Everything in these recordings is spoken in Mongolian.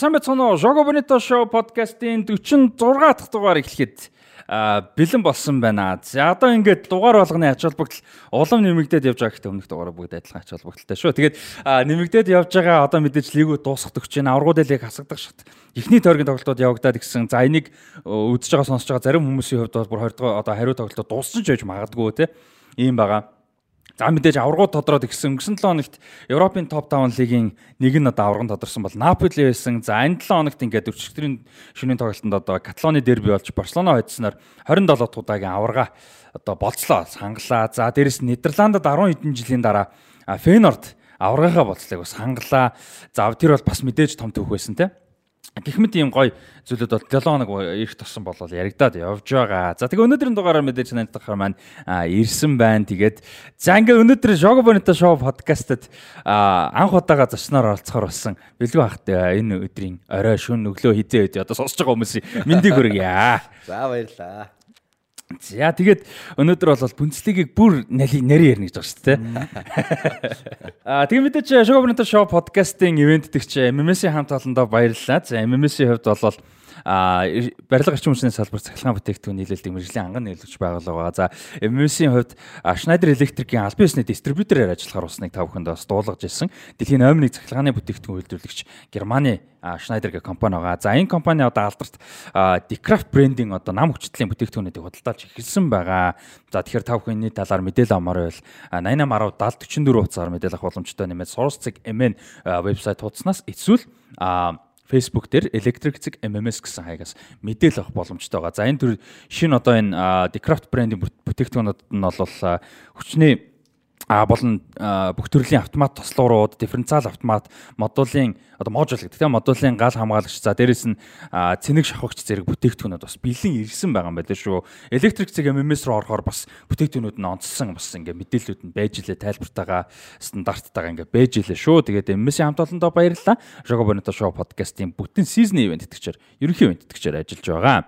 Сайн байцгаана уу? Jogo Bonito Show podcast-ийн 46 дахь дугаар эхлэхэд бэлэн болсон байна. За одоо ингээд дугаар болгоны ач холбогдол улам нэмэгдээд явж байгаа гэхдээ өмнөх дугаараа бүгд адилхан ач холбогдолтой шүү. Тэгээд нэмэгдээд явж байгаа одоо мэдээж лигүү дуусгах төгч чинь аврагууд лиг хасагдах шат. Эхний тойргийн тоглолтууд явагдаад гисэн. За энийг үзэж байгаа сонсож байгаа зарим хүмүүсийн хувьд бол бүр 20 дугаар одоо хариу тоглолтууд дууссан ч байж магадгүй те. Ийм байгаа. За мэдээж аврагууд тодроод ирсэн. Өнгөрсөн 7 хоногт Европын топ 5 лигийн нэг нь одоо аврагын тодорсон бол Наполи байсан. За энэ 7 хоногт ингээд өчигдрийн шөнийн тоглолтод одоо Каталоны дерби болж Барселона хоцсноор 27 дахь удаагийн аврага одоо болцлоо. Сангалаа. За дээрэс Нидерландад 10 хэдэн жилийн дараа Фейнорд аврагынхаа болцлыг бас хангалаа. За тэр бол бас мэдээж том төвх байсан те. Гэх мэт ийм гоё зүйлүүд бол 7 хоног ирэх туссан болол яригадаад явж байгаа. За тэгээ өнөөдрийн дугаараар мэдээж танилцахаар маань ирсэн байна. Тэгээд за ингээ өнөөдөр Jogo Bonito Show podcast-д анх удаага зочноор оролцохоор болсон. Бэлгүй хахт энэ өдрийн орой шүн өглөө хизээ үед одоо сонсож байгаа хүмүүсийн мэндийг хүргье. За баярлаа. За тэгээд өнөөдөр бол бүнцлигийг бүр нарийн ярина гэж байгаа шүү дээ. Аа тэгээд мэдээч Showbonito Show podcast-ийн ивент дэгч MMS-ийн хамт олондоо баярлалаа. За MMS-ийн хувьд бол барилга арчин хүчний салбар цахилгаан бүтээгдэхүүн нийлүүлдэг мэрэгжлийн анган нийлүүлэгч байгууллага. За MMS-ийн хувьд Schneider Electric-ийн албан ёсны дистрибьюторээр ажиллахаар усныг та бүхэнд бас дуулгаж ирсэн. Дэлхийн номер 1 цахилгааны бүтээгдэхүүн үйлдвэрлэгч Германы Schneider гэх компани байгаа. За энэ компани одоо алдарт Decraft брендинг одоо нам хүчтэлийн бүтээгдэхүүнүүдийг худалдаалж эхэлсэн байгаа. За тэгэхээр та бүхэн энэ талаар мэдээлэл авмаар байвал 8810 7044 утсаар мэдээлэл авах боломжтой нэмээд Source-ыг MN вебсайт хуудаснаас эсвэл Facebook дээр Electric MMS гэсэн хаягаас мэдээлэл авах боломжтой байгаа. За энэ төр шинэ одоо энэ Decraft брендийн бүтээгдэхүүнүүд нь бол хүчний а болон бүх төрлийн автомат тослуурууд, дифференциал автомат, модулын одоо модуль гэдэг тийм модулын гал хамгаалагч за дээрэс нь цэник шавхагч зэрэг бүтээгдэхүүнүүд бас бэлэн ирсэн байгаа юм байна шүү. Электрик цэг MMS руу орохоор бас бүтээгдэхүүнүүд нь онцсон бас ингээ мэдээллүүд нь байж илээ тайлбартайгаа стандарттайгаа ингээ байж илээ шүү. Тэгээд MMS-ийн хамт олондоо баярлалаа. Jogo Bonito Show podcast-ийн бүтэн сизний ивент тэтгэгчээр ерөнхий ивент тэтгэгчээр ажиллаж байгаа.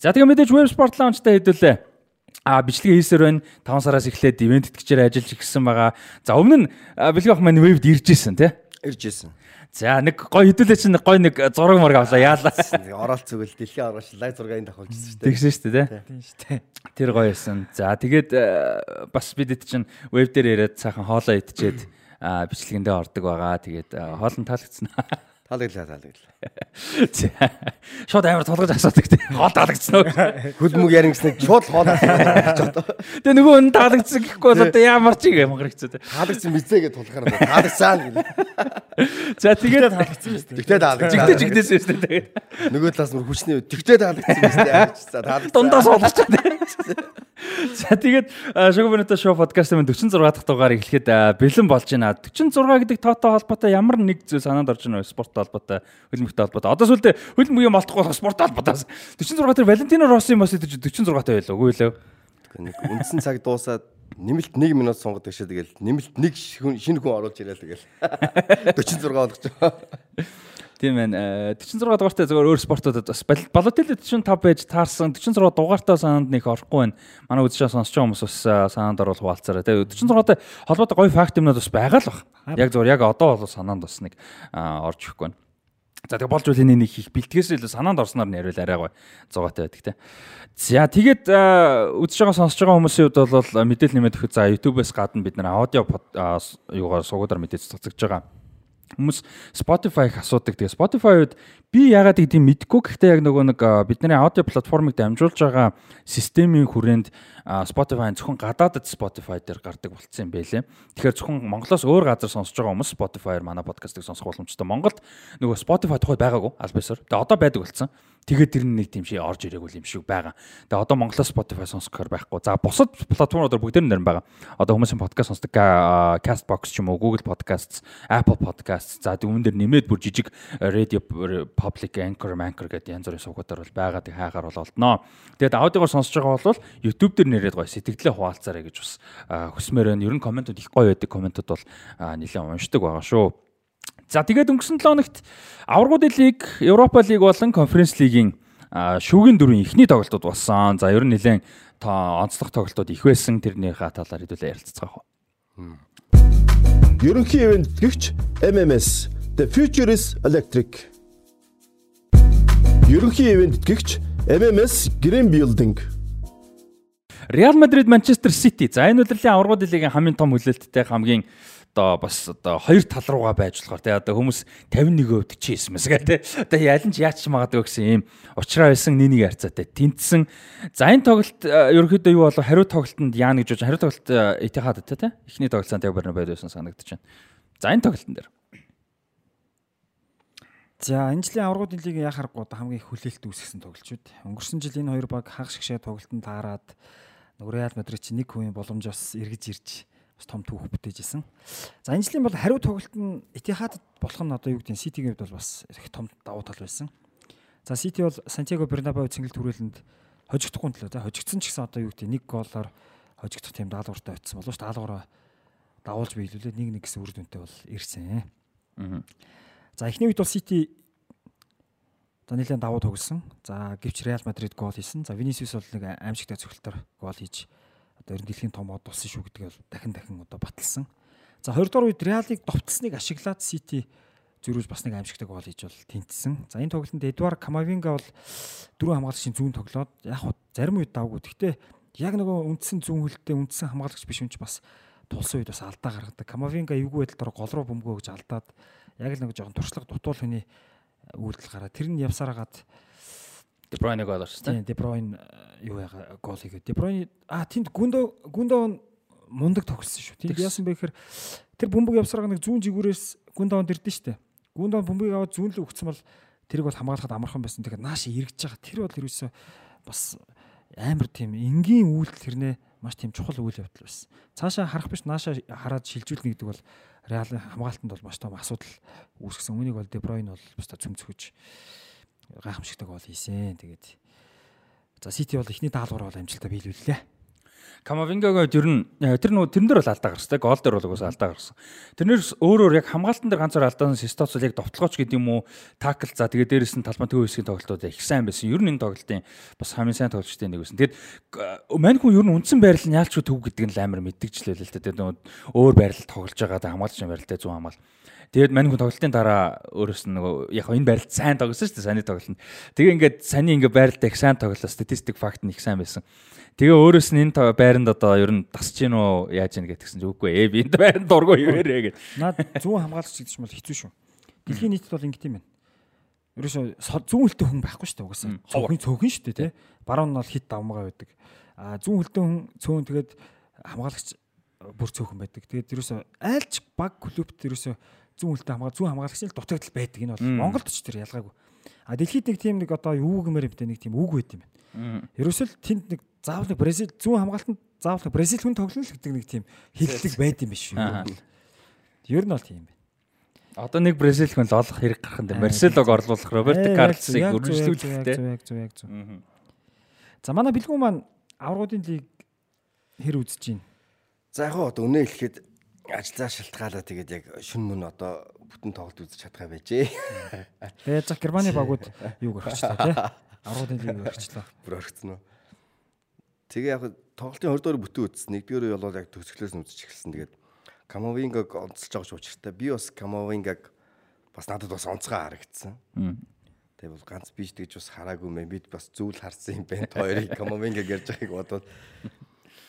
За тэгээ мэдээж Web Sport Launch-тай хэдүүлээ а бичлэг хийсээр байна 5 сараас эхлээд ивент тэтгэгчээр ажиллаж ирсэн байгаа. За өмнө нь бэлэг ах маань вебд ирж исэн тий? Ирж исэн. За нэг гой хэдүүлээ чинь гой нэг зураг мураг авлаа яалаа. Оролт зүгэл дэлхийн оргоч лайв зургийг давхуулчихсан шүү дээ. Тэгсэн шүү дээ тий? Тийм шүү дээ. Тэр гоё байсан. За тэгээд бас бид эд чинь веб дээр яриад цаахан хоолоо идчихэд бичлэгэндээ ордог байгаа. Тэгээд хоолн таалагдсан. Таалагдлаа таалагдлаа. Шууд амар тулгаж асуудаг тийм. Хоол таалагдсан уу? Хөдөлмөг ярин гэснээр шууд хоол таалагдсан. Тэгээ нөгөө нь таалагдсан гэхгүй бол одоо ямар ч юм хэрэгцээ. Таалагдсан бизээ гэж тулахаар таалагдсан гэнэ. За тэгээд таалагдсан биз дээ. Тэгтээ таалагдсан. Жигтэй жигдээс биз дээ. Нөгөө талаас мөр хүчний тэгтээ таалагдсан биз дээ. За таалагдсан. Дундаас уулзчихсан. За тэгээд Шогобонито шоу подкаст маань 46 дахь дугаар эхлэхэд бэлэн болж байна. 46 гэдэг тоотой холбоотой ямар нэг зүйл санаанд орж байна вэ? Спорт холбоотой, хөлбөмбөгтэй холбоотой. Одоо сүүлдээ хөлбөмбөгийн молтохгүй болох спорт холбоотой. 46 дээр Валентино Росси мос идэж 46 таа байлаа. Үгүй лээ. Нэг үндсэн цаг дуусаад нэмэлт 1 минут сунгадаг шээ тэгэл нэмэлт нэг шинэ хүн оруулж ирээл тэгэл 46 болгож. Тийм байна. 46 дугаартай зөвөр өөр спортуудад бас Балотелли 45 байж таарсан 46 дугаартай санаанд нэг орохгүй байна. Манай үзэж сонсож байгаа хүмүүс бас санаанд оруулах хаалцаараа. Тэгээ 46-тай холбоотой гоё факт юмнууд бас байгаа л баг. Яг зөвөр яг одоо бол санаанд бас нэг орж ирэхгүй байна. За тэгээ болж үл энэ нэг их бэлтгэээс илүү санаанд орсноор нь яриул арай гоё зугаатай байдаг те. За тэгээд үзэж байгаа сонсож байгаа хүмүүсийн хувьд бол мэдээлэл нэмээд өгөх за YouTube-ээс гадна бид нар аудио юугаар суугуудаар мэдээж цацгаж байгаа Хүмүүс Spotify-г асуудаг. Тэгээ Spotify-д би яагаад гэдгийг мэдэхгүй гэхдээ яг нөгөө нэг бидний аудио платформыг дамжуулж байгаа системийн хүрээнд Spotify зөвхөн гадаадд Spotify дээр гардаг болцсон юм байлээ. Тэгэхээр зөвхөн Монголоос өөр газар сонсож байгаа хүмүүс Spotify-аар манай подкастыг сонсох боломжтой. Монголд нөгөө Spotify тухай байгаагүй альбасаар. Тэгээ одоо байдаг болцсон. Тэгээд тэр нэг тийм шиг орж ирээгүй юм шиг байгаа. Тэгээ одоо Монголоос Spotify сонсохоор байхгүй. За бусад платформудаар бүгд нэр байгаа. Одоо хүмүүсийн подкаст сонсдог Castbox ч юм уу, Google Podcasts, Apple Podcasts. За үүн дээр нэмээд бүр жижиг Radio Public Anchor, Anchor гэдэг янз бүрийн сувгуудаар бол байгаа. Тэг хаагаар бол олдноо. Тэгээд аудиогоор сонсож байгаа бол YouTube дээр нэрээд гоё сэтгэлдээ хуваалцаарай гэж бас хүсмээр байна. Ер нь комментууд их гоё байдаг. Комментууд бол нэлээд уншдаг байгаа шүү. За тэгээд өнгөрсөн 7 хоногт аваргуудын лиг, Европа лиг болон конференц лигийн шүүгийн дөрвийн эхний тоглолтууд болсон. За ер нь нэлээд онцлог тоглолтууд их байсан. Тэрнийхээ талаар хэдүүлээ ярилцгаах. Ерөнхий ивент гихч MMS The Future is Electric Ерөнхий ивент гэгч MMS Green Building. Real Madrid Manchester City. За энэ удирлын аваргууд лигийн хамгийн том хүлээлттэй хамгийн одоо бас одоо хоёр тал руугаа байж болохоор тий одоо хүмүүс 51% чи хийсмэс гэ тий одоо яль нь ч яач магадгүй гэсэн ийм уучраа байсан нэг харьцаатай. Тэнцсэн. За энэ тоглолт э, ерөнхийдөө юу болов? Хариу тоглолтод яа гэж бодож хариу тоглолт Этихад тий эхний тоглолтод яг барна байдсан санагдаж байна. За энэ тоглолтын дээр. За энэ жилийн аврагуудын лиг яа харахгүй одоо хамгийн их хүлээлт үүсгэсэн тоглолчуд. Өнгөрсөн жил энэ хоёр баг хагас шиг тоглолтод таарад нөгөө Реал Мадрид чи нэг хувийн боломжоос эргэж ирж бас том түүх бүтээж исэн. За энэ жилийн бол хариу тоглолт нь Этихадд болох нь одоо юу гэдэг нь Ситигийн хувьд бол бас их том давуу тал байсан. За Сити бол Сантьяго Бернабеу цэнгэлт түрээлэнд хожигдохгүй төлөө за хожигдсон ч гэсэн одоо юу гэдэг нэг голоор хожигдох тийм даалгавартай очсон болов шүү дээ. Даалгавраа дагуулж биелүүлээд нэг нэг гэсэн үр дүнтэй бол ирсэн. Аа. За эхний үед бол Сити за нэлээд давуу тоглосон. За гэвч Реал Мадрид гол хийсэн. За Винисиус бол нэг аимшигтай цогцолтоор гол хийж одоо ер нь дэлхийн том од болсон шүү гэдгийг дахин дахин одоо баталсан. За 20 дугаар үед Реалыг довтлсныг ашиглаад Сити зөрүүж бас нэг аимшигтай гол хийж бол тэнцсэн. За энэ тоглолтод Эдуар Камавинга бол дөрөв хамгаалагчийн зүүн тоглоод яг зарим үед давгүй. Гэхдээ яг нөгөө үндсэн зүүн хөлтэй үндсэн хамгаалагч биш юм чи бас тулсан үед бас алдаа гаргадаг. Камавинга эвгүй байдлаар гол руу бөмбөгөө гэж алдаад яг л нэг жоохон туршлага дутуул хүний үйлдэл гараад тэр нь явсараагаад Bruyne гол орсон тийм De Bruyne юу яга гол хийгээ. De Bruyne а тэнд гүндөө гүндөө мундаг тогссон шүү. Тэнд яасан бэ гэхээр тэр бөмбөг явсараа нэг зүүн жигүүрээс гүндөө дэрдэн штэ. Гүндөө бөмбөгийг аваад зүүн рүү өгсөн бол тэрийг бол хамгаалахад амархан байсан. Тэгэхээр нааш эргэж байгаа. Тэр бол ерөөсөө бас амар тийм энгийн үйлдэл тэрнээ маш тийм чухал үйл явдал байсан. Цаашаа харах биш нааша хараад шилжүүлнэ гэдэг бол Реал хамгаалтанд бол маш том асуудал үүсгэсэн. Үүнийг бол Bruyne бол бasta цөмцгөж гайхамшигтай гол хийсэн. Тэгээд за Сити бол эхний даалгавар бол амжилттай биелүүллээ. Камавингагоо ер нь э, тэр нөө тэрэн дээр бол алдаа гарсан. Гол дээр бол угсаа алдаа гарсан. Тэрнээс өөрөөр яг хамгаалтан дээр ганцаар алдаасан Систоц яг довтлогооч гэдэг юм уу? Такл за тэгээ дээрэс нь талбай төв хэсгийн тоглолтууд их сайн байсан. Ер нь энэ тоглолтын бас хамгийн сайн тоглолчтой нэг байсан. Тэгэд мань хүн ер нь үндсэн байрал нь яалч төв гэдэг нь л амар мэддэгчлээ л л дээ. Өөр байрал тоглож байгаа хамгаалагчийн байралтай зүүн хамгаал. Тэгээд мань хүн тоглолтын дараа өөрөөс нь нөгөө яг энэ байралд сайн тоглосон шүү дээ. Саний тоглолтод. Тэгээ ингээд саний ингээд байралд их сайн тоглолоо. Статистик факт нь их сайн байсан. Тэгээ өөрөөс нь энэ байранд одоо ер нь тасч гин үү яаж ийн гэтгсэн ч үгүй ээ би энэ байранд дургүй юурэ гэд. Наад зүүн хамгаалагч гэдэг чинь бол хэцүү шүү. Дэлхийн нийтэд бол ингэт юм байна. Ерөөсөө зүүн хөлтөө хүн байхгүй шүү дээ угаасаа. Цонхын цөөхөн шүү дээ тий. Баруун нь бол хит давмгаа байдаг. А зүүн хөлтөө хүн цөөн тэгээд хамгаалагч бүр цөөхөн байдаг. Тэгээд ерөөсөө айлч баг клубт ерөөсөө зүүн хөлтөө хамгаа зүүн хамгаалагч л дутагдал байдаг. Энэ бол Монголд ч тэр ялгаагүй. А дэлхийд нэг тийм нэг одоо юу гэмээр юм бэ нэг тийм үг байт юм байна. Ерөөсөө л тэнд нэг заавал Бразил зүүн хамгаалтанд заавал Бразил хүн тоглоно л гэдэг нэг тийм хиллэг байд юм биш үү? Ер нь бол тийм байна. Одоо нэг Бразил хүн л олох хэрэг гарах юм даа. Марселог орлуулах Роберто Карлосыг үргэлжлүүлэх те. Яг зөв яг зөв. За манай бэлгүү маань аврагуудын лиг хэр үзэж байна? За яг одоо үнэ хэлэхэд ажиллаа шалтгаалаа тэгээд яг шүн мөн одоо бүтэн тоглолт үзэж чадхаа байжээ. Тэгээд за Германы багууд юу гэрчлээ тий? Аврагуудын лиг гэрчлээ. Бүр орхицсон уу? Тэгээ яг тоглолтын 20 дугаар бүтэн үзсэн. Нэгдүгээр бол яг төгсгөлөөс нь үзэж эхэлсэн. Тэгээд Камовингаг онцолж байгаа учиртай. Би бас Камовингаг бас надад бас онцгой харагдсан. Тэгээ бол ганц биш тэгж бас хараагүй мэн. Бид бас зүйл харсан юм байна. Хоёрыг Камовингаг ярьж байгааг бодоод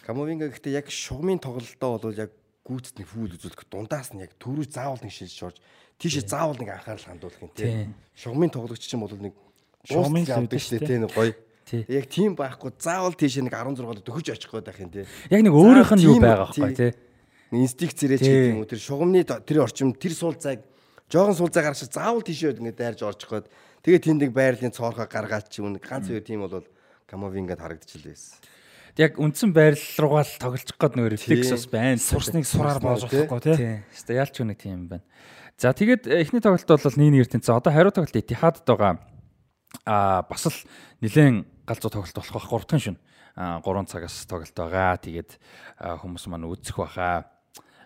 Камовинга гэхдээ яг шугамын тоглолтоо бол яг гүйцэд нэг фүүл үзүүлэх дундаас нь яг төрөө заавал нэг шилж орж тийшээ заавал нэг анхаарал хандуулах юм тийм. Шугамын тоглогч чинь бол нэг шугамын явдаг шүү дээ тийм гоё. Яг тийм байхгүй заавал тийшээ нэг 16-д төхөж очих гээд байх юм тийм. Яг нэг өөрийнх нь юу байгаа байхгүй тийм. Инстинкт зэрэг гэдэг юм уу тэр шугамны тэр орчим тэр суул зайг жоохон суул зай гарч заавал тийшээ ингэ дайрж орчих гээд тэгээ тэнд нэг байрлалын цоорхоо гаргаад ч юм ганц хоёр тийм бол Камовингад харагдчихл байсан яг үндсэн байрал руугаа л тоглож гээд нөр рефлекс бас байна. Сурсныг сураар болж болохгүй тий. Хэвээ ялч үнэ тийм байна. За тэгээд э, эхний тоглолт бол 1-1 тэнцээ. Одоо хариу тоглолт Этихадд байгаа. Аа бас л нэлээд галзуу тоглолт болох бах 3 дахь шин. Аа 3 цагаас тоглолт байгаа. Тэгээд хүмүүс маань үзэх баха.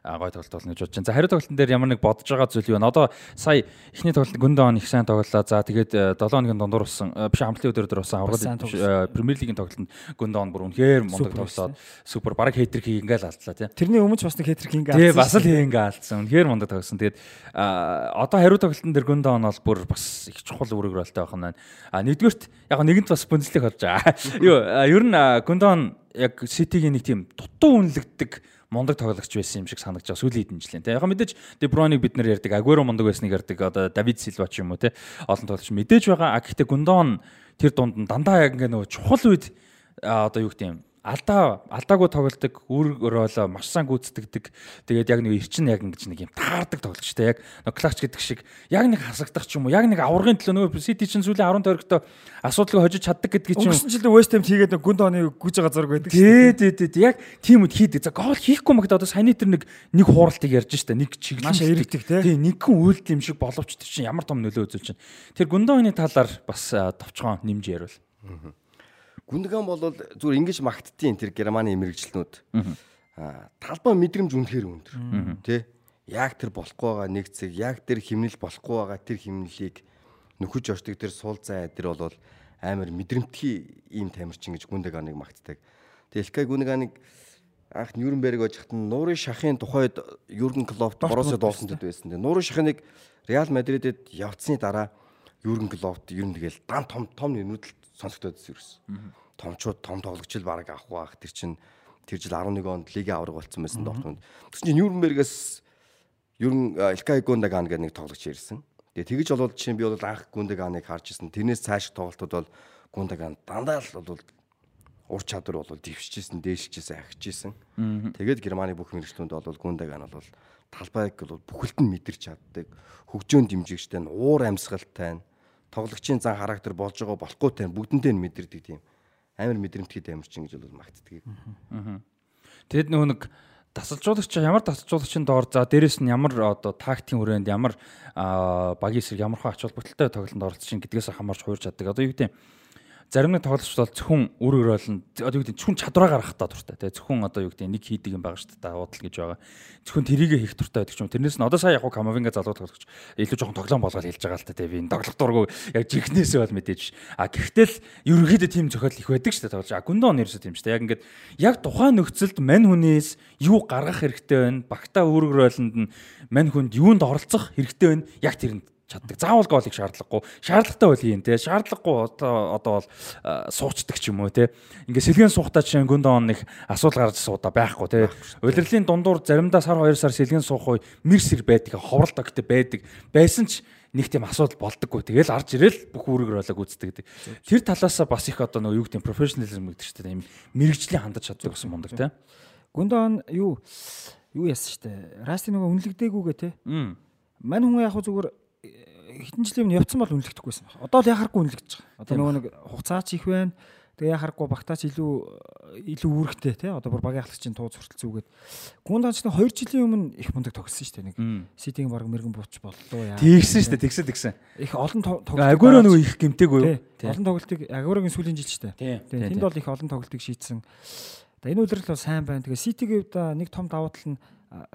Гой тоглолт болно гэж бодож байна. За хариу тоглолтын дээр ямар нэг бодож байгаа зүйл юу вэ? Одоо сая эхний тоглолт Гүндон их сайн тоглолоо. За тэгээд 7 хоногийн дундуур болсон биш хамтлагийн өдөр өдөр сайн аврал Премьер лигийн тоглолтод Гүндон бүр үнэхээр мундаг тоглолоод супер баг хейтрик хий ингээл алдлаа тий. Тэрний өмнө ч бас нэг хетрик ингээ Тий бас л ингээ алдсан. Үнэхээр мундаг тоглосон. Тэгээд одоо хариу тоглолтын дээр Гүндон бол бүр бас их чухал үүрэг ролтой байх нь байна. А нэгдүгürt яг нэгэнт бас Бундслиг болж байгаа. Юу ер нь Гүндон яг Ситигийн нэг тийм дутуу үнэлэгддэг мундаг тоглогч байсан юм шиг санагдаж байгаа сүүлийн хэдэн жилийн. Тэгээ яг мэдээж Де Бруйныг бид нар ярьдаг, Агуэро мундаг байсныг ярьдаг, одоо Давид Силва ч юм уу те олон тоглогч мэдээж байгаа. А гэхдээ Гундон тэр дунд нь дандаа яг ингээ нөгөө чухал үед одоо юу гэдэг юм алдаа алдаагүй тоглолдог үр өрөөлөө маш сайн гүйцэтгэдэг тэгээд яг нэг эрчин яг ингэж нэг юм таардаг тоглогчтой яг нэг клач гэдэг шиг яг нэг хасагдах ч юм уу яг нэг аврагын төлөө нөгөө Сити чинь сүүлийн 10 тойрогтой асуудалгүй хожиж чаддаг гэдгийг чинь Өнгөрсөн жилдээ West Ham хийгээд нэг гүнд оны гүйж байгаа зураг байдаг Тий, тий, тий. Яг тийм үд хийдэг. За гол хийхгүй магад одоо саяны тэр нэг нэг хууралтыг ярьж штэ. Нэг чиглэл. Маш эргэдэг, тий. Тий, нэг хүн үйлдэл юм шиг боловч тэр чинь ямар том нөлөө үзүүлж байна. Тэр гүндөөний талаар бас товчхон нэмж ярил. Гүндган бол зүгээр ингэж магтдیں۔ тэр Германы мэрэгчлэнүүд. Аа талбай мэдрэмж үнэхээр өндөр. Тэ? Яг тэр болохгүй байгаа нэг зэг, яг тэр химнэл болохгүй байгаа тэр химнэлийг нөхөж орчдөг тэр суул зай тэр бол амар мэдрэмтгий ийм тамирчин гэж Гүндаганыг магтдаг. Тэгээ Илкай Гүндаганыг анх Нюрнберг ожихт нь нуурын шахын тухайд Юрген Клопт Боруссия Дортмундд байсан. Тэгээ нуурын шахныг Реал Мадридэд явцсны дараа Юрген Клопт ер нь тэгэл дан том том нэмрүүд л сонсогдоод ирсэн. Томчууд том тоглогчл баг авах бах тэр чин тэр жил 11 онд лигийн авраг болцсон байсан Дортмунд. Тэгсэн чинь Нюрнбергээс Юрген Илкай Гүндаган гэдэг нэг тоглогч ирсэн. Тэгээ тэгэж болоод чинь би бол анх Гүндаганыг харж ирсэн. Тэрнээс цааш тоглолтууд бол Гүндаган дандаа л бол ур чадвар бол дэвшижсэн, дээшижсэн, ахижсэн. Тэгээд Германы бүх мэрэгчлүүд бол Гүндаган бол талбайг бол бүхэлд нь мэдэрч чаддаг. Хөгжөөн дэмжигчтэй нь уур амьсгалтай нь тоглогчийн зан характер болж байгаа болохгүйтэй нь бүгдэнтэй нь мэдэрдэг тийм амар мэдрэмтгий тамирчин гэж бол магтдаг. Тэгэд нөгөө нэг тасалжуулагч ямар тасалжуулагчийн доор за дээрэс нь ямар одоо тактикийн хүрээнд ямар багийн эсрэг ямар хөө ач холбогдолтой тоглолтод оролцож чинь гэдгээс хамаарч хуурж чаддаг. Одоо юу гэдэг юм зарим нэг тоглогч бол зөвхөн үр өрөөл нь одоо юу гэдэг зөвхөн чадвараа гаргах та дуртай. Тий зөвхөн одоо юу гэдэг нэг хийдэг юм байгаа шүү дээ худал гэж байгаа. Зөвхөн тэрийгэ хийх дуртай байдаг юм тэрнээс нь одоо сая яг камавинга залуу тоглогч илүү жоохон тоглоом болгоод хэлж байгаа л та тий би энэ тоглох дургу яг жихнээсээ бол мэдээж. А гэхдээ л ерөнхийдөө тийм зохиол их байдаг шүү дээ тоглож а гүндон нэрсэ тийм шүү дээ. Яг ингээд яг тухайн нөхцөлд мань хүнээс юу гаргах хэрэгтэй байна багтаа үр өрөөлөнд нь мань хүнд юунд оролцох хэрэгтэй байна яг тэрэнд чаддаг. Заавал гол их шаардлагагүй. Шаардлагатай бол хийн те. Шаардлагагүй одоо одоо бол суучдаг ч юм уу те. Ингээ сэлгэн суухтаа чинь гүндон нэг асуудал гарч суудаа байхгүй те. Улирлын дундуур заримдаа сар 2 сар сэлгэн суух үе мэрсэр байдаг. Ховролт огт байдаг. Байсан ч нэг тийм асуудал болдоггүй. Тэгэл арж ирэл бүх үүрэг ролог үздэг гэдэг. Тэр талаас бас их одоо нөгөө юу гэдэг профешнализм гэдэг чинь тийм мэрэгжлийн хандаж чаддаг гэсэн мундаг те. Гүндон юу юу яасан штэ. Расти нөгөө үнэлэгдээгүйгээ те. Мань хүн яг зүгээр хитэн жилийн өмнө явцсан бол үнэлэгдэхгүйсэн байна. Одоо л яхахгүй үнэлэгдэж байгаа. Одоо нөгөө нэг хугацаач их байна. Тэгээ яхахгүй багтаач илүү илүү үүрэгтэй тий. Одоо бүр багийн ахлагчийн тууз хүртэл зүгээд. Гүндаач нэг 2 жилийн өмнө их мундаг тогссон шүү дээ. Нэг ситийн баг мэрэгэн бууч боллоо яа. Тэгсэн шүү дээ. Тэгсэн тэгсэн. Их олон тоглолт. Агуро нөгөө их гимтэйг үү? Олон тоглолтыг Агурогийн сүүлийн жил шүү дээ. Тэнд бол их олон тоглолтыг шийдсэн. Энэ үйлрэл бол сайн байна. Тэгээ Ситигийн хувьд нэг том давуу тал нь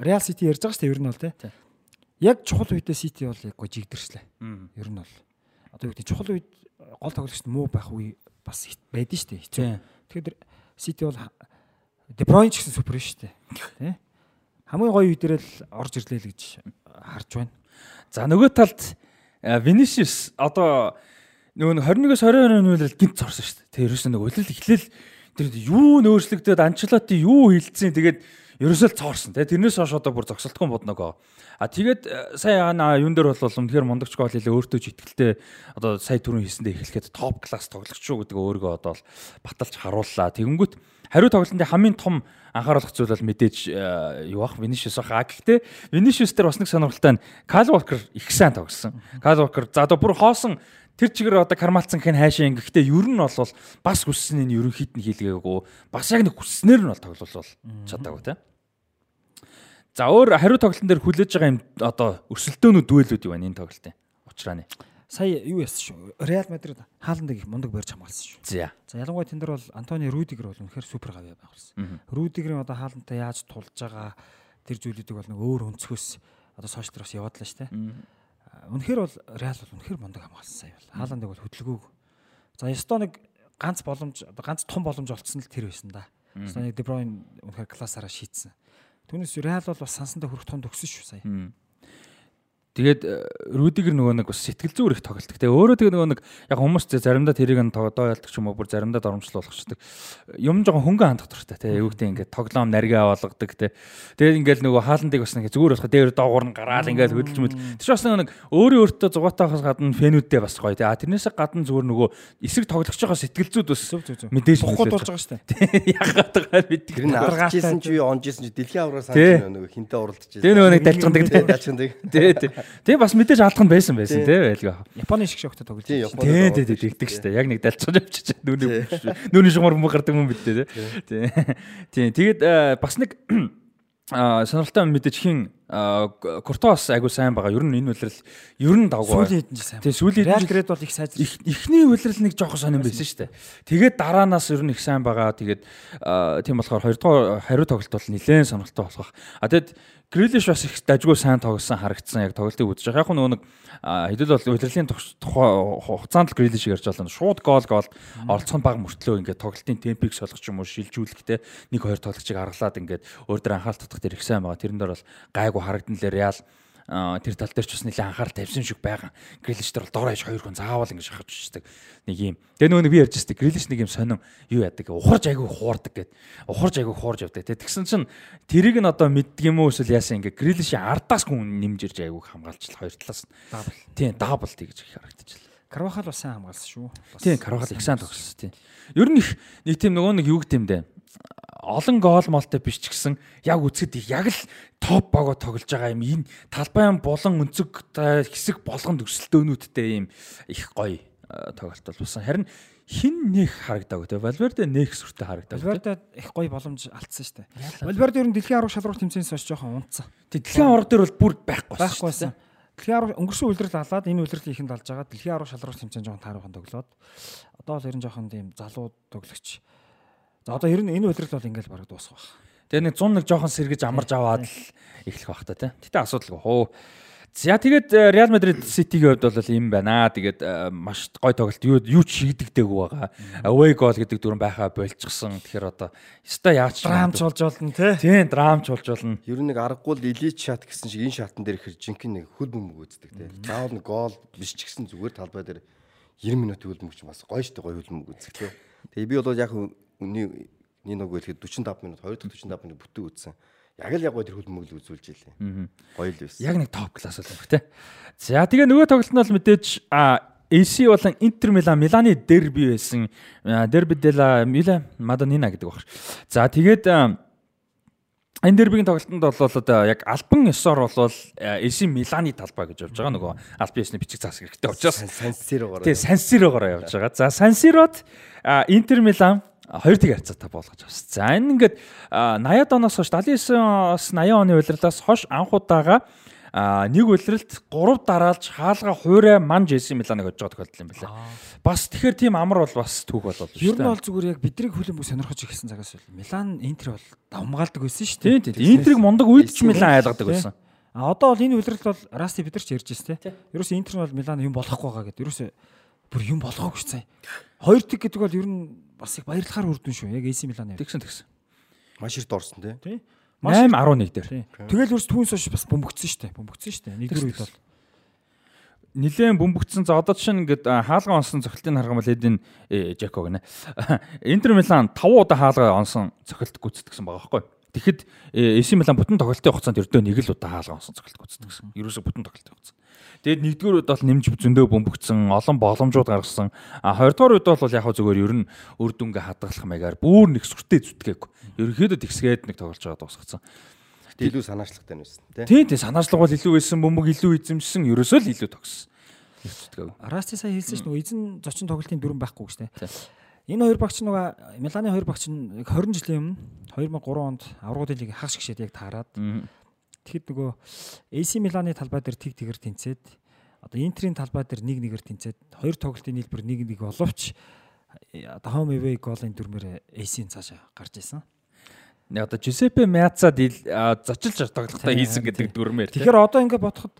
Реал Сити ярьж байгаа шүү дээ. Ер нь бол тий яг чухал үедээ Сити бол яг жигдэрчлээ. Ер нь бол одоо юу гэдэг чухал үед гол тоглогчд муу байх үе бас байдэн шүү дээ. Хэцүү. Тэгэхээр Сити бол Де Бройн ч гэсэн супер шүү дээ. Тэ? Хамгийн гоё үе дээр л орж ирлээ л гэж харж байна. За нөгөө талд Vinicius одоо нөгөө 21-с 22 үеэр гинт зорсон шүү дээ. Тэ ерөөсөө нэг улирал эхлээл тэр юу нөөцлөгдөд Анчлоти юу хилцсэн тэгээд ерөөсөө л цоорсон тий тэрнээс хойш одоо бүр зогсолтгүй бодногоо а тэгээд э, сая юун дээр бол үнэхээр мондогч гол хэлээ өөртөө ч ихтэй одоо сая түрүүн хийсэндээ эхлэхэд топ класс тоглогч шүү гэдэг өөрийгөө одоо баталж харууллаа. Тэгэнгүүт хариу тоглолтын хамгийн том анхааруулах зүйл бол мэдээж э, юу ах? Vinicius ах. А гэхдээ Vinicius дээр бас нэг сонирхолтой нь Kyle Walker их сайн тоглосон. Kyle Walker за одоо бүр хоосон тэр чигээр одоо кармалцсан хэн хайшаа ингэхдээ ер нь бол бас хүссний нь ерөнхийд нь хийлгээгүй. Бас яг нэг хүсснээр нь бол тоглол чадаагүй тийм За өөр хариу тоглолтын дээр хүлээж байгаа юм одоо өрсөлдөөнүүд дүүлүүд юу вэ энэ тоглолтын учрааны. Сая юу яасан шүү. Реал Мадрид хааландыг их мундаг барьж хамгаалсан шүү. За. За ялангуяа тэн дээр бол Антони Рүдигер бол үнэхээр супер гавьяа байгуулсан. Рүдигерийн одоо хаалантай яаж тулж байгаа тэр зүйлүүдийг бол нэг өөр өнцгөөс одоо сошиал руу яваад л штэ. Үнэхээр бол Реал бол үнэхээр мундаг хамгаалсан сая бол. Хааландыг бол хөдөлгөөг. За ёстой нэг ганц боломж ганц том боломж олцсон л тэр байсан да. Ёстой нэг Дебройн үнэхээр классаараа шийдсэн. Түүнээс Реал бол бас сансандаа хүрэх тунд өгсөн шүү сая. Тэгээд э, Рүдигер нөгөө нэг бас сэтгэл зүйр их тоглолт. Тэгээ өөрөө тэгээ нөгөө нэг яг хүмүүс зэ заримдаа тэрийг нь доо ялдаг ч юм уу бүр заримдаа доромжлуулахчдаг. Юм жоохон хөнгөн хандах дуртай тий. Эвгтэй ингээд тоглоом наргаа болгодог тий. Тэгээд ингээд нөгөө хааландыг бас нэг зүгээр болох дээр доогуур нь гараал ингээд хөдөлж мэд. Тэр бас нэг өөрөө өөртөө зугаатаахаас гадна фэнүүдтэй бас гоё тий. А тэрнээс гадна зүгээр нөгөө эсрэг тоглогч байгаа сэтгэл зүйд бас мэдээж боход болж байгаа шүү дээ. Ягаад байгаа бид Тэр нь аргажсэн чи юу онжсэн чи дэлхийн аврал санаж нөгөө хинтээ уралдаж Тэгээ нөгөө нэг далжгандаг тий. Далжгандаг. Тий тий. Тэгээ бас мэдээж алах нь байсан байсан тий байлгаа. Японы шиг шогтой тоглож Тий, байсан. Тий тий тий тэгдэг штэ. Яг нэг далцгаж явчих. Нүуний нүуний шугамар мөн гардаг юм битээ тий. Тий. Тэгээд э, бас нэг а сонирхолтой мэдээж хин Куртос айгу сайн байгаа. Ер нь энэ үлрэл ер нь давгүй. Сүүлийн хэдэн жил сайн. Тий сүүлийн хэдэн жил- бол их сайжрал. их ихний үлрэл нэг жоохон сонирн байсан шүү дээ. Тэгээд дараанаас ер нь их сайн байгаа. Тэгээд тийм болохоор хоёрдугаар хариу тоглолт бол нэлээд сонирхолтой болох. А тэгэд Грилиш бас их дажгүй сайн тоглосон харагдсан яг тоглолтыг үзэж байгаа. Яг нөгөө нэг хэдүүл бол удирлын тухай хугацаанд л Грилиш ярьж байгаа нь шууд гол гол оролцох нь баг мөртлөө ингээд тоглолтын темпийг солих юм уу шилжүүлэхтэй нэг хоёр тоглогчийг аргалаад ингээд өөр дөр анхаарал татах тэр их сайн байгаа. Тэрэн дээр бол гайгүй харагдан л Реал тэр тал дээр ч бас нэлээд анхаарал тавьсан шиг байгаа. Грилиш дээр бол доор аж хоёр хүн заавал ингэж хахаж үздэг. Нэг юм. Тэгээ нөгөө нэг би ярьж байсан. Грилиш нэг юм сонин юу яадаг. Ухарж айгүй хуурдаг гэд. Ухарж айгүй хуурж явдаг. Тэ тэгсэн чинь тэрийг нь одоо мэддэг юм уу эсвэл яасан ингээ Грилишийн ардаас хүн нэмж ирж айгүй хамгаалж хоёр талаас. Дабл. Тийм, дабл тэгж их харагдчихлаа. Карвахал бас сайн хамгаалсан шүү. Тийм, Карвахал их сайн тогссон тийм. Ер нь их нэг тийм нөгөө нэг юу гэмдэ. Олон гол молтой биш ч гэсэн яг үцгэд яг л топ богоо тоглож байгаа юм. Энэ талбайн болон өнцөг хэсэг болгон төгсөлтөөнүүдтэй юм их гоё тоглолт болсон. Харин хин нэх харагдаагүй те. Валверде нэх сүртэй харагдаагүй. Валверде их гоё боломж алдсан дээ. Валверде ер нь дэлхийн арга шалралт тэмцээнээс хойш жоохон унтсан. Дэлхийн авраг дээр бол бүр байхгүй Байхгүйсэн. Дэлхийн арга өнгөрсөн үйлрэл алаад энэ үйлрэл ихэнд алж байгаа. Дэлхийн арга шалралт тэмцээн жоохон таархан тоглоод одоо бол ер нь жоохон тийм залуу тоглогч. За одоо ер нь энэ үйлрэл бол ингээл бараг дуусах байх. Тэгээ нэг 101 жоохон сэргэж амарж аваад л эхлэх бах та те. Гэтэ асуудалгүй. Хөө. За тэгээд Real Madrid City-ийн хувьд бол юм байна. Тэгээд э, маш гой тоглолт юу юу ч шигдэгдээгүй байгаа. Away goal гэдэг дүрэн байхаа болчихсон. Тэгэхээр одоо ёстой яач Драмч болж болно те. Тийм драмч болж болно. Ер нь нэг аргагүй л элит шат гэсэн шиг энэ шатан дээр ихэр жинхэнэ нэг хөл бөмбөг үздэг те. Заавал нэг гол биш ч гэсэн зүгээр талбай дээр 90 минут хөл бөмбөг ч бас гоё штэ гоё хөл бөмбөг үздэг те. Тэгээ би бол яг үний Ниног хэлэхэд 45 минут 2 дахь 45 минут бүтэн үзсэн. Яг л яг гоё тэр хөл бөмбөг л үзүүлж илээ. Гоё л байсан. Яг нэг топ класс бол юм те. За тэгээ нөгөө тоглолт нь бол мэдээж а AC болон Интер Милан Миланы дерби байсан. Дерби дела Мила Мадонина гэдэг баг. За тэгээд энэ дербигийн тоглолтод бол одоо яг альбан ёсоор бол AC Миланы талбай гэж явж байгаа нөгөө альбан ёсны бичиг цаас хэрэгтэй учраас Сан Сиро тий Сан Сирогоор явж байгаа. За Сан Сирод а, Интер Милан хоёр тэг харьцаатай болгож авсан. За энэ ингээд а, 80-ад оноос хойш 79-оос 80 оны улирлаас хойш анх удаага нэг улиралд 3 дараалж хаалга хуурай манж AC Миланыг хожиж байгаа тохиолдол юм байна. Бас тэгэхээр тийм амар бол бас түүх болол шүү Ер нь дээ. бол зүгээр яг бидрийг хүлэмж сонирхож ирсэн цагаас бол Милан Интер бол давмгаалдаг байсан шүү дээ. Тийм тийм. Интерийг мундаг үед ч Милан айлгадаг байсан. А одоо бол энэ үйлрэл бол Расти бид нар ч ярьж байна те. Ерөөсөө Интер нь бол Милан юм болохгүй байгаа гэдэг. Ерөөсөө бүр юм болгоогүй цаа. Хоёр тэг гэдэг бол ер нь бас их баярлахаар үрдэн шүү. Яг AC Милан яваа. Тэгсэн тэгсэн. Маш их дорсон те. Тий. 8 11 дээр. Тэгэл ерөөс түүнээс хойш бас бөмбөгцсөн шүү дээ. Бөмбөгцсөн шүү дээ. Нэгдүгээр үед бол нилээн бөмбөгцсөн. За одоо жишээ нь ингээд хаалга онсон юм бол Эдин э, Жако гэнэ. Интер Милан 5 удаа хаалга онсон цохилт гүйцэтгсэн байгаа байхгүй. Тэгэхэд AC Милан бүтэн тоглолтын хугацаанд ердөө нэг л удаа хаалга онсон цохилт гүйцэтгсэн. Ерөөсө бүтэн тоглолтын хугацаанд. Тэгээд нэгдүгээр үед бол нэмж зөндөө бөмбөгцсөн, олон боломжууд гаргасан. А хоёрдугаар үед бол яг зүгээр ер нь үр дүнгээ хадгалах маягаар бүр нэг сүртэй зүтгээгүй. Ерөнхийдөө тэгсгээд нэг тоглож байгаа дуусгацсан. Илүү санаачлагтай байсан те. Тийм тийм санаачлага бол илүү байсан, бөмбөг илүү эзэмшсэн, ерөөсөө л илүү тогссон. Их зүтгээгүй. Расти сая хэлсэн шүү нөгөө эзэн зочин тоглолтын дүрэн байхгүй шүү Тий. Энэ хоёр багч нөгөө Миланы хоёр багч нь 20 жилийн өмнө 2003 онд аврагын лиг хагас гişэд яг таарад. Тэгэхэд нөгөө AC Миланы талбай дээр тэг тэгэр тэнцээд одоо Интерийн талбай дээр нэг нэгээр тэнцээд хоёр тоглолтын нийлбэр нэг нэг боловч э, одоо home away голын дүрмээр AC-ийн цаашаа гарч исэн. Одоо Жюсеппе Мяцад зочилж тоглохтой хийсэн гэдэг дүрмээр. Тэгэхээр одоо ингээд бодоход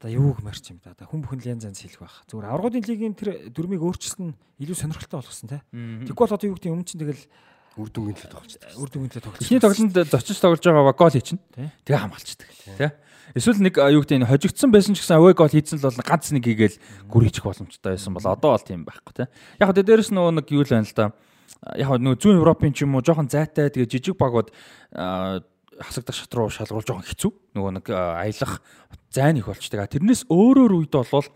одоо юу гэмэрч юм да. Хүн бүхэн л янз янз хэлэх байх. Зүгээр аврагуудын лигийн тэр дүрмийг өөрчилсөн илүү сонирхолтой болгосон те. Тэгвэл одоо юу гэдэг юм чинь тэгэл үр дүнгийн төлөө тоглож үр дүнгийн төлөө тоглож. Эхний тоглолтод зочиж тоглож байгаа гол хийчихнэ. Тэгээ хамгаалцдаг. Тэ. Эсвэл нэг юу гэдэг нь хожигдсан байсан ч гэсэн away goal хийсэн л бол ганц нэг хийгээл гүр хийчих боломжтой байсан бол одоо бол тийм байхгүй те. Яг хөө дээрээс нөгөө нэг юу л байна л да. Яг нөгөө зүүн Европын ч юм уу жоохон зайтай тэгээ жижиг багууд хасагдах шат руу шалгуулж жоохон хэцүү. Нөгөө нэг аялах зайн их болчтой. Тэрнээс өөрөөр үед болвол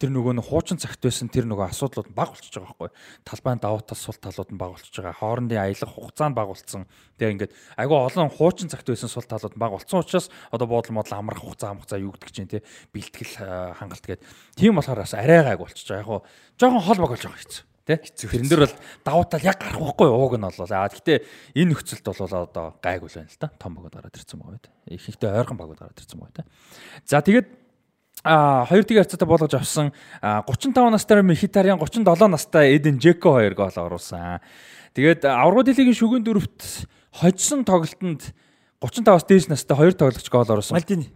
тэр нөгөө нэг хуучин цагт байсан тэр нөгөө асуудлууд нь баг болчихж байгаа байхгүй. Талбайн давуу тал сул талууд нь баг болчихж байгаа. Хоорондын аялах хугацаа нь баг болцсон. Тэгээ ингээд айгүй олон хуучин цагт байсан сул талууд нь баг болцсон учраас одоо буудлын модал амрах хугацаа амгацаа юу гэдэг чинь те бэлтгэл хангалт гээд тийм болохоор бас арай гайг болчихж байгаа. Яг хуу жоохон хол баг болж байгаа хэвчээ Тэ? Тэрэн дээр бол давуу тал яг гарах байхгүй ууг нь болоо. Аа гэхдээ энэ нөхцөлд бол одоо гайг үл байна л да. Том багууд гараад ирсэн байгаа байт. Их ихтэй ойрхон багууд гараад ирсэн байгаа байт. За тэгээд а хоёр тийг харьцаатай болгож авсан 35 настай Мхитариан 37 настай Эден Жеко хоёр гол оруулсан. Тэгээд аврагууд лигийн шүгэн дөрөвт хожсон тоглолтод 35-аас дээш настай хоёр тоглогч гол оруулсан. Мальдини.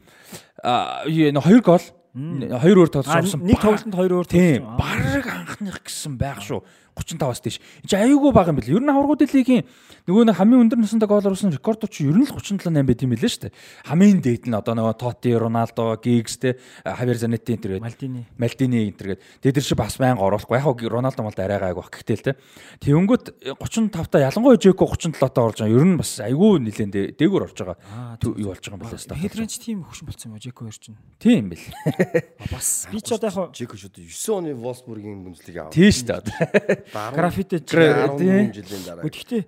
А хоёр гол Хоёр өөр тоглож авсан. Нэг тоглолтод хоёр өөр тийм. Бараг анхных гэсэн байх шүү. 35-аас дээш. Энд чинь аюулгүй бага юм бэл. Ер нь аваргууд лигийн нөгөө нэг хамгийн өндөр настай гол оруулсан рекорд ч ер нь л 37 8 байт юм билээ шүү дээ. Хамгийн дээд нь одоо нөгөө Тоти, Роналдо, Гигс те Хавер Занетти энэ төргээд Мальдини. Мальдини энэ төргээд тэд нар шиг бас байнга оруулахгүй. Яг хоо Роналдо мал арай гайг баг гэхтэл те. Тэнгүүт 35 та ялангуяа Жеко 37 та оруулж байгаа. Ер нь бас айгүй нилэн дээгүүр орж байгаа. Юу болж байгаа юм бэлээ стат. Хедрэнч тийм хөшин болсон юм Жеко хоёр чинь. Тийм бэл. Бас би ч одоо яг Жеко одоо 9 оны Волсбургийн бүнцлийг авав. Тийм шүү дээ. Граффити 10 жилийн дараа. Гэхдээ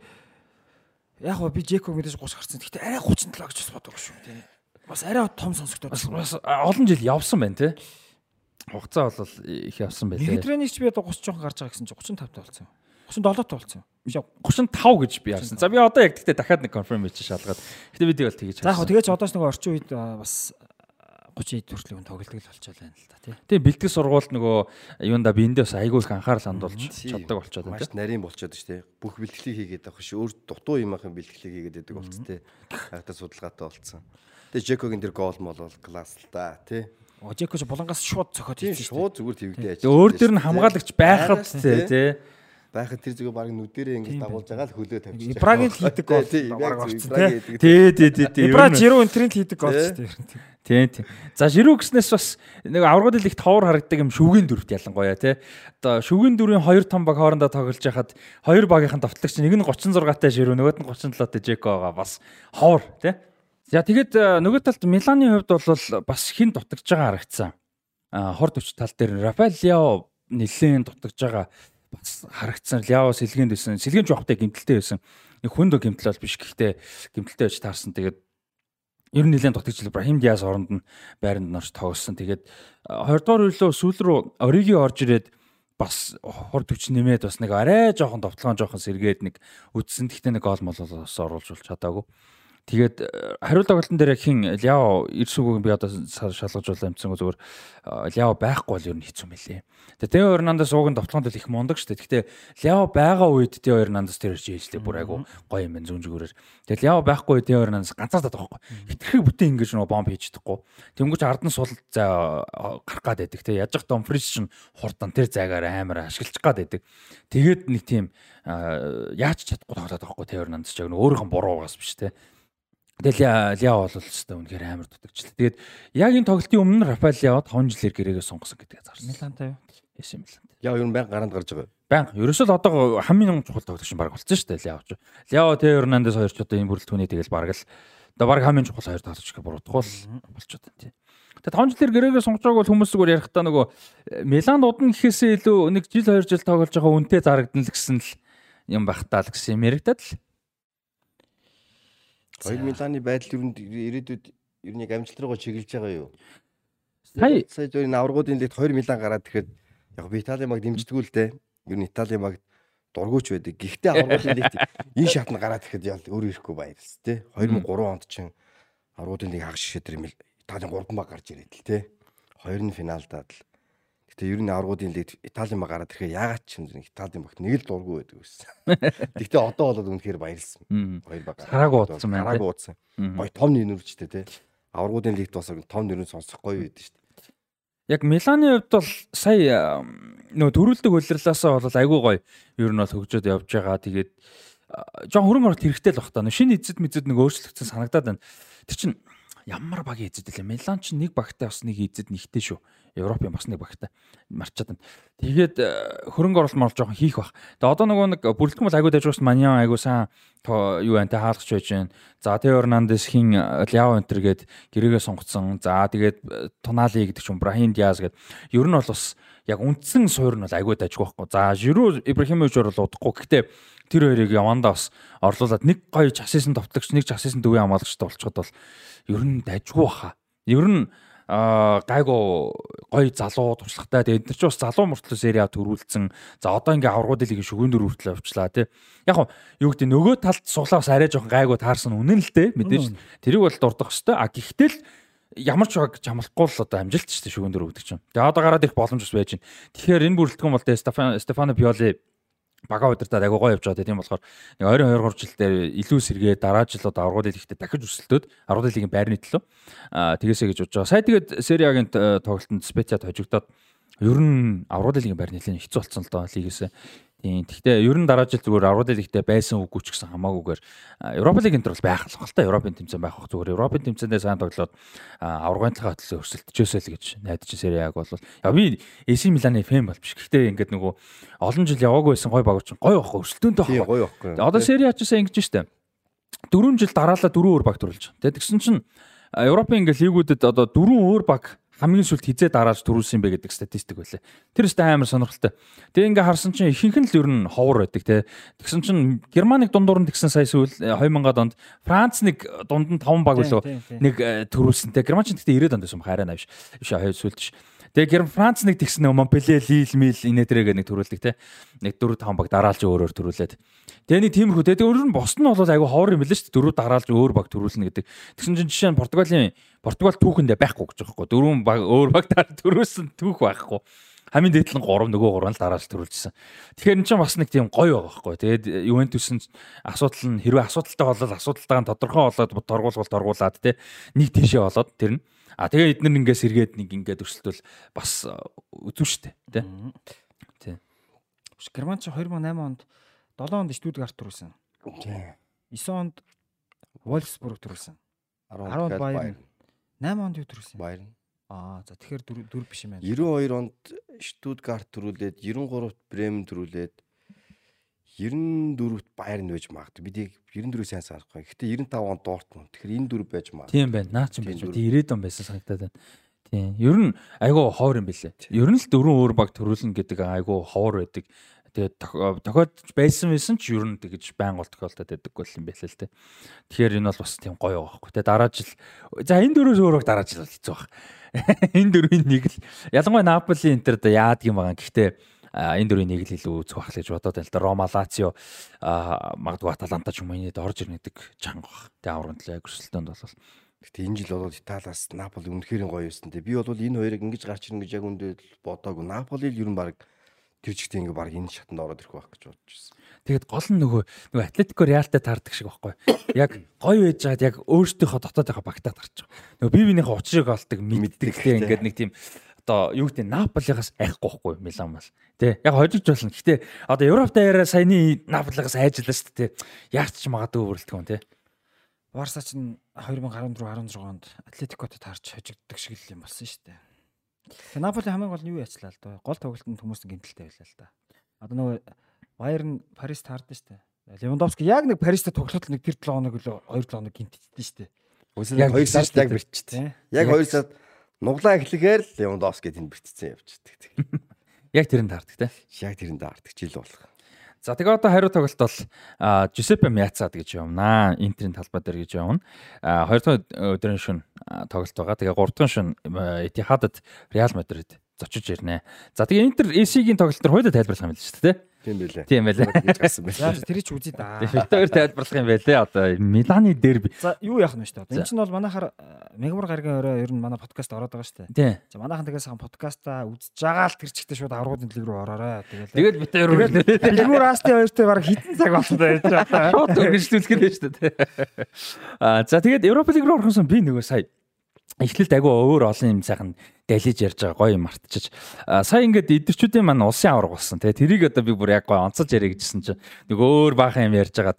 яг гоо би Жеког мэдээж 30 гарсан. Гэхдээ арай 37 гэж бас боддог шүү тий. Бас арай том сонсогдоод бас бас олон жил явсан байна тий. Хугацаа бол их явсан байлээ. Хидрэнийч би одоо 30 жоохон гарч байгаа гэсэн чинь 35 та болсон. 37 та болсон. Биш 35 гэж би явсан. За би одоо яг гэхдээ дахиад нэг конфирм хийж шалгаад. Гэтэ би тэг бол тэгэж. За яг тэгэж одоос нэг орчин үед бас 30 эд хүртэл тоглолтог л болчиход байна л да тий. Тэгээ бэлтгэл сургуульд нөгөө юунда биэндээ бас айгүй их анхаарал хандуулж чаддаг болчиход байна. Маш нарийн болчиход шүү дээ. Бүх бэлтгэлийг хийгээд авах ш. Өөр дутуу юм ахын бэлтгэлийг хийгээд байдаг болц тий. Хайтаа судалгаатай болцсон. Тэгээ Жекогийн тэр гол мол бол класс л да тий. О Жеко ч булангаас шууд цохоод тийм шууд зүгээр твэгдээ ажиж. Өөр дөр нь хамгаалагч байхад тий тий байхад тэр зүгээр баг нүдэрээ ингэж дагуулж байгаа л хөлөө тавьчих. Ибрагийн л хийдэг гол баг орсон тий. Тий тий тий. Ибра жирүү энтрийн л хийдэг гол шүү дээ. Тий, тий. За ширүү гэснээс бас нэг аврагууд их товор харагддаг юм шүгэн дөрөвт ялангуяа тий. Одоо шүгэн дөрвийн хоёр том баг хоорондоо тоглож яхад хоёр багийнхан товтлогч нэг нь 36 таа ширүү нөгөө нь 37 таа Жеко байгаа бас ховор тий. За тэгэд э, нөгөө талд Миланы хувьд бол бас хин дутагж байгаа харагдсан. А хор төвч тал дээр Рафаэл Ляо нэлээд дутагж байгаа бас харагдсан. Ляо сэлгээнд байсан. Сэлгээнд жоохтой гимтэлтэй байсан. Нэг хүнд гимтэл бол биш гэхдээ гимтэлтэй байж таарсан. Тэгээд ер нь нэлээд дутагч Ибрахим Диас оронд нь байранд норч тоглосон. Тэгээд 20 дугаар үеэлөө сүүл рүү Ориги орж ирээд бас хор төвч нэмээд бас нэг арай жоохон довтлогоо жоохон сэргээд нэг үдсэн. Гэхдээ нэг гол мол бас оруулж чадаагүй. Тэгээд э, хариулт тоглолтын дээр хин Ляо Ирсүгөөг би одоо шалгаж болоо юмцсан зүгээр э, Ляо байхгүй бол ер нь хэцүү мэлээ. Тэгээд Тео Эрнандес ууг нь довтлоонд л их мундаг шүү дээ. Гэхдээ Ляо байгаа үед Тео Эрнандес тэр чийжлээ бүр айгу гоё юм байна зүүн зүгээрэр. Тэгээд Ляо байхгүй үед Тео Эрнандес ганцаардаад байгаа байхгүй. Хитрхэг бүтэн ингэж нөө бомб хийж чадахгүй. Тэнгүүч ард нь сул за гарах гад байдаг те. Яж хат Домфрис шин хурдан тэр зайгаар амар ашиглах гад байдаг. Тэгээд нэг тийм яаж чадахгүй тоглоод байгаа байхгүй Тео Эрнандес ч яг өөрийнх нь буруу байгаас биш те. Тэгэл Ляо бол өстой үнэхээр амар дутагчлаа. Тэгээд яг энэ тоглолтын өмнө Рафаэл Ляо 5 жилээр гэрээгээ сонгосон гэдгийг зарсан. Милантай юу? Эс Милан. Яа ер нь баян гаранд гарч байгаа. Баян. Ерөөсөө л одоо хамгийн чухал тоглогч баг болсон шүү дээ Ляо ч. Ляо тэ Эрнандес хоёр ч одоо энэ бүрэлдэхүүний тэгэл баг л одоо баг хамгийн чухал хоёр тоглогч гэх буруудах бол болчиход байна тий. Тэгээд 5 жилээр гэрээгээ сонгож байгааг бол хүмүүс зүгээр ярихдаа нөгөө Милан удна гэхээсээ илүү нэг жил 2 жил тоглож байгаа үнтэй зарагдана л гэсэн л юм байх таа л гэсэн юм яригадад л. Хоёр Миланы байдал ер нь ирээдүйд ер нь яг амжилт руугаа чиглэж байгаа юу? Сая сая зөвхөн аврагуудын лигт 2 Милан гараад тэгэхэд яг би Италийн баг дэмждэггүй л дээ. Ер нь Италийн баг дургуйч байдаг. Гэхдээ аврагуудын лигт энэ шатнд гараад тэгэхэд ял өөр ирэхгүй баярлс тээ. 2003 онд чинь аврагуудын лиг хагас шишээ тэр Италийн 3 баг гарч ирээд л тээ. Хоёр нь финалдаад л. Гэтэ ер нь аврагуудын лиг Италийн баг гараад ирэхээр яагаад ч юм Италийн багт нэг л дургу байдаг байсан. Гэтэ одоо бол үнэхээр баярлсан. Хоёр баг. Хараагүй удсан байна, Хараагүй удсан. Гоё том нэрвчтэй те. Аврагуудын лигт бас том нэрэн сонсох гоё байдаг шүү дээ. Яг Миланы хувьд бол сая нөө төрүүлдэг улирлаасаа бол айгүй гоё ер нь бол хөгжөөд явж байгаа. Тэгээд жоон хөрөнгө оруулалт хэрэгтэй л бах та. Шинэ эзэд мэзэд нэг өөрчлөгдсөн санагдаад байна. Тэр чинь ямар багийн эзэд лээ. Милан ч нэг багтай бас нэг эзэд нэгтэй шүү. Европын бас нэг багтай марчаад байна. Тэгээд хөрөнгө оруулалт мал жоохон хийх бах. Тэгээд одоо нөгөө нэг бүрэлдэхүүн бол айгүй дайжгаас Маньян айгүй сайн юу байна те хаалгач байж байна. За Тео Эрнандес хин Ляо Энтер гээд гэрээгээ сонгоцсон. За тэгээд Тонали гэдэг чинь Брахим Диаз гээд ер нь бол бас яг үндсэн суур нь бол айгүй дайжгүй байхгүй. За Жиру Ибрахимович бол удахгүй. Гэхдээ тэр хоёрыг явандаа бас орлуулад нэг гоё часисэн товтлогч нэг часисэн дөвийн хамгаалагчтай болчиход бол ер нь дайжгүй баха. Ер нь гайгүй гоё залуу туршлагатай. Тэгээд эдгээр ч бас залуу мөртлөө сери А төрүүлсэн. За одоо ингээ аврагуудын лигийн шүгэн дөрөв хүртэл авчлаа тий. Яг юу гэдэг нөгөө талд суулаас арай жоохон гайгүй таарсан үнэн л дээ мэдээж. Тэрийг бол дурдах хэвээр. А гэхдээ л ямар ч баг чамлахгүй л одоо амжилт ч шүгэн дөрөв гэдэг чинь. Тэгээд одоо гараад ирэх боломж бас байж байна. Тэгэхээр энэ бүрэлдэхүүн бол Стефано Стефано Пиоли бага удирдаад агай гоо явж байгаа тийм болохоор нэг 22 3 жил дээр илүү сэргээ дараа жилүүд аврагууд лигтээ дахиж өсөлтөөд аврагууд лигийн байрны төлөө тэгээсэ гэж бодож байгаа. Сая тэгээд Сериагийн тоглолтод Специад хожигдоод ер нь аврагууд лигийн байр нэлээд хэцүү болсон л доо лигээс. Тийм. Гэхдээ ер нь дараа жил зүгээр аврагууд лигтээ байсан үгүй ч гэсэн хамаагүйгээр Европа лиг энтер бол байх л та Европын тэмцээн байх хөх зүгээр Европын тэмцээндээ сайн тоглоод аврагын талаа төлөө өрсөлдөжөөсэй л гэж найдаж Сериаг бол яа би AC Миланы фэн бол биш. Гэхдээ ингээд нөгөө олон жил яваагүй байсан гой баг чинь гой байхгүй өрсөлдөөнтэй Тийм байхгүй. гоё байхгүй. Одоо Сери А ч гэсэн ингэж штэ. Дөрвөн жил дараалал дөрвөн өөр баг төрүүлж. Тэгсэн чинь Европын ингээ лигүүдэд одоо дөрвөн өөр баг хамгийн сүлд хизээ дараалж төрүүлсэн юм бэ гэдэг статистик байлаа. Тэр өстэй амар сонирхолтой. Тэгээ ингээ харсан чинь ихэнх нь л ер нь ховор байдаг те. Тэгсэн чинь Германыг дундуур нь тэгсэн сая сүүл э, 2000-ад онд Франц нэг дунд нь 5 баг тийм. нэг э, төрүүлсэнтэй. Герман ч гэхдээ 90-ад онд байсан хараа навш. Биш хоёр сүлд ш. Тэгээ Герман Франц нэг тэгсэн нөө Монпеле, Лил, Мил инээдрэгээ нэг төрүүлдэг те. Нэг 4 5 баг дараалж өөрөөр төрүүлээд. Тэгээ нэг тиймэрхүү те. Тэгээ өөр нь бос нь бол айгу ховор юм билээ шүү дээ. Дөрөв дараалж өөр баг төрүүлнэ гэдэг. Тэгсэн чинь жишээ нь Португалийн Португал түүхэндээ байхгүй гэж байгаа байхгүй. Дөрвөн баг өөр баг дараа төрүүлсэн түүх байхгүй. Хамгийн дээд нь 3 нөгөө 3 л дараалж төрүүлжсэн. Тэгэхээр энэ чинь бас нэг тийм гоё байгаа байхгүй. Тэгээд Ювентус нь асуудал нь хэрвээ асуудалтай болол асуудалтайгаа тодорхой болоод торгуулгал торгуулад те нэг тийшээ болоод тэр нь А тэгээ эднэр ингээ сэргээд нэг ингээ өрсөлдөл бас үзүү штэ тий. Тий. Биш, Герман ч 2008 онд 7 онд Штутгарт төрүүлсэн. Тийм. 9 онд Wolfsburg төрүүлсэн. 10 10 онд Bayern. 8 онд юу төрүүлсэн? Баяр. Аа за тэгэхээр дөрв биш юм байна. 92 онд Штутгарт төрүүлээд 93-т Бремен төрүүлээд 94-т Байерн байж магадгүй. Бидийг 94-ийг сайн санахгүй. Гэхдээ 95 онд Дортмунд. Тэгэхээр энэ дөрв байж магадгүй. Тийм байна. Наа ч юм байж. дөрөв. Тийм 90 он байсан санагдаад байна. Тийм. Ер нь айгүй ховор юм бэлээ. Ер нь л дөрвөн өөр баг төрүүлнэ гэдэг айгүй ховор байдаг. Тэгээд тох- тохиолдож байсан байсан ч ер нь тэгэж байнга тохиолдоод байдаг бол юм бэлээ л те. Тэгэхээр энэ бол бас тийм гоё байгаа байхгүй те. Дараа жил за энэ дөрөөс өөр баг дараа жил хэцүү баг. Энэ дөрвийн нэг л ялангуяа Наполи Интер да яадаг юм байгаа. Гэхдээ энэ дөрвийн нэг л илүү үзэх байх л гэж бодоод байна л да. Рома, Лацио магадгүй Аталанта ч юм уу энэд орж ирнэ гэдэг чанга баг. Тэ аврагын төлөө яг өрсөлдөөнд бол Гэхдээ энэ жил бол Италиас Наполи үнэхээр гоё байсан. Тэ би бол энэ хоёрыг ингэж гарч ирнэ гэж яг үндэ л бодоагүй. Наполи л ер нь баг тэр чигтээ ингээ баг энэ шатанд ороод ирэх байх гэж бодож байсан. Тэгээд гол нь нөгөө нөгөө Атлетико Реалтай таардаг шиг байхгүй. Яг гоё байж хаад яг өөртөөхөө дотоодынхаа багтаад гарч байгаа. Нөгөө бие биенийхээ учрыг олдог мэддэг тий. ингээд нэг тийм одоо юу гэдэг нь Наполигаас айхгүй байхгүй Милан мал. Тэ яг хожиж болно. Гэтэ одоо Европ даяараа саяны Наполигаас айжлаа шүү дээ. Яарч ч магадгүй бүрэлдэхүүн тий. Барса ч н 2014 16 онд Атлетикот таарч хожигддаг шиг л юм болсон шүү дээ. Наполи хамгийн гол нь юу яачлаа л доо. Гол тоглолтод хүмүүс гинтэлтэй байлаа л да. Одоо нөгөө Баерн Парис таардаг шүү дээ. Левандовски яг нэг Паристай тоглоход нэг тэр 7 хоног үлээ 2 7 хоног гинтдсэн шүү дээ. Яг 2 сард яг бэрчтэй. Яг 2 сард нуглаа эхлэхээр л Левандовски тэнд бэрчсэн явчихдаг. Яг тэрэнд таардаг тий. Яг тэрэнд аардаг жил болох. За тэгээ одоо хариу тоглолт бол а, Жусеппе Мяцад гэж явна. Интерийн талбай дээр гэж явна. Хоёр дахь өдрийн шөнө тоглолт байгаа. Тэгээ гурав дахь шөнө Этихадад Реал Мадрид зочиж ирнэ. За тэгээ Интер AC-гийн тоглолт төр хоёулаа тайлбарлах юм л шүү дээ. Тийм байлээ. Тийм байлээ. Гэж гарсан За байлээ. тэр ч үзье да. Виктор тайлбарлах юм байлээ. Одоо Миланы дерби. За юу яах нь вэ шүү дээ. Энэ чинь бол манайхаар мегмар гаргийн орой ер нь манай подкаст ороод байгаа шүү дээ. За манайхан тэгээс хаан подкастаа үзэж байгаа л тэр чигтээ шууд аврагын дэлг рүү ороорой. Тэгэл. Бид хоёр Бэлгүүр Асти хоёртой баг хитэн цаг болсон байж байгаа. шууд үргэлжлүүлэх нь шүү дээ. Аа за тэгээд Европа лиг руу орохсон би нөгөө сая эхлэлд агай өөр олон юм сайхан далиж ярьж байгаа гоё юм мартчих. Сая ингээд идэрчүүдийн маань улсын авраг болсон тий. Тэрийг одоо би бүр яг гоё онцолж яриа гэжсэн чинь нөгөө өөр баахан юм ярьж хагаад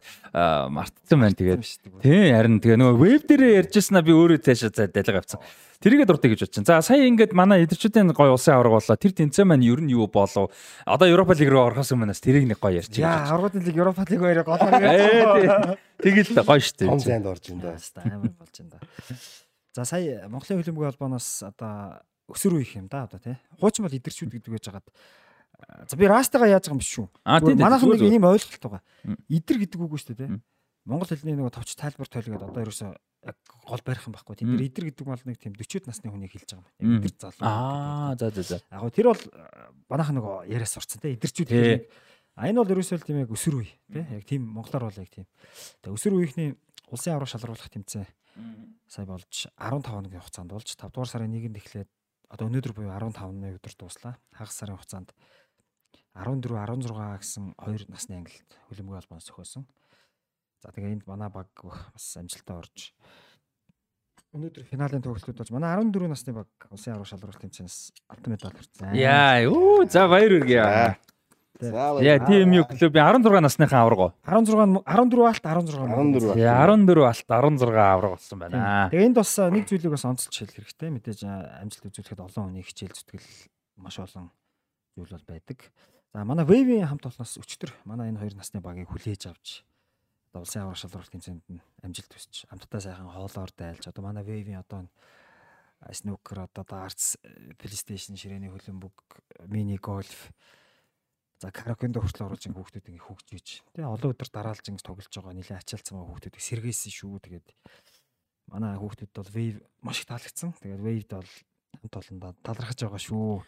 мартсан байна тэгээд. Тий харин тэгээ нөгөө веб дээрээ ярьжсанаа би өөрөө цаашаа за далиг авсан. Тэрийгээ дуртай гэж бодчихсон. За сая ингээд манай идэрчүүдийн гоё улсын авраг боллоо. Тэр тэнцээ маань ер нь юу болов? Одоо Европа лиг руу орохоос өмнөөс тэрийг нэг гоё ярьчих. Яа, аврагын дэлг Европа лиг хоёроо гол Ээ тэгэл гоё шүү Том дээ. зайд орж ин да. Хаста амар болж байна да. За сая Монголын хөлбөмбөгийн холбооноос одоо өсөр үеих юм да одоо тий. Хуучин бол идэрчүүд гэдэг байж хагаад за би растагаа яаж байгаа юм биш тийм, Манайхан нэг ийм ойлголт байгаа. Идэр гэдэг үг шүү дээ тий. Монгол хэлний нөгөө товч тайлбар тойлгээд одоо ерөөсөө яг гол барих юм байхгүй. Дээр идэр гэдэг бол нэг тийм 40-од насны хүнийг хэлж байгаа юм. Идэр залуу. Аа за за за. Яг гоо тэр бол э, манайхан нөгөө яриас сурцсан тий. Идэрчүүд хэрэг. А энэ бол ерөөсөө л тийм яг өсөр үе тий. Яг тийм монголоор бол яг тийм. Тэгээ өсөр үеийнхний улсын авраг шалруулах тэмцээн сая болж 15 хоногийн хугацаанд болж 5 дугаар сарын 1-нд эхлээд одоо өнөөдөр буюу 15-ны өдөр дуслаа. Хагас сарын хугацаанд 14 16 гэсэн хоёр насны ангилалд хөлбөмбөгийн холбооноос зохиосон. За тэгээ энд манай баг бас амжилттай орж өнөөдөр финалийн тоглолтууд болж манай 14 насны баг улсын авраг шалралт тэмцээнээс алтан медаль хүртсэн. Яа, үү за баяр үргээ. За Яа, TMU клубын 16 насныхан авраг. 16 14 алт 16 14 Яа, 14 алт 16 авраг болсон байна. Тэгээ энд бас нэг зүйлийг бас онцолж хэлэх хэрэгтэй. Мэдээж амжилт үзүүлэхэд олон хүний хичээл зүтгэл маш олон зүйл бол байдаг. За манай Wave-ийн хамт олноос өчтөр манай энэ хоёр насны багийг хүлээж авч одоо улсын авраг шалралт тэмцээнд нь амжилт хүсч амттай сайхан хоолоор дайлж одоо манай Wave-ийн одоо снукер одоо дартс PlayStation ширээний хөлбөмбөг мини гольф за караконд хүртэл оруулж ингээ хүүхдүүд ингээ хөгжиж тэгээ олон өдөр дараалж ингээ тоглож байгаа нэлээ ачаалцсан байгаа хүүхдүүдийг сэргээсэн шүү тэгээд манай хүүхдүүд бол Wave маш их таалагдсан тэгээд Wave-д бол хамт олондоо талархаж байгаа шүү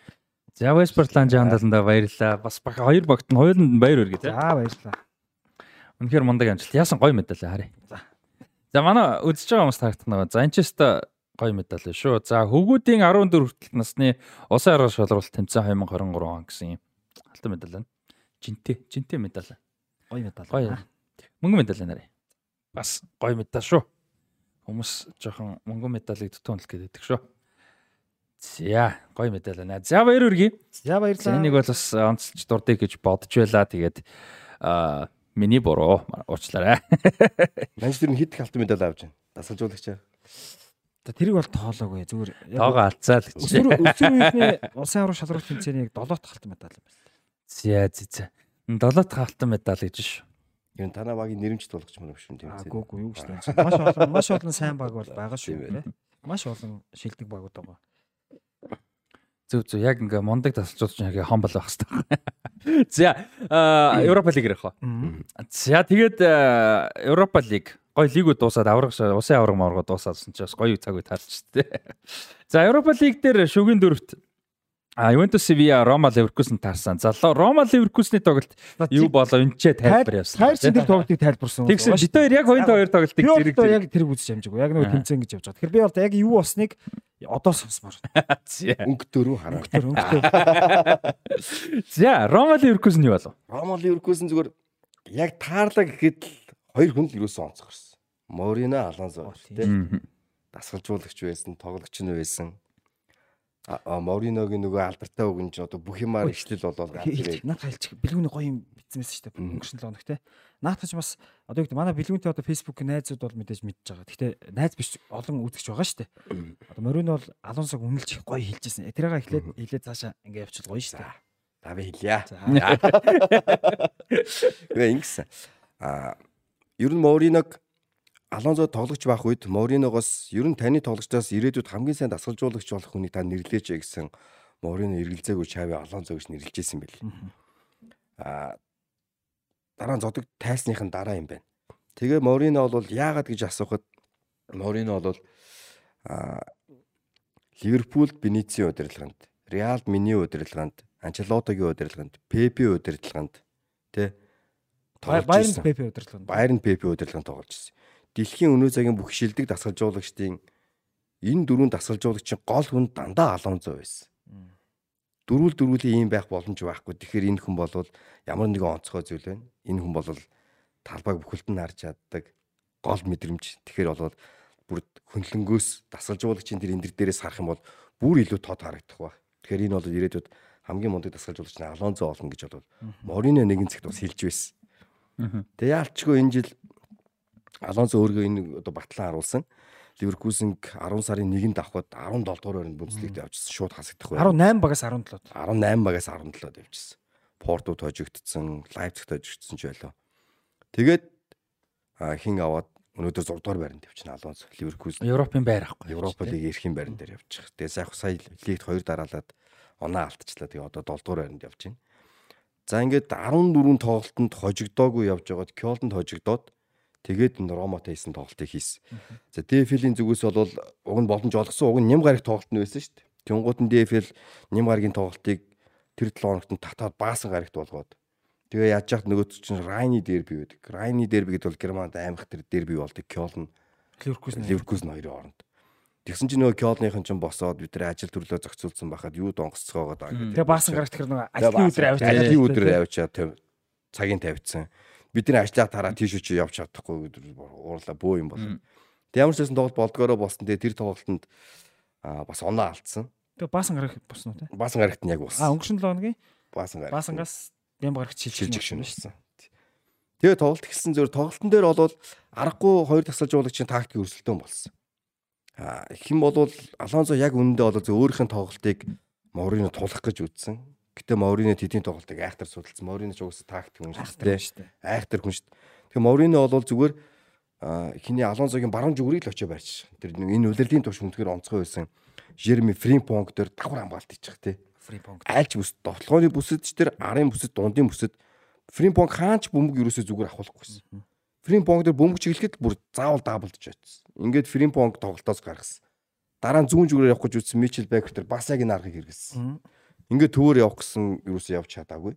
За Вестпортланд жаандаланда баярлаа. Бас баг хоёр багт нь хоёуланд баяр үргээ тий. за баярлалаа Үнэхээр мундаг амжилт. Яасан гоё медаль харъя. За. За манай үзэж байгаа хүмүүс таагдах нэг. За энэ ч өстой гоё медаль шүү. За хөгүүдийн 14 хүртэл насны улсын арга шалралт тэмцээн 2023 он гэсэн юм. Алтан медаль байна. Жинтэй, жинтэй медаль. гоё медаль Гоё. Мөнгөн медаль нарыг. Бас гоё медаль шүү. Хүмүүс жоохон мөнгөн медалийг дутуунах гэдэг шүү. За, гоё медаль байна. За баяр үргээ. за баярлалаа энийг бол бас онцлж дурдъя гэж бодож байла. Тэгээд аа миний буруу уучлаарай. Манж тэр нь хит их алтан медаль авч байна. Дасгалжуулагч. За, тэрийг бол тоолоогүй зүгээр яг Тоогоо алцаа л гэж. өсвөр өсвөр үеийнхний улсын авраг шалралт тэмцээний долоот халтан медаль юм байна За за за. Долоот халтан медаль гэж шүү. Юу танаа багийн нэрмжт болгоч мөн юм тийм Аа гүү гүү юу гэж тань. Маш олон маш олон сайн баг бол байгаа шүү. Тийм. Маш олон шилдэг багууд байгаа. Зүг зүг яг ингээ мундаг тасалжуулж яг хомбол байх хэрэгтэй. За Европа лиг ирэх ба. За тэгээд Европа лиг гой лигүүд дуусаад авраг усын авраг мавраг дуусаадсан ч бас гоё цаг үе таарч тээ. За Европа лиг дээр шүгийн дөрөвт А Ювентус Севиа Рома Ливеркузен таарсан. За Ло- Рома Ливеркузны тоглолт юу болоо энэчээ тайлбар явсан. Тайр чин тэр тоглолтыг тайлбарсан. Тэгсэн бид хоёр яг хоёрын хоёр тоглолтыг зэрэг зэрэг. яг тэрийг үзэж амжаагүй. Яг нөгөө тэмцээн гэж явж байгаа. Тэгэхээр би бол яг юу болсныг одоо сонсмоор. За. өнгөтөрөө хараа. Тэр өнгөтэй. За Рома Ливеркузен юу болов? Рома Ливеркузен зүгээр яг таарлаа гэхэд л хоёр хүн л юусэн онцгорсон. Морино Алонсо тийм дасгалжуулагч байсан, тоглогч нь байсан. Мориногийн нөгөө алдартай үг нь ч одоо бүх юмар ишлэл болоод ганц ирээд. Наад хэлчих. Бэлгүүний гоё юм бичсэнээс шүү дээ. Өнгөрсөн л оног те. Наадах ч бас одоо юу гэдэг манай бэлгүүнтэй одоо Facebook найзууд бол мэдээж мэдж байгаа. Гэхдээ найз биш олон үзэгч байгаа шүү дээ. Одоо Морино бол Алонсог үнэлж их гоё хэлжсэн. Тэрийг эхлээд хэлээд цаашаа ингээ явчихвал гоё шүү дээ. За би хэлье. Тэгээ ингэсэн. А ер нь Мориног Алонзо тоглогч байх үед Мориногоос ер нь таны тоглогчдоос ирээдүйд хамгийн сайн дасгалжуулагч болох хүнийг та нэрлээч гэсэн Морино эргэлзээгүй Чави Алонзо гэж нэрлэжсэн байл. А дараа нь зодог тайсныхын дараа юм байна. Тэгээ Морино бол яагаад гэж асуухад Морино бол а Ливерпулд Бенецийн удирдлаганд, Реалд Миний удирдлаганд, Анчелотогийн удирдлаганд, Пепи удирдлаганд Тэ. Байерн ПП удирдлаганд. Байерн ПП удирдлаганд тоглож ирсэн. Дэлхийн өнөө цагийн бүх шилдэг дасгалжуулагчдын энэ дөрвөн дасгалжуулагчийн гол хүн дандаа Алонзо байсан. Дөрвөл дөрвөлийн ийм байх боломж байхгүй. Тэгэхээр энэ хүн бол ямар нэгэн онцгой зүйл байна. Энэ хүн бол талбайг бүхэлд нь харж чаддаг гол мэдрэмж. Тэгэхээр бол бүр хөндлөнгөөс дасгалжуулагчийн тэр эндэр дээрээс харах юм бол бүр илүү тод харагдах ба. Тэгэхээр энэ бол ирээдүйд хамгийн мундаг дасгалжуулагч нь Алонзо болно гэж бол Морино нэгэн цагт бас хэлж байсан. Тэгээ яалчгүй энэ жил Алонсо өөргөө энэ одоо батлан харуулсан. Ливеркузен 10 сарын 1-нд авахд 17 дугаар байранд Бундслигт явжсэн. Шууд хасагдах байр. 18 багаас 17-д. 18 багаас 17-д явжсэн. Портод хожигдсон, Лайпцигт хожигдсон ч байлоо. Тэгээд хин аваад өнөөдөр 6 дугаар байранд явчихна Алонсо Ливеркузен. Европын байр авахгүй. Европа лиг эрхийн байран дээр явчих. Тэгээ сайх сая лигт 2 дараалаад оноо алдчихлаа. Тэгээ одоо 7 дугаар байранд явж байна. За ингээд 14 тоглолтод хожигдоогүй явж байгаад Кёлдонд хожигдоод Тэгээд энэ Ромотой хийсэн тоглолтыг хийсэн. За ДФЛ-ийн зүгээс бол уг нь боломж олгосон уг нь ням гараг тоглолт нь байсан шүү дээ. Тэнгуут нь ДФЛ ням гарагийн тоглолтыг тэр 7 хоногт нь татаад баасан гарагт болгоод тэгээ яаж яах нөгөө чинь Райны дерби байдаг. Райны дерби гэдэг бол Германд аймах тэр дерби болдог. Кёлн Ливеркузен Ливеркузен хоёрын хооронд. Тэгсэн чинь нөгөө Кёлныхын чинь босоод бид тэр ажил төрлөө зохицуулсан байхад юу донгоцгоогоод байгаа. Тэгээ баасан гарагт тэр нөгөө ажлын өдөр авчаад ажлын өдөр авчаад цагийн тавьчихсан бидний ажлаа тараа тийш чи явж чадахгүй гэдэг уурлаа бөө юм бол. Тэг ямар ч байсан тоглолт болдгоороо болсон. Тэгээ тэр тоглолтод бас оноо алдсан. Тэгээ баасан гарах болсон уу те? Баасан гарагт нь яг болсон. А өнгөрсөн 7 хоногийн баасан гараг. Баасангаас бям гарагт шилжиж шилжиж шүнсэн. Тэгээ тоглолт эхэлсэн зөв тоглолтын дээр бол аргагүй хоёр тасалжуулагчийн тактик өрсөлдөөн болсон. А хэн бол Алонзо яг үнэндээ бол өөрийнх нь тоглолтыг Морино тулах гэж үзсэн. Гэтэ Морино тэдний тоглолтыг айхтар судалсан. Морино ч угсаа тактик юм шүү дээ. Айхтар хүн шүү дээ. Тэгээ Морино бол зүгээр хиний Алонсогийн баруун зүгрийг л очиж барьж. Тэр энэ үлрэлийн туш хүндгээр онцгой байсан. Жерми Фримпонг дээр давхар хамгаалт хийчих тий. Фримпонг. Айлч бүс тоглооны бүсэд ч тэр арын бүсэд дундын бүсэд Фримпонг хаач бөмбөг юусоо зүгээр авахулахгүйсэн. Фримпонг дээр бөмбөг чиглэхэд бүр заавал даблдж байсан. Ингээд Фримпонг тоглолтоос гаргасан. Дараа нь зүүн зүгрээр явах гэж үзсэн Мичел Бекер тэр бас яг энэ аргыг хэрэгэлсэн. Ингээд төвөр явах гэсэн юусоо явж чадаагүй.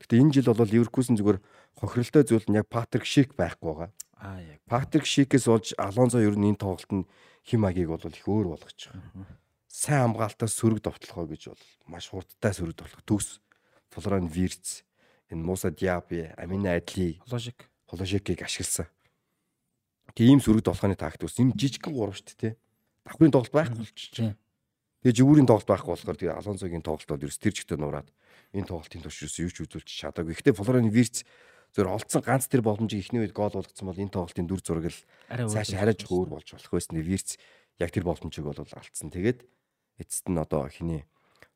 Гэтэ энэ жил бол Ливеркузен зүгээр хохиролтой зүйл нь яг Патрик Шик байхгүй байгаа. Аа яг. Патрик Шикээс болж Алонзо ер нь энэ тоглолтод химагийг бол их өөр болгож байгаа. Сайн хамгаалтаа сөрөг довтлохоо гэж бол маш хурдтай сөрөг довтлох. Төгс Флоран Вирц энэ Муса Диаби, Амина Адли, Логик. Хологикийг ашигласан. Тийм сөрөг довтлооны тактик ус. Энэ жижигхэн гурав шүү дээ. Давхрын тоглолт байхгүй болчих. Тэгээ жигүүрийн тоглолт байхгүй болохоор тэгээ Алонсогийн тоглолт бол ерөөс тэр чигтээ нураад энэ тоглолтын турш ерөөс юу ч үзүүлж чадаагүй. Гэхдээ Флорен Вирц зөвөр олцсон ганц тэр боломжийг эхний үед гол болгоцсон бол энэ тоглолтын дүр зураг л цааш хариж өөр болж болох байсан. Вирц яг тэр боломжийг бол алдсан. Тэгээд эцэст нь одоо хиний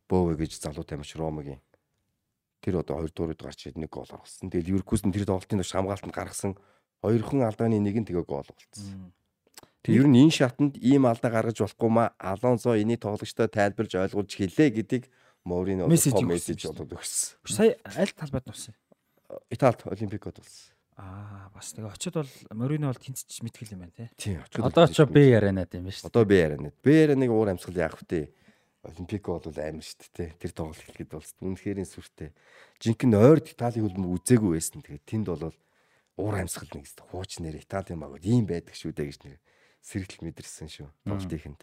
Бове гэж залуу тамирч Ромагийн тэр одоо хоёр дуурайд гарч ирээд нэг гол оруулсан. Тэгээд Ливеркузен тэр тоглолтын турш хамгаалтанд гаргасан хоёрхан алдааны нэг нь тэгээ гол болцсон. Тэг ер нь энэ шатанд ийм алдаа гаргаж болохгүй ма Алонсо энийг тоглогчтой тайлбарж ойлгуулж хэлээ гэдгийг Морино мессеж болоод өгсөн. Сая аль талбайд нуусан? Италид Олимпикод болсон. Аа бас тэгээ очиод бол Морино бол тэнцэж мэтгэл юм байна те. Тийм очиод. Одоо ч Б ярианаад юм байна шүү. Одоо Б ярианаад. Б ярианыг уур амьсгал яах вэ? Олимпико бол амар шүү дээ. Тэр тоглолт хэлэхэд бол үнэхэрийн сүртэй. Жинхэнэ ойр Италийн хөлбөмбөг үзээгүй байсан. Тэгээ тэнд бол уур амьсгал нэг хууч нэр Италийн багууд ийм байдаг шүү дээ гэж нэр сэргэлт мэдэрсэн шүү. Тоглолтынд.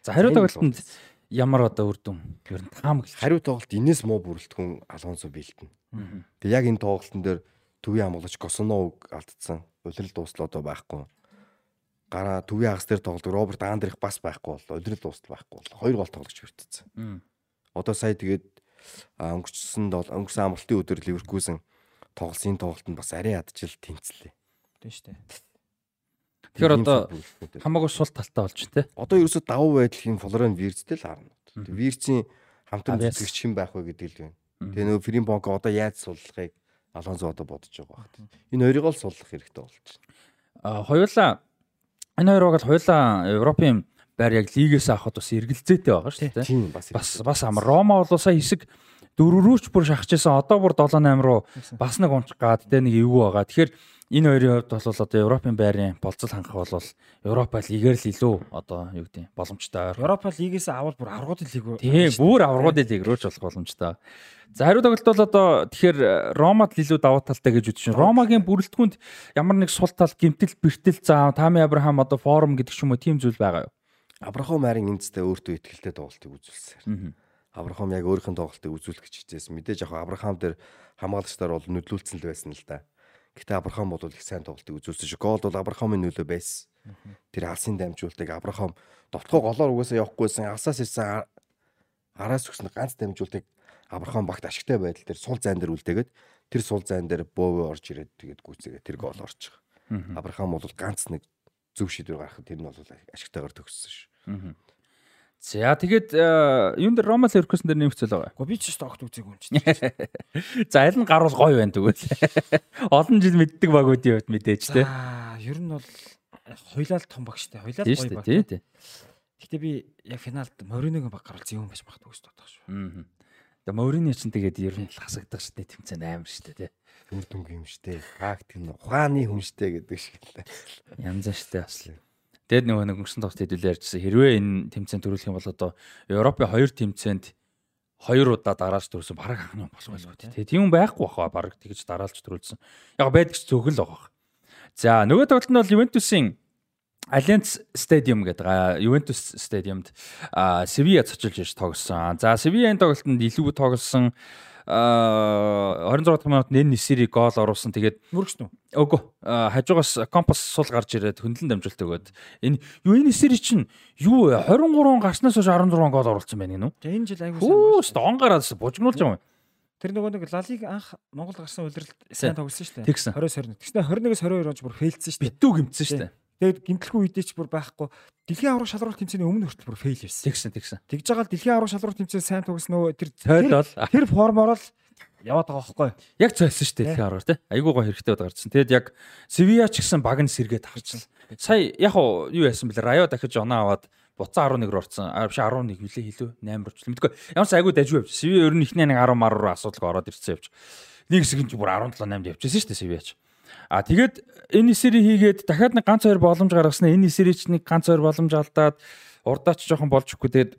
За хариу тоглолтод ямар одоо үр дүн ер нь таам гэх. Хариу тоглолт энэс муу бүрэлдэхүүн Алонсо бэлтэн. Тэг яг энэ тоглолтын дээр төвийн амгалагч Косоног алдсан. Улирал дуустал одоо байхгүй. Гараа төвийн хагас дээр тоглодог Роберт Андрих бас байхгүй бол улирал дуустал байхгүй бол хоёр гол тоглогч хүртсэн. Одоо сая тэгээд өнгөрчсөнд бол өнгөрсөн амралтын өдөр Ливеркузен тоглосон тоглолтод бас арай ядчил тэнцлээ. Тийм шүү дээ. Тэгэхээр одоо хамаагүй сул талтай болж тэ. Одоо ерөөсөө давуу байдлын Флорен Вирцтэй л харна. Вирцийн хамтран зүтгэгч хэн байх вэ гэдэг л байна. Тэгээ нөгөө Фримбонк одоо яаж суллахыг Алонзо одоо бодож байгаа багт. Энэ хоёрыг л суллах хэрэгтэй болж байна. А хоёулаа энэ хоёр бол хоёулаа Европын байр яг лигээс авахд бас эргэлзээтэй байгаа шүү дээ. Тийм бас бас бас ам Рома бол сая хэсэг дөрөв рүүч бүр шахажсэн. Одоо бүр 7 8 руу бас нэг унчих гад тэ нэг эвгүй байгаа. Тэгэхээр энэ хоёрын хувьд бол одоо Европын байрын болцол хангах бол Европа лигээр л илүү одоо юу гэдэг боломжтой. Европа лигээс авал бүр аврагуудын лиг үү? Тийм, бүр аврагуудын лиг рүү ч болох боломжтой. За хариу тоглолт бол одоо тэгэхээр Ромад л илүү давуу талтай гэж үзэж байна. Ромагийн бүрэлдэхүүнд ямар нэг сул тал гимтэл бэртэл заа Тами Абрахам одоо форум гэдэг ч юм уу тийм зүйл байгаа юу? Абрахам хайрын эндстэй өөртөө ихтэй тоглолтыг үзүүлсэн. Абрахам яг өөрийнх нь тоглолтыг үзүүлэх гэж хичээсэн. Мэдээж яг Абрахам дээр хамгаалагчдаар бол нүдлүүлсэн л байсан л да. Гэтэ Абрахам бол их сайн тоглолтыг үзүүлсэн шүү. Гол бол Абрахамын нөлөө байсан. Тэр алсын дамжуултыг Абрахам довтлогоо голоор угаасаа явахгүйсэн алсаас ирсэн араас өгсөн ганц дамжуултыг Абрахам багт ашигтай байдал дээр сул зайн дээр үлдээгээд тэр сул зайн дээр боовоо орж ирээд тэгээд гүйцээгээ тэр гол байгаа. Абрахам бол ганц нэг зөв шийдвэр гаргахад тэр нь бол ашигтайгаар төгссөн шүү. За тэгээд юун дээр Рома Леркусэн дээр нэмэгцэл байгаа. Гэхдээ би ч гэсэн огт үзег юм чинь. За аль нь гарвал гоё байна тэгвэл. Олон жил мэддэг багуудын хувьд мэдээж те. Аа, ер нь бол хоёлаа л том багштай. Хоёлаа л Тийм гоё шүү баг. дээ. Тий. Гэхдээ би яг финалд Мориногийн баг гарвал зөв юм байж магадгүй гэж боддог шүү. Аа. Тэгээ Морини ч тэгээд ер нь хасагдах шүү дээ тэмцээн амар шүү дээ тий. Үр дүнг юм штэ. Факт юм ухааны хүн штэ гэдэг шиг л. Янз штэ бас. Тэгэд нөгөө нэг өнгөрсөн тоглолт хэдүүлээ ярьжсэн. Хэрвээ энэ тэмцээн төрүүлэх юм бол одоо Европын хоёр тэмцээнд хоёр удаа дарааж төрүүлсэн бараг анхны болох байлгүй тий. Тийм байхгүй баха бараг тэгж дараалж төрүүлсэн. Яг байдаг ч зөвхөн л байгаа. За нөгөө тоглолт нь бол Ювентусын Allianz Stadium гэдэг Juventus Stadiumд Sevilla цочилж иж тоглосон. За Sevilla-ийн тоглолтод илүү тоглосон 26 дахь минутанд энэ нисэрийг гол оруулсан. Тэгээд Мөргсөн үү? Үгүй хажуугаас компас сул гарч ирээд хөндлөн дамжуулт өгөөд энэ юу энэ нисэр чинь юу вэ? 23 гарснаас хойш 16 гол оруулсан байна гинүү. Тэгээ энэ жил аягүй сайн. Хөөс донгараад бужигнуулж байгаа юм. Тэр нөгөө нэг Лалиг анх Монгол гарсан удирдалд сайн тоглосон шүү дээ. Тэгсэн. 20 20. Тэгснэ 21-с 22 онд бүр фейлдсэн шүү дээ. Битүү гимцсэн шүү дээ. Тэгээд гимтэлгүй үедээ ч бүр байхгүй. Дэлхийн аврах шалралт тэмцээний өмнө хүртэл бүр фейл ирсэн. Тэгсэн тэгсэн. Тэгж байгаа л дэлхийн аврах шалралт тэмцээн сайн тоглосон нөгөө тэр Тойл бол тэр формоор л яваад байгаа байхгүй. яг цайлсан шүү дээ дэлхийн аргаар тий. Айгуу гоо хэрэгтэй удаа гарцсан. Тэгэд яг Sevilla ч гэсэн баг нь сэргээд харчихсан. Сая яг уу юу яасан бэлээ? Rayo дахиж оноо аваад буцаа 11 руу орсон. А биш 11 хүлээ хилүү 8 руучлаа. Мэдгүй. Ямарс айгуу дажгүй явж. Sevilla ер нь ихний нэг 10 мар руу асуудалгаа ороод ирсэн явж. Нэг хэсэг нь ч бүр 17 8-д явчихсан шүү дээ Sevilla ч. А тэгээд энэ сэрийг хийгээд дахиад нэг ганц хоёр боломж гаргаснаа энэ сэрийг ч нэг ганц хоёр боломж алдаад урдаач жоохон болж өгөхгүй тэгээд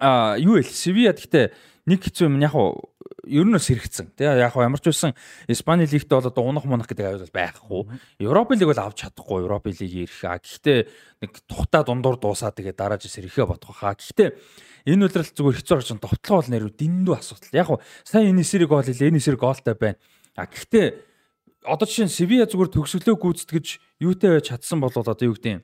а юу вэ? Sevilla гэхдээ нэг хэцүү юм яг уу ер нь бас хэрэгцсэн. Тэгээ яг ямар ч байсан Испани лигт бол одоо унах мунах гэдэг аюул байхгүй. Европын лиг бол авч чадахгүй. Европын лиг ирэх. А гэхдээ нэг тухтаа дундуур дуусаа тэгээ дарааж сэрэхээ бодох хаа. Гэхдээ энэ үлрэл зүгээр хэцүү орчин довтлоо бол нэр дэндүү асуудал. Яг уу сайн энэ эсрэг гол хэлээ. Энэ эсрэг голтой байна. А гэхдээ одоо жишээ нь Sevilla зүгээр төгсгөлөө гүйцэтгэж юутай байж чадсан бол одоо юу гэдэг юм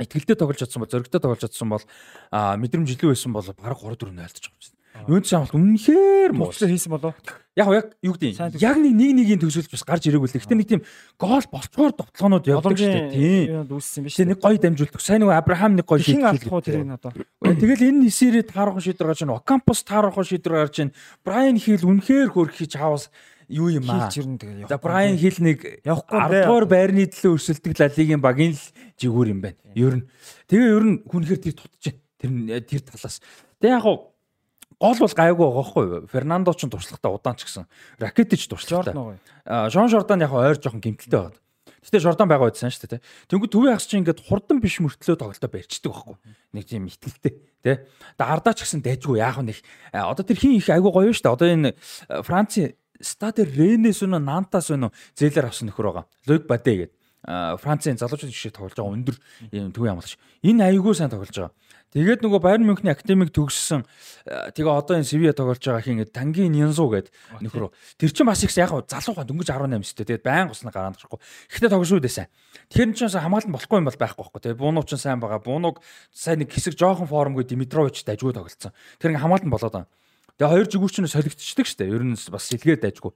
итгэлтэй тоглож чадсан бол зөрөгтэй тоглож чадсан бол мэдрэмж илүү байсан бол баг 3 4 найлтж байгаа юм чинь. Юунд ч амт үнэхээр муу. Моцлоо хийсэн болов. Яг яг юу гэдэг Яг нэг нэг нэгийн төсөөлж бас гарч ирээгүй л. Гэтэ нэг тийм гол болцоор довтлоонууд явдаг шүү дээ. Тийм. дүүссэн биш. Нэг гоё дамжуулдаг. Сайн нэг Абрахам нэг гоё хин шийдэл алдах уу тэрийг одоо. Тэгэл энэ нисэрээ таарах шийдвэр гарч байна. Окампус таарах шийдвэр гарч байна. Брайан Хил үнэхээр хөрхий чаавас юу юм аа. Хийлж ирнэ тэгээ. За Брайан Хил нэг Явахгүй 10 бэ. дугаар байрны төлөө өрсөлдөг лалигийн багийн л жигүүр юм байна. Ер нь. Тэгээ ер нь хүнхээр тэр тутаж байна. Тэр тэр талаас. Тэгээ яг гоо гол бол гайгүй байгаа хгүй? Фернандо ч туршлагатай удаан ч гэсэн. Ракетич туршлагатай. Шон Жордан яг ойр жоохон гимтэлтэй байна. Гэтэ Жордан байгаа байсан шүү дээ. Тэнгүү төвийн хагас чинь ингээд хурдан биш мөртлөө тоглолтоо барьчдаг байхгүй. Нэг тийм итгэлтэй тий. Тэгээ ардаа ч гэсэн дайжгүй яах вэ? Одоо тэр хин их айгуу гоё шүү дээ. Одоо энэ а, Францын Стаде Ренес үнэ Нантас үнэ зээлэр авсан нөхөр байгаа. Луг Баде гэдэг. Францын залуучууд жишээ тоглож байгаа өндөр юм төвийн амлагч. Энэ айгуу сайн тоглож байгаа. Тэгээд нөгөө Байерн Мюнхний академик төгссөн тэгээ одоо энэ Севиа тоглож байгаа хин Тангийн Нянзу гэдэг нөхөр. Тэр чинь бас их яг залуугаа дөнгөж 18 өстэй. Тэгээд байн гусна гараад гарахгүй. Гэхдээ тоглож үү дэсэн. Тэгэхээр ч бас хамгаалалт болохгүй юм бол байхгүй байхгүй. Тэгээд Буунуу ч сайн байгаа. Буунууг сайн нэг хэсэг жоохон формгүй Димитрович дажгүй тоглолцсон. Тэр ингээ хамгаалалт болоод байгаа. Тэгээ хоёр жигүүч нь солигдчихдаг шүү дээ. Ер нь бас сэлгээд дайжгүй.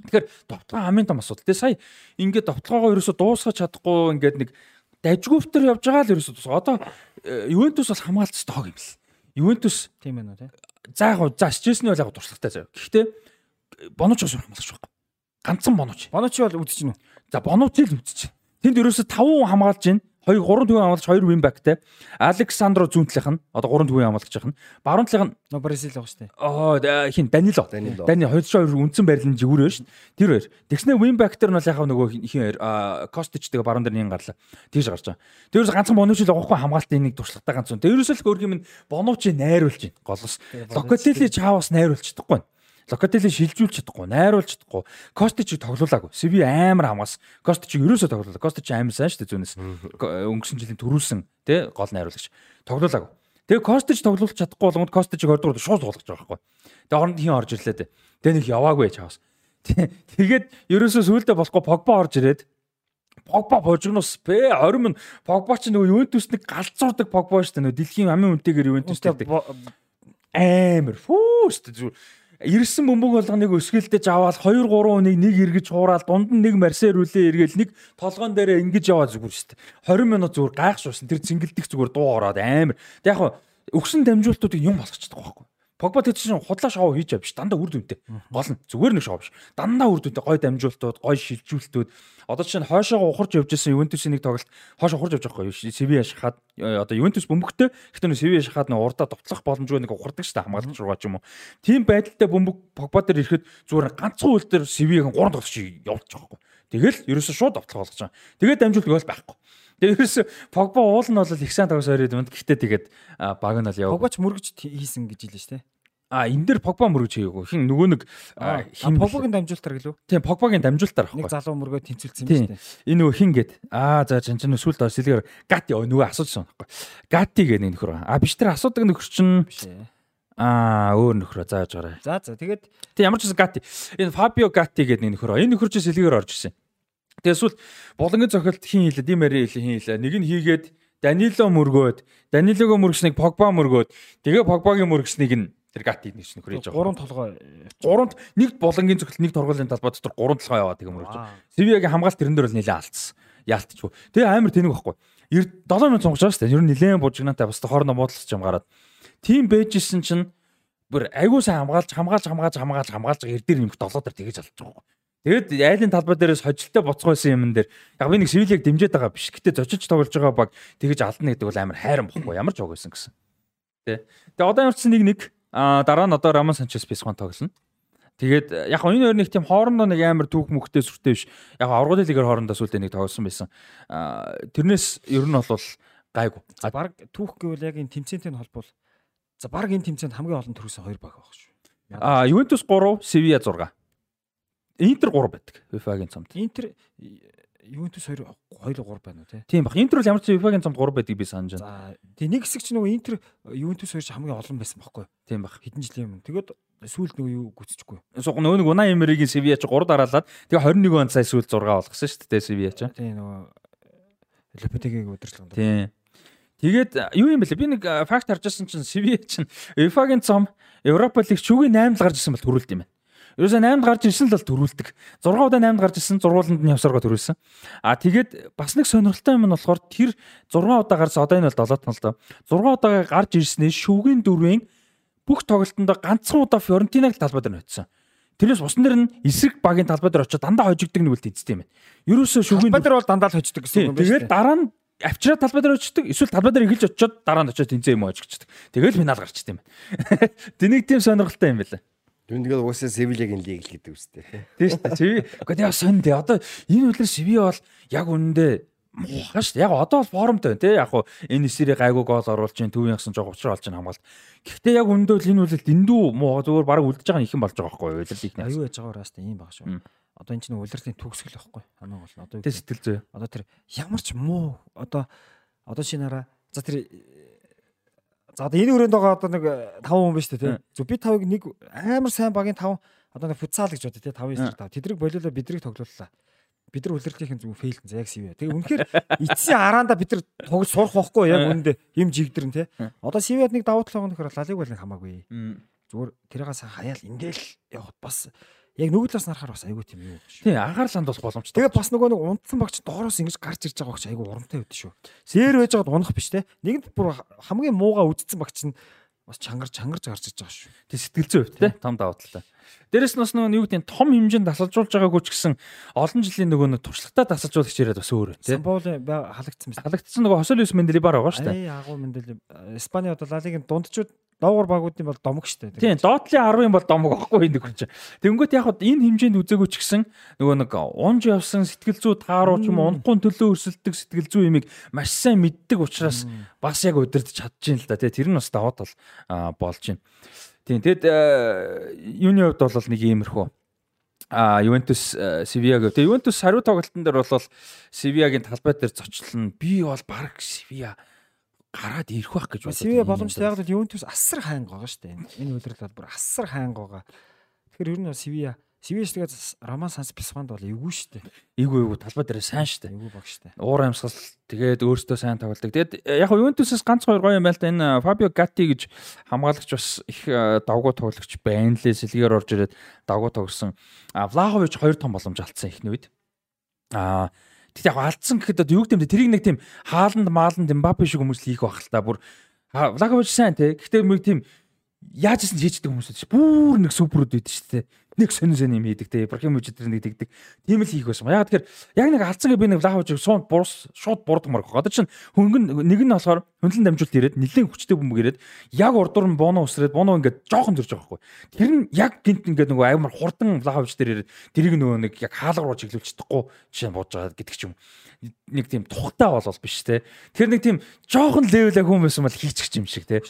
Тэгэхээр довтлогоо хамгийн том асуудал. Тэгээ сая ингээд довтлогоогоо ерөөсө дуусгаж чадахгүй ингээд нэг дайжгүйвтер явж байгаа л ерөөсө дуусгаа. Одоо э, Ювентус бол хамгаалц тоог юм л. Ювентус тийм байна уу тий? За яг за Челсиний бол яг туршлагатай заяа. Гэхдээ э, Бонуч ус хамгаалагч байхгүй. Ганцхан Бонуч. Бонуч бол үзэж гинүү. За Бонуч л үзэж. Тэнд ерөөсө 5 хүн хамгаалж байна. 2 3 төвийн амлагч 2 win backтэй. Александро зүүн талынх нь одоо 3 төвийн амлагч ахна. Баруун талынх нь Бразил байгаа шүү дээ. Оо хин Данило. Данило 22 үндсэн байрлал нь жигүүр байна шүү. Тэр хоёр. Тэгснэ win back дээр нь бол яхав нөгөө хин хоёр Костич тэгээ баруун дээр нь гарлаа. Тийж гарч байгаа. Тэрс ганцхан Бонучи л авахгүй хамгаалалтын нэг туршлагатай ганц үн. Тэрс л өөргийн минь Бонучи найруулж байна. Голос. Локотели чаавас найруулж чадахгүй байна. Локотели шилжүүлж чадахгүй, найруулж чадахгүй. Костичийг тоглуулаагүй. Сиви амар хамгаас. Костичийг ерөөсөө тоглуулаа. Костич амар сайн шүү дээ зүүнээс. Өнгөрсөн жилийн төрүүлсэн тий гол найруулагч. Тоглуулаагүй. Тэгээ Костич тоглуулж чадахгүй болгонд Костичийг 20 дугаар шууд суулгаж байгаа байхгүй. Тэгээ оронд хин орж ирлээ дээ. Тэгээ нэг яваагүй чаавас. Тэгээд ерөөсөө сүулдэ болохгүй Погба орж ирээд Погба божигноос бэ 20 мөн Погба ч нөгөө Ювентус нэг галзуурдаг Погба шүү дээ. Нөгөө дэлхийн амын үнэтэйгээр Ювентус гэдэг амар фүү шүү дээ. Ирсэн бөмбөг болгоныг өсгөлдэж аваад 2 3 хүнийг нэг эргэж хуураад дунд нь нэг марсер үлээ эргээл нэг толгоон дээрээ ингэж яваа зүгээр шүү дээ. 20 минут зүгээр гайхшуулсан. Тэр цэнгэлдэх зүгээр дуу ороод амар. Тэг яг хаа өгсөн дамжуултуудыг юм болгочихдаг байхгүй. Погба тэр чинь худлаа шоу хийж авч дандаа үр дүнтэй. Гол нь зүгээр нэг шоу биш. Дандаа үр дүнтэй гой дамжуултууд, гой шилжүүлтүүд. Одоо чинь хойшоогоо ухарч явж исэн Ювентусын нэг тоглолт хойшоо ухарч явж байгаа байхгүй. Севиа шахаад э, одоо Ювентус бөмбөгтэй. Гэхдээ нөө Севиа шахаад нөө урдаа товтлох боломжгүй нэг ухардаг шүү дээ хамгаалагч руугаа ч юм уу. Тим байдалтай бөмбөг Погба дээр ирэхэд зүгээр ганцхан үйл дээр Севиагийн 3 тоглолт шиг байгаа байхгүй. Тэгэл ерөөсөө шууд товтлох болгож байгаа. Тэгээд дамжуулт гол байхгүй. Тэгээд ерөөсөө Погба уул нь бол их сайн тоглож өрөөд өнд. Гэхдээ тэгээд баг нь бол яв. Погбач мөргөж хийсэн гэж хэлсэн шүү дээ. А энэ дээр Погба мөрөж хийгээгүй. Хин нөгөө нэг хин Погбагийн дамжуултар гэлөө. Тийм Погбагийн дамжуултаар Нэг авахгүй. залуу мөргөө тэнцвэлсэн юм шүү дээ. Энэ нөгөө хин гээд аа за чин чин сүлд ор сэлгээр Гати өө, нөгөө асуужсан байхгүй. Гати гэх нэг нөхөр. А биш тэр асуудаг нөхөр чинь аа өөр нөхрөө зааж гараа. За за тэгээд Тэг ямар ч гэсэн Гати. Энэ Фабио Гати гэдэг нэг нөхөр. Энэ нөхөр чинь сэлгээр орж ирсэн. Тэгээ эсвэл болонгийн цохилт хин хийлээ, Димари хин хийлээ. Нэг нь хийгээд Данило мөргөөд, Данилого мөргснэг Погба мөргөөд, тэгээ Погбагийн мөргснэг нь тэр Гати нэг нөхөр хийж байгаа. гурван толгой Гуравт нэг болонгийн цохилт нэг торгуулийн талбай дотор гурван толгой яваад тэгээ мөргөж. Вау. Севиагийн хамгаалт тэрэн дээр бол нэлээд алдсан. Яалтчгүй. Тэгээ амар тэнэг байхгүй. 7 минут сонгож байгаа шүү дээ. Ер нь нэлээд бужигнаатай бас хоорондоо муудалцж юм гараад. Тим бэжсэн чинь бүр айгуу сайн хамгаалж хамгаалж хамгаалж хамгаалж хамгаалж эрдээр нэмэх долоо дээр тэгэж алдаж байгаа. Тэгэд айлын талбай дээрээс хожилтой боцгойсон юм дээр яг би нэг Севиляг дэмжиж байгаа биш. Гэтэ зочиж тоглож байгаа баг тэгэж алдна гэдэг бол амар хайран бохгүй. Ямар ч жог байсан гэсэн. Тэ. Тэгээ одоо ямар ч нэг нэг аа дараа нь одоо Рамон Санчес Писхон тоглоно. Тэгээд яг энэ хоёр нэг тийм хоорондоо нэг амар түүх мөхтэй сүртэй биш. Яг аврагын лигээр хоорондоо сүлдээ нэг тоглосон байсан. Аа тэрнээс ер нь бол гайгүй. За баг түүх гэвэл яг энэ тэмцээнтэй нь холбол за баг энэ тэмцээнд хамгийн олон төрүүлсэн хоёр баг байгаа шүү. Аа Ювентус 3, Севиа 6. Интер 3 байдаг. FIFA-гийн цомд. Интер Ювентус 2 2 3 байна уу те. Тийм баг. Интер бол ямар ч FIFA-гийн цомд 3 байдгийг би санаж байна. За тэгээ нэг хэсэг чинь нөгөө Интер Ювентус 2 хамгийн олон байсан байхгүй. Тийм баг. Хэдэн жилийн өмнө. Тэгээд сүүлд нөгөө юу гүцчихгүй. Суг нөгөө нэг Унаа Эмеригийн Севиа ч 3 дараалаад тэгээ 21 он сая сүүл 6 болгосон шүү дээ Севиа ч. Тэгээ нөгөө Лопетегийн удирдлаганд. Тийм. Тэгээд юу юм бэлээ? Би нэг а, факт харж байсан чинь Севиа чинь UEFA-гийн цом Европа лиг шүүгийн 8-д гарч ирсэн бол төрүүлд юм байна. Ерөөсөө 8-д гарч ирсэн л бол төрүүлдэг. 6 удаа 8-д гарч ирсэн, зургууланд нь явсаргаа төрүүлсэн. А тэгээд бас нэг сонирхолтой юм нь болохоор тэр 6 удаа гарсан одоо энэ бол 7 тон л доо. 6 удаа гарч ирснээр шүүгийн дөрвийн бүх тоглолтонд ганцхан удаа Фьорентинаг талбай дээр ноцсон. Тэрнээс усан дээр нь эсрэг багийн талбай дээр очиод дандаа хожигддаг нэг үл тэнцтэй юм байна. Ерөөсөө шүүгийн Талбай дээр бол дандаа л хождог гэсэн үг юм байна. Тэгээд дараа нь авчираа талбай дээр очдог. Эсвэл талбай дээр эхэлж очиод дараа нь очиод тэнцээ юм очигчдаг. Тэгэл финал гарчдаг юм байна. Тэнийг тийм сонирхолтой юм байна. Тэгэл угаасаа Севилягийн лиг л гэдэг үстэй. Тийм шүү дээ. Севи. Гэхдээ яа сонь дээ. Одоо энэ үлэр Севи бол яг үнэндээ муухай шүү дээ. Яг одоо бол формтой байна те. Яг хуу энэ эсрэг гайгүй гол оруулж чинь төвийн ясан жоо уучраа олж чинь хамгаалт. Гэхдээ яг үнэндээ бол энэ үлэр дэндүү муу зүгээр баг үлдэж байгаа нь их юм болж байгаа байхгүй юу? Үлэр их аюу яж байгаа ураас тийм баг шүү. Одоо энэ чинь улирлын төгсгөл байхгүй. Хамгийн гол нь одоо юу Тэ сэтгэл зүй. одоо тэр ямар ч муу одоо одоо шинаараа за тэр за одоо энэ өрөөнд байгаа одоо нэг 5 хүн байна шүү дээ тий. Зөв би 5-ыг нэг амар сайн багийн 5 одоо нэг футсал гэж бодё тий 5 9 5. Тэдрийг болиулаа бидрийг тоглууллаа. Бид нар улирлынхын зүг фейлдэн за яг сив. Тэгээ үнэхээр эцсийн араанда бид нар тоглож сурах байхгүй яг үнэндээ юм жигдэрн тий. Одоо сивэд нэг давуу тал байгаа нөхөр лалиг нэг хамаагүй. Зүгээр тэрийгээ сайн хаяал ингээл явахд бас яг талаас нарахаар бас айгүй тийм юу шүү. Тийм анхаарланд бас боломжтой. Тэгээ бас нөгөө нэг унтсан багч доороос ингэж гарч ирж байгаа багч айгүй урамтай байд шүү. Сэр байж байгаад унах биш те. Нэгэнт бүр хамгийн мууга үдцсэн багч нь бас чангар чангарч гарч иж байгаа шүү. Тэг сэтгэл зүй хувь те том давуу талтай. Дээрэс нь бас нөгөө юу гэдэг нь том хэмжээнд тасалжуулж байгаагүй ч гэсэн олон жилийн нөгөө нэг туршлагатай тасалжуулагч яриад бас өөр те. Самбоолын халагдсан биз. Халагдсан нөгөө Хосо Люис Менделибар байгаа шүү дээ. Ай агуу мэндэл Испани одоо Ла Лигийн дундчууд доогуур багуудын бол домог штэ. Тийм, доотлын 10-ын бол домог аахгүй нэг хүн чинь. Тэнгөт яг хад энэ хэмжээнд үзээгүй ч гэсэн нөгөө нэг унж явсан сэтгэл зүй тааруу ч юм уу унахгүй төлөө өрсөлдөг сэтгэл зүй юмыг маш сайн мэддэг учраас бас яг удирдах чадж ийн л да. Тэр нь бас даваад бол болж байна. Тийм, тэгэд юуны хувьд бол нэг иймэрхүү а Ювентус Севиа гэв. Тэгээ Ювентус хариу тоглолтын дээр бол Севиагийн талбай дээр зочлон би бол баг Севиа гараад ирэх байх гэж боддог. Сивэ боломжтой яг л Ювентус асар хайнга байгаа шүү дээ. Энэ үйлрэл бол бүр асар хайнга байгаа. Тэгэхээр ер нь Сивиа Сивиш тэгээд Роман Санс Писманд бол эвгүй шүү дээ. Эвгүй эвгүй талбай дээр сайн шүү дээ. Эвгүй баг шүү дээ. Уур амьсгал тэгээд өөртөө сайн тоглодог. Тэгээд яг нь Ювентусээс ганц хоёр гоё юм байл та энэ Фабио Гати гэж хамгаалагч бас их давгуу тоглогч байна лээ. Сэлгээр орж ирээд давгуу тоглосон. А Влахович хоёр том боломж алдсан ихний үед. А Тэгт яг алдсан гэхэд одоо юу гэмдэ тэрийг нэг тийм хааланд мааланд Мбаппе шиг хүмүүс хийх байх л та бүр Влагович сайн те. Гэхдээ нэг тийм яаж ч хийждэг хүмүүс шүү. Бүр нэг суперуд үйд шүү дээ. Нэг сонин сонин юм хийдэг те. Ибрахимович тэр нэг дэгдэг. Тийм л хийх байсан. Яг тэгэхээр яг нэг алцсан би нэг Влагович суунд бурус шууд бурдмаар гоо. Одоо чинь хөнгөн нэг нь болохоор хөндлөн дамжуулт ирээд нэлээд хүчтэй бөмбөг ирээд яг урдуур нь боно усрээд боно ингээд жоохон зөрж байгаа хгүй. Тэр нь яг гинт ингээд нөгөө аймар хурдан Влагович дээр ирээд тэрийг нөгөө нэг яг хаалга руу чиглүүлж чадахгүй жишээ бууж байгаа гэдэг ч юм нэг тийм тухтай болол биш те. Тэр нэг тийм жоохон левел хүмүүс юм бол хийчих юм шиг те.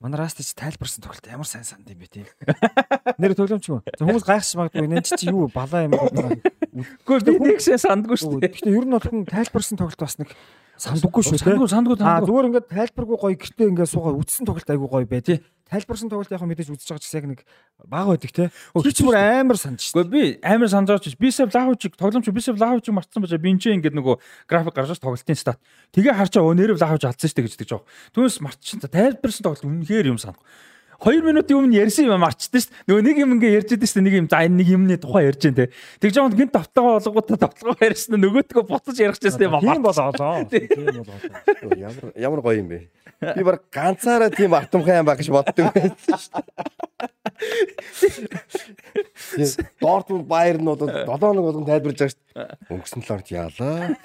Манай Растич тайлбарсан тоглолт ямар сайн санд юм бэ тийм. Нэр төлөмчгүй. Хүмүүс гайхаж магадгүй нэн чи юу балаа юм бэ? Гэхдээ би нэг шээ сандгүй шүү дээ. Гэхдээ ер нь бол хүн тайлбарсан тоглолт бас нэг сандгүй шүү. Сандгүй сандгүй сандгүй. Аа зүгээр ингээд тайлбаргүй гоё гэртээ ингээд суугаа үдсэн тоглолт айгүй гоё бай тий. Тайлбарсан тоглолт яг мэдээж үзэж байгаа ч яг нэг бага байдаг тий. Хич бүр амар санаж шүү. Гэхдээ би амар санаж ч Бисев Лаховчиг тоглоомч Бисев Лаховчиг мартсан бачаа би энэ ингээд нөгөө график гаргаж тоглолтын стат. Тэгээ харчаа өө нэрв Лаховч алдсан шүү дээ гэж тэгж байгаа. Түүнээс мартчихсан. Тайлбарсан тоглолт үнэхээр юм санах. 2 минутын өмнө ярьсан юм марчдээ шүү. Нөгөө нэг юм ингээ ярьж идэв шүү. Нэг юм за энэ нэг юмны тухай ярьж дээ. Тэгж байгаа гинт тавтагаа болгоотаа тавталгаа ярьсан нөгөөдгөө буцаж ярих гэсэн юм байна. Тийм болоо. Тийм болоо. Ямар ямар гоё юм бэ. Би баг ганцаараа тийм артамхан юм баг гэж боддог байсан шүү дээ. Дортмунд Баерн бол 7 хоног болгон тайлбарлаж байгаа шүү. Өнгөрсөн 7 хоногт яалаа.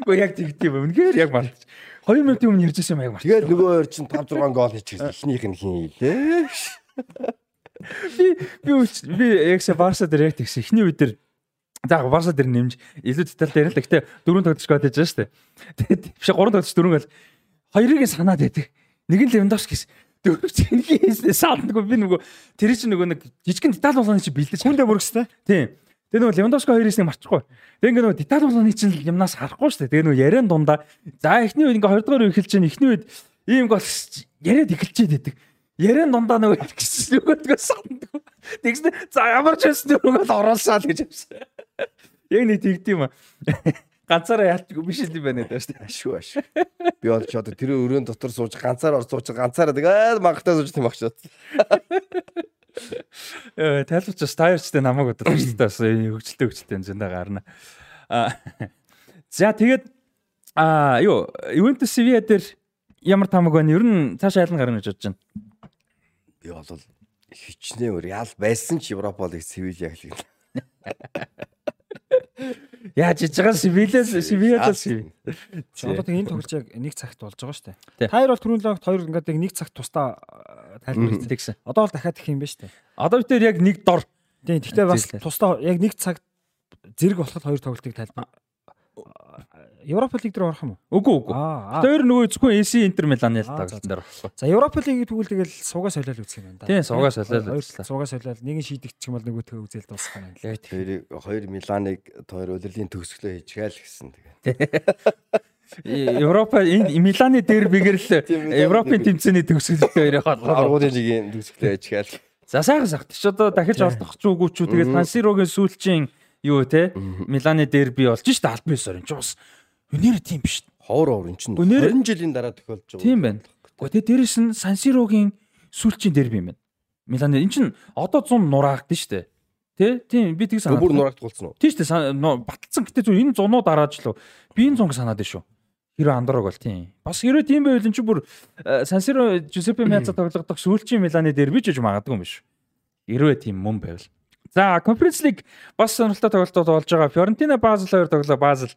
Гэхдээ яг тэгдэв юм. Үнэхээр яг мартчих. 2 минутын өмнө ярьж байсан юм яг мартчих. Тэгээд нөгөө хоёр чинь 5 6 гол хийчихсэн. Эхнийх нь хин хийлээ. Би би би яг сая Барса дээр яг тэгсэн. Эхний үед дээр За Барса дээр нэмж илүү деталь дээр л гэхдээ дөрөв тоглож гоод байж дээ. Тэгээд биш гурван тоглож дөрөв гал хоёрыг санаад байдаг. Нэг нь Левандовски гэсэн. Дөрөв чинь хийснээ сааднаггүй би нөгөө тэр чинь нөгөө нэг жижигэн деталь болгоны чинь бэлдэж хүндээ бүргэстэй. Тийм. Тэгээ нөгөө Левандовски хоёрыг нэг марчихгүй. Тэгээ нөгөө деталь болгоны чинь юмнаас харахгүй шүү дээ. Тэгээ нөгөө яриан дундаа за эхний үед ингээ 20 дугаар үе эхэлж чинь эхний үед ийм гол яриад эхэлчихэд байдаг. Яриан дундаа нөгөө гэсэн нөгөөдгөө санддаг. Тэгснэ за ямар ч байсан нөгөө л гэж явсан. Яг нэг тэгдэм юм аа. Ганцаараа яалтгүй биш юм байна даа шүү дээ. Ашгүй ашгүй. Би бол ч одоо тэр өрөөнд дотор сууж ганцаар ор сууж ганцаараа тэгээд мангахтай сууж тийм багш. Э тайлбарч стайрчтэй намайг удаа шүү дээ. Бас хөгжилтэй хөгжилтэй зөндөө гарна. А за тэгээд а юу Ювентус Севиа дээр ямар тамаг байна? Ер нь цаашаа ялан гарна гэж бодож байна. Би бол хичнээн Реал байсан ч Европ болыг Севиля хэлээ. Яаж иж байгаа Севилээс Севиалаас Одоо тэг энэ тоглож яг нэг цагт болж байгаа шүү дээ. Та хоёр бол түрүүн логт хоёр ингээд нэг цагт тусдаа тайлбар хийсэн. Одоо бол дахиад их юм ба шүү дээ. Одоо бид яг нэг дор. Тийм. Гэхдээ бас тусдаа яг нэг цагт зэрэг болоход хоёр тоглолтыг тайлбар Европа лиг дээр орох юм уу? Үгүй үгүй. Тэр нөгөө зөвхөн AC Интер Милан ял тоглолтын дээр орох. За Европа лигийг тэгвэл тэгэл суугаа солиол үзэх юм байна да. Тийм, суугаа солиол үзлээ. Суугаа солиол нэг нь шийдэгдчих юм бол нөгөөтгөө үзэл дуусгах юм байна. Тэр хоёр Миланыг хоёр удирлын төгсгөлөө хийчихэл гэсэн тэгээ. Европа энэ Миланы дербигээр л Европын тэмцээний төгсгөл хоёрыг аргуудын лигийн төгсгөлөө хийчихэл. За сайхан сахт ч одоо дахиж ордох ч үгүй ч тэгээд Сансирогийн сүүлчийн юу те Миланы дерби болж шít албан ёсоор энэ ч бас Үнээр тийм биш. Ховор ховор эн чинь 20 жилийн дараа тохиолж байгаа. Тийм байна. Гэхдээ дээрэс нь Сансирогийн сүүлчийн дерби юм байна. Милан эн чинь одоо 100 нураагдсан шүү дээ. Тэ? Тийм би тийг санаад. Бүр нураагдуулсан уу? Тийм шүү дээ. Баталсан гэтээ зөв энэ зунуу дарааж л би энэ зунг санаад шүү. Хиро Андорог бол тийм. Бас хэрвээ тийм байвал энэ ч бүр Сансиро Жусеппе Меаза тоглох сүүлчийн Миланы дээр бич гэж магадгүй юм биш. Хэрвээ тийм мөн байвал. За, Conference League бас сонирхолтой тоглолтууд болж байгаа. Фьорентина Базел хоёр тоглоо. Базел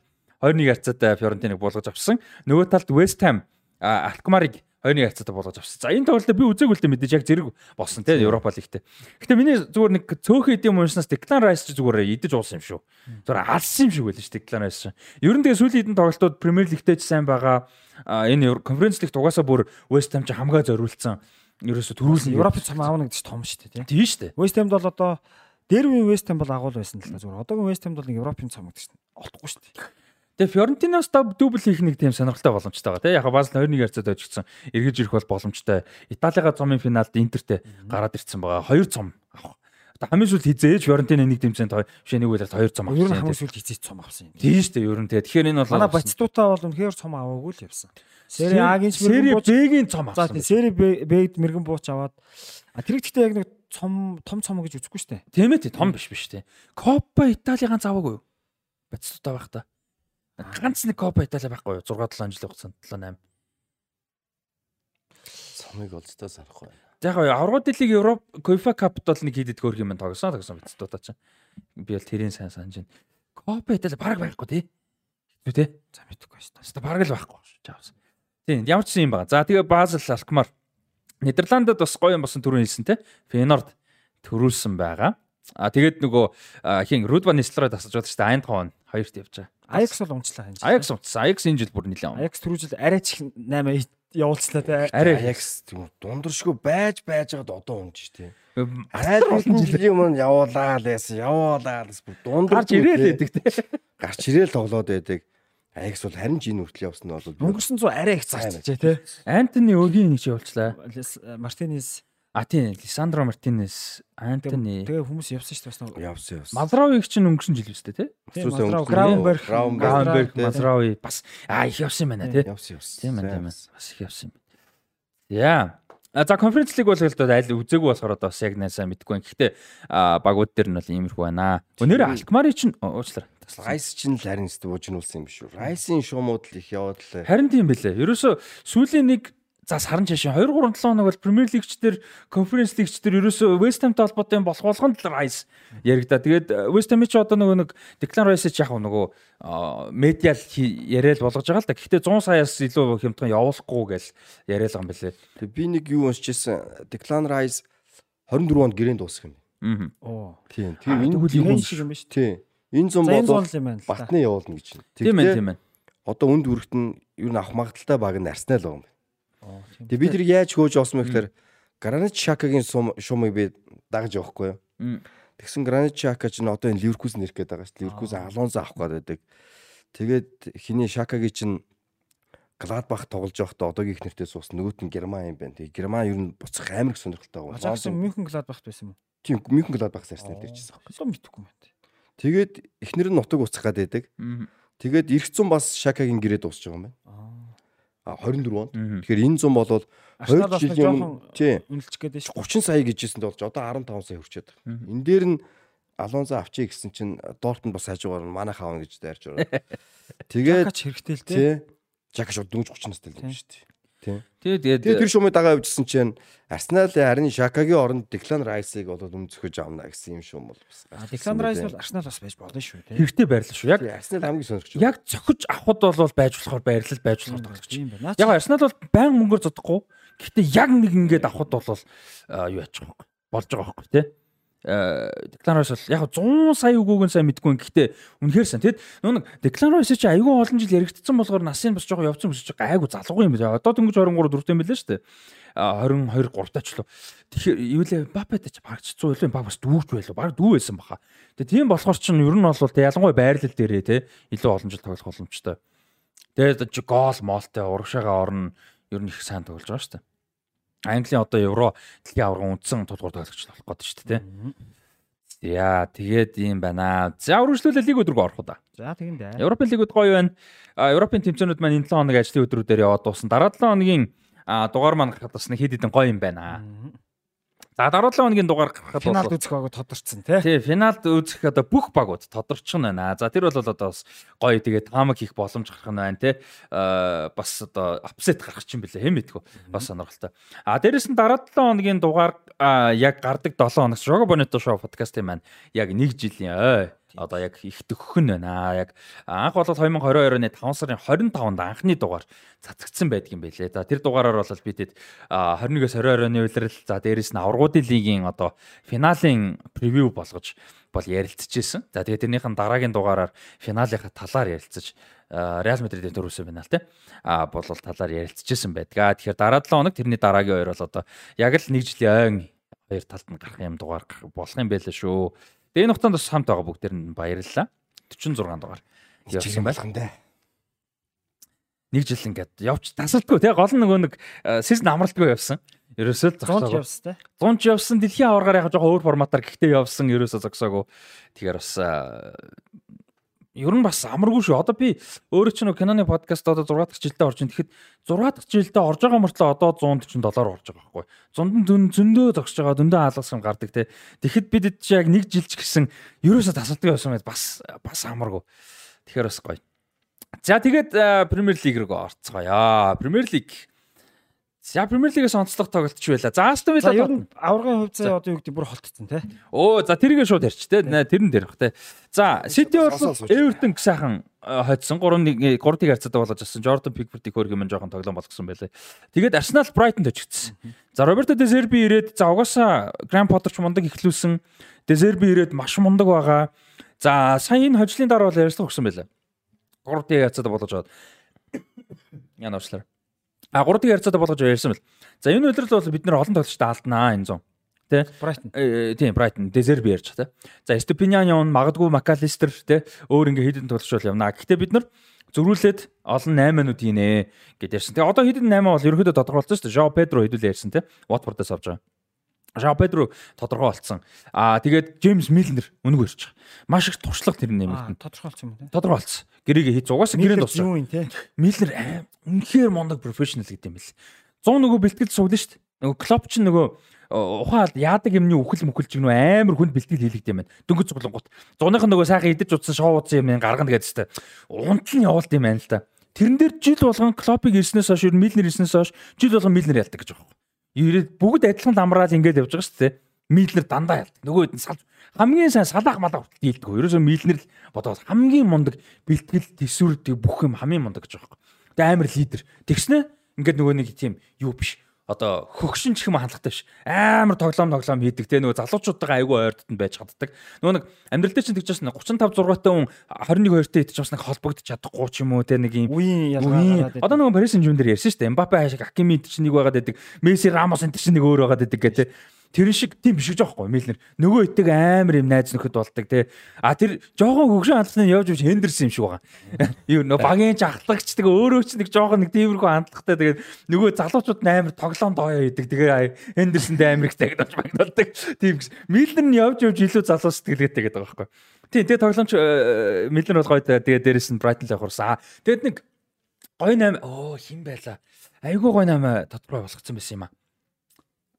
2-1 харьцаатай Фьорентиныг болгож авсан. Нөгөө талд West Ham Алкмарыг 2-1 харьцаатай болгож авсан. За энэ тоглолтод би үзег үлдээ мэдээж яг зэрэг болсон тийм Европа лигтэй. Гэтэ миний зүгээр нэг цөөхөн эдэм уншнаас Declan Rice ч зүгээр идэж уусан юм шүү. Зүгээр алсан юм шиг байлаа шүү Declan Rice. Ер нь тэгээ сүүлийн хэдэн тоглолтууд Premier League-тэй ч сайн байгаа. Энэ Conference League тугаасаа бүр West Ham ч хамгаа зориулсан. Ерөөсө төрүүлсэн Европ цам аавна гэдэг чинь том шүү дээ тийм. Тийм шүү дээ. West Ham бол одоо Дервийн West Ham бол агуул байсан л да зүгээр. Одоогийн West Ham бол нэг Европын цам гэдэг чинь олдохгүй шүү дээ. Тэгээ Фьорентиноос дубль хийх нэг тийм сонирхолтой боломжтой байгаа тийм. Яг Базел 2-1 харьцаад очигдсан. Эргэж ирэх бол боломжтой. Италига цомын финалд Интертэй гараад ирсэн байгаа. Хоёр цом авах. Одоо хамгийн сүүлд хизээж Фьорентино нэг дэмжээнд биш нэг үеэр хоёр цом авсан. Ер нь хамгийн сүүлд хизээж цом авсан юм. Тийм шүү дээ. Ер нь тэгээ. Тэгэхээр энэ бол манай Батистутаа бол үнэхээр цом аваагүй л явсан. Сери А-гийн Сери Б-гийн цом За авсан. тийм Сери Б-д мэрэгэн бууч аваад тэр ихтэй яг нэг цом том цом гэж үзэхгүй шүү дээ. Тийм ээ том биш биш тийм. Копа Итали ганц аваагүй юу? Батистутаа байх та. Ганц нэг Копа Итали байхгүй юу? 6 7 жилийн хугацаанд 7 8. Цомыг олзтой санахгүй. Яг нь аврагууд дэлийг Европ Кофа Капт бол нэг хийдэд хөрх юм тогсон тогсон Батистутаа чинь. Би бол тэрийн сайн санаж байна. Копа Итали баг байхгүй тий. Хэвгүй тий. За мэдхгүй шүү дээ. Бараг л байхгүй шүү. Чаавс. Тийм ямар ч юм байна. За тэгээ Базел Алкмар Нидерландад бас гоё юм болсон түрүү хэлсэн те. Фенорд төрүүлсэн байгаа. А тэгээд нөгөө хин Рудба Нислерой тасаж байдаг шүү дээ. Айндховн хоёрт явж байгаа. Аякс бол унчлаа энэ жил. Аякс унтсан. Аякс энэ жил бүр нэлээд. Аякс түрүү жил арай ч их 8 явуулчлаа те. Арай Аякс тийм дундэршгүй байж байж байгаад одоо унж тий. Хэдэн жилийн өмнө явуулаа л яасан явуулаа л бүр дундэр гарч ирээл байдаг те. гарч ирээл тоглоод байдаг. Аякс бол харин жин хүртэл явсан нь бол Өнгөрсөн 100 арай их зарчжээ те. Антони Өгийн нэг ч явуулчлаа. Мартинес А тийм Лисандро Мартинес, Антони тэгээ хүмүүс явсан шүү дээ бас явсан явсан. Мазравиг чинь өнгөрсөн жил үстэй өнгөрсөн Граунберг. Граунберг, тий. Мазрави бас а их явсан байна те. явсан явсан. Тийм байна, тийм байна. Бас их явсан юм. Яа. А за конференц лиг бол хэлдэг аль үзээгүй болохоор одоо бас яг найсаа мэдгүй байна. Гэхдээ багууд дээр нь бол иймэрхүү байна. Өнөөдөр Алкмари чинь уучлаарай. Райс чинь л харин өстө буужнуулсан юм биш үү? Райсын шуумууд л их яваад л Харин тийм байлээ. Ерөөсө сүүлийн нэг за саран чашаа 2 3 7 хоног бол Премьер лигч дээр, конференц лигч дээр ерөөсө West Ham-тай холбоотой болох болгонд л Rice яригда. Тэгээд West Ham ч одоо нөгөө нэг Declan Rice ч яг нөгөө медиал яриад болгож байгаа л да. Гэхдээ 100 саяас илүү хямдхан явуулахгүй гэж яриад байгаа юм байлээ. Тэг би нэг юу уншижсэн. Declan Rice 24 онд гэрээнд дуусах юм. Аа. оо. Тийм. Тийм. Энэ юм Тийм шиг юм биш. тийм. Энэ зам бол батны явуулна гэж байна. Тийм ээ, тийм ээ. Одоо үнд бүрэгт нь юу н авах магадaltaй баг нь Арсенал байгаа юм байна. Оо, тийм. Тэг бид нар яаж хөөж олсон бэ гэхээр Гранит Шакагийн шумыг би дагж явахгүй юу? Тэгсэн Гранит Шака ч н одоо энэ Ливеркус нэрх гээд байгаа шүү. Ливеркус Алонзо авах гээд байдаг. Тэгээд хиний Шакагийн чинь Гладбах тоглож байхдаа одоогийн их нэртэй суусна. Нөгөөт нь Герман юм байна. Тэгээ Герман ер нь буцах амар их сонирхолтой байгаа. Жаксон Мюнхен Гладбахт байсан юм. Тийм Мюнхен Гладбах Арсенал дэрчсэн. Одоо мэдхгүй юм байна. Тэгээд эхнэр нь нутаг уцах гээд байдаг. Тэгээд Ирхцэн бас Шакагийн гэрээ дуусч байгаа юм байна. Аа. А 23 онд. Тэгэхээр энэ зам болвол Арсенал 2 бас нэг жилийн өмнө үнэлж гээд шүү. 30 сая гэжсэн болж одоо 15 сая хүрчээд байгаа. Энэ дээр нь Алонзо авчиг гэсэн чинь Дортмунд бас хажуугаар нь манайх аавна гэж дайрч байгаа. Тэгээд Жакач хэрэгтэй л тий Жак шууд дөнгөж 30 настай л юм шүү дээ. Тэгээд Тэгээд тэр шумыг дагаа явжсэн чинь Арсенал харин Шакагийн оронд Declan Rice-ыг бол өмцөхөж авна гэсэн юм шум бол бас. А Declan Rice бол Арсенал бас байж болно шүү те. хэрэгтэй байрлал шүү. Яг Арсенал хамгийн сонирхож яг зохиж авахд бол байж болохоор байрлал байж болохоор тоглож. юм байна. Яг Арсенал бол байн мөнгөөр зодохгүй. Гэхдээ яг нэг ингээд авахд бол юу яачих вэ? Болж байгаа байхгүй тий. Э Declan Rice бол яг 100 сая үгүйг нь сайн мэдгүй юм. Гэхдээ үнэхээр сайн. Тэгэд нэг Declan Rice чи айгүй олон жил яригдсан болохоор насын бас жоохон явцсан өсөж гайгүй залгуу юм байна. Одоо дөнгөж 23 4 юм байлаа шүү дээ. А 22 3 таач л. Тэгэхээр юу лээ Бапет ч багч 100 илүү баг бас дүүрч байлаа. Баг дүү байсан баха. Тэгээ тийм болохоор чинь ер нь бол ялангуяа байрлал дээрээ те илүү олон жил тоглох боломжтой. Тэгээд гол моолтой урагшаага орно ер нь их сайн тоглож байгаа шүү дээ. Английн одоо евро дэлхийн аварга үндсэн тулгуур тоглогч болох гэдэг шүү дээ. Яа, тэгээд юм байна. За үргэлжлүүлээ лиг өдрөг орох уу да. За тэгин дээ. Европын лигүүд гоё байна. Европын тэмцээнүүд маань энэ 7 хоног ажлын өдрүүдээр яваад дуусна. Дараа 7 хоногийн дугаар маань нэг хэд хэдэн гоё юм байна. За 17 хоногийн дугаар гарахад Финалд үзэх баг тодорцсон тий. тий финалд үзэх одоо бүх багууд тодорчхон байна. За тэр бол одоо бас гоё тэгээд таамаг хийх боломж гарах нь байна тий. Аа бас одоо апсет гарах чинь бэлээ хэм мэдгүй бас сонирхолтой. А дээрэс нь дараа 7 хоногийн дугаар аа, яг гардаг 7 хоног Шого Бонито шоу подкастын маань яг 1 жилийн ой одоо яг их төгөх нь байна. Яг анх бол 2022 оны 5 сарын 25-нд анхны дугаар цацагдсан байдаг юм байлээ. За тэр дугаараар бол бидэд 21-с 22 оны улирал за дээрэс нь аврагуудын лигийн одоо финалийн превью болгож бол ярилцчихсэн. За тэгээ тэрнийхэн дараагийн дугаараар финалынхаа талаар ярилцаж Реал Мадридын төрөөсөн финал те а бол талаар ярилцчихсэн байдаг. Тэгэхээр дараа 7 хоног тэрний дараагийн хоёр бол одоо яг л нэг жилийн ойн хоёр талд нь гарах юм дугаар болох юм байлээ шүү. Тэгээ энэ хугацаанд бас хамт байгаа бүгдээр нь баярлалаа. 46 дугаар. Явсан байл. байна. Нэг жил ингээд явч тасалдгүй тий гол нь нөгөө нэг сизон амралтгүй явсан. Ерөөсөө л 100 зогсоогүй. явсан тий. 100 ч явсан дэлхийн аваргаар яг жоохон өөр форматаар гэхдээ явсан ерөөсөө зогсоогүй. Тэгэхээр бас ер нь бас амаргүй шүү. Одоо би өөрөө ч нэг киноны подкаст одоо 6 дахь жилдээ орж ин. Тэгэхэд 6 дахь жилдээ орж байгаа мөртлөө одоо 147 орж байгаа байхгүй. Зунд нь зөн- зөндөө зогсож байгаа, зөндөө хаалгасан гардаг те. Тэгэхэд бид чи яг нэг жилч гэсэн ерөөсөө тасалдгүй явсан байд бас бас амаргүй. Тэгэхээр бас гоё. За тэгээд Премьер Лиг рүү орцгоё. Премьер Лиг. За Премьер Лигээс онцлог тоглолт ч байла. За Астон За ер Вилла нь аврагын хувьд заа одоо юу гэдэг бүр холтцсон тий. Оо за тэргээ шууд ярьч те. Тэр нь дэрх те. За Сити бол. Эвертон сайхан хоцсон 3-1 3-ыг харьцаатай болж авсан. Jordan Pickford-ийг хөргөм нь жоохон тоглоом болгосон байлээ. Тэгээд Арсенал Брайтонд очигдсан. За Роберто Де Зерби ирээд за угаасаа Гранд Поттер ч мундаг ихлүүлсэн. Де Зерби ирээд маш мундаг байгаа. За сая энэ хожлын дараа бол ярьцлага өгсөн байлээ. 3-ыг харьцаатай болгож аваад. Яна уучлаарай. А 3-ыг харьцаатай болгож ярьсан бэл. За энэ үйлрэл бол бид нэр олон тоглолттой алднаа энэ зон. Тэ? Брайтон. Э, тийм Брайтон Дезерби ярьж та. За Степинян явна, магадгүй Макалистер те өөр ингээ хідэн тоглож бол явна. Гэхдээ бид нар зөрүүлээд олон 8 минут хийнэ гэд ярьсан. Тэгээ одоо хідэн 8 бол ерөөхдөө тодорхойлсон шүү дээ. Жоо Педро хэдүүлээ ярьсан те. Watford-аас авч байгаа. Жоо Педро тодорхой болсон. Аа тэгээд Джеймс Милнер ярьж байгаа. Маш их туршлага тэр нэмэлтэн. тодорхойлсон юм тий. Тодорхой болсон. Гэрээгээ хийж угаасаа гэрээнд дууссан. юу юм тий. Миллер аим үнэхээр мундаг профешнл гэдэг юм бэл. 100 нөгөө бэлтгэл суглаа шүү дээ. Нөгөө клоп ч нөгөө э, ухаал яадаг юмны үхэл мүхэл ч нөгөө амар хүнд бэлтгэл хийлэгдэв юм байна. Дөнгөж цуглангууд. Зуных нь нөгөө сайхан идэж удсан шоу удсан юм гаргана гэдэгтэй. Унт нь явуулт юм байна л да. Тэрэн дээр жил болгон клопыг ирснээс хойш ер нь Миллер ирснээс хойш жил болгон Миллер ялдаг гэж байгаа юм. Ирээд бүгд адилхан ламраад ингээд явж байгаа шүү дээ. Миллер дандаа ялдаг. Нөгөө хэд нь салж хамгийн сайн салаах малаа хүртэл дийлдэг. Ерөөсөө Миллер л бодоод хамгийн мундаг бэлтгэл төсвөрдөг бүх юм хамгийн мундаг гэж байгаа юм. Тэгээ амар лидер. Тэгснэ ингээд нөгөө нэг тийм юу биш. Одоо хөгшин ч юм хандлагатай биш. Амар тоглоом тоглоом хийдэг те нөгөө залуучуудтайгаа айгүй ойртод нь байж чаддаг. Нөгөө нэг амьдрал дээр чинь тэгж байна 35 6 таа хүн 21 2 таа идэж бас нэг холбогдож чадахгүй ч юм уу те нэг юм Үеийн ялгаа Одоо нөгөө Paris Saint-Germain дээр ярьсан шүү дээ. Mbappe хаашиг Hakimi чинь нэг байгаад байдаг. Messi Ramos энэ чинь нэг өөр байгаад байдаг гэдэг. Тэр шиг тийм биш гэж байхгүй Милнер. Нөгөө итэг амар юм найз нөхөд болдог те. А тэр жоохон хөгшин хандлагын явж явж Хендерсон юм шиг байгаа. Юу нөө багийн ч ахлагч тэгээ өөрөө ч нэг жоохон нэг тиймэрхүү хандлагатай тэгээд нөгөө залуучууд амар тоглоом дооё идэг. Тэгээ Хендерсон амар их тагнаж магнуулдаг. Тийм гэж. Милнер нь явж явж илүү залуу сэтгэлгээтэй гэдэг байгаа байхгүй. Тийм тэгээ тоглоомч э, Милнер бол гоё та тэгээ дээрэс нь Брайтон л явахурсан. Тэгээд нэг гой 8 оо хин байла. Айгуу гой 8 тодорхой болгоцсон байсан юм аа.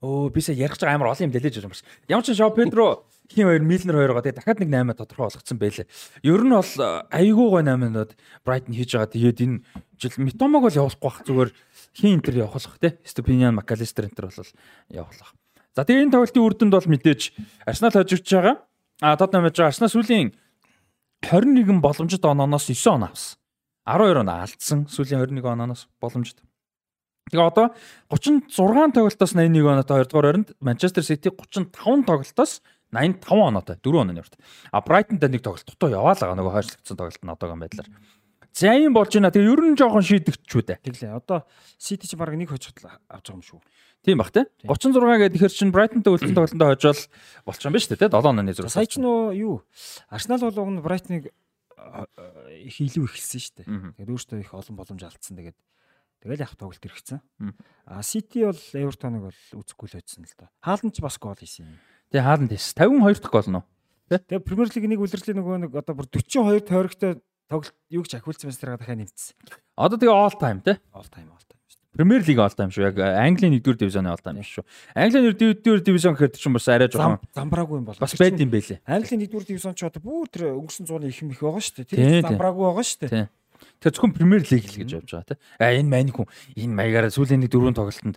Оо би сая ярих гэж амар олон юм дэлээж байгаа юм байна. Ямар ч Жоо Педро хин хоёр Милнер хоёроо тэгээ дахиад нэг 8 тодорхой болгоцсон байлээ. Ер нь бол э, айгуу гой 8-нууд Брайтон хийж байгаа. Тэгээд энэ жил Митомог бол явуулахгүй бах зүгээр хин энтер явуулах те. Степиниан Макалистер энтер бол явуулах. За тэгээ энэ тоглолтын үр дүнд бол мэдээж Арсенал хожигдж байгаа. А Тотнам хийж байгаа Арсенал сүүлийн 21 боломжит онооноос 9 оноо авсан. 12 оноо алдсан. Сүүлийн 21 онооноос боломжит. Тэгээ одоо 36 тоглолтоос 81 оноотой 2 дугаар оронд Манчестер Сити 35 тоглолтоос 85 оноотой 4 онооны урт. А Брайтонд нэг тоглолт дутуу яваалаа нөгөө хойшлогдсон тоглолт нь одоогийн байдлаар. За юм болж байна. Тэгээ ер нь жоохон шийдэгчүү дээ. Тэглээ. Одоо Сити ч баг нэг хожигдл авч байгаа юм шүү. Тийм бах те. 36 гэдэг ихэр чинь Брайтонтой үлдсэн тоглолтонд хожвол болчих юм ба шүү дээ те. 7 онооны зураг. Сая ч нөө юу? Арсенал бол уг нь а, их илүү ихэлсэн шүү дээ. Тэгээд өөртөө их олон боломж алдсан. Тэгээд тэгэл яг тоглолт иргэцэн. Мгм. А Сити бол Эвертоныг бол үзэхгүй л байсан л да. Хаалт ч бас гол хийсэн юм. Тэгээ хаалт тийс. 52 дахь гол нь. Тэгээд Премьер Лиг нэг үлрэлийн нөгөө нэг одоо бүр 42 тойрогтой тоглолт юу гэж ахиулсан байсан тэрийг дахиад нэмсэн. Одоо тэгээ all time те. All time all time. Премьер лиг all time шүү. Яг Английн 1-р дивизионы all time шүү. Английн 1-р дивизион гэхээр чинь бас арай жоохон замбраагүй юм бол. бас байд юм бэлээ. Английн 1-р дивизион ч одоо бүр тэр өнгөрсөн зууны их юм их байгаа шүү дээ. Тэр замбраагүй байгаа шүү дээ. Тийм. Тэгэхээр зөвхөн Премьер лиг л гэж явж байгаа тийм. А энэ мань хүн энэ маягаараа сүүлийн нэг дөрвөн тоглолтод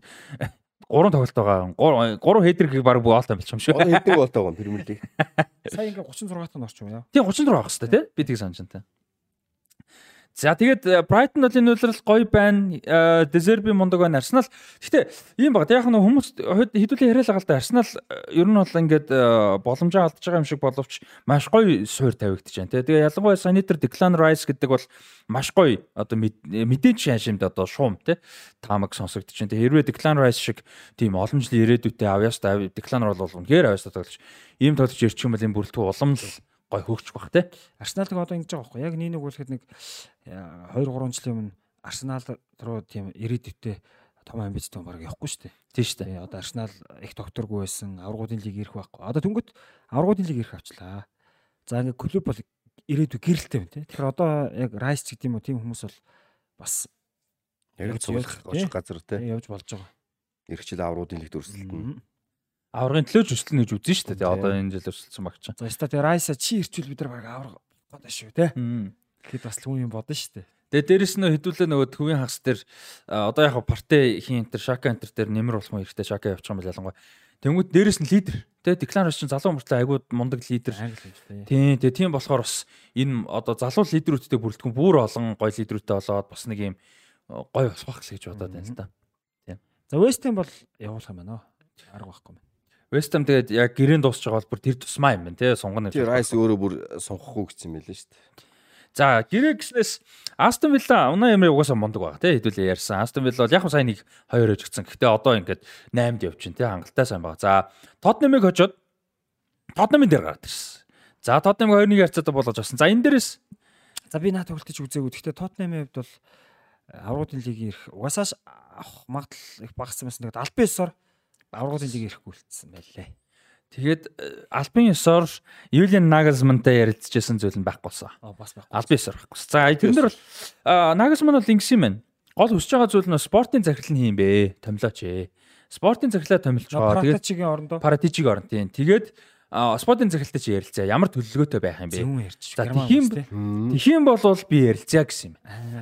гурван тоглолт байгаа. Гур- Гурван хедрийг баг all time болчих юм шүү. Одоо хэдэн гол байгаа Премьер лиг. Сая ингээ 36 тань орчих юм яа. Тийм 34 байх хэвээр тийм. Би тийг санаж байна. За тэгээд Брайтон бол энэ үйлрэл гоё байна. Э, Дезерби мундаг байна. Арсенал. Гэтэ ийм баг. Яг нэг хүмүүс хэдүүлээ яриад байгаа л да. Э, ер нь бол ингээд э, боломжоо алдж байгаа юм шиг боловч маш гоё суур тавигдаж байна. Тэгээ ялангуяа Saniter Declan Rice гэдэг бол маш гоё одоо мэд- мэдээч шашимд одоо шуум тий. Таамаг сонсогдож байна. Тэгээ хэрвээ Declan Rice шиг тийм олон жилийн ирээдүйтэй авьяастай Declan бол үнэхээр авьяастай тоглож ийм тоглож ирчих юм бол энэ бүрэлдэхүүн улам л гоё хөгжих бах тий. Арсеналыг одоо ингэж байгаа байхгүй яг нэг нэг үлэхэд нэг 2 3 жилийн өмнө Арсенал руу тийм ирээдүйтэй том амбицтай баг явахгүй шүү дээ. Тийм шүү дээ. Тэгээ одоо Арсенал их докторгүй байсан. Аврагуудын лиг ирэх байхгүй. Одоо түнгөт аврагуудын лиг ирэх авчлаа. За ингээ клуб бол ирээдүй гэрэлтэй байна тий. Тэгэхээр одоо яг Райс ч гэдэг юм уу тийм хүмүүс бол бас Яг цуглах газар те. явж болж байгаа. Ирэх жил авруудын лиг дүрсэлт нь. Мгм. Аврагын төлөө жүслэн гэж үзэн шүү дээ. Одоо энэ жил өрсөлдсөн баг чинь. За ста тэгээ Райса чи ирчүүл бид нар баг авраг гадаа шүү тий. Тэгэхэд бас л хүн юм бодно шүү дээ. Тэгээ дээрэс нь хэдүүлээ нөгөө төвийн хагас дээр одоо яг парти хийн энэ шака энэ дээр нэмэр болох юм хэрэгтэй шака явчих юм бол ялангуяа. Тэнгүүд дээрэс нь лидер. Declan Rice чинь залуу мөртлөө айгууд мундаг лидер. Тийм тэгээ тийм болохоор бас энэ одоо залуу лидерүүдтэй бүрэлдэхүүн бүр олон гоё лидерүүдтэй болоод бас нэг юм гоё болох байх гэж бодоод байна л да. За West Ham бол явуулах юм байна. Арга байхгүй юм. West Ham тэгээд яг гэрээнд дуусч байгаа бол бүр тэр тусмаа юм байна те сунгана Тэр Райс өөрөө бүр сунхахгүй гэсэн юм байлээ шүү дээ. За гэрээ гэснээс Aston Villa унаа ямрыг угаасаа мундаг байгаа тий хэдүүлээ ярьсан. Aston Villa бол яг хөө сайн нэг 2 өжигдсэн. Гэхдээ одоо ингээд 8-д явж байна тий хангалттай сайн байгаа. За Tottenham-ыг хожоод Tottenham-ын дээр гараад ирсэн. За Tottenham 2-1 харьцаатай болгож авсан. За энэ дээрээс За би наа тоглолтыг ч үзээгүй. Гэхдээ Тоттенхэмийн хувьд бол э, аврагын лигийн ирэх угаасаа ш- авах магадлал их багассан байсан. Тэгээд албан ёсоор аврагын лиг ирэхгүй үлдсэн байлээ. тэгээд э, Альбин ёсоор Юлиан Нагelsmanтай ярилцчихсэн зүйл нь байхгүй болсон. Аа бас байхгүй. Альбин ёсоор байхгүй. За тэрнэр бол а, Nagelsmann бол ингэсэн юм байна. Гол хүсэж байгаа зүйл нь спортын захирал нь юм бэ? Томилооч ээ. Спортын захирлаа томилчгоо. Тэгээд Паратачигийн орондоо паратижиг орон тийм. Тэгээд спортын захиралтай чи ярилцаа. Ямар төлөвлөгөөтэй байх юм бэ? зөвөн ярьж. За, тийм хүмүүс, тий. Тэхийн бол би ярилцаа гэсэн юм.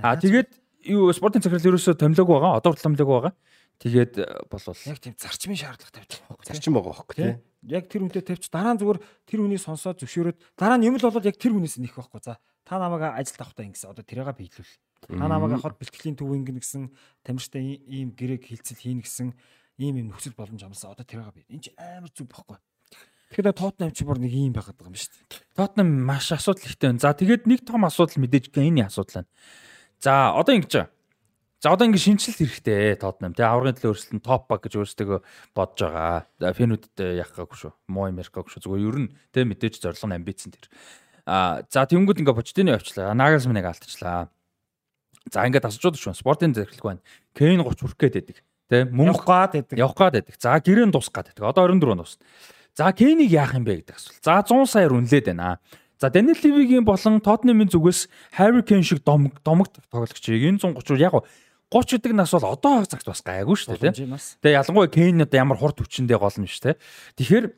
А тэгээд юу спортын захирал ерөөсөө томилоогүй байгаа. Одоо хүртэл томилоогүй байгаа. Тэгээд э, болвол яг тийм зарчмын шаардлага байгаа байхгүй. Зарчим байгаа хөөхгүй тий. тий. Яг тэр үнтэй тавьч дараа нь зүгээр тэр хүнийг сонсоод зөвшөөрөөд дараа нь юм л болоод яг тэр хүнээс нэх байхгүй. За та намайг ажилд авахтаа ингэсэн. Одоо тэрийгээ биелүүл. Та намайг хот бэлтгэлийн төв ингэн гэсэн тамирчтай ийм гэрэг хилцэл хийн гэсэн ийм юм нөхцөл боломж амласан. Одоо тэрийгээ бий. Энд чи амар зүг байхгүй. Тэгэхээр Тоттенхэм ч бүр нэг ийм байгаад байгаа юм шүү дээ. Тотнам маш асуудал ихтэй байна. За тэгээд нэг том асуудал мэдээж гейний асуудал байна. За одоо ингэж байгаа. За одоо ингэ шинжилэлт хэрэгтэй Тотнам тий аврагын төлөө өрсөлдөн топ баг гэж өөрсдөө бодож байгаа. За фэнүүдэд яах гаагүй шүү. Муу юм ярих гаагүй шүү. Зүгээр ер нь тий мэдээж зорилго нь амбицсан тэр. А за тэнгууд ингээ почтины явчлаа. Нагасмныг алдчихлаа. За ингээд асуучууд шүү. Спортын зэрэглэг байна. Кейн 30 хүрэх гээд байдаг. Тий мөнгө гад гэдэг. явах гад байдаг. За гэрэн тус гад байдаг. Одоо 24 тус. За Кейнийг яах юм бэ гэдэг асуулт. За 100 саяар үнэлээд байна. За Даниэл Ливигийн болон Тоттенхэмийн зүгээс Harry Kane шиг дом домогт тоглогчийг энэ 130 яг 30 гэдэг нас бол одоо цагт бас гайгүй шүү дээ. Тэгээ ялангуяа Кейн одоо ямар хурд хүчиндээ гол нь биш те. Тэгэхээр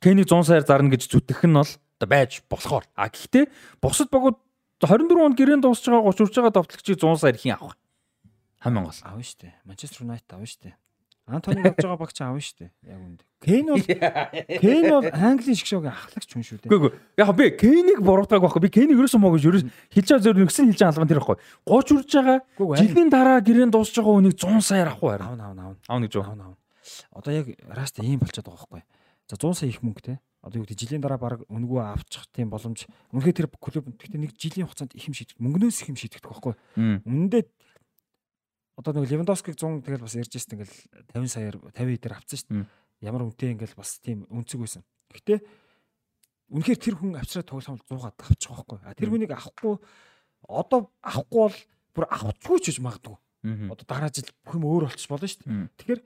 Кейнийг 100 саяар зарна гэж зүтгэх нь бол одоо байж болохоор. А гэхдээ бусад багууд 24 онд гэрээнд дуусж байгаа 30 хүрч байгаа товтлогчийг 100 саяар хийн авах. Хамгийн гол. Авна шүү дээ. Манчестер Юнайтед авна шүү дээ. Антони авж байгаа багч авна шүү дээ. Яг үндэ. Кейн бол Кейн бол Английн шгшөөгийн ахлагч хүн шүү дээ. Үгүй ээ. Яг би Кейнийг буруутгааг байхгүй. Би Кейнийг ерөөсөө моо гэж ерөөс хэлж байгаа зөв нэгсэн хэлж байгаа албан тэр байхгүй. 30 үрж байгаа. Үгүй. Жилийн дараа гэрээнд дуусж байгаа хүнийг 100 саяар авах уу харин. Авна авна авна. Аав гэж юу? Одоо яг раста ийм болчиход байгаа байхгүй. За 100 сая их мөнгө те. Одоо юу гэдэг жилийн дараа баг өнгөө авчих тийм боломж. Үнэхээр тэр клуб гэхдээ нэг жилийн хугацаанд их юм шийдэх. Мөнгнөөс их юм шийдэх байхгүй. Үнэндээ одоо нэг Левандовскиг 100 тэгэл бас ярьж байсан ингээл 50 саяар 50 дээр авцсан шүү дээ. Ямар үнэтэй ингээл бас тийм үнцэг байсан. Гэхдээ үнэхээр тэр хүн авчраад тоглоом 100-аад авчих байхгүй. А тэр хүнийг авахгүй одоо авахгүй бол бүр авчихгүй ч гэж магадгүй. Одоо дараа жил бүх юм өөр болчих болно шүү дээ. Тэгэхээр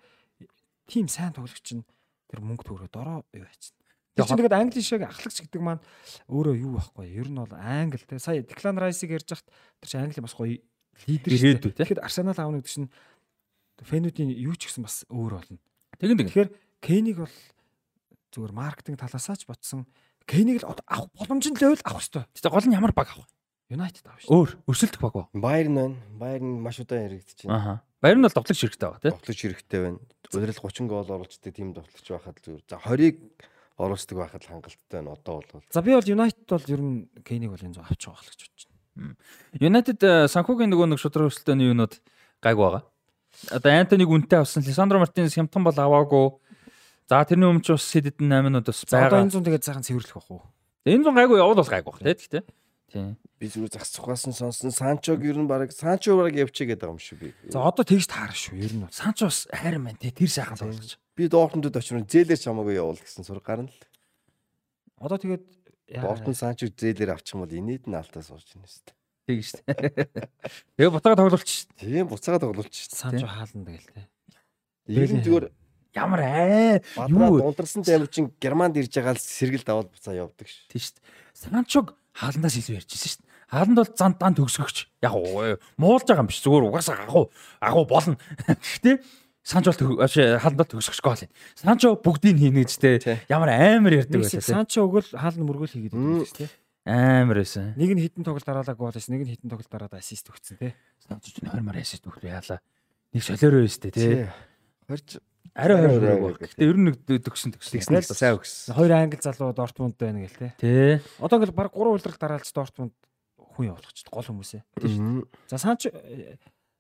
тийм сайн тоглогч чинь тэр мөнгө төгрөө дороо юу яачихна. Яг Тэр чинь тэгээд англи шиг ахлагч гэдэг маань өөрөө юу байхгүй. Ер нь бол англи те сая Declan Rice-ыг ярьж хахад тэр чинь англи бас гоё лидер шүү дээ. те. Тэгэхэд Арсенал аавна гэдэг чинь фэнүүдийн юу ч гэсэн бас өөр болно. Тэгин тэгин. Тэгэхээр Кейнийг бол зүгээр маркетинг талаасаа ч ботсон. Кейнийг л авах боломж нь л байвал авах хэрэгтэй. Тэгтээ гол нь ямар баг авах вэ? Юнайтед авах шүү. Өөр өрсөлдөх баг ба. Байрн байна. Байрн маш удаан яригдчихэв. Аха. Баяр нь бол довтлогч хэрэгтэй байгаа тийм. Довтлогч хэрэгтэй байна. Өдрөл 30 гол оруулцдаг тийм довтлогч байхад зүгээр. За 20-ыг оруулцдаг байхад л хангалттай байна. Одоо бол За би бол Юнайтед бол ер нь Кейнийг бол энэ зөө авч байгаа л гэж бодож байна. United э, санхүүгийн нөгөө нэг шудраг өрсөлдөөний юунууд гайг байгаа. Одоо Антониг үнтэй авсан, Лисандро Мартинес хямдхан бол аваагүй. За тэрний өмнө ч бас сэдэдэн 8-нууд бас одоо байгаа. энэ зүүн тэгээд сайхан цэвэрлэх бах уу? Энэ зүүн гайгүй явал бол гайгүй бах тийм гэхдээ. Тийм. би зүгээр зах цухаас нь сонсон. Санчог ер нь баг Санчо баг явчих гээд байгаа юм шиг би. За одоо тэгж таарна шүү. Ер нь. Санчо бас хайрын байна тий. Тэр сайхан тоглож. Би Дортмундд очив зээлэр чамаагүй явуул гэсэн сур гарна л. Одоо тэгээд Дортмунд Санчог зээлэр авчих юм бол инээд нь алтаа сууж байна шүү дээ. Тэг шүү дээ. Тэгээ шүү дээ. Тийм буцаага тоглолч шүү Санчо хаална тэгэл те. Ер нь зүгээр Ямар аа юу дундарсан таймер чин Германд ирж байгаа л сэргэлд аваад буцаа явдаг ш. тий шүү дээ. Санчог хааландаас илүү ярьжсэн шүү дээ. Хааланд бол зан дан төгсгөгч. Яг уу муулж байгаа юм биш. Зүгээр угаасаа агуу агуу болно. Гэхдээ Санчо бол хааланд бол төгсгөгч гол юм. Санчо бүгдийг хийнэ гэж Тий. те. Ямар амар байлаа те. Санчо өгөл хаална мөргөл хийгээд байдаг шүү те. Амар байсан. Нэг нь хитэн тоглолт дараалаа гол хийсэн, нэг нь хитэн тоглолт дараад ассист өгсөн те. Санчо ч 20 мар ассист өгөх яалаа. Нэг солиороо байсан те. Тий. Хорж Арай Арай 20 арай баг. гэх. Гэтэ ер нь нэг төгсөн төгсөн. л сайн өгсөн. Хоёр англи залуу Дортмунд байна гэл те. Тэ. Одоо ингээл баг 3 удирдал дараалж Дортмунд хүн явуулах ч гол хүмүүсээ. За Санчо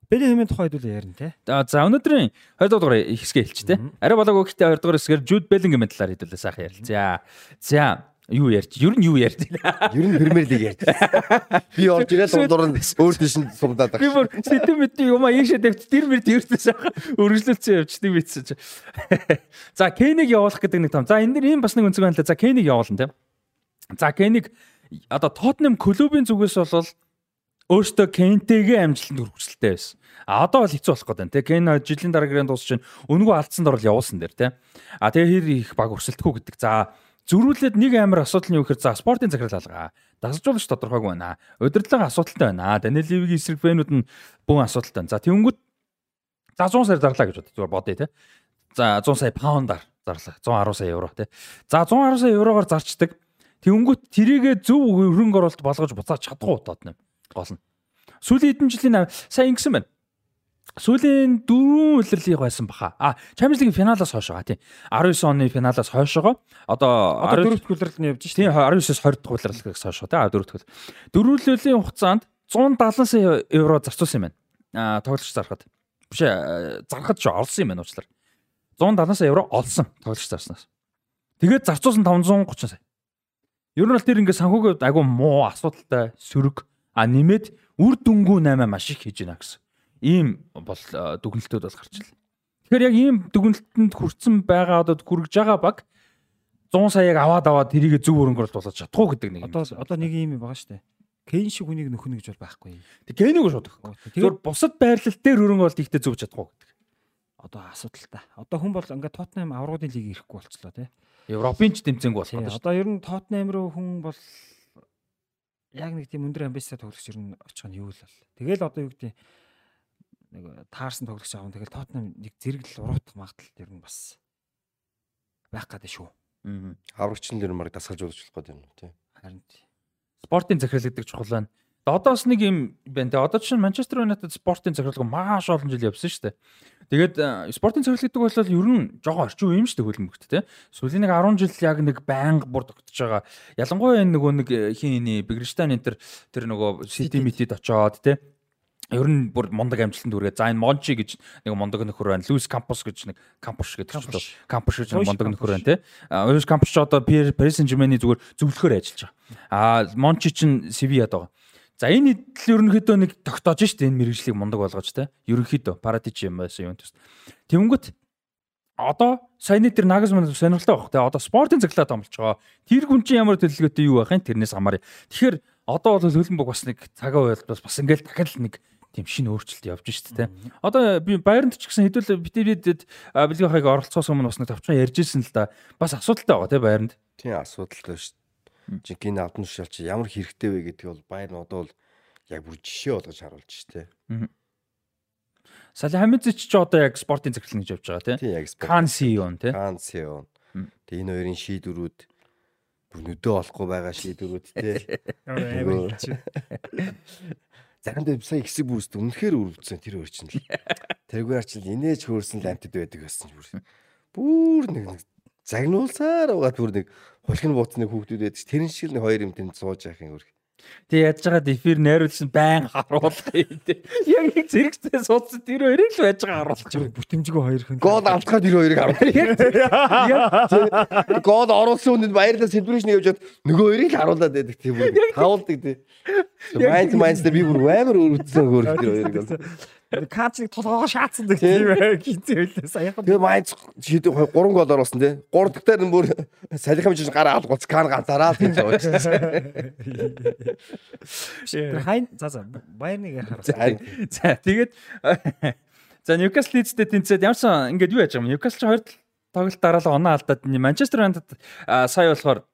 Бэли хэмээн тухай хэдүүлээ ярина те. За өнөөдрийн 2 дугаар хэсгээ хэлчихтэй. Арай болоогүй гэхдээ 2 дугаар хэсгээр Jude Bellingham талаар хэдүүлээ сайхан ярил. За. Юу ярьж? Ер нь юу ярьж байна? Ер нь Премьер лиг ярьж. Би орж ирээд дундуур нь өөр тийш нь сумдаад Би бүр сэтэм мэт юм а ийшээ дэвт тэр мэр тэртээ сайхан өргөжлөлцсөн явчихдаг битсэн чи. За Кенийг явуулах гэдэг нэг том. За энэ дэр ийм бас нэг өнцөг байна л да. За Кенийг явуулна тийм. За Кенийг одоо Tottenham клубын зүгээс бол өөртөө Кентэйгээ амжилтанд хүргэжлээ байсан. А одоо бол хэцүү болох гээд байна. Тэ Кен жилийн дараагийн дуус чинь өнгөө алдсанд орол явуулсан дээр тэ. А тэгээ хэр их баг өрсөлдөхгүй гэдэг. За зөрүүлээд нэг амар асуудал нь юу гэхээр за спортын захирал алгаа. Дасгалжуулагч тодорхойгүй байна. Удирдлага асуудалтай байна. Даниэл Ливигийн эсрэг фэнүүд нь бүүн асуудалтай байна. За тэнгүүд за 100 сая зарлаа гэж бодъё те. За 100 сая паундаар зарлаа. 110 сая евро те. За 110 сая еврогоор зарчдаг. Тэнгүүт тэрийгэ зөв хөрөнгө оруулалт болгож буцааж чадахгүй удаад нэм гол нь. Сүүлийн хэдэн жилийн сайн ингэсэн байна. Сүүлийн дөрвөн удирлыг байсан баха. А Champions League финалаас хойш байгаа тийм. 19 оны финалаас хойшоо одоо Одоо дөрөвт хөлрөлд нь явж Тийм шээ. 19-с 20 дахь хуулиарлагаас хойш тий дөрөвт хөл. Дөрвөлөлийн хугацаанд 170 сая евро зарцуулсан юм байна. Аа тоглогч зархад. Биш зархад ч олсон юм байна уучлаар. 170 сая евро олсон тоглогч зарснаас. Тэгээд зарцуулсан 530 сая. Ер нь бол тэр ингээд санхүүгийн агуу муу асуудалтай сөрөг а нэмээд үр дүнгүй 8 маш их хийж байна гэсэн. Ийм бол дүгнэлтүүд бол гарч ирлээ. Тэгэхээр яг ийм дүгнэлтэнд хүрсэн байгаа одоо хүрэж байгаа баг 100 саяг аваад аваад тэрийг зөв оруулалт болгож чадахгүй гэдэг нэг юм. Одоо одоо нэг юм байгаа штэ. Кейн шиг хүнийг нөхнө гэж бол байхгүй. Тэг гэнийг шууд. Тэгээд Зүгээр бусад байрлал дээр хөрөнгө оруулалт ихтэй зөв чадахгүй гэдэг. одоо асуудалтай. Одоо хүн бол ингээд Тоттенхэм аврагын лиг ирэхгүй болчлоо тий. Европын ч тэмцээнгүй болох гэдэг шүү. Одоо ер нь Тоттенхэм руу хүн бол яг нэг тийм өндөр амбицтай тоглогч ер нь очих нь юу л бол. Тэгэл одоо юу гэдэг нэг таарсан тоглогч аав. Тэгэл Тоттенхэм нэг зэрэгл уруутах магадлал ер нь бас байх гадаг шүү. Мгм. Аврагч нь ер нь марг дасгалжуулагч болох гэдэг юм тий. Харин тий. Спортын захирал гэдэг чухал байна. Одоос нэг юм байна. Тэгээ одоо чинь Манчестер Юнайтед спортын захиралгаа маш олон жил явсан шүү дээ. Тэгээд э, спортын захирал гэдэг бол ер нь жоохон орчин үе юм шүү дээ хөлбөмбөгт те. Сүүлийн нэг 10 жил яг нэг байнга бүр тогтож байгаа. Ялангуяа энэ нөгөө нэг э, хин энэ Бигрштайн энэ тэр нөгөө Сити митид очоод те. Ер нь бүр мундаг амжилтанд хүргээ. За энэ Мончи гэж нэг мундаг нөхөр байна. Луис Кампус гэж нэг Кампус гэдэг ч шүү. Кампус гэж мундаг нөхөр байна те. Луис Кампус ч одоо Парис Сен-Жермэний зүгээр зөвлөхөр ажиллаж байгаа. А Мончи чинь Севияд байгаа. За энэ хэдл ерөнхийдөө нэг тогтоож штэ энэ мэрэгжлийг мундаг болгож те. Ерөнхийдөө Паратич юм байсан юм төс. Тэнгүүт одоо саяны тэр Нагасман сонирхолтой байх те. Одоо спортын цаглаа томлж байгаа. Тэр хүн чинь ямар төлөвлөгөөтэй юу байх юм тэрнээс хамааря. Тэгэхээр одоо бол хөлбөмбөг бас нэг цагаа уйлд бас бас ингээл дахиад нэг тийм шинэ өөрчлөлт явж штэ те. Одоо би Баярнд ч гэсэн хэдүүл битэвэдэд бэлгийн хаяг оролцоос өмнө бас нэг тавчхан ярьж ирсэн л да. Бас асуудалтай байгаа те Баярнд. Тийм асуудалтай шүү. Жинхэнэ албан тушаал чи ямар хэрэгтэй вэ гэдэг бол баяр нь одоо бол яг бүр жишээ болгож харуулж штэ. Салихамидзич ч одоо яг спортын захирлын гэж явж байгаа Тийм тий. яг спорт. Канси юун тий. Канцион. Тэгээ энэ хоёрын шийдвэрүүд бүр нүдөө олохгүй байгаа шийдвэрүүд хэлчих. Заримдаа сая хэсэг бүрст үнэхээр өрөвдсөн тэр хоёр чинь л. Тэргээр чинь инээж хөөрсөн л амтд байдаг байсан бүр. Бүр нэг нэг загнуулсаар угаад бүр нэг хулхин бууцны хүүхдүүд байдаг. ш. Тэрэн шиг нэг хоёр юм тэнд сууж явах юм өөр. Тэг яаж байгаа эфир найруулсан байн харуулах юм тий. Яг нэг зэрэгцээ суудсан тэр хоёрыг л байж байгаа харуулж Зүр бүтэмжгүй хоёр хүн. Гол автахад тэр хоёрыг харуулдаг. Гол оруулсан хүнд баярлалаа celebration явж чад нөгөө хоёрыг л харуулад байдаг тийм бүр тавуулдаг тий. Майнс майнс дээр би бүр амар өрөвдсөн хөөх тэр хоёрыг. Каачиг толгоогоо шаацсан гэх юм ээ. Хөлөө саяхан. Тэгээ майнс шийдэ 3 гол оруулсан тий. 3 дахь дээр нь бүр салихам жиж гараа алгуулц кан ганцаараа л гэж байгаа. Тэр хайн за за ярахаар. Харин За тэгээд за Ньюкасл Лидстэй тэнцээд ямарсан ингээд юу яаж байгаа юм. Ньюкасл ч хоёр тоглолт дараалал оноо алдаад Манчестер Юнайтед сая болохоор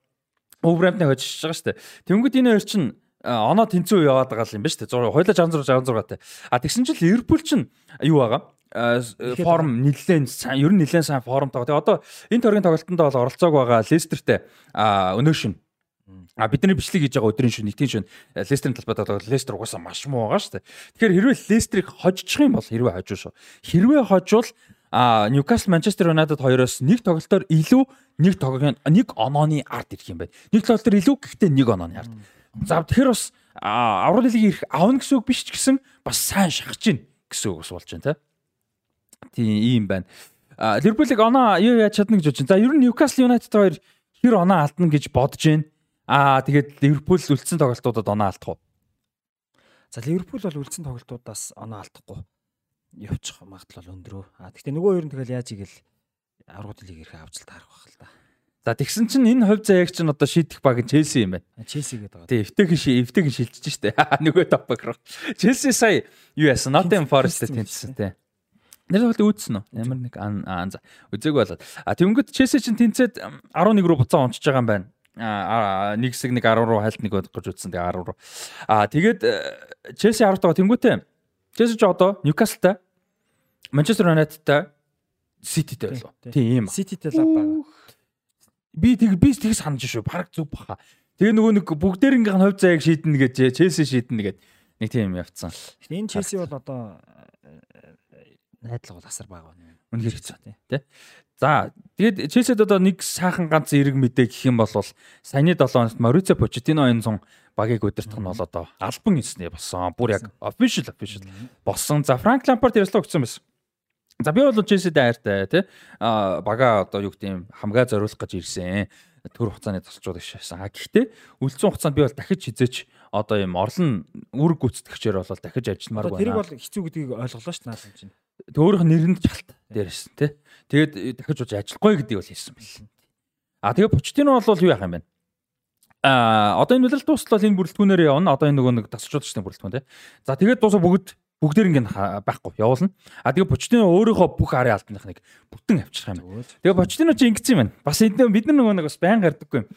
Өвбрэмтний хожиж байгаа шүү дээ. Тэнгүүд энэ хоёр чинь оноо тэнцүү яваад байгаа юм ба шүү дээ. 100 хоёлаа 66 66 тай. А тэгсэн чинь Ливерпул чинь юу байгаа? А, с- форм нэлээд сайн ер нь нэлээд сайн форм таа. Тэгээ одоо энэ төргийн тоглолтонд бол оролцоог байгаа Лестертэй өнөө шин А бидний бичлэг хийж байгаа өдрийн шөнө нэгтийн шөнө Лестерийн талбайд бол Лестер угаасаа маш муу байгаа шүү дээ. Тэгэхээр хэрвээ Лестерийг хожчих юм бол хэрвээ хожиж шүү. Хэрвээ хожвол а Ньюкасл Манчестер Юнайтед хоёроос нэг тоглолтоор илүү нэг тоглоом нэг онооны ард ирэх юм байна. Нэг тоглолтоор илүү гэхдээ нэг онооны ард. За тэгэхээр бас аврал лигийн ирэх аавна гэсэн үг биш ч гэсэн бас сайн шахаж гин гэсэн үг бас болж байна те. Тийм ийм байна. Ливерпулийг оноо юу яаж чадна гэж бодож байна. За ер нь Ньюкасл Юнайтед хоёр хэр оноо алдна гэж бодож байна. Аа тэгээд Ливерпул үлдсэн тоглолтуудад оноо алдах уу? За Ливерпул бол үлдсэн тоглолтуудаас оноо алдахгүй явчих магадлал өндрөө. А гэхдээ нөгөө хоёр нь тэгэл яаж игэл аргууд лиг ирэх авч л таарах байх л да. За тэгсэн чинь энэ хувь заяаг чинь одоо шийдэх баг нь Челси юм байна. А, Челси гэдэг. Тий, эвтэйг ши эвтэйг шилжиж штэ. Нөгөө топ баг руу. Челси сая юу яасан? Nottingham Forest-тэй тэнцсэн тий. Нэр бол үүдсэн үү? Ямар нэг аа за үзег болоод. А тэнгүүд Челси чинь тэнцээд м, 11 руу буцаа ончиж байгаа юм байна. Аа нэг хэсэг нэг 10 руу хальт нэг гэж үтсэн тэгээ 10 руу. Аа тэгээд Челси 10 тагаа тэнгүүтээ. Челси ч одоо Ньюкаслтай Манчестер Юнайтедтай Сититэй байлоо. Тийм юм. Сититэй лав байгаа. Би тэг би тэг санаж шүү. Бараг зүг баха. Тэгээ нөгөө нэг бүгдээрийнх нь хувь заяаг шийднэ гэж Челси шийднэ гэд нэг тийм явцсан. Энэ Челси бол одоо э, найдлага бол асар бага байна. Үнэхээр хэцүү тий. За тэгээд Челсид одоо нэг сайхан ганц эрг мэдээ гэх юм бол саяны 7 хоногт Марицио Почетино энэ зун багийг удирдах нь бол одоо албан эснээ болсон. Бүр яг official official болсон. За Франк Лампард ярьслаа өгсөн байсан. За би бол Челсид айртай тий. А бага одоо юу гэдэг юм хамгаа зориулах гэж ирсэн. Төр хугацааны тасалчууд ишсэн. А гэхдээ үлдсэн хугацаанд би бол дахиж хизээч одоо юм орлон үр гүйцэтгэгчээр бол дахиж ажилламаар Одоо тэрийг байна. бол хэцүү гэдгийг ойлголоо дээ наадам чинь. Нь нэрэнд чалт дээрсэн тий. Тэгээд дахиж ууж ажиллахгүй гэдгийг бол хэлсэн бэл. А тэгээ Почтино бол юу яах юм бэ? А одоо энэ үлрэлт дуустал бол энэ бүрэлдэхүүнээр явна. Одоо энэ нөгөө нэг тасалчууд шнэ бүрэлдэхүүн тий. За тэгээд дуусаа бүгд бүгдээр ингэ байхгүй явуулна. А тэгээ Почтино өөрийнхөө бүх арын алтныхныг бүтэн авчрах юм. Тэгээ Почтино чи ингэсэн юм байна. Бас энд бид нар нөгөө нэг бас байн гардаггүй юм.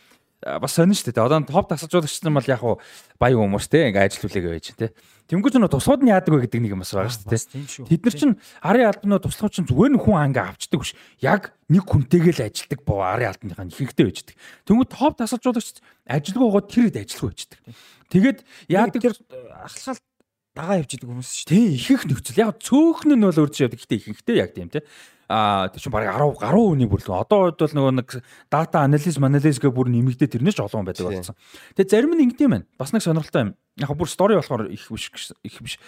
Бас сонин шүү дээ. Одоо топ тасалжуулагч нар бол яг хуу баян хүмүүс те ингээ ажилтгуулээгээ байж те. Тэнгүүч нөө тусгууд нь яадаг вэ гэдэг нэг юм бас байгаа шүү дээ. Тэд нар чинь арын албанаа туслах чинь зүгээр нь хүн ангаа авчдаг биш. Яг нэг хүнтэйгээ л ажилдаг боо арын албаныхаа ихэнхтэй байждаг. Тэнгүүд топ тасалжуулагч ажилгүйгоо тэр хэд ажилгүй байждаг. Тэгээд яадаг тэр ахлахаал дагаа явж идэг хүмүүс шүү тий ихэнх нөхцөл. Яг цөөхн нь бол урдж явдаг. Гэтэ ихэнхтэй яг тийм тий. Аа чинь бараг 10 гаруй хүний бүрлэг. Одоо үед бол нөгөө нэг дата анализ анализ гэх бүр нэмэгдээ тэрнээс ч олон байдаг болсон. Тэгээ зарим нь ингэдэм байна. Бас нэг сонирхолтой юм. Яг бүр стори болохоор их биш их биш.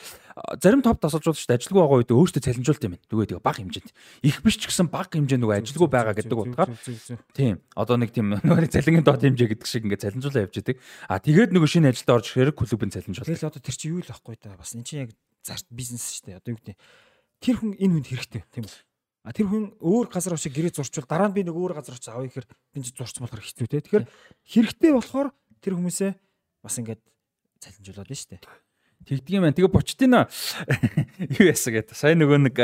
Зарим топ тасалжуулагч ажилгүй байгаа үед өөртөө цалинжуулт юм. Түгээ тэгээ баг хэмжээнд. Их биш ч гэсэн баг хэмжээнд нөгөө ажилгүй байгаа гэдэг утгаар Тийм. Одоо нэг тийм нөгөө цалингийн доод хэмжээ гэдэг шиг ингээд цалинжуулаа явж идэг. А тэгээд нөгөө шинэ ажилд орж ирэхээр клубын цалинжуулдаг. Тэгэл одоо тэр чинь юу л ахгүй да. Бас эн чинь яг зарт бизнес шүү дээ. Одоо юу гэдэг тэр хүн энэ хүнд хэрэгтэй тийм үү? А тэр хүн өөр газар очиж гэрээ зурчвал дараа нь би нэг өөр газар очиж авъя гэхээр чинь зурч болохоор хэцүү те. Тэгэхээр хэрэгтэй болохоор тэр хүмүүсээ бас ингээд цалинжуулаад байна шүү дээ. Тэгдэг юм байна. Тэгээ Почтино юу яасан гэдэг. Сая нөгөө нэг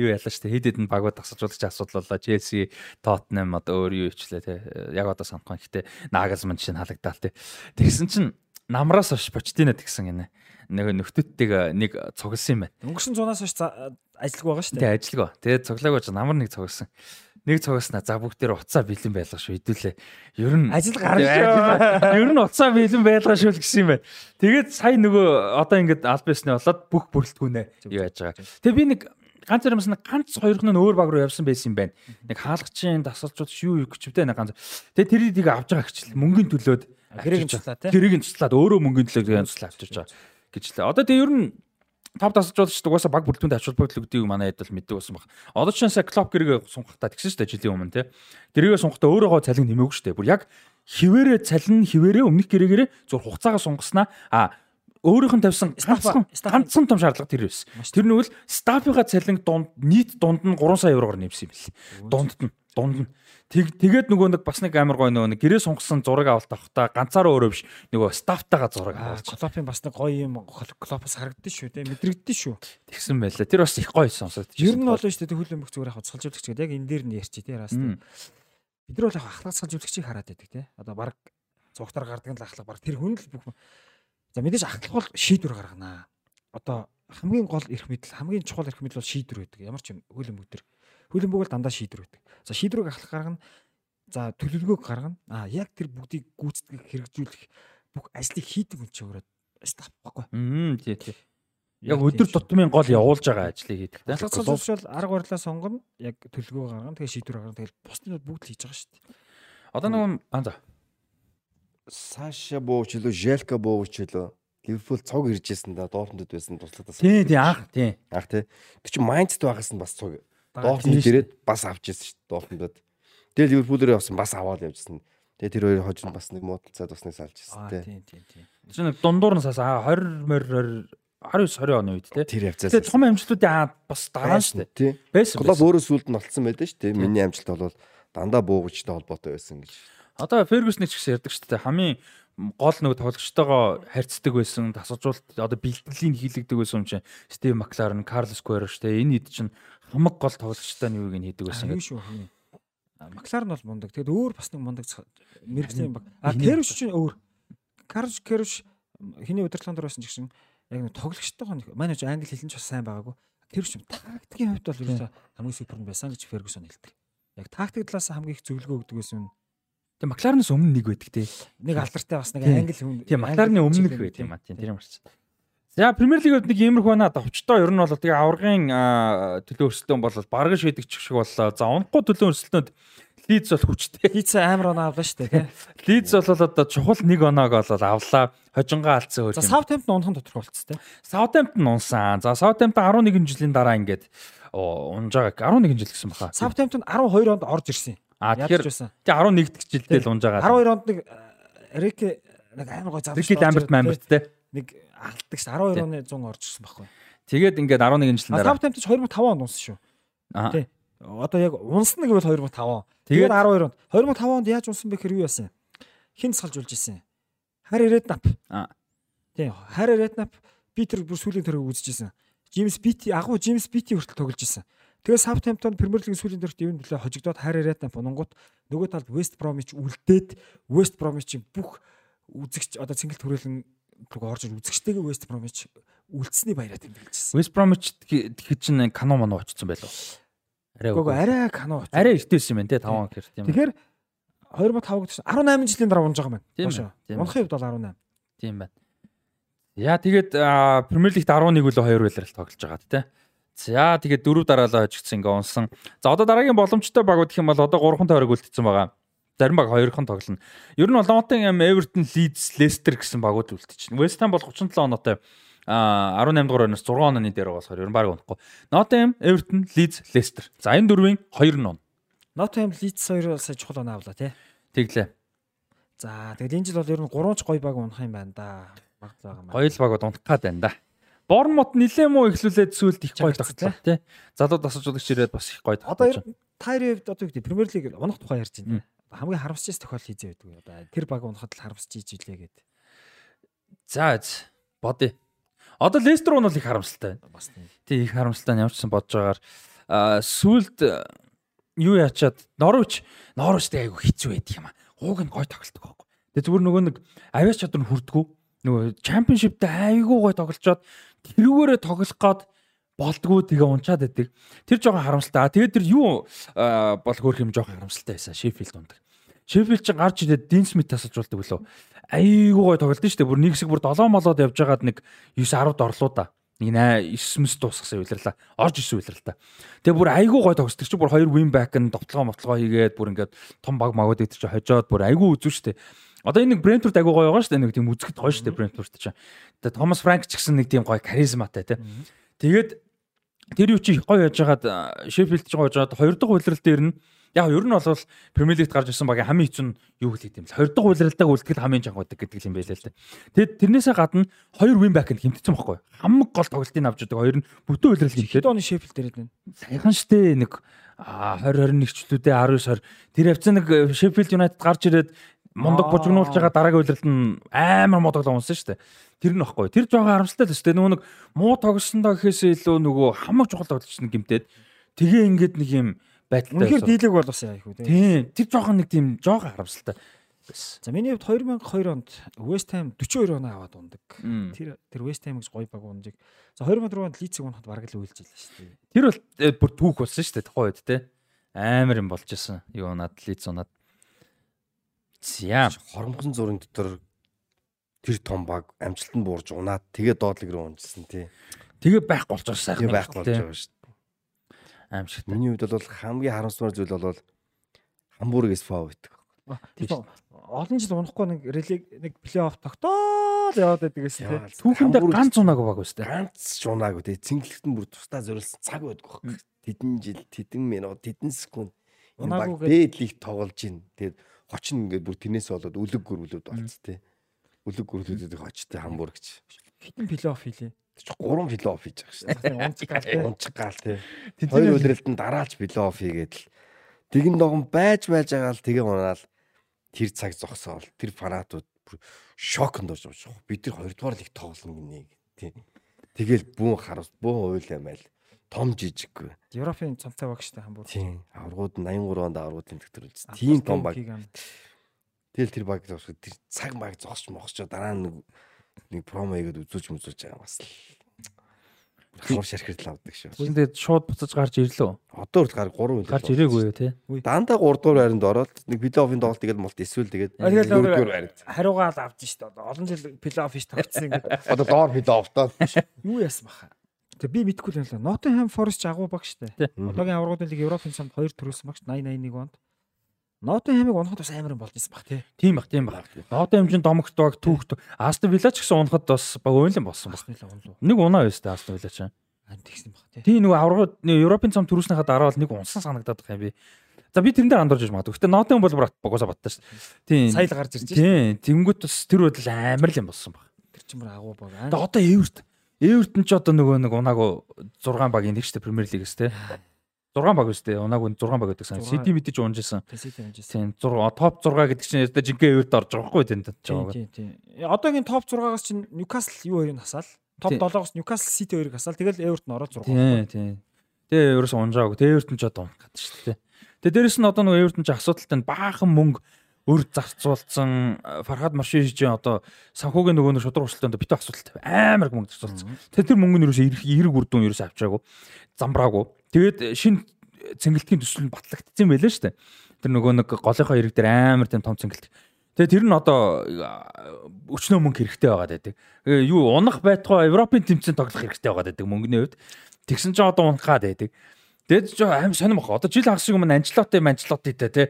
юу ялаа штэ. Хэд хэдэн багууд тасалжуулагч асуудал боллоо. Челси, Тоттенхэм одоо өөр юу ичлээ те. Яг одоо санахгүй. Гэхдээ Нагelsmann жишээ нь халагдал те. Тэгсэн чинь намраас хойш Почтино тэгсэн гинэ. Нэг нөхдөдтэйг нэг цугласан юм байна. Өнгөрсөн зунаас хойш за- ажиллаг байгаа шүү дээ. Тэгээ ажиллаг ба. Тэгээд цуглааг байж намар нэг цугласан. Нэг цугласнаа за бүгд дээр уцаа бэлэн байлгаа шүү хэдүүлээ. Ер нь Ажил гарна. Ер нь уцаа бэлэн байлгаа шүү л гэсэн юм байна. Тэгээд сая нөгөө одоо ингээд албасны болоод бүх бүрэлдэхүүнээ юу яаж байгаа. Тэгээ би нэг ганц юмс нэг ганц хоёрх нь өөр баг руу явсан байсан юм байна. Нэг хаалгачийн дасалжууд шүү юу гэчвтэй нэг ганц. Тэгээ тэрийг тийг авч байгаа гэчихэл мөнгөний төлөөд туслаа, байгаа. тий? Гэрийг нь туслаад өөрөө мөнгөний төлөөд туслаа авчирч байгаа гэж лээ. Одоо тэгээ ер нь тав дасалжуулагч угаасаа баг бүрэлдэхүүнд ачаал бүгд өгдөг манай хэд бол мэддэг байсан баг. Одоо ч сая клуб гэрээ сунгахтаа тэгсэн шүү дээ жилийн өмнө тий. Гэрээгээ сунгахтаа өөрөөгөө цалин нэмээгүй шүү дээ. Бүр яг хിവэрэ цалин хിവэрэ өмнөх гэрээгээрээ зур хугацаагаа сунгаснаа а өөрийнх нь тавьсан ганцхан том шаардлага тэр байсан. Тэр нь үл стаффыга цалин дунд нийт дунд нь 3 сая евроор нэмсэн юм бэл. Дунд нь дунд нь Тэг тэгээд нөгөө нэг бас нэг амар гой нөгөө нэг гэрээ сунгасан зураг авалт авахта ганцаараа өөрөө биш нөгөө стафтайгаа зураг авалт Клопын бас нэг гоё юм клопос харагдсан шүү дээ. Мэдрэгдэн шүү. тэгсэн байлаа. Тэр бас их гоё сонсогдож. Ер нь бол шүү дээ хөл өмг зүгээр яг цалжуулагч гэдэг яг энэ дээр нь ярьчих тий яраас Мм. бид нар бол яг ахлах цалжуулагчийг хараад байдаг тий. Одоо баг цугтар гардаг нь л ахлах баг тэр хүн л бүх За мэдээж ахлах бол шийдвэр гарганаа. Одоо хамгийн гол эрх мэдэл хамгийн чухал эрх мэдэл бол шийдвэр байдаг. Ямар ч юм хөл өмг төр. Хөл өмг бол дандаа шийдвэр байдаг. За шийдвэрийг ахлах гаргана. За төлөвлөгөөг гаргана. А яг тэр бүгдийг гүйцэтгэх хэрэгжүүлэх бүх ажлыг хийдэг хүн чинь өөрөө стаф баггүй. Мм тий тий. Яг өдөр тутмын гол явуулж байгаа ажлыг хийдэг. Ахлах цалжуулагч бол арга барилаа сонгоно. Яг төлөвлөгөө гаргана. Тэгээ шийдвэр гаргана. Тэгээ бусдын бүгд л хийж байгаа шүү дээ. Одоо нөгөө аа за. Саша бууч лөө, Желка бууч лөө. Ливерпул цог иржсэн да Дортмунд байсан туслаад Тий тий анх тий. Ах тий. Тэг чи Майнцд байгаас нь бас цог. Дортмунд ирээд бас авч ирсэн шүү дээ Дортмундад. Тэгэл Ливерпулээр явсан бас аваад явжсэн. Тэгээ тэр хоёр хожим бас нэг муудалцаад бас нэг салж ирсэн тий. тийм тийм тийм. Чи нэг дундуур нь саас 20 мөр 19 20 оны үед те. Тэр явцаас. Тэгээ том амжилтуудын аа бас дараа нь шүү дээ. Тий. Байсан. Клуб өөрөө сүлд нь олцсон байдаг шүү дээ. Миний амжилт бол дандаа буугчтай холбоотой байсан гэж. Одоо Фергюсны ч гэсэн ярьдаг шүү дээ. Хамгийн гол нэг тоглогчтойгоо харьцдаг байсан, тасалжуулалт одоо бэлтгэлийн хийлэгдэг байсан юм чинь Стив Макларен, Карлос шүү дээ. Энэ хэд чинь хамаг гол тоглогчтой нь юуг нь хийдэг байсан гэдэг. Макларен бол мундаг. Тэгэд өөр бас нэг мундаг мэрэгжлийн баг. А Кервш чинь өөр. Карлш Кервш хиний удирдлагын дор байсан ч гэсэн яг нэг тоглогчтойгоо манай ч англи хэлэн ч бас сайн байгаагүй. Кервш юм тактикийн хувьд бол ерөөсөө хамгийн супер нь байсан гэж Фергюсон хэлдэг. Яг тактик талаас хамгийн их зөвлөгөө өгдөг байсан юм. Тэгээ Макларенаас өмнө нэг байдаг те. Нэг алдартай бас нэг Тийм. англи хүн. Тийм Макларны өмнөх байт юм а. Тийм тэр юм арч. За Премьер лигт нэг иймэрхүү байна. Товчтой ер нь бол тэгээ аваргын аа, төлөө өрсөлдөөн бол бараг шийдэг ч шиг боллоо. За унахгүй төлөө өрсөлдөөнд Лидс бол хүчтэй. Хийц амар оноо авлаа шүү дээ. тий. Лидс бол одоо чухал нэг оноог бол авлаа. Хожингаа алдсан хөл. За Саутгемптон унхан тодорхойлцсон тий. Саутемптон унсан. За Саутемптон 11 жилийн дараа ингээд унж байгаа 11 жил гэсэн баха. Саутгемптон 12 онд орж ирсэн. А тэгэхээр тий 11 дэх жилдээ л унж байгаа. 12 онд нэг Рик нэг амар гой завч. Рики Ламберт Мамберт те. нэг алддаг ш 12 оны 100 орж ирсэн байхгүй. Тэгээд ингээд 11 жилийн дараа. Саутгемптон ч 2005 онд унсан шүү. Аа. Тий. Одоо яг унсан гэвэл 2005 он. Тэгээд- Тэгээд 12 онд. 2005 онд яаж унсан бэ юу яасан? Хин салжуулж исэн. Хари Реднап. Аа. Тий. Хари Реднап Питер бүр сүүлийн төрөг үзчихсэн. Джеймс Бити агуу Джеймс Бити хүртэл тоглож исэн. Тэгээд Саутгемптон Премьер лигийн сүүлийн төрөлт ивэн төлөө хожигдоод Хари Реднап унгууд нөгөө талд Вест Бромич үлдээд Вест Бромичийн бүх үзэгч одоо цэнгэлт хүрээлэн рүү орж үзэгчтэйгээ Вест Бромич үлдсэний баяраа тэмдэглэжсэн. West Bromwich тэгэхэд чинь канон моно очсон байлоо. Арай үгүй. арай кано. очив. арай эртээсэн юм байна те 5 он гэхэр тийм. Тэгэхээр 2005 гэж 18 жилийн дараа унж байгаа юм байна. Тийм тийм Унахын хувьд бол 18. Тийм байна. Яа тэгээд Премьер Лигт 11 үлээ 2 байлрал тоглож байгаа те. За тэгээд дөрөв дараалал хожигдсан ингээ унсан. За одоо дараагийн боломжтой баг гэх юм бол одоо 3хан тойрог үлдсэн байгаа. Зарим баг 2хан тоглоно. Ер нь бол Nottingham, Everton, Leeds, Leicester гэсэн багууд үлдчихэв. West Ham бол 37 оноотой а 18 дугаар оноос 6 онооны дээр болохоор ер нь баг унахгүй. Nottingham, Everton, Leeds, Leicester. За энэ дөрвийн 2 нь он. Nottingham Leeds 2 сая чухал оноо авлаа тий. Тэглээ. За тэгээд энэ жил бол ер нь 3 ч гоё баг унах юм байна да. Баг байгаа юм. Гоё л багууд унах гад байна да. Борнмот нилээ муу ихлүүлээд сүлд их гоё тогтлоо тий. Залуу тасалжуулагч ирээд бас их гоё Одоо тогтолж. ер- тайрын хувьд одоо юу гэдэг Премьер Лиг унах тухай ярьж байна. Хамгийн харамсчээс тохиол хийзээ байдаг. Одоо тэр баг унахад л харамсч хийж илээ гэд. За бодъё. Одоо Лестер уул их харамсалтай байна. Бас тийм. Тий их харамсалтай нь ямар ч сан бодож байгаагаар аа сүлд э, юу яачаад Норвич Норвичтэй айгу хэцүү байдаг юм аа. Ууг нь гоё тоглолдог байхгүй. Тэгээ зүгээр нөгөө нэг авиач чадвар нь хүрдгүү. нөгөө чемпионшиптэй айгүй гой тоглолцоод тэрүүгээрээ тоглох гад болдгоо тэгээ унчаад байдаг. Тэр жоохон харамсалтай. Тэгээд тэр юу бол хөөх юм жоохон харамсалтай байсан. Шеффилд ундаг. Шеффилд ч гарч ирээд Дин Смит тасалж болдог лөө. Айгүй гой тоглолт нь шүү дээ. Бүр нэг хэсэг бүр 7 молоод явж байгаад нэг 9 10-д орлоо да. Нэг 9 мэс дуусгасан үйлрлээ. Орж исэн үйлрлээ. Тэгээ бүр айгүй гой тоглолт чи бүр хоёр win back нь довтлогоо мотлогоо хийгээд бүр ингээд том баг магууд идэж хожоод бүр айгүй үзүү шүү дээ. Одоо энэ нэг Брентфорд айгүй гоё байгаа шүү дээ. Нэг тийм үзэхэд гоё шүү дээ Брентфорд чинь. Тэгээ Томас Франк ч гэсэн нэг тийм гоё харизматай тий. Тэгээд тэр юу чи гоё яж хагаад Шеффилд ч гоё яж хагаад хоёр дахь үйлрэл дээр нь яг ер нь бол Премьер Лигт гарч ирсэн багийн хамгийн хэцүү нь юу хэлээд юм бэ? Хоёр дахь үйлрэлтэйг үлдэхэд хамгийн чанга байдаг гэдэг юм байлаа л дээ. Тэгэд тэрнээсээ гадна хоёр win back нь хэмтсэн байхгүй. Хамаг гол тоглолтын авч байгаа хоёр нь бүтэн үйлрэл Хэд хийхэд оны Шеффилд дээрээд байна. сайхан штэ нэг 20 21 чөлөөдөө 19 20 тэр явцсан нэг Sheffield United гарч ирээд мундаг бужигнуулж байгаа дараагийн үйлрэлт нь амар муу тоглоо унсан штэ. Тэр нь баггүй. Тэр жоохон харамсалтай л штэ. Нөгөө нэг муу тоглосондоо гэхээсээ илүү нөгөө хамаг чухал тоглолч нэг гимтээд тэгээ ингээд нэг юм байдалтай. Үнэхээр дийлэг болоос яа их үү. Тийм. Тэр жоохон нэг тийм жоохон харамсалтай. байсан. За миний хувьд 2002 онд West Ham 42 оноо аваад ундаг. Тэр тэр West Ham гэж гоё баг унжиг. За 2004 онд Leeds-ийг унахад бараг л үйлж илаа шүү дээ. Тэр бол э, бүр түүх болсон штэ тухайн үед те. Амар юм болж исэн. Юу над лиц унаад. За. Хоромхон зургийн дотор тэр том баг амжилтанд буурж унаад тэгээ доотлог руу унжсан тий. Тэгээ байх болж байгаа сайхан. Байх болж байгаа шүү дээ. Аимшигтай. Миний хувьд бол хамгийн харамсмар зүйл бол Хамбург СФА байдаг. Тийм олон жил унахгүй нэг религ нэг плей-офф тогтоол яваад байдаг гэсэн тийм. Түүхэндээ ганц унаагүй баг өстэй. ганц ч унаагүй тий. Цэнгэлэгт нь бүр тусдаа зориулсан цаг байдаг байхгүй. Тэдэн жил, тэдэн минут, тэдэн секунд энэ баг Унаагүйгээд- дээдлийг тоглож ийн. Тэгээд хочин ингээд бүр тэрнээс болоод үлэг гөрвлүүд болц тий. Үлэг гөрвлүүдэд хочтой Хамбургч. Хитэн плей-офф хийлээ. Тэр чи 3 плей-офф хийж байгаа шүү дээ. Унчих гал. Тэдний Хоёр үлрэлтэнд дараалж плей-офф хийгээд л тэгэн догон байж байж байгаа л тэгээ унаал тэр цаг зогсоол тэр фанатууд бүр шоконд орж байгаа шүү. Бид тэр хоёрдугаар лиг тоглоно гинэ тий. Тэгэл бүүн харавс бүүн уйл амайл том жижиггүй. Европын цонцтой баг штэ хамбур. Тийм. Аврагууд нь 83 онд аврагуудын төвтөрүүлсэн. Тийм том баг. Тэгэл тэр баг зогсох тэр цаг баг зогсч мохсчоо дараа нэг нэг промо хийгээд үзүүлж мүзүүлж байгаа бас л. Хавар шархирдл авдаг шүү. Тэгээд шууд буцаж гарч ирлээ. Одоо үрд гар 3 үйл. Гарч ирээгүй юу те. Дандаа 3 дугаар байранд ороод нэг плей-оффын тоглолт тэгээд мулт эсвэл тэгээд А, тэгэл дөрөв нөгөө- дугаар байранд. Хариугаа л авч штэ олон жил плей-офф ш тогтсон ингээд Одоо доор плей-оффтоо юу яасан баха. Тэгээ би мэдгүй л юм л. Nottingham Forest ч агуу баг штэ. Одоогийн аврагуудын лиг Европын самд 2 төрүүлсэн баг ш 80 81 онд. Nottingham-ыг унахад бас амар бол байсан баг тий. Тийм бах, тийм бах. Ноодын хэмжээнд домогт баг түүхт. Астон Вилла ч гэсэн унахад бас баг ойлон болсон баг. Нэг унаа байстай Астон Вилла ч. Аа тэгсэн баг тий. Тийм нөгөө аврагууд Европын цам төрүүлснийхаа дараа бол нэг унсан санагдаад байгаа юм би. За би тэрэн дээр андуурж магадгүй. Гэтэ Ноотын бол баг богосоо баттаа шүү. Тийм. Сая л гарч ирж штэ. Тийм. Тэнгүүт бас тэр бодол амар л юм болсон баг. Тэр чинь бүр агуу баг. Тэгээ одоо Эверт Эвертон ч одоо нөгөө нэг унаагүй 6 багийн нэг дээ Премьер Лигээс те. 6 баг шүү дээ. Унаагүй 6 баг гэдэг сан. Сити мэдээж унжсэн. Тийм 6 топ 6 гэдэг чинь одоо жинхэнэ Эверт орж байгаа хгүй тэнд Тийм жаагаа. тийм тийм. Одоогийн топ 6-аас чинь Ньюкасл юу хоёрыг хасаал. Топ Тийм. 7-оос Ньюкасл Сити хоёрыг хасаал. Тэгэл Эвертон ороод 6. Тийм тийм. Тэгээ ерөөс унжаагүй. Тэгээ Эвертон ч одоо унах гэдэг шүү дээ. Тэгээ дээрэс нь одоо нөгөө Эвертон ч асуудалтай баахан мөнгө өр зарцуулсан Фархад Маршижийн одоо санхүүгийн нөгөө нэг шудраг урсгалтай битүү асуудалтай амар их мөнгө зарцуулсан. Тэгээ тэр мөнгө нь ерөөсөө эрг эрг үр дүн ерөөсөө авчаагүй. Замбраагүй. Тэгээд шин цэнгэлтийн төсөл нь батлагдсан байлаа шүү дээ. Тэр нөгөө нэг голынхоо эрэг дээр амар тийм том цэнгэлт. Тэгээ тэр нь одоо өчнөө мөнгө хэрэгтэй байгаад байдаг. Э, Юу унах байтугай Европын тэмцээнд тоглох хэрэгтэй байгаад байдаг мөнгөний хувьд. Тэгсэн чинь одоо унах гад байдаг. Тэгэд ч аим сонирм бах. Одоо жил хагас шиг өмнө Анчлоти Манчлотитэй те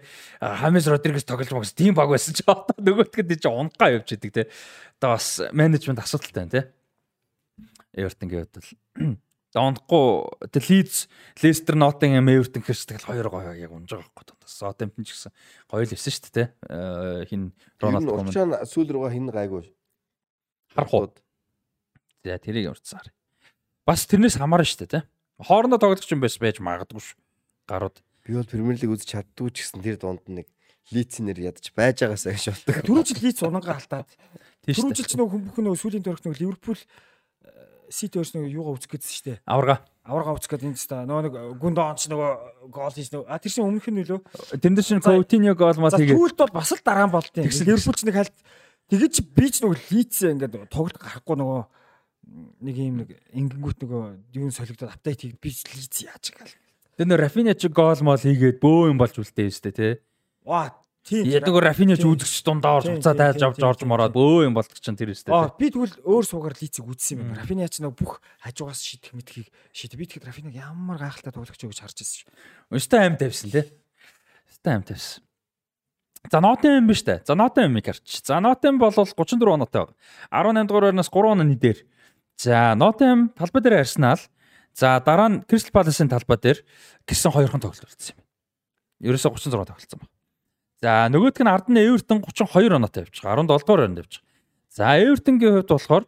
Хамис Родригес тоглож магас тийм баг байсан чи одоо нөгөөтгэд чи унгаа явж идэг те. Одоо бас менежмент асуудалтай байна те. Эвертонгийн хувьд бол Донхгүй тэ Лидс, Лестер, Ноттингем, Эвертон гэхээс тэгэл хоёр гоё яг унж байгаа байхгүй тоо. Саутемптон ч гэсэн гоё л өссөн шүү дээ те. Хин Рональд Коман Урчаан сүүл рүүгээ хин гайгүй. харах уу. За тэрийг урьдсаар. Бас тэрнээс хамаарна шүү дээ те. Хоорондоо тоглох юм байс байж магадгүй ш. Гарууд. Би бол Премьер Лиг үзэж чаддгүй ч гэсэн тэр дунд нэг лицнэр ядаж байж байгаасаа гэж боддог. Түрүү жил Лидс унангаа Түрүү шүү жил дээ. ч нөгөө бүхэн нөгөө сүүлийн төрөх нөгөө Ливерпул Сити өөрс нөгөө юугаа үзэх гэсэн штэ. Аварга. Аварга үзэх гэдэг энэ ста нөгөө нэг гүндоонч нөгөө гол хийж нөгөө а тэр чинь өмнөх нь үлөө. Тэрнэр чинь За- Coutinho гол мал За хийгээ. түүлд бол бас л дараа нь болтын. Тэгсэн- Ливерпул ч нэг хальт тэгэж би ч нөгөө лицээ ингээд тоглолт гарахгүй нөгөө нэг юм нэг ингэнгүүт нөгөө юу солигдоод апдейт хийгээд би ч лиц яаж гал. Тэр нөр Рафиня ч гол мол хийгээд бөө юм болж үлдээ юм штэ тий. Ваа тийм. Яг нөгөө Рафиня ч үзэгч дундаа орж буцаа тайлж авч орж мороод бөө юм болдог чинь тэр штэ. Аа би тэгвэл өөр суугаар лицийг үзсэн юм байна. Рафиня ч нөгөө бүх хажуугаас шийдэх мэдхийг шийдэ. Би тэгэхэд Рафинаг ямар гайхалтай тоглогч юу гэж харж ирсэн шүү. Өстэй аим тавьсан тий. Өстэй аим тавьсан. За Нотем биш үү? За Нотемыг харч. За Нотем бол 34 оноотой байна. 18 дугаар байрнаас 3 онооны дээр. За Нотем талбай дээр Арсенал. За дараа нь Кристал Паласын талбай дээр гисэн хоёрхан тоглолт үлдсэн юм. Ерөөсө 36 тоглолцсон байна. За нөгөөдг нь ард нь Эвертон 32 оноотой байгаа. 17 дугаар явж байгаа. За Эвертонгийн хувьд болохоор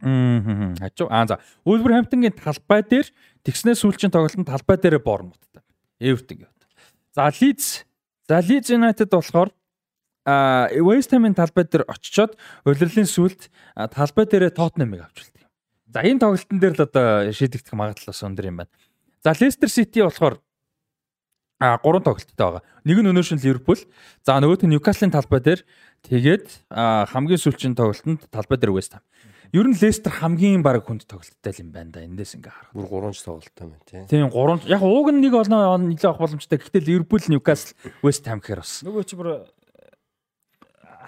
Мм хажуу аа за Wolverhampton-гийн талбай дээр тэгснээс сүүлчийн тоглолтод талбай дээр Bournemouth-тай. Эвертонгийн хувьд. За Leeds за Leeds United болохоор а West Ham-ын талбай дээр очичоод улирлын сүлд талбай дээрээ Tottenham-ыг авч үлдээ. За энэ тоглолтын дээр л одоо шийдэгдэх магадлал бас өндөр юм байна. За Leicester City болохоор а гурван тоглолттой байгаа. Нэг нь өнөөшн Ливерпул. За нөгөөх нь Ньюкаслын талбай дээр тэгээд хамгийн сүүлчийн тоглолтод талбай дээр West Ham. Ер нь Leicester хамгийн баг хүнд тоглолттой юм байна да. Эндээс ингээ харах. Бүр 3 ч тоглолттой байна тий. Тийм 3 яг ууг нь нэг олноо нэлээд авах боломжтой. Гэхдээ Ливерпул, Ньюкасл, West Ham гэхээр бас. Нөгөө чи бүр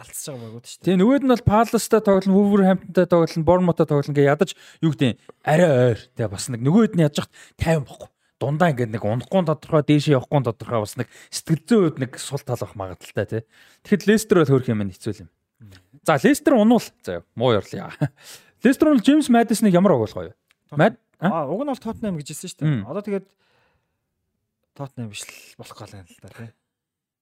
алдсаж байгаа байгууд шүү дээ. Тийм нөгөөд нь бол Palace-тай тоглоно, Wolverhampton-тай тоглоно, Bournemouth-тай тоглоно гээ ядаж юу гэдэг арай ойр. Тэгээ бас нэг нөгөөд нь яаж яхад 50 бохгүй. Дундаа ингээд нэг унахгүй тодорхой, дээшээ явахгүй тодорхой бас нэг сэтгэл зүйн үед нэг сул тал авах магадaltaй тий. Тэгэхэд Leicester бол хөрх юм хэцүү юм. За Leicester унуул. За муу ёрлоо. Leicester бол James Madison-ыг ямар оголгоо юу? Мад Аа уг нь бол Tottenham гэж хэлсэн шүү дээ. Одоо тэгээд Tottenham биш л болох гол юм л да тий.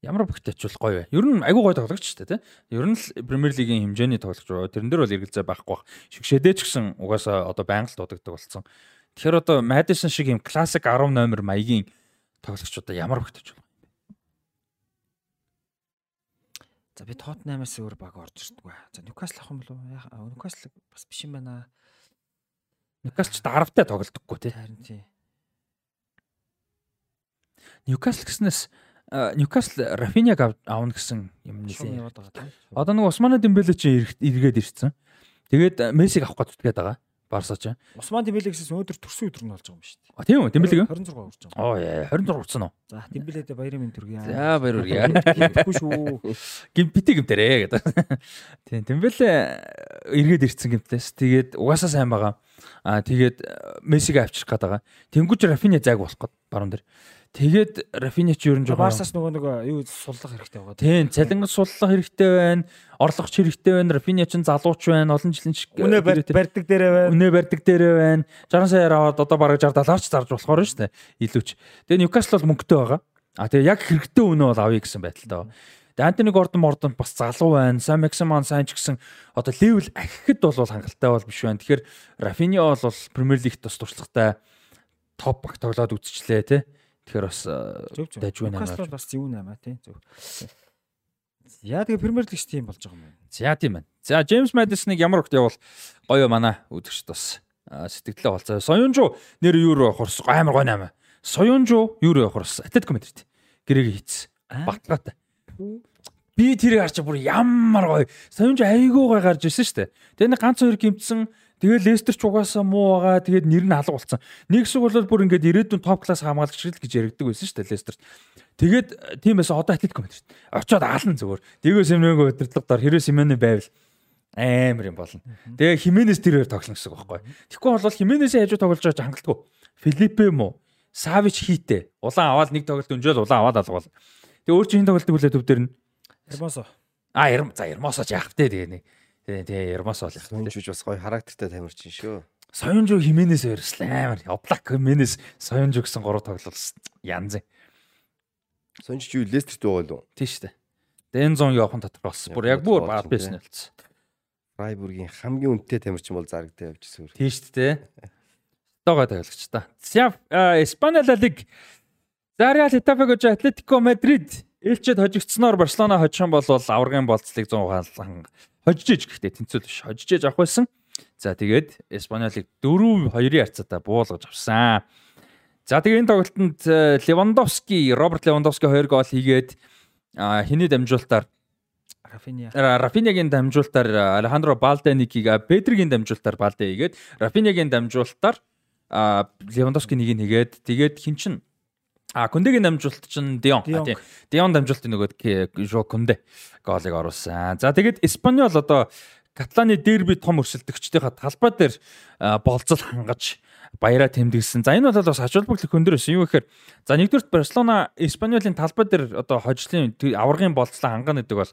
Ямар бүгд ачвал гоё вэ? Ер нь айгүй гоё тоглогч шүү дээ, тий. Ер нь л Премьер лигийн хэмжээний тоглогч байгаа. Тэрэн дээр бол эргэлзээ байхгүй бах. Шигшэдээ ч гэсэн угаасаа одоо байнга л дуудагддаг болсон. Тэгэхээр одоо Madison шиг юм классик 10 номер маягийн тоглогчудаа ямар бүгд ачвал. За би Tottenham-аас өөр баг орж ирдэг ба. За Newcastle авах юм болов уу? Newcastle бас биш юм байна. Ньюкасл ч даравтай тоглодоггүй тий. Харин тий. Ньюкасл гэснээс а, Ньюкасл Рафиняг ав- аавна гэсэн юм нэлээ. Одоо нэг Усмана Дембеле чи эргээд ирсэн. Тэгээд а, Мессиг авах гэж утгаад байгаа. Барса ч. Усман Дембеле гэсэн өнөөдөр төрсөн өдөр нь болж байгаа юм шүү дээ. А тийм үү? Дембелег юу? 26 урж байгаа. Оо яа 26 урцсан уу? За Дембеледэ баярын мэнд төргий. За баяр үргээ. Тэгэхгүй шүү. гим бити гимтэрэ гэдэг. Тийм Дембеле эргээд ирсэн гимтлээс тэгээд угаасаа сайн байгаа. Аа тэгээд Мессиг авчрах гээд байгаа. Тэнгүүч Рафиня зайг болох гээд баруун дээр. Тэгээд Рафиня ч ер нь жоохон Барсаас нөгөө нэг юу суллах хэрэгтэй байгаа. Тийм цалингас суллах хэрэгтэй байна. Орлогч хэрэгтэй байна. Рафиня ч залууч байна. Олон жилийн шиг Үнэ бар- барьдаг дээрээ байна. Үнэ барьдаг дээрээ байна. 60 саяар аваад одоо бараг 60 70-аар ч зарж болохоор шүү дээ. Илүүч. Тэгээ Ньюкасл бол мөнгөтэй байгаа. А тэгээ яг хэрэгтэй үнэ бол авъя гэсэн байдалтай байна. Антони Гордон Мордон бас залуу байна. Сан Максиман сайн ч гэсэн одоо левел ахихэд бол хангалттай бол биш байна. Тэгэхээр Рафиня бол Премьер Лигт бас туршлагатай топ баг тоглоод үзчихлээ тий. Тэгэхээр бас э, нэмээ. Newcastle бол бас зөв нэмаа тий. Зөв. Яа тэгээ Премьер Лигч тийм болж байгаа юм байна. За тийм байна. За Джеймс Мэдисоныг ямар хөлт явал гоё манай үзэгчд бас а, сэтгэлдээ болцоо. Соёнжу нэр юу руу явах орс амар гоё наймаа. Соёнжу юу руу явах орс Атлетико Мадрид. Гэрээг хийц. Батлагаатай. Би тэрийг харч бүр ямар гоё. Соёнжу айгүй гоё гарч ирсэн шүү дээ. Тэгээ нэг ганц хоёр гимтсэн Тэгээ Лестер ч угаасаа муу байгаа. Тэгээд нэр нь алга болсон. Нэг шиг бол бүр ингээд ирээдүйн топ класс хамгаалагч л гэж яригддаг байсан шүү дээ Лестерт. Тэгээд тийм байсан одоо Атлетико Мадрид. Очоод аална зүгээр. Диего Симеонгийн удирдлагаар хэрэг Симеоны байвал амар юм болно. Тэгээ Хименес тэрээр тоглоно гэсэн үг байхгүй. Тэгэхгүй бол Хименесийн хажуу тоглож байгаа хангалтгүй. Филиппе мó Савич хийтэй. Улаан аваад нэг тоглолт өнжөөл улаан аваад алгавал. Тэгээ өөр чинь тоглолтыг үлээ төв дээр нь. Эрмосо. А Ерм за Ермосооч яах вэ тэгээ нэг. Тэгээ Ермосоо л яах вэ. Өнжиж бас гоё характертай тамирчин шүү. Соёнжу Хименес хоёрс амар. Облак Хименес Соёнжу гэсэн гурав тоглолсон. Янз. Сонж чи юу Лестерт байгаа юу? Тийм шүү дээ. Дензон явахын тодорхой болсон. Бүр яг бүр баад байсан болсон. Фрайбургийн хамгийн үнэтэй тамирчин бол зарагдаа явжсэн. Тийм шүү дээ. Тогоо тоглогч та. За Испани ла лиг Зариал Хитафе гэж Атлетико Мадрид ээлжид хожигдсноор Барселона хожих бол аваргын болцлыг 100 хаалган хожиж гэхдээ тэнцэл биш хожиж авах байсан. За тэгээд Испани лиг 4-2-ын харьцаатай буулгаж авсан. За тэгээ энэ тоглолтод Левандовски, Роберт Левандовски 2 гол хийгээд хэний дамжуултаар Рафиня. Рафинягийн дамжуултаар Алехандро Балденикийг Педригийн дамжуултаар Балде хийгээд Рафинягийн дамжуултаар Левандовски нэг нь хийгээд тэгээд хин чин А Күндэгийн дамжуулт чинь Дион. Тийм. Дион дамжуултын нөгөөд Жо Күндэ гоолыг оруулсан. За тэгээд Испаньол одоо Каталаны дерби том өрсөлдөгчдийнхаа талбай дээр болцол хангаж баяраа тэмдэглэсэн. За энэ бол бас ач холбогдол өндөр байсан. Юу гэхээр за нэгдүгürt Барселона Испаниолын талбай дээр одоо хожлын аваргын болцлоо хангана гэдэг бол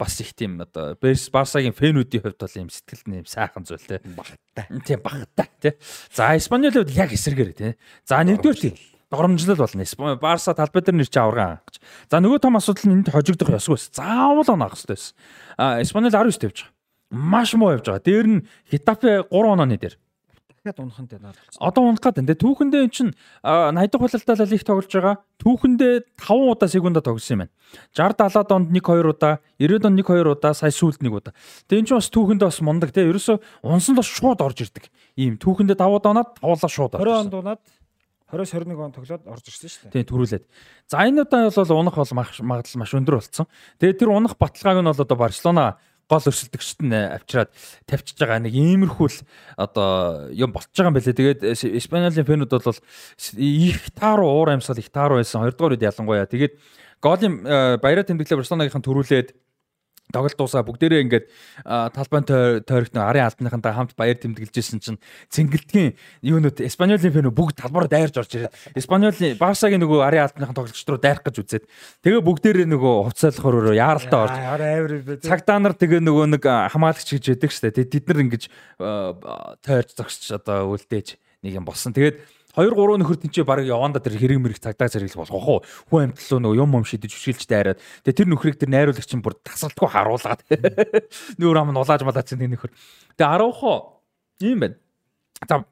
бас их тийм одоо Барсагийн фэнүүдийн хувьд бол юм сэтгэлд нэм сайхан зүйл те. Багтаа. Тийм багтаа те. За Испаниолын хувьд яг эсэргээр те. За нэгдүгürt доромжлол болно. Барса талбай дээр нэр чи авраган гэж. За нөгөө том асуудал нь энд хожигдох ёсгүй байсан. Заавал оноох хэрэгтэй байсан. А Испаниол 19 тавьж байгаа. Маш муу явж байгаа. Дээр нь Хитапе 3 онооны дээр. Дахиад унахын дээр наад болсон. Одоо унах гэдэг. Түүхэндээ эн чин 80 дахь хулалтаа лиг тоглож байгаа. Түүхэндээ 5 удаа секунда тогсон юм байна. 60 70 онд 1 2 удаа, 90 онд 1 2 удаа, сая сүүлд 1 удаа. Тэгээ эн чин бас түүхэндээ бас мундаг те. Ерөөсө унсан л шууд орж ирдэг. Ийм түүхэндээ 5 удаа унаад 5 удаа шууд орж. 20 онд унаад 20-с 21 он тоглоод орж ирсэн шүү дээ. Тийм төрүүлээд. За энэ удаа бол унах бол магадлал маш өндөр болсон. Тэгээд тэр унах баталгааг нь бол одоо Барселона гол өрсөлдөгчд нь авчираад тавьчихж байгаа нэг иймэрхүү л одоо юм болчихж байгаа юм байлээ. Тэгээд Испаниолын фэнүүд бол их тааруу уур амьсгал их тааруу байсан. Хоёрдугаар үед ялангуяа. Тэгээд голын баяраа тэмдэглээ Барселонагийнхан төрүүлээд тоглолт дуусаа бүгдээрээ ингээд талбайн тойрогт арын албаныхантай хамт баяр тэмдэглэжсэн чинь цэнгэлтгийн юунууд Испаниолын фэн бүгд талбараа дайрж орж ирээд Испаниолын Барсагийн нөгөө арын албаныхан тоглогчд руу дайрах гэж үзээд тэгээ бүгдээрээ нөгөө хувцаалахаар яаралтай орж цагдаа нар тэгээ нөгөө нэг хамаалагч гэж яддаг штэ. Тэд нар ингэж тойрч зогсч одоо үлдээж нэг юм болсон. Тэгээд 2 3 нөхөр тэнцээ баг яванда тэр хэрэг мэрэг цагдаа зэрэглэх болох уу? Хүн амьтлуу нөгөө юм юм шидэж хүшилжтэй хараад. Тэгээ тэр нөхрийг тэр найруулагч нь бүр тасралтгүй харуулгаад. Нүүр ам нь улааж малаач нэг нөхөр. Тэгээ Араухо ийм байна. За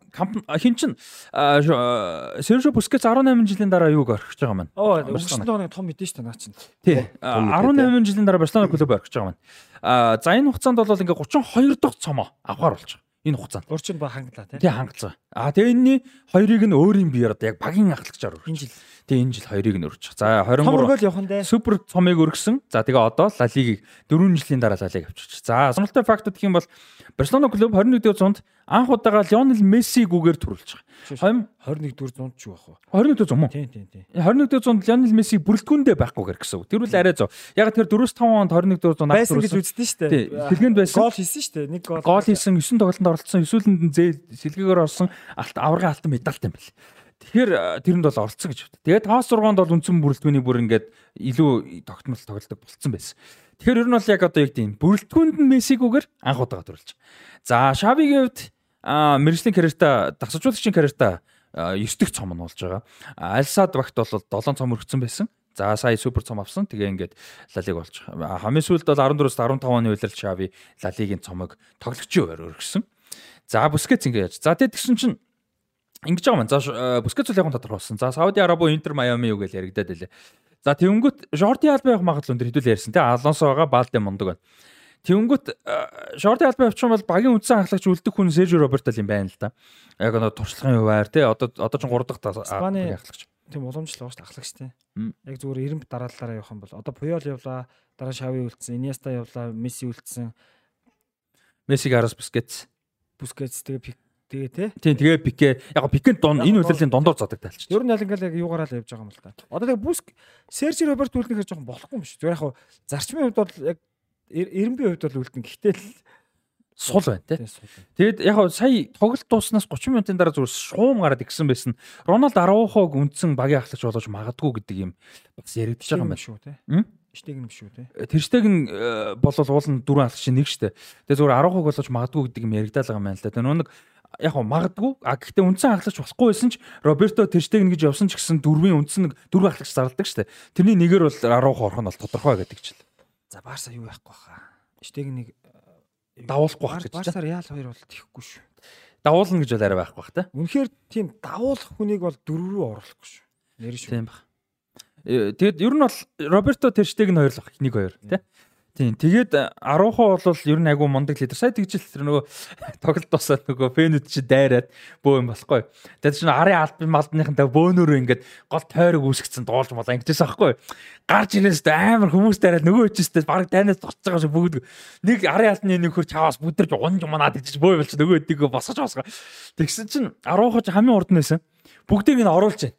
хин чин Сержо Бускетс 18 жилийн дараа юуг орхиж байгаа маань. Оо өнгөрсөн оны том мэдэн шүү дээ наа чин. Тий. 18 жилийн дараа Барселона клуб орхиж байгаа маань. А за энэ хугацаанд бол ингээ 32 дахь цомоо авахар болж байгаа энэ хугацаанд. Урчин ба хангалаа тий. Тий хангалцаа. А тэгээ энэний хоёрыг нь өөрийн биеэр одоо яг багийн ахлагчаар өргөж. Энэ жил. Тэгээ энэ жил хоёрыг нь өргөж. За 23 Том өргөөл явах нь дээ. супер цомыг өргөсөн. За тэгээ одоо Ла Лигийг 4 жилийн дараа Ла Лиг авчирч. За сонирхолтой факт гэх юм бол Барселона клуб 21-р зуунд анх удаага Лионел Мессигүүгээр төрүүлж байгаа. 21-р зуунд ч юу ах вэ? 21-р зуун мөн. Тийм тийм тийм. 21-р зуунд Лионел Месси бүрэлдэхүүндээ байхгүйгээр гэсэн үг. Тэр үл арай зов. Яг тэр 4-5 онд 21-р зуунд Байсан гэж үздэг шүү дээ. Тий. Сэлгэнд байсан. Гол хийсэн шүү дээ. Нэг гол. Гол хийсэн 9 тоглолтод оролцсон. Эсвэл нь зээ сэлгээгээр орсон алт аврагын алтан медальт юм бэл. Тэгэхээр тэрэнд бол оролцсон гэж байна. Тэгээд 5-6-нд бол үндсэн бүрэлдэхүүний бүр ингээд илүү тогтмол тоглолдог болцсон байсан. Тэгэхээр ер нь бол яг одоо яг тийм бүрэлдэхүүнд нь Мессигүүгээр анх удаага төрүүлж. За Шавигийн хувьд мэрэгжлийн карьертаа дасалжуулагчийн карьертаа 9 дэх цом нь болж байгаа. Альсад багт бол 7 цом өргөцсөн байсан. За сая супер цом авсан. Тэгээ ингээд Лалиг болж. Хамгийн сүүлд бол 14-өөс 15 оны үеэр Шави Лалигийн цомог тоглогчийн хувьар өргөсөн. За Бускетс ингэ яаж. За тэгээд тэгсэн чинь ингэж байгаа маань. За Бускетс л яг тодорхой болсон. За Сауди Арабо Интер Майами юу гэж яригадаад байлаа. За тэнгүүт Жорди Алба явах магадлал өндөр хэдүүл ярьсан тий. Алонсо байгаа Балде мундаг байна. Тэнгүүт Жорди Алба явчих юм бол багийн үндсэн анхлагч үлдэх хүн Сержио Роберто юм байна л да. Яг одоо туршлагын хуваар тий. Одоо одоо ч 3 дахь анхлагч. Тийм уламжлал ууш ахлагчтай. Яг зүгээр 90 дараалалаараа явах юм бол одоо Пуйол явлаа, дараа Шави үлдсэн, Иньеста явлаа, Месси үлдсэн. Месси Гарас Бускетс. Бускетс тэгээ пик тэгээ те. Тийм тэгээ пике яг пикэнд дон энэ үйлрлийн дондор задаг тайлч. Ер нь яг ингээл яг юугаараа л явж байгаа юм л та. Одоо тэгээ Буск Сержи Роберт үлдэнэхээр жоохон болохгүй юм биш. Зүгээр яг зарчмын хувьд бол яг 90-ийн хувьд бол үлдэн. Гэхдээ л сул байна те. Тэгэд яг сая тоглолт дууснаас 30 минутын дараа зүгээр шуум гараад игсэн байсан. Роналд Араухог үндсэн багийн ахлагч болгож магадгүй гэдэг юм бас яригдчихэж байгаа юм байна шүү те. Штег нь биш үү те. Тэр штег нь болол уул нь дөрвөн ахлагч нэг штэ. Тэгээ зүгээр Араухог болгож магадгүй гэдэг юм яригдаал байгаа юм байна л да. Тэгээ нөө нэг яг хоо магадгүй а гэхдээ үндсэн ахлагч болохгүй байсан ч Роберто Терштеген гэж явсан ч гэсэн дөрвийн үндсэн нэг дөрвөн ахлагч зарладаг штэ. Тэрний нэгээр бол Араухо орох нь бол тодорхой гэдэг ч л. За Барса юу яахгүй хаа. Штег нэг давуулахгүй байх гэж байна. Барсаар яал хоёр бол тэхгүй шүү. Давуулна гэж бол арай байхгүй бах та. Үнэхээр тийм давуулах хүнийг бол дөрөв рүү оруулахгүй шүү. Нэр шүү. Тийм баг. Тэгэд ер нь бол Роберто Терштег нь хоёр л баг. Нэг хоёр тий. Тийм. Тэгээд Арухо бол ер нь айгүй мундаг лидер. Сая тэгжил нөгөө тоглолт тусаад нөгөө фэнүүд чи дайраад бөө юм болохгүй. Тэгээд чинь арын албан малдныхантай бөөнөрөө ингээд гол тойрог үүсгэсэн дуулж молоо ингэжээс аахгүй. Гарч ирээс амар хүмүүс дайраад нөгөө хүчээстэй баг дайнаас зогсож байгаа шиг бүгд нэг арын албаны нэг хөр чаваас бүдэрч унж манаад ичиж бөө болч нөгөө өдгөө босгож босгоо. Тэгсэн чинь Арухо ч хамгийн урд нь байсан. Бүгдийг нь оруулж байна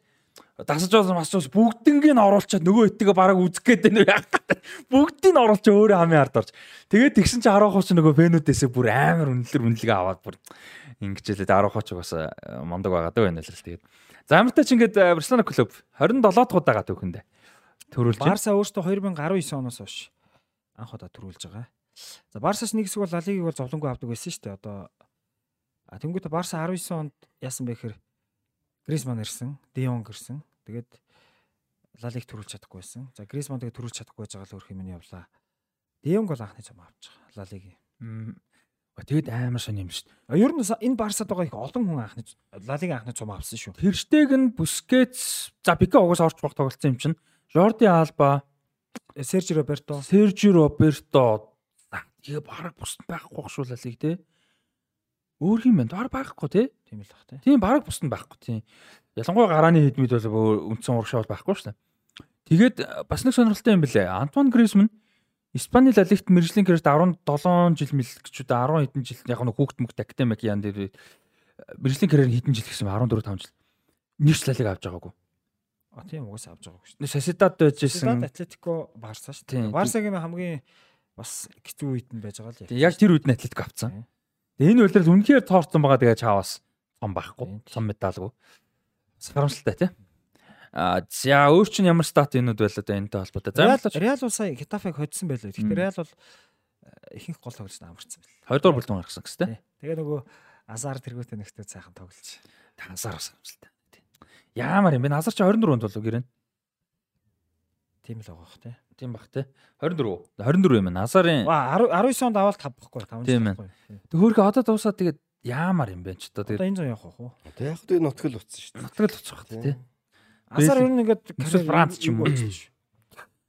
дасаж болсон масчус бүгднийг нь оруулчаад нөгөө итгээ бараг үзэх гээд байна гэдэг. Бүгдийг нь оруулч өөрөө хамын ард орж. Тэгээд тэгсэн чи 10 хооч нөгөө фэнүүдээсээ бүр амар үнэлэр үнэлгээ аваад бүр ингэж хэлээд 10 хооч бас мондог байгаа дөө байна л тэгээд. За амартай ч ингээд Барселона клуб 27 дахь удаага түүхэндээ төрүүлж байна. Барса өөртөө 2019 оноос хойш анх удаа төрүүлж байгаа. За Барсас нэг хэсэг бол Ла Лигийг бол зовлонгүй авдаг байсан шүү дээ. Одоо тэнгуүтэ Барса 19 онд яасан бэ гэхээр Грисман ирсэн, Дион ирсэн. Тэгээд Лалиг төрүүлж чадахгүй байсан. За Грисман тэгээд төрүүлж чадахгүй байж байгаа л өөр хэмээн явлаа. Дионг бол анхны зам авч байгаа. Лалиг. Тэгээд амар сони юм шүү дээ. Ер нь энэ Барсад байгаа их олон хүн анхны Лалиг анхны зам авсан шүү. Тэрштег нь Бускетс за Пика угаас орж баг тоглолцсон юм чинь. Жорди Алба, Сержи Роберто, Сержи Роберто тэгээ бараг бусд байхгүй Лалиг те. Өөр юм байна. Бараг байхгүй те. Тийм л бах те. Тийм бараг бусд нь байхгүй тийм. Ялангуяа гарааны хэдмид бол үндсэн урагшаа бол байхгүй дээ. Тэгээд бас нэг сонирхолтой юм бэлээ. Антуан Гризман Испани Ла Лигт мэржлийн кэрт 17 жил мэлгчүүд 10 хэдэн жил яг нэг хүүхд мөгт академик яан дээр мэржлийн карьер хэдэн жил гэсэн 14 5 жил нэгч Ла Лиг авч байгаагүй. А тийм угаас авч байгаагүй шүү. Сосидад байжсэн. Атлетико Барса шүү. Барсагийн хамгийн бас хэцүү үед нь байж байгаа л яг тэр үед нь Атлетико авцсан. Энэ үйлрэл үнэхээр тоорцсон байгаа тэгээ чаавас том байхгүй. Том медалгүй. Харамсалтай тий. А за өөр чинь ямар стат юмуд байлаа да энэтэй холбоотой. За Реал бол сая Хетафыг хоцсон байлаа. Гэхдээ Реал бол ихэнх гол тоглож амарсан байл. Хоёрдугаар бүлтэн гаргасан гэс тий. Тэгээ нөгөө Азар тэргүүтээ нэгтэй сайхан тоглож. Азар бас харамсалтай. Яамаар юм бэ? Азар чи 24 онд болов гэрэн. Тийм л байгаа бах тий. Тийм бах тий. 24. 24 юм. Азарын 19 онд аваад 5 баггүй 5 жил баггүй. Тэг хөөргө одоо дуусаад тэгээд яамаар юм бэ ч одоо тэгээд энэ зам явах уу? Тэг яг тэг нутгал утсан шүү дээ. Нутгал утсах бах тий. Асар ер нь ингээд Франц ч юм уу.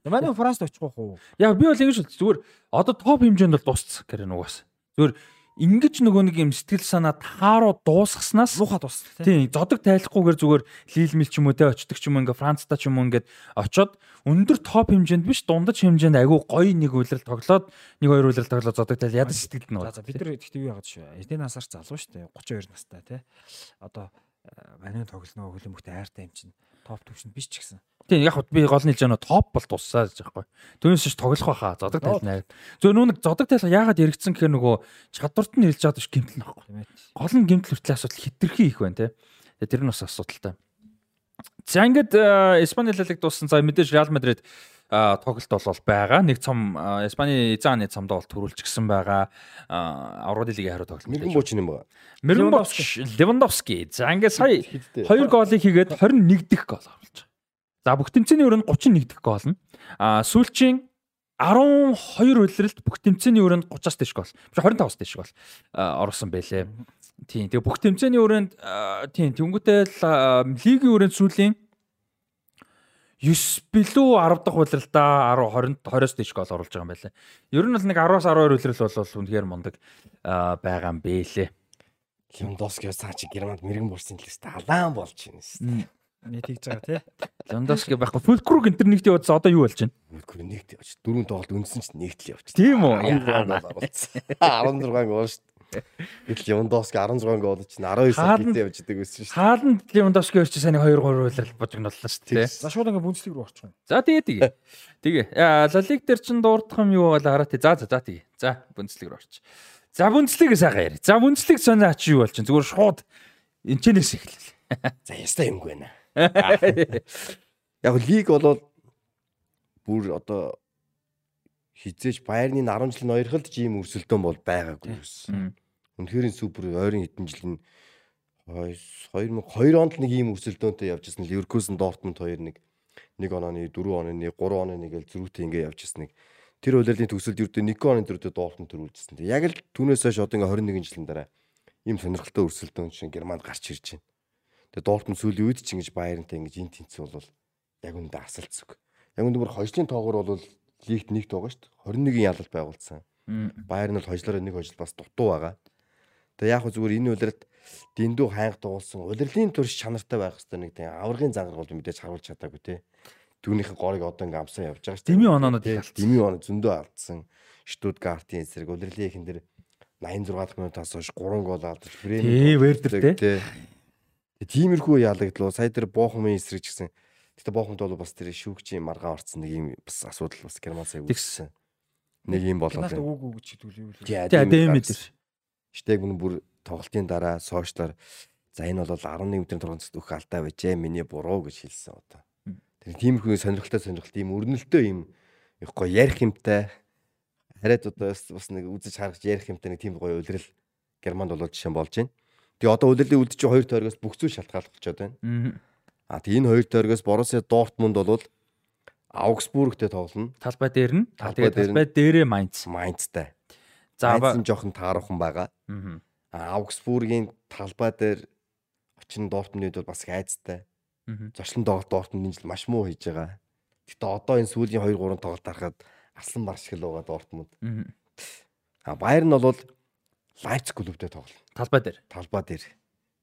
Манай Францд очих уу? Яа би бол ингэж зүгээр одоо топ хэмжээнд бол дууссан гэрэн угаас. Зүгээр ингэж нөгөө нэг юм сэтгэл санаа тааруу дуусгаснаас муухай дууссан тийм зодог тайлахгүйгээр зүгээр лийлмэл ч юм уу те очдөг ч юм ингээ Францта ч юм уу ингээд очоод өндөр топ хэмжээнд биш дундаж хэмжээнд айгүй гоё нэг үйлрэл тоглоод нэг хоёр үйлрэл тоглоод зодог тайл ядаж сэтгэлд нь за бид нар тэгтээ юу яагаад шүү. Эдийн насаар залуу шүү дээ. 32 настай те. Одоо маний тоглоно хөлөмөхтэй айртай юм чинь топ төвшөнд биш ч гэсэн Тийм яг би гол нь хэлж байгаа нь топ бол туссаа гэж байхгүй. Түүнээс ч тоглох байхаа зодог тайлнаа. Зөв нүг зодог тайлах яагаад эргэцэн гэхээр нөгөө чадварт нь хэлж байгаа биш гэмтэл нөхгүй. Гол нь гэмтэл хүртэл асуудал хитрхи их байна те. Тэр нь бас асуудалтай. За ингээд Испани лиг дууссан. За мэдээж Реал Мадрид тоглолт бол байгаа. Нэг цом Испани эзааны цомд бол төрүүлж гисэн байгаа. Аврал лигийн хариу тоглолт. Мэргэн бууч юм байна. Мэргэн бууч Левандовски. За ингээд сая 2 голыг хийгээд 21 дэх гол оруулж. За бүх тэмцээний өрөөнд 31 дэх гол нь. А сүүлчийн 12 үлрэлт бүх тэмцээний өрөөнд 30-аас дэш гол. Биш 25-аас дэш гол оруулсан байлээ. Тийм. Тэгээ бүх тэмцээний өрөөнд тийм тэнгуүтэй лигийн өрөөнд сүүлийн 9 билүү 10 дахь улиралдаа 10 20 20-оос дэш гол оруулж байгаа юм байлаа. Ер нь бол нэг 10-аас 12 улирал бол үнэхээр мундаг байгаа юм бэлээ. Левандовски цаа чи Германд мэрэгэн бурсын лист алаан болж байна шүү дээ. Нэг тэгж байгаа тий. Левандовски байхгүй. Фулкруг энэ төр нэгт яваад одоо юу болж байна? Фулкруг нэгт явж. Дөрөв тоглолт үндсэн чинь нэгт л явж. Тийм үү? 16 гол шүү дээ. Гэтэл Левандовски 16 гол чинь 12 сар гитээ явж идэг байсан шүү. Хааланд Левандовски өрч сайн 2 3 үйлрэл божигноллоо шүү дээ. За шууд ингээ бүнцлэг рүү орчих юм. За тэгээ тэгээ. Тэгээ. Ла лиг дээр чинь дурдах юм юу бол хараа тий. За за за тэгээ. За бүнцлэг рүү орчих. За бүнцлэгийг сайхан яри. За бүнцлэг сонио чи юу бол чинь зүгээр шууд энчнээс эхэллээ. За яста юмгүй байна. Яг лиг болоод бүр одоо хизээч Баерны 10 жил ноёрхолд ч ийм өрсөлдөөн бол байгаагүй юусэн. Үнэхээр супер ойрын хэдэн жилийн 2002 онд нэг ийм өрсөлдөөнтэй явж ирсэн. Ливеркузен Дортмунд хоёр нэг нэг онооны 4 онооны 3 онооны нэг л зөрүүтэй ингээ явж ирсэн нэг тэр үйлрлийн төгсөлд ердөө нэг оны дөрөвдөө Дортмунд төрүүлжсэн. Яг л түүнээс хойш одоо ингээ 21 жилийн дараа ийм сонирхолтой өрсөлдөөн шиг Германд гарч ирж байна. Тэгээ Дортмунд сүүлийн үед ч ингэж Баернтай ингэж ин тэнцүү бол яг үндэ асалцдаг. Яг үндэ бүр хожлын тоогоор бол лигт нэгт байгаа шүү дээ. 21-ийн ялалт байгуулсан. Мм. Баер нь бол хожлороо нэг хожил бас дутуу байгаа. Тэгээ яг хөө зүгээр энэ үлрэлт дэндүү хайнг дуулсан улирлын төрш чанартай байх хэвээр нэг тийм аврагын зангаргууд мэдээж харуулж чадаагүй те. Түүнийхэн горыг одоо ингээм амсан явж байгаа шүү. Дими Тий, алдсан. Дими оноо зөндөө алдсан. Штутгартын эсрэг улирлын ихэн дээр 86 дахь минутаас хойш 3 гол алдаж Бремен Тий, Вердер те. Тий. Тиймэрхүү яалагдлуу сая дээр боохмын эсрэг гэсэн Гэтэ боохомд бол бас тэр шүүгчийн маргаан орцсон нэг юм бас асуудал бас герман сая үүссэн. Нэг юм болоод байна. үг үг гэж хэлвэл юу вэ? Тий, Тий, Адеми дээр. Штег нь бүр тоглолтын дараа сошиалар за энэ бол 11 метрийн тургацд өөх алдаа байжээ. Миний буруу гэж хэлсэн одоо. Тэр тиймэрхүү сонирхолтой сонирхолт ийм өрнөлтөө юм их гоё ярих юмтай хараад одоо бас нэг үзэж харах ярих юмтай нэг тийм гоё үлрэл германд болоод жишээ болж байна. Тэгээ одоо үлрэлийн үлд чинь хоёр тойрогоос бүх зүйл шалтгаалж болчиход байна. Мм. А тэгээ энэ хоёр тойрогоос Боруссия Дортмунд бол Аугсбургтэй тоглоно. Талбай дээр нь. Нь. талбай дээрээ Майнц. Майнцтай. За. Майнц нь жоохон таарахын байгаа. Мгм. А Аугсбургийн талбай дээр очин Дортмунд бол бас их айцтай. Мгм. Зочлон тоглолт Дортмунд энэ жил маш муу хийж байгаа. Гэтэ одоо энэ сүүлийн 2 3 тоглолт харахад арслан бар шиг л байгаа Дортмунд. Мгм. А Баер нь бол Лайпциг клубтэй тоглоно. Талбай дээр. Талбай дээр.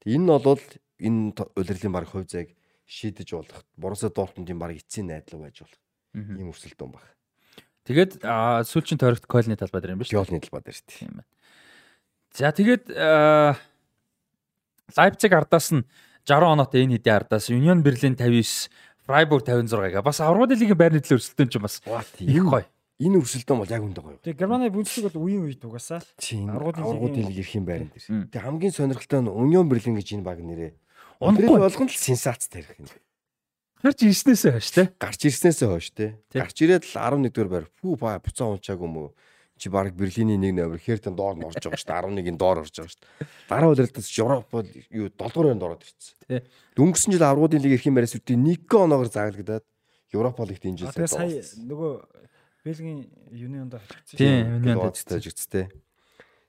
Энэ нь бол энэ улирлын баг хувь зайг шийдэж болох. Боруссия Дортмундын баг эцсийн найдлага байж болох. Ийм өрсөлдөөн баг. Тэгээд сүүлчийн тойрогт Койлны талбай дээр юм биш үү? Жолны талбай дээр. Тийм байна. За тэгээд Лайпциг ардаас нь 60 оноотой энэ хэдийн ардаас Union Berlin 59, Freiburg 56 га бас аврагын лигийн байрны төлөө өрсөлдөөн ч бас их гоё. Энэ өрсөлдөөн бол яг үндэ гоё. Тэгээ Германы бүнцлэг бол үеийн үед угаасаа. Аргуудын Аргуудын лигийн- лиг эрхийн байран дээр. Мм. Тэг хамгийн сонирхолтой нь Union Berlin гэж энэ баг нэрээ. Ундрал болгоно л сенсац тарих юм. Харж ирснээсээ хойш те. Гарч ирснээсээ хойш те. Гарч ирээд л 11 дугаар байр. Фүү ба буцаа унчаагүй мүү. Чи баг Берлиний нэг номер Хертон доор нь орж байгаа шүү дээ. 11-ийн доор орж байгаа шүү дээ. Дараа удирдалтаас Европ бол юу 7 дугаар байранд ороод ирсэн. Тий. Дөнгөсөн жил аврагуудын лиг эрхийн байраас үүдээ 1 оноогоор зааглагдаад Европ лигт энэ жил тэгээ сая нөгөө Бельгийн Юнионд очсон. Тийм, Unionд Юнион ажигцтэй.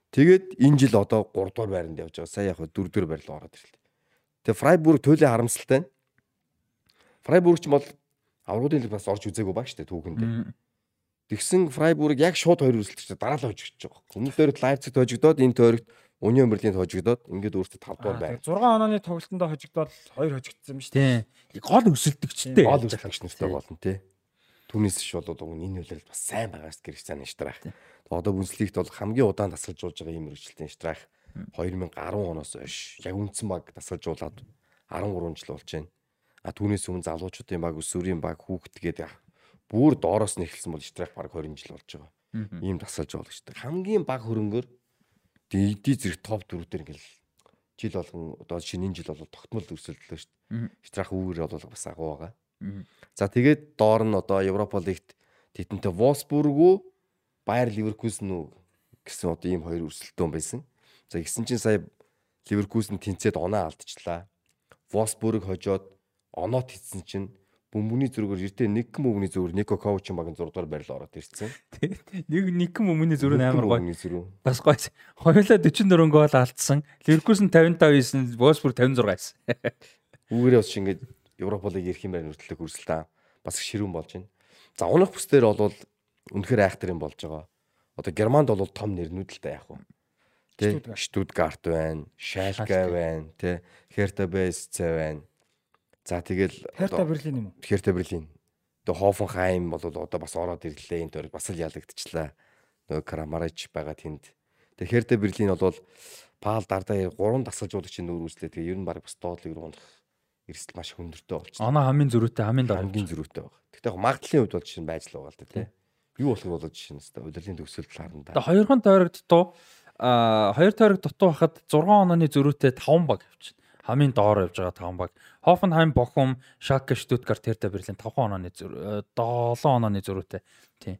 Тэгээд энэ жил одоо 3 дугаар байранд явж байгаа. Сая яг 4 дугаар байр руу ороод ирлээ. Тэгээ Фрайбург төлөө харамсалтай. нь. Фрайбург ч бол аврагуудын лиг бас орж үзээгүй баг штэ түүхэнд. Мм. Тэгсэн Фрайбург яг шууд хоёр өрсөлдөж дараа л хожигдож байгаа. Өмнө дөрөв Лайпциг хожигдоод энэ тойрогт Union Berlin хожигдоод ингээд өөртөө 5 дугаар байна. 6 онооны тоглолтонд хожигдоод 2 хожигдсон юм шүү дээ. Тийм. Гол өсөлдөгчтэй. Гол өрсөлдөгч нартай болно тий. Түүнээс ш бол уг энэ үйлрэл бас сайн байгаа гэж гэрч цаана штрах. Одоо бүнслэгт бол хамгийн удаан тасалжуулж байгаа юм өргөжлөлтийн штрах 2010 оноос хойш яг үндсэн баг тасалжуулаад 13 жил болж байна. А түүнээс өмнө залуучуудын баг, өсвөрийн баг, хүүхэд гэдэг бүр доороос нь эхэлсэн бол штрах баг 20 жил болж байгаа. Ийм тасалжуулагчтай. Хамгийн баг хөрөнгөөр эдий зэрэг топ дөрөвдөр ингээл жил болгон одоо шинэ жил бол тогтмол өрсөлдлөө шүү дээ. Штрах үүрээ бол бас агуу байгаа. За тэгээд доор нь одоо Европа лигт тэтэнтэй Wolfsburg уу Bayer Leverkusen үү гэсэн одоо ийм хоёр өрсөлдөөн байсан. За гисэн чинь сая Leverkusen тэнцээд оноо алдчихлаа. Wolfsburg хожоод оноо тэтсэн чинь бөмбөний зүргээр эртээ нэг гэн бөмбөний зүрээр Нико Ковчин баг 6 дугаар байрлал ороод ирсэн. Нэг нэг юм өмнө зүрх амар гоё. Бас гоё. Хоёулаа 44 гол алдсан. Ливеркузен 55 хийсэн, Wolfsburg 56 хийсэн. Үүгээрээ бас шингээд Европа лиг ирэх юм байна хүртэлх өрсөлтөө бас их ширүүн болж байна. За унах бүсдэр бол үнэхээр айхтар юм болж байгаа. Одоо Германд бол том нэрнүүд л та яг уу. Тэ. Штутгарт байна, Schalke. байна, тэ Херта БСЦ байна. За тэгэл Херта Берлин юм уу? Херта Берлин. Тэгээ Хофенхайм бол одоо бас ороод ирлээ энэ төр бас л ялагдчихлаа. Нөгөө Крамарич байгаа тэнд. Тэгээ Херта Берлин бол Паал дардаа 3 тасалжуулагчийн нүүр үзлээ. Тэгээ ер нь баг бас доотлыг руу унах эрсдэл маш хөндөртэй болчихсон. Оноо хамгийн зөрүүтэй, хамгийн дор. Хамгийн зөрүүтэй байгаа. Гэхдээ яг магдлын хувьд бол жишээ нь байж л байгаа л да тий. Юу болох вэ жишээ нь өстой удирдлын төгсөлт харна да. Тэгээ хоёрхан тойрогт дутуу а хоёр тойрог дутуу хахад 6 онооны зөрүүтэй 5 баг явчихна. Хамгийн доор явж байгаа 5 баг. Hoffenheim, Bochum, Schalke, Stuttgart, Hertha Berlin 5 онооны зөрүү 7 онооны зөрүүтэй. Тийм.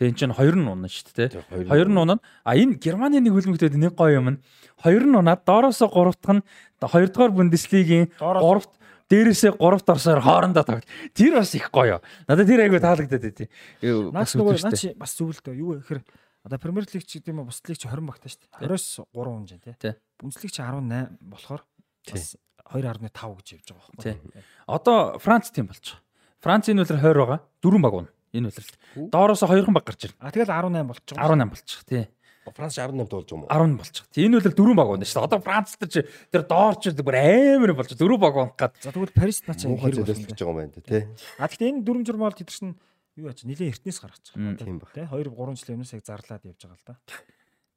Тэгээ эн чинь хоёр нь унаа шүү дээ. Хоёр нь унаа. А энэ Германы нэг хөлбөмбөдөд нэг гоё юм нь хоёр нь унаад доороосоо гуравтх нь хоёрдугаар Бундеслигийн гуравт дээрээсээ гуравт орсоор хоорондоо тоглолт. Тэр бас их гоё. Надад тэр айгүй таалагдаад۔ Юу Наач нөгөө наач бас зөвлөдөө юу гэхээр одоо Премьер лиг ч гэдэг юм уу бус лиг ч 20 багтаа шүү дээ. 20-с 3 хүн Тий. тий. Бүнцлэг ч 18 болохоор бас 2.5 гэж явж байгаа байхгүй. Одоо Франц тийм болж байгаа. Францын үлэр 20 байгаа. Дөрвөн баг унаа. Энэ үлрэлт. Доороос хоёрхан баг гарч ирнэ. А тэгэл 18 болчих. жоох. 18 болчих тий. Франц 18 болж юм уу? 10 болчих. Тий. Энэ үлрэлт дөрвөн баг байна шүү дээ. Одоо Франц дээр чи тэр доор чи бүр амар болж дөрөв баг унах гад. За тэгвэл Парис наач хэрэг зөөлөж болсон. байгаа юм байна тий. А тэгтээ энэ дөрвөн журмал чинь юу яач нилийн эртнээс гаргаж байгаа. Тийм баг. Тэ 2 3 жилийн өмнөөс яг зарлаад явж байгаа л да.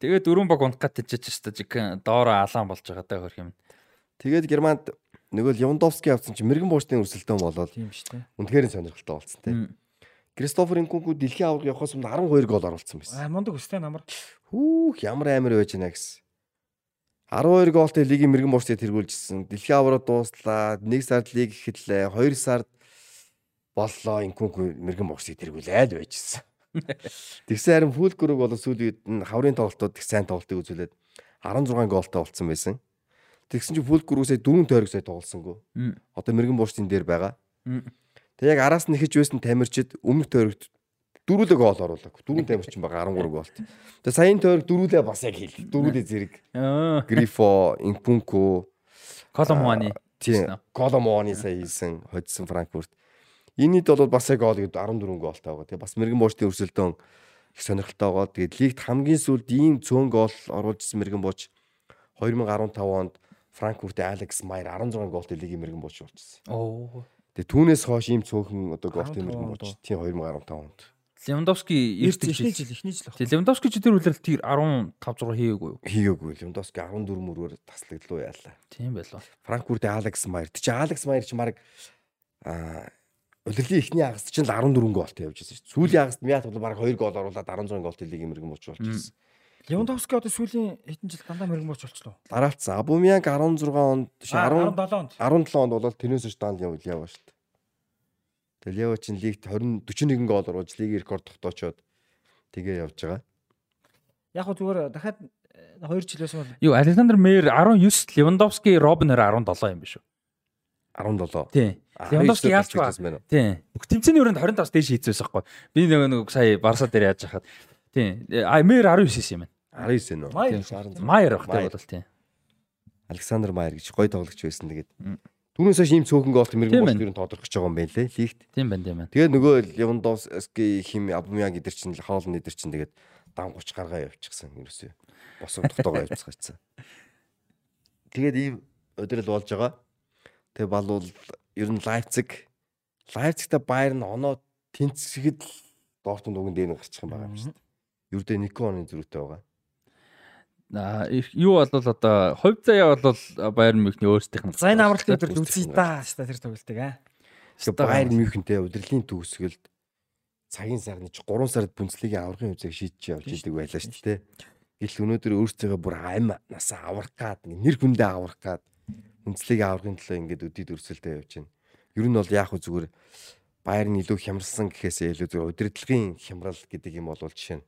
Тэгээ дөрвөн баг унах гад тийч ч жиг доороо алаан болж байгаа даа хөрх юм. Тэгээд Германд нөгөө Левандовски авсан чинь мэрэгэн буучны өрсөлдөөн болоод Тийм шүү дээ. үнэхээр сонирхолтой болсон тий. Кристофер Инкунку дэлхийн аварга явахаас өмнө 12 гол оруулсан байсан. А мундаг өстэй намар. Хүүх ямар амар байж байна гэсэн. 12 гоолтой лигийн мэрэгэн буучтыг тэргүүлжсэн. Дэлхийн аварга дууслаа. 1 сард лиг эхэллээ. 2 сард боллоо Инкунку мэрэгэн буучтыг тэргүүлээд байжсэн. Тэгсэн харин Фулкүрэг бол сүүлийн үед нь хаврын тоглолтууд их сайн тоглолтыг үзүүлээд 16 гоолтой болцсон байсан. Тэгсэн чинь Фулкүрүүсээ 4 тойрог сая тоглосонгүй. Мм. Одоо мэрэгэн буучтын дээр байгаа. Тэг яг араас нь ихэж байсан тамирчид өмнөх тойрогт дөрүүлээ гол оруулаг. Дөрвөн тамирчин байгаа 13 голт. Тэг саяын тойрог дөрүүлээ бас яг хэл. Дөрүүлээ зэрэг. Грифо, Инпунко, Коломоаны. тийм Коломоны сая хийсэн, хоцсон Франкфурт. Энийд бол бас яг гол гэдэг 14 голтой байгаа. Тэгээ бас мэрэгэн буучтын өрсөлдөөн их сонирхолтой байгаа. Тэгээд лигт хамгийн сүүлд ийм цөөн гол оруулжсэн мэрэгэн бууч 2015 онд Франкфуртын Алекс Майер 16 голтой лигийн мэрэгэн бууч болчихсон. Оо. Тэгээ түүнээс хойш ийм цөөхөн одоо голтой 15 мэрэгэн онд бууч тийм 2015 онд. Левандовски эхний жил. эхний жил баг. Тэгээ Левандовски ч тэр үлрэлт тэр 15 6 хийгээгүй юу? хийгээгүй. Левандовски 14 мөрөөр таслагдлуу яалаа. Тийм байлаа. Франкфуртын Алекс Майер. Тэг чи Алекс Майер чи мараг аа удирлын ихний хагаст чинь л 14 голтой явж байсан шүү. Сүүлийн хагаст Мят бол бараг 2 гол оруулаад 16 голтой лигийн мэрэгэн бууч болчихсон. Левандовски одоо сүүлийн хэдэн жил дандаа бууч болчихлоо. Дараалцсан. Абумянг 16 онд чи 10 17 онд. 17 онд бол тэрнээс ч даанд явж яваа шүү дээ. Тэгэл Лева чин лигт 20 41 гол оруулж лигийн рекорд тогтоочоод тэгээ явж байгаа. Яг гоо зүгээр дахиад 2 жилээс бол Юу Александр Мейер 19, Левандовски, Робин 27 юм биш үү? 17. Тийм. Левандовски яалч ба. байна. Тийм. Тэмцээний өрөөнд 25-аас дээш хийцээс байхгүй. Би нөгөө нэг сая Барса дээр яаж хахад. Тийм. А Мейер 19 юм байна. 19 нөө. Майер. Баг Майер. тийм бол тийм. Александр Майер гэж гоё тоглогч байсан. Тэгээд түүнээс хойш ийм цөөхөн Тийм мэрэгэн болт ер нь тодорхойлж байгаа юм байна лээ. Лигт. Тийм байна тийм байна. Тэгээд нөгөө Левандовски хим Абумянг эдэр чинь хоолн эдэр чинь тэгээд дан 30 гаргаа явчихсан ерөөсөө. Босоо тогтоогоо явцгаачсан. Тэгээд ийм өдрөл болж байгаа. Тэгээ балуул ер нь Лайпциг Лайпцигта Баер нь оноо тэнцэхэд Дортмунд дээр нь гарчих юм байгаа юм шүү дээ. Ердөө Никоны зөрүүтэй байгаа. Юу бол одоо хувь заяа бол Байерн Мюнхний өөрсдийнх нь. за энэ амралтын өдөр Үзсэн үзье та хаста тэр тоглолтыг аа. Тэгээ Баер Мюнхентэй удирлын төгсгөлд цагийн сарны ч 3 сард Бундслигийн аврагын үзэг шийдэж явж идэг байлаа шүү дээ. Гэл өнөөдөр өөрсдөө бүр ам насаа аврах гад нэр хүндээ аврах гад Бундслигийн аврагын төлөө ингээд өдид өрсөлдөө явж байна. Ер нь бол яг хөө зүгээр Баер нь илүү хямрсан гэхээсээ илүү зүгээр удирдлагын хямрал гэдэг юм бол жишээ нь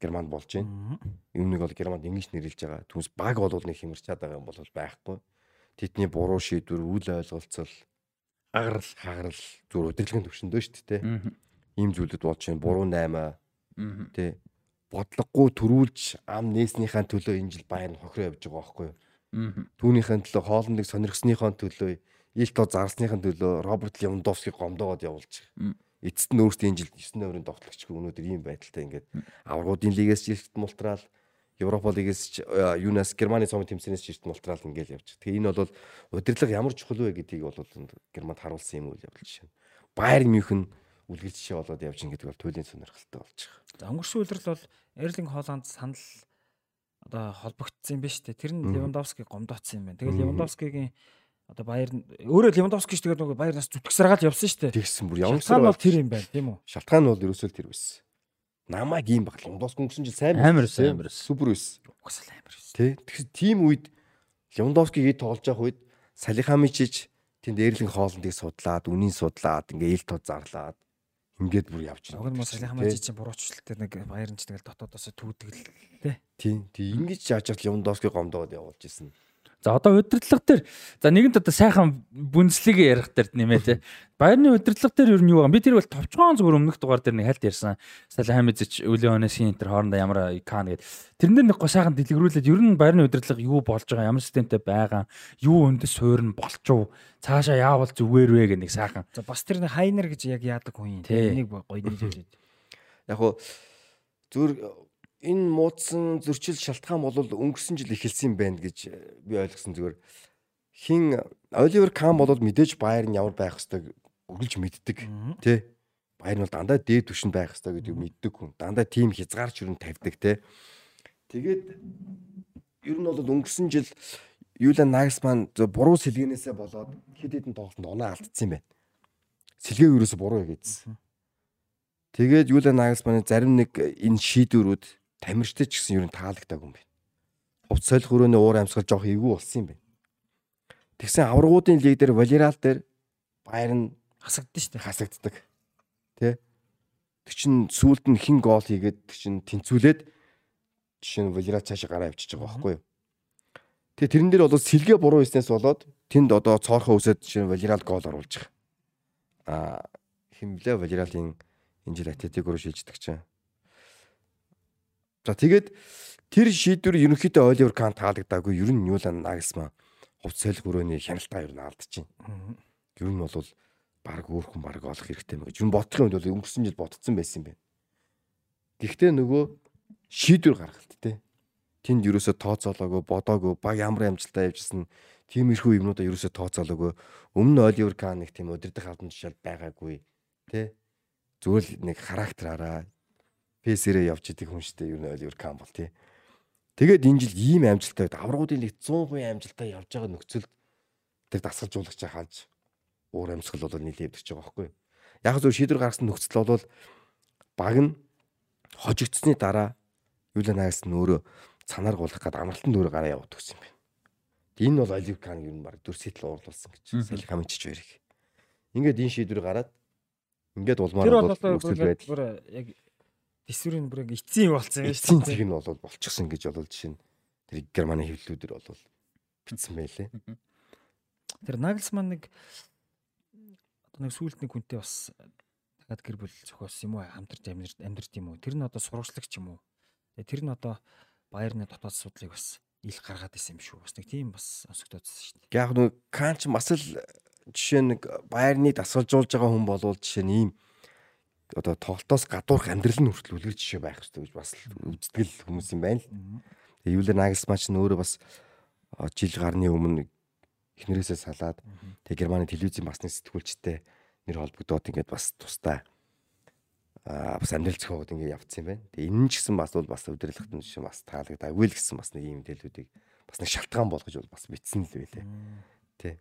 Германд болж байна. Юм нэг бол Германд ингэж нэрлэж байгаа. Түүнээс баг бол нэг хямарчаад байгаа юм бол байхгүй. Тэдний буруу шийдвэр, үл ойлголцол, агарал, хагарал зүгээр удирдлагын төвшөндөө шүү дээ. Ийм зүйлүүд болж байна. Буруу 8 Мгм. тий. Бодлогогүй төрүүлж ам нээснийхаа төлөө энэ жил Баерн хохироо явж байгаа байхгүй юу? Түүнийхээ төлөө хоолндыг сонирхсныхаа төлөө Илто зарсныхаа төлөө Роберт Левандовски гомдоогоод явуулж байгаа. Эцэст нь энэ жил 9 номерын тоглогч өнөөдөр ийм байдалтай ингээд аврагуудын лигээс ч ирт мултраал Европа лигээс ч юунаас Германы цомын тэмцээнээс ч ирт мултраал ингээд явж. Тэгээ энэ бол удирдлага ямар чухал вэ гэдгийг бол Германд харуулсан юм үйл явдал жишээ. Байерн Мюнхен үлгэр жишээ болоод явж байгаа гэдэг бол туйлын сонирхолтой болж байгаа. За өнгөрсөн үйлрэл бол Эрлинг Холланд санал одоо холбогдсон юм байна шүү дээ. Тэр нь Левандовски гомдооцсон юм байна. Тэгээд Левандовскигийн одоо Баер нь өөрөө Левандовски ч тэгээд нөгөө Баернаас зүтгэсраагаад явсан шүү дээ. Тэгсэн бүр ямар Шалтгаан бол тэр юм байна, тийм үү? Шалтгаан нь бол ерөөсөө тэр байсан. Намайг ийм баг Левандовски өнгөрсөн жил сайн Амар байсан, байсан, амар байсан. Супер байсан. Угсаал амар шүү. Тэ. Тэгэхээр тийм үед Левандовскиг ий тоглож явах үед Салихамичич тэнд Эрлинг хоолндыг судлаад, үнийн судлаад, ингээ ил тод зарлаад ингээд бүр явж Уг нь мөн Салихамажи чинь буруучлал дээр нэг Баерн ч тэгэл дотоодоос түүдэг л тий. Тийм. Тийм ингэж яаж яаж Левандовски гомдоод явуулж исэн. За одоо удирдлага дээр за нэгэнт одоо сайхан бүнслэгийг ярих дээр нэмээ те. Баярны удирдлага дээр ер нь юу вэ? Би тэр бол товчхон зүгээр өмнөх дугаар дээр нэг хальт ярьсан. Салахамидч Үлэн Онесын энэ хоорондоо ямар икан гэдэг. Тэрнэр нэг гоо сайхан дэлгэрүүлээд ер нь баярны удирдлага юу болж байгаа, ямар системтэй байгаа, юу өндөс суурь нь болчов, цаашаа яавал зүгээр вэ гэх нэг сайхан. За бас тэр нэг хайнер гэж яг яадаг хүн юм. Энийг гоё нийлүүлээд. Яг хуу зүр энэ муудсан зөрчил шалтгаан бол өнгөрсөн жил эхэлсэн байна гэж би ойлгосон зүгээр. Хин Оливер Кам бол мэдээж Баер нь ямар байх хэвээр үргэлж мэддэг тий Баер нь бол дандаа дээд түвшинд байх хэвээр гэдгийг мэддэг хүн. Дандаа тим хязгаарч юу н тавьдаг тий тэгээд ер нь бол өнгөрсөн жил Юлиан Нагсман зөв буруу сэлгэнээсээ болоод хэд хэдэн тоглолтод оноо алдсан юм байна. Сэлгээ ерөөсө буруу хийгээдсэн Тэгээд Юлиан Нагсманы зарим нэг энэ шийдвэрүүд тамирчтай ч гэсэн ер нь таалагдаагүй юм байна. Хувц солих өрөөний уур амьсгал жоох эвгүй болсон юм байна. Тэгсэн аврагуудын лиг дээр Валерал дээр Баер нь Хасагдсан шүү дээ. хасагддаг. Тэ? Тэг чин сүүлд нь хин гол хийгээд чин тэнцүүлээд жишээ нь Валерал цаашаа гараа авчиж байгаа байхгүй юу? Тэгээ тэрэн дээр бол сэлгээ буруу хийснээс болоод тэнд одоо цоорхоо үсээд жишээ нь Валерал гол оруулж байгаа. Аа химлээ Валералын энэ жил Атлетико руу шилждэг чинь. За тэгээд тэр шийдвэр ерөнхийдөө Оливер Кан таалагдаагүй. Ер нь Юлан Нагсман хувц солих өрөөний хяналтаа ер нь алдчихээн. Ер нь бол баг өөр хүн баг олох хэрэгтэй мэй гэж. Ер нь бодохын үед бол өнгөрсөн жил ботцсон байсан юм байна. Гэхдээ нөгөө шийдвэр гаргалт те. Тэнд ерөөсө тооцоолоогүй, бодоогүй, баг ямар амжилтаа явьжсэн тиймэрхүү юмнуудаа ерөөсө тооцоолоогүй. Өмнө Оливер Кан нэг тийм удирдах албан тушаал байгаагүй те. Зүгээр л нэг характераараа пэсэрээ явж идэг хүн шүү дээ. Нь Оливер Кан бол тий. Тэгээд энэ жил ийм амжилттай аврагуудын лиг 100% амжилттай явж байгаа нөхцөлд тэр дасгалжуулагч хааж уур амьсгал бол нийлээд өгч байгаа байхгүй юу. Яг зөв шийдвэр гаргасан нөхцөл бол баг нь хожигдсны дараа Юлиан Агс нь өөрөө цанаар гулах гээд амралтанд өөрөө гараа яваад өгсөн юм байна. Энэ бол Оливер Кан нь баг дүрсэтэл уурлуулсан гэж салхи хамчиж барих. Ингээд энэ шийдвэр гараад ингээд улмаар бол нөхцөл байдал яг эсвэрийн бүр яг эцсийн юм болсон юм эцсийн шүү зэг нь бол болчихсон гэж бол жишээ нь. Тэр Германы хэвлэлүүдэр бол бичсэн байлээ. Тэр Нагelsmann нэг одоо нэг сүулт нэг хүнтэй бас дахиад гэр бүл зохиосон юм уу хамтарч амьд амьдэрт юм уу? Тэр нь одоо сурвалжлагч юм уу? Тэр нь одоо Баерны дотоод асуудлыг бас ил гаргаад исэн юм шүү. Бас нэг тийм бас онцгдоодсэн шүү дээ. Яг нэг Канч бас л жишээ нэг Баерны дасгалжуулж байгаа хүн болвол жишээ нь ийм одоо тоглолтоос гадуурх амьдрал нь хүртэл үлгэр жишээ байх хэрэгтэй гэж бас л үздэг л хүмүүс юм байна л. Тэгээ Юлер Нагelsmann ч нөөрэ бас жил гарны өмнө эхнэрээсээ салаад тэгээ Германы телевизийн басны сэтгүүлчтэй нэр холбогдоод ингээд бас тустай а бас амьдрал зохиогод ингээд явцсан юм байна. Тэгээ энэ ч гэсэн бас бол бас өдөрлөгт нь жишээ бас таалагдаагүй л гэсэн бас нэг ийм мэдээллүүдийг бас нэг шалтгаан болгож бол бас бичсэн л байлээ. Тий.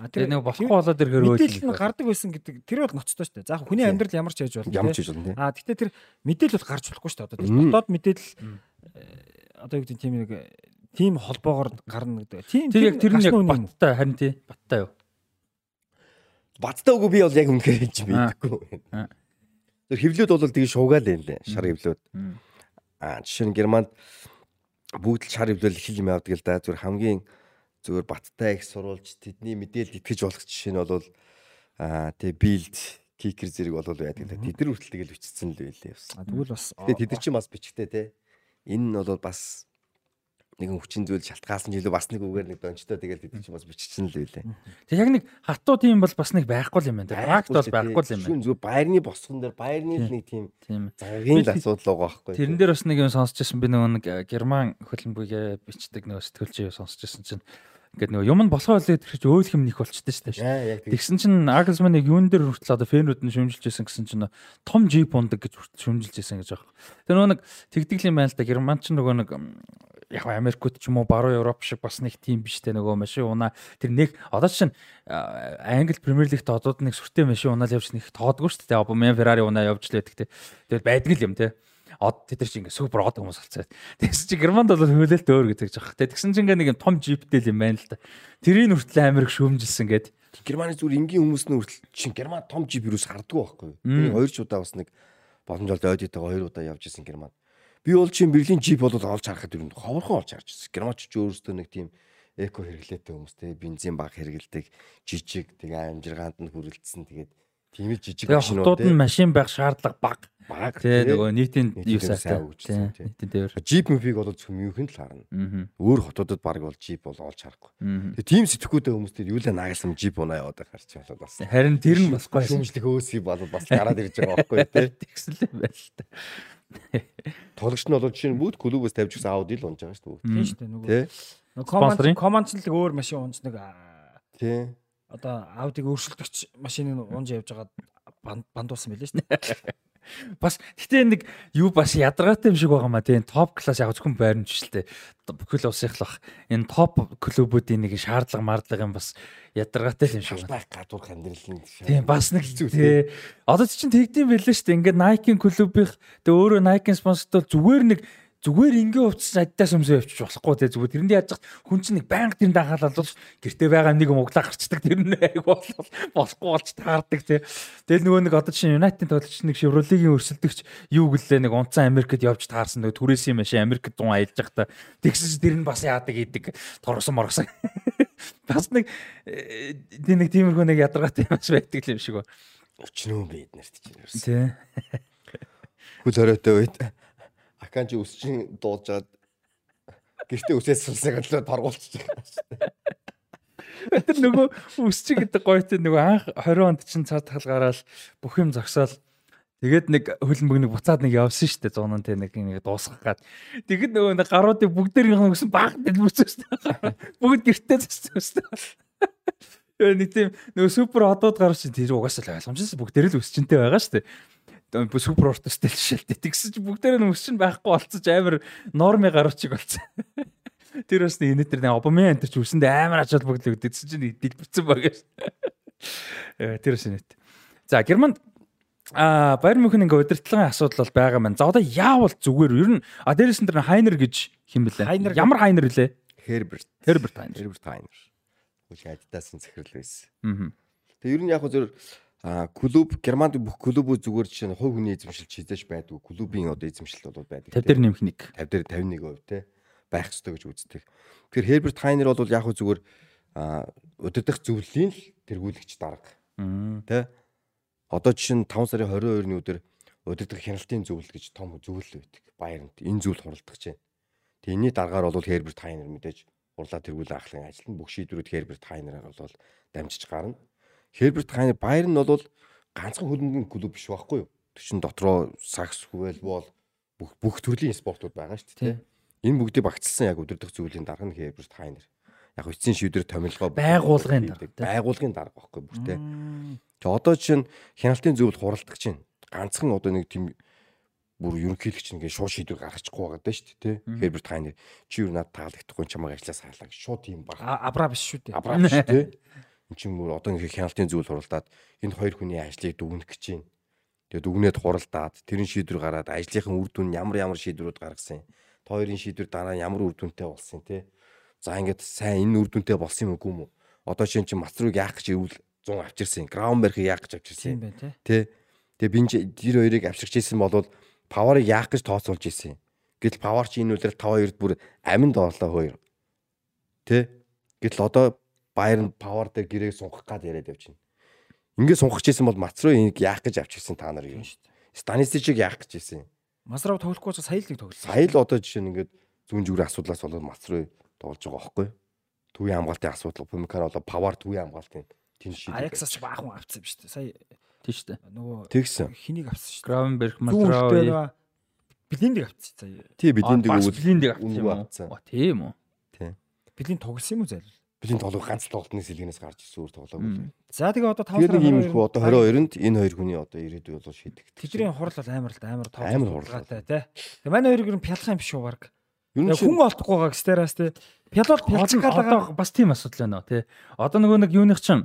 А Тэгээ нэг болохгүй болоод ирэхээр мэдээлэл нь гардаг байсан гэдэг тэр бол ноцтой шүү дээ. За хүний Тийм. амьдрал ямар ч яж болно. Ямар ч болно. А гэхдээ тэр мэдээлэл бол гарч болохгүй шүү дээ. Одоо тэр дотоод мэдээлэл э, одоо юу гэдэг нь тийм нэг э, тийм холбоогоор гарна гэдэг. Тийм Тэр яг тэр нь яг баттай харин тий баттай юу. Бацтай үгүй би бол яг үнэхээр хэлж. Аа. Тэр хевлүүд бол тэгээ шуугаал юм лээ. Шар хевлүүд. Мм. Аа жишээ нь Германд бүгд л шар хевлэл их юм явдаг л да. Зүгээр хамгийн зүгээр баттай их сурвалж тэдний мэдээлэл итгэж болох жишээ нь бол аа тэгээ билд кикер зэрэг бол байдаг да. Тэд нар хүртэл тэгэл бичсэн л байлээ. А тэгвэл бас тэд нар чинь бас бичгтэй те. Энэ нь бол бас нэгэн хүчин зүйл шалтгаалсан жилүү бас нэг үгээр нэг дончтой тэгэл нар чинь бас биччихсэн л байлээ. Тэг яг нэг хатуу тийм бол бас нэг байхгүй юм байна. Практ бол байхгүй юм байна. Зүгээр байрны босгон дээр байрны л нэг тийм цагийн л асуудал байгаа байхгүй. Тэрэн дээр бас нэг юм сонсчихсан би нөгөө нэг э, герман хөлбөмбөгийг бичдэг нөгөө сэтгүүлч сонсчихсан чинь ингээд нөгөө юм нь болохоо л гэж өөлх юм нэх болчихдээ шүү дээ. Тэгсэн чинь Агelsман яг юун дээр хүртэл одоо фэнүүд нь шүмжилж байсан гэсэн чинь том жип ундаг гэж хүртэл шүмжилж байсан гэж байгаа. Тэр нөгөө нэг тэгдэг юм байна л да. Герман ч нөгөө нэг яг Америкт ч юм уу баруун Европ шиг бас нэг тим биш те нөгөө машин унаа тэр нэг одоо чинь Англи Премьер Лигт одод нэг сүртэй машин унаал явж нэг тоодгүй шүү дээ. Обамян Феррари унаа явж л байдаг те. Тэгээд байдаг л юм те. Од тэд нар чи ингээ супер од хүмүүс болцоод. Тэгсэн чи Германд бол хөлөөлт өөр гэж байгаа. Тэгсэн чи ингээ нэг том жиптэй л юм байна л да. Тэрийг хүртэл Америк шүүмжилсэн гээд Германы зүгээр энгийн хүмүүс нь хүртэл чинь Герман том жип юус хардггүй байхгүй. Би хоёр ч удаа бас нэг боломжтой ойдтойгоо хоёр удаа явж исэн Германд. Би бол чинь Берлин жип бол олж харахад ер нь ховорхон олж харж ирсэн. Германч ч өөрөөсөө нэг тийм эко хэрэглээтэй хүмүүс те бензин баг хэрэгэлдэг жижиг тэгээ амжиргаанд нь хүрэлцсэн тэгээд тийм л жижиг Тэгээ хотууд нь машин байх шаардлага бага. баг Тэ нөгөө нийтийн юу сайтай. сайн хөгжсөн, Тэ, тий. Нийтийн дээр. жип мөфиг бол зөвхөн л харна өөр хотуудад баг бол жип бол олж харахгүй тэгээ тийм сэтгхүүтэй хүмүүс тэр юу л наагасан жип унаа яваад харч болоод бас Харин тэр нь бас гоё. шүүмжлэх өөсгий бол бас гараад ирж байгаа байхгүй те Тэгсэн л байл та. Тоглогч нь бол жишээ нь бүгд клубээс тавьж гисэн аudi л унж байгаа шүү дээ Тийм шүү дээ нөгөө команд команд л өөр машин унж нэг тий одоо аудиг өөрчлөлтөгч машиныг унж явж байгаа банд- бандуулсан байлээ шүү дээ. Бас гэтээ нэг юу бас ядаргаатай юм шиг байгаа маа тийм топ класс яг зөвхөн байрны жишэлтэй бүхэл усынхлах энэ топ клубүүдийн нэг шаардлага мардлага юм бас ядаргаатай л юм шиг байна. байх гадуурх амьдрал нь Тийм бас нэг хэцүү, тий. Одоо чинь тэгдэм байлээ шүү дээ. Ингээд Nike-ийн клубийнх тэгээ өөрөө Nike-ийн спонсортой зүгээр нэг зүгээр ингээ хувцас аддаас өмсөө явчих болохгүй тий. Зүгээр тэрэндээ яаж хүн чинь нэг байнга тэрэнд анхаалал бол гэртээ байгаа нэг юм углаа гарчдаг тэр нь айг бол болохгүй болж таардаг тий. Тэгэл нөгөө нэг одоо чинь United-ийн тоглогч нэг Chevrolet-ийн өрсөлдөгч юу гэлээ нэг унцан Америкт явж таарсан нөгөө түрээсийн машин Америкт дун аялж байхдаа тэгсэж тэр нь бас яадаг идэг торгосон моргосон. Бас нэг э, нэг тиймэрхүү нэг ядаргаатай бас байдаг юм шиг ба. өчнөө бид нарт чинь Тий. хөл хориотой үед аканжи өсчин дуулж жаад гэртээ үсээс сулсаг л торгуулчих. Тэр нөгөө үсчиг гэдэг гоётой нөгөө анх 20 онд чинь цаад талгаараа л бүх юм зогсоол Тэгээд нэг хөлбөмбөг нэг буцаад нэг явсан шүү дээ 100 тэ нэг нэг дуусгах гад. Тэгэхэд нөгөө нэг гаруудыг бүгдээрийнх нь өсөн баг дэлбэрсэн шүү дээ. Бүгд гэртээ зөссөн шүү дээ. Нэг тийм нөгөө супер одоод гарч чинь тэр угаасаа ойлгомжтой бүгдээр л өсчөнтэй байгаа шүү дээ. Супер ортостэй л шилтэй. Тэгсэн чинь бүгдээр нь өсчин байхгүй болцож амар нормын гаруучиг болцсон. Тэр бас нэг энэ тэр нэг обомын энэ ч үсэндээ амар ачаал бүгд өгдөгсөн чинь дэлбэрсэн баг шүү. Э тэр бас нэт. За Германд А Байер Мюнхен ингээ удирдлагын асуудал бол байгаа маань. За одоо яавал зүгээр ер нь а дээрээс нь тэр Хайнер гэж хэм блэ? Хайнер Ямар Хайнер лээ? Herbert. Herbert Хайнер. Herbert Heiner. Үгүй адидасан захирал байсан. Аа. Тэгээ ер нь яг хөө зөв а клуб Германд бүх клубүүд зүгээр жишээ нь хувь хүний эзэмшил чийдэж байдгүй. Клубын одоо эзэмшил бол байдаг. 50 дээр нэмэх нэг. 50 дээр 51% те байх ёстой гэж үздэг. Тэгэхээр Herbert Heiner бол яг хөө зүгээр удирдах зөвлөлийн л тэргүүлэгч дарга те одоо жишээ нь 5 сарын 22-ны өдөр удирдах хяналтын зөвлөл гэж том зөвлөл байдаг. Баяранд энэ зөвлөл хуралдах чинь. Тэгээ энэний дараагаар бол Herbert Heiner мэдээж урлаа тэргүүл ахлын ажил нь бүх шийдвэрүүд Herbert Heiner-аар бол дамжиж гарна. Herbert Heiner Баяр нь бол ганцхан хөлбөмбөгийн клуб биш байхгүй юу? Тэр чинь дотроо сакс, хүвэлбол бүх бүх төрлийн спортууд байгаа шүү дээ. Тий. Энэ бүгдийг багцлсан яг удирдах зөвлөлийн дарга нь Herbert Heiner. Яг эцсийн шийдвэр томилгоо Байгуулгын дарга, тий. Байгуулгын дарга байхгүй бүр тий. Тэгээ одоо чинь хяналтын зөвлөл хуралдах чинь ганцхан одоо нэг тийм бүр ерөнхийлөгч ингээ шууд шийдвэр гаргачихгүй байгаа даа шүү дээ тий. Herbert Heiner чи юу надад таалагдахгүй чамайг ажлаас хаалаа гэж шууд тийм баг. Абра биш шүү дээ. Абрам шүү дээ. Энд чинь одоо ингээ хяналтын зөвлөл хуралдаад энэ хоёр хүний ажлыг дүгнэх гэж байна. Тэгээ дүгнээд хуралдаад тэрэн шийдвэр гараад ажлынхын үр дүн ямар ямар шийдвэрүүд гаргасан. Хоёрын шийдвэр дараа ямар үр дүнтэй болсон тий. За ингээд сайн энэ үр дүнтэй болсон юм үгүй юм уу? Одоо шинэ чи Мацрууг яах гэж ивэл 100 авчирсан. Граунберхийг яах гэж авчирсан. Тийм байна. Тэ. Тэгээ бинж тэр хоёрыг авчирч ирсэн бол паварыг яах гэж тооцоолж ирсэн. Гэтэл павар чи энэ үлрэл 5-2-д бүр аминд орлоо хоёр. Тэ. Гэтэл одоо Байер нь павар дээр гэрээг сунгах гад яриад явчихна. Ингээд сунгах гэсэн бол Мацруу энийг яах гэж авчирсан та нар юм. Станисичийг яах гэж ирсэн. Масрав тоглохгүй ч сая л нэг тоглосон. Сая л одоо жишээ нь ингээд зүүн зүгрийн асуудлаас болоод Мацруу тоглож байгаа байхгүй юу? Төвийн хамгаалтын асуудал, Пумикар болоо павар төвийн хамгаалтын тэн шийдэл. Аяксаас ч баахан авцсан биз дээ. Сая Тийм шүү дээ. нөгөө Тэгсэн. хэнийг авцсан шүү дээ. Гравенберг, нөгөө Блиндийг авцсан сая. Тий дэг Блиндийг авчих үнэгүй юм уу? авцсан. Оо, Тийм үү? Тий. Блинд тоглосон юм уу зайлвал? Бидний тоглох ганц тоглолтны сэлгэнээс гарч ирсэн өөр тоглоог. За тэгээ одоо 5 Тэгээд нэг юм их одоо 22-нд энэ хоёр хүний одоо ирээдүй бол шийдэх. Тэдний хурал бол амар л амар тоо. Амар хурал. тий. Тэгээ манай хоёрыг нь пялах юм биш үү баг. Хүн олдохгүй байгаа гстераас тий. Гал байгаа. Одоо бас тийм асуудал байна тий. Одоо нөгөө нэг юуных чинь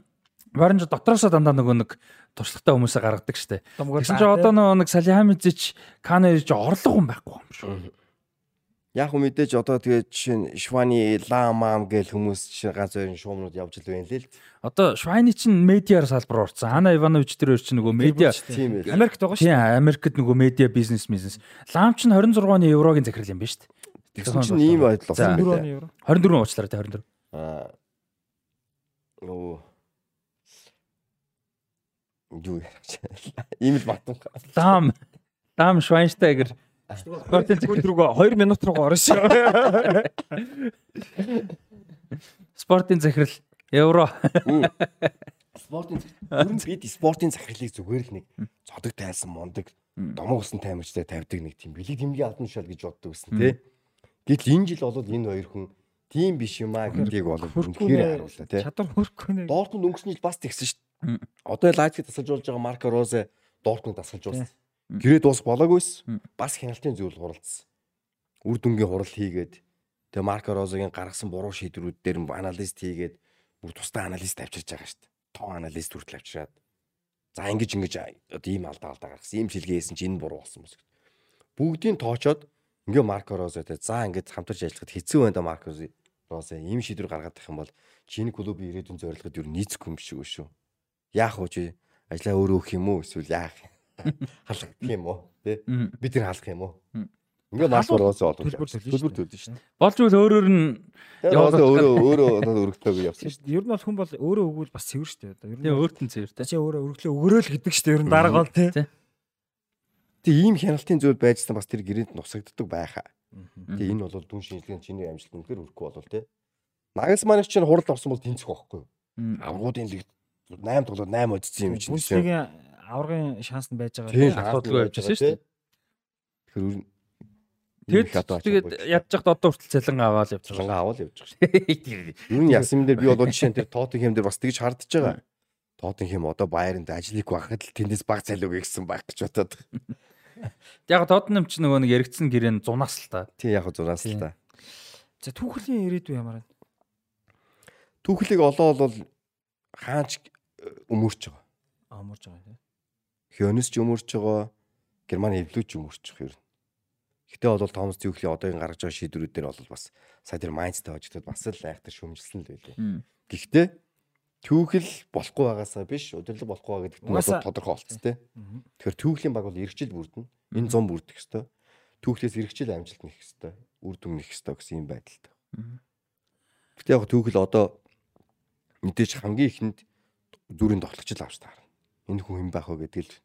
Барин ч дотроосоо дандаа нөгөө нэг туршлагатай хүмүүсээ гаргадаг штэ. Тэгсэн чинь одоо нөгөө нэг Салихамидзич Кано ирж орлого хүн байхгүй юм шүү. Яг мэдээж одоо тэгээд жишээ нь Швани Ламам гэл хүмүүс жишээ ганц хоёрын шуумнууд явж л байна л л. Одоо Швайны чинь медиар салбар орсон. Ана Иванович тэр чинь нөгөө медиа. Америкт байгаа шүү. Тийм Америкт нөгөө медиа бизнес бизнес. Лам чинь 26 оны еврогийн захирал юм байна шүү дээ. Тэгсэн чинь ийм байдал болсон 4 байна. оны евро. 24 уучлаарай тий 24. Аа оо юу ярих ийм л батсан. Дам. Дам Швайнштайгер. Спортын Гүн рүүгээ 2 минут руу орно шүү. спортын захирал евро. Спортын нь бид спортын захирлыг зүгээр л нэг цодог тайлсан мундаг домог усан таймерчтай тавьдаг нэг тийм бэлэг тэмдгийн албан тушаал гэж боддог гэсэн тий. Гэтэл энэ жил бол энэ хоёр хүн тийм биш юм аа гэдгийг бол үнэхээр харууллаа тий. Чадвар хөрөхгүй нэ. Дортмунд өнгөрсөн жил бас тэгсэн шүү дээ. Одоо Лайпциг тасалж болж байгаа Марко Розе Дортмунд тасалжуулсан. Гэрээ дуусах болоогүйс бас хяналтын зүйл хуралдсан. Үр дүнгийн хурал хийгээд тэгээ Марко Розегийн гаргасан буруу шийдвэрүүд дээр аналист хийгээд бүр тусдаа аналист авчирч байгаа шүү дээ. Тоо аналист хүртэл авчираад. За ингэж ингэж одоо ийм алдаа алдаа гаргасан. Ийм шилгээ хийсэн чинь энэ буруу болсон мэс. Бүгдийг тоочоод ингээ Марко Розетэй за ингэж хамтарч ажиллахад хэцүү байна да Марко Розе ийм шийдвэр гаргаад их юм бол чиний клубын ирээдүйн зорилгод юу нийцэхгүй юм шиг шүү. Яах вэ чи? Ажлаа өөрөө өгөх юм уу? Эсвэл яах? Халах юм уу? Тэ? Бид тэр халах юм уу? Ингээ Марко Розе олж Төлбөр төлнө шүү төлбөр дээ. дээ. Болж үл өөрөөр нь Розе өөрөө өөрөө оноо өргөтөөг явсан шүү Ер нь бол хүн бол өөрөө өгвөл бас цэвэр шүү дээ. Одоо ер тийм нь өөртөө цэвэртэй. чи өөрөө өргөлөө өгөрөөл гэдэг шүү дээ. Ер нь дарга бол тий. дээ. Тэгээ ийм хяналтын зүйл байжсан бас тэр гэрээнд нусагддаг байхаа. Тэгээ энэ бол дүн шинжилгээний чиний амжилт үнэхээр өрөхгүй болов те. Нагас манайх чинь хурал авсан бол тэнцэх байхгүй? Аврагуудын лиг 8 тоглоод 8 одсон юм чинь. Бүсгийн аврагын шанс нь байж байгаа. Тийм тий. асуудалгүй явж байсан шүү дээ. Тэгэхээр Тэгээд тэгээд ядж хад одоо хүртэл цалин аваад явж байгаа. цалингаа аваад явж байгаа шүү. Юу нь ясан юм дээр би бол жишээ нь тэр Тоттенхэм дээр бас тэгж хардж байгаа. Тоттенхэм одоо Байернд ажлыг багахад л тэндээс баг цалин өгье гэсэн баг гэж бодоод. Яг Тоттенхэм ч нөгөө нэг яригдсан гэрээ зунаас л та. Тий яг зураас л та. За түүхлийн ирээдүй ямар вэ? Түүхлийг олоо бол хаач өмөрч байгаа. Аа мөрж байгаа тий. Хёнес ч өмөрч байгаа. Герман эвлүүч өмөрч байгаа юм. Гэтэ бол Томас Тюхлийн одоогийн гаргаж байгаа шийдвэрүүд дээр бол бас сая тэр Майнцтай хожигдод бас л айхтар шүмжилсэн л байлээ. Гэхдээ Тюхэл болохгүй байгаасаа биш, удирлаг болохгүй байгаа гэдэгт нь тодорхой болцсон тий. Тэгэхээр Тюхлийн баг бол эргэжил бүрдэнэ. Энэ зам бүрдэх хэвээр. Тюхлээс эргэжил амжилт нэх хэвээр. Үр дүн нэх хэвээр гэсэн юм байдалтай. Гэтэ яг Тюхэл одоо мэдээж хамгийн ихэнд зүрийн тоглогчл авч таарна. Энэ хүн юм байх вэ гэдэг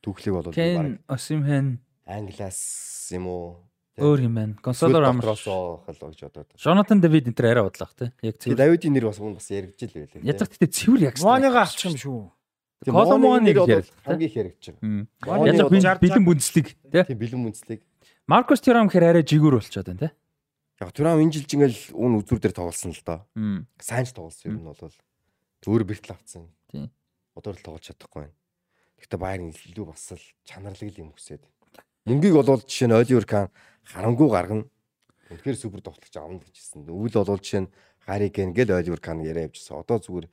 Тюхлийг бол баг Осимхэн Англиас юм уу? Тэ? өөр юм байна. Консоло Рамш. Росоо хэл гэж бодоод. Jonathan David энэ төр арай бодлоо те. Яг цэвэр. Давидын нэр бас мөн бас яригдж л байлээ. Язах гэхдээ цэвэр яг. Моныга авчих юм шүү. Коломоны нэр бол тэ? хамгийн их яригдж байгаа. Би бэлэн бүнцлэг те. Тийм бэлэн үнслэг. Маркус Тирам гэхээр арай жигүүр болчиход байна те. Яг Турам энэ жил ингээл үн үзүр дээр тоглосон л доо. Сайн ч тоглосон юм нь бол өөр бэртэл авцсан. Тийм. Одоо л тоглож чадахгүй байна. Гэхдээ Байерн илүү бас л чанарлаг юм хүсээд. Мөнгийг бол жишээ нь Оливер Кан харамгүй гаргана. Үнэхээр супер тоглогч авна гэжсэн. Өвөл бол жишээ нь Хари Кен гэл Оливер Кан яриа явжсан. Одоо зүгээр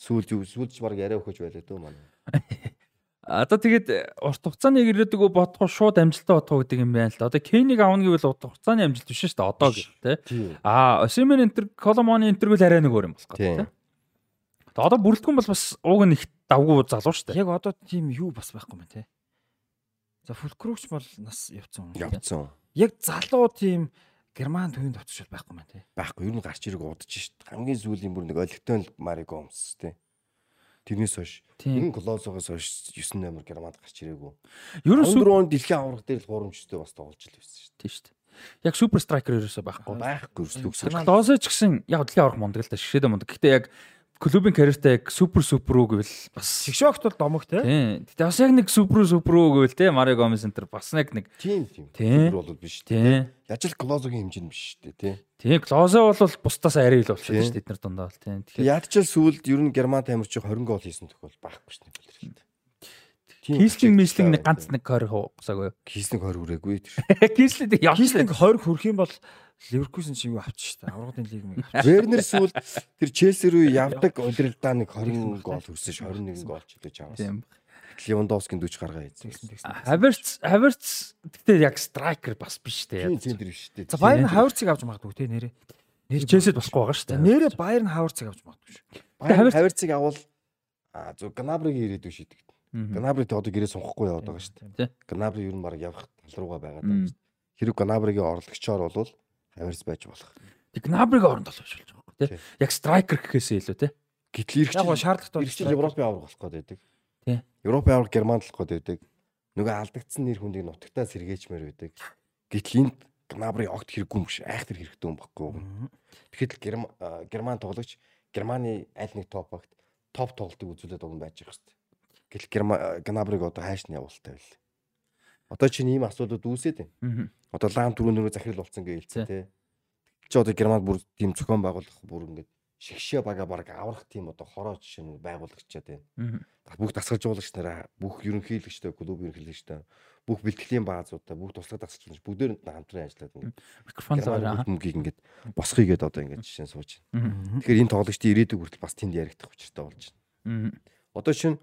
сүүлж сүүлж баг яриа өгч байлаа дөө манай. Одоо тэгээд урт хугацааны ирээдүгөө бодгоо шууд амжилтаа бодгоо гэдэг юм байна л да. Одоо Кейнийг авна гэвэл урт хугацааны амжилт биш шүү дээ. Одоо гэх. Тийм. Аа, Осимен энтер Коломоны энтергүүл арай нэг өөр юм болох гэдэг те. Одоо бүрэлдэхүүн бол бас ууг нь их давгүй залуу шүү дээ. Яг одоо тийм юу бас байхгүй мэн тий. За Фулкругч бол нас явцсан. Явцсан. Яг залуу тийм герман төвийн товчшол байхгүй мэн тий. Байхгүй юу н гарч ирэг удаж шít. Хамгийн сүүлийн бүр нэг олигтой л Мариго өмс тий. Тэрнээс хойш энэ Клозогоос хойш 9 номер германд гарч ирээгүй. Ер нь супер 14 он дэлхийн авраг дээр л гурамжтай бас тоглож л байсан шүү тийм дээ. Яг супер страйкер ерөөсөө байхгүй. Байхгүй өслөгсөж. Клозе ч гэсэн яг дэлхийн аврах мундаг л да шишээдэ мундаг. Гэхдээ яг клубын карьертай яг супер супер үү гэвэл бас Шигшогт бол домог тий. тийм. Гэтэ бас яг нэг супер супер үү гэвэл те Марио Гомес энтер бас нэг нэг Тийм тийм. Тийм. Супер бол биш тийм. Яаж л Клозогийн хэмжээнд биш дээ тий. Тийм клозе бол бусдаас арай ил болчихсон Тийм. шүү дээ эднэр дундаа бол тийм. Тэгэхээр яаж ч л сүүлд ер нь герман тамирч 20 гол хийсэн тохиол байхгүй шүү дээ. Тийм. Кислинг мислинг нэг ганц нэг 20 хугацаагүй. Кислинг 20 хүрээгүй тэр. Кислинг яг Кислинг 20 хүрэх юм бол Ливеркузен шиг юу авчих дээ. Аврагын лиг мэг авчих. Вернер сүүл тэр Челси рүү явдаг удирдаа нэг 20 гол хүрсэж 21 гол ч үлээж авсан. тийм. Левандовскийн 40 гаргаа хийсэн. Хаверц Хаверц гэхдээ яг страйкер бас биш Тийм дээ. центр биш үү. За Байерн Хаврцыг авч магадгүй тий нэрээ. Нэр Челсид болохгүй байгаа дээ. нэрээ Байерн Хаврцыг авч магадгүй шүү. Байерн Хаверц- Хаверцыг авал зөв Гнабригийн ирээдүй шийдэг. Мгм. Гнабрид одоо гэрээ сунхахгүй яваад байгаа дээ. Гнабри ер нь баг явах тал руугаа байгаад байгаа. Хэрэг Гнабригийн орлогчоор бол Хаверц байж болох. Тэг Гнабриг оронд олж болж байгаа. тий. Тий. Яг страйкер гэхээсээ илүү тий. Гэтэл ирэх чинь шаардлагатай ирэх чинь Европын авраг болох гээд байдаг. Тий. Европын авраг Германд болох гээд байдаг. Нөгөө алдагдсан нэр хүндийг нутагтаа сэргээчмээр байдаг. Гэтэл энд Гнабрын огт хэрэггүй юм биш. Айхтар хэрэгтэй юм баггүй. Тэгэхэд Герман тоглогч Германы аль нэг топ багт топ тоглолтыг үзүүлээд нь байж байгаа дээ. Гэтэл Герма- Гнабрыг одоо хайш нь явуултай байл. Одоо чинь ийм асуудууд үүсээд байна. Одоо лам түрүүн нөгөө захирал болсон гэж хэлсэн тий. Чи одоо Германд бүр тийм зохион байгуулах бүр ингээд шигшээ бага баг аврах тийм одоо хороо жишээ нь байгуулагчаад байна. Бүх дасгалжуулагч нараа, бүх ерөнхийлөгчтэй, клуб ерөнхийлөгчтэй, бүх бэлтгэлийн баазуудаа, бүх туслах дасгалжуулагч бүгдээр нь хамтран ажиллаад байна. Микрофон аваа. мөнгөийг ингээд босхийгээд одоо ингээд жишээ нь сууж байна. Тэгэхээр энэ тоглогчдын ирээдүйг хүртэл бас тэнд яригдах учиртай болж байна. Одоо чинь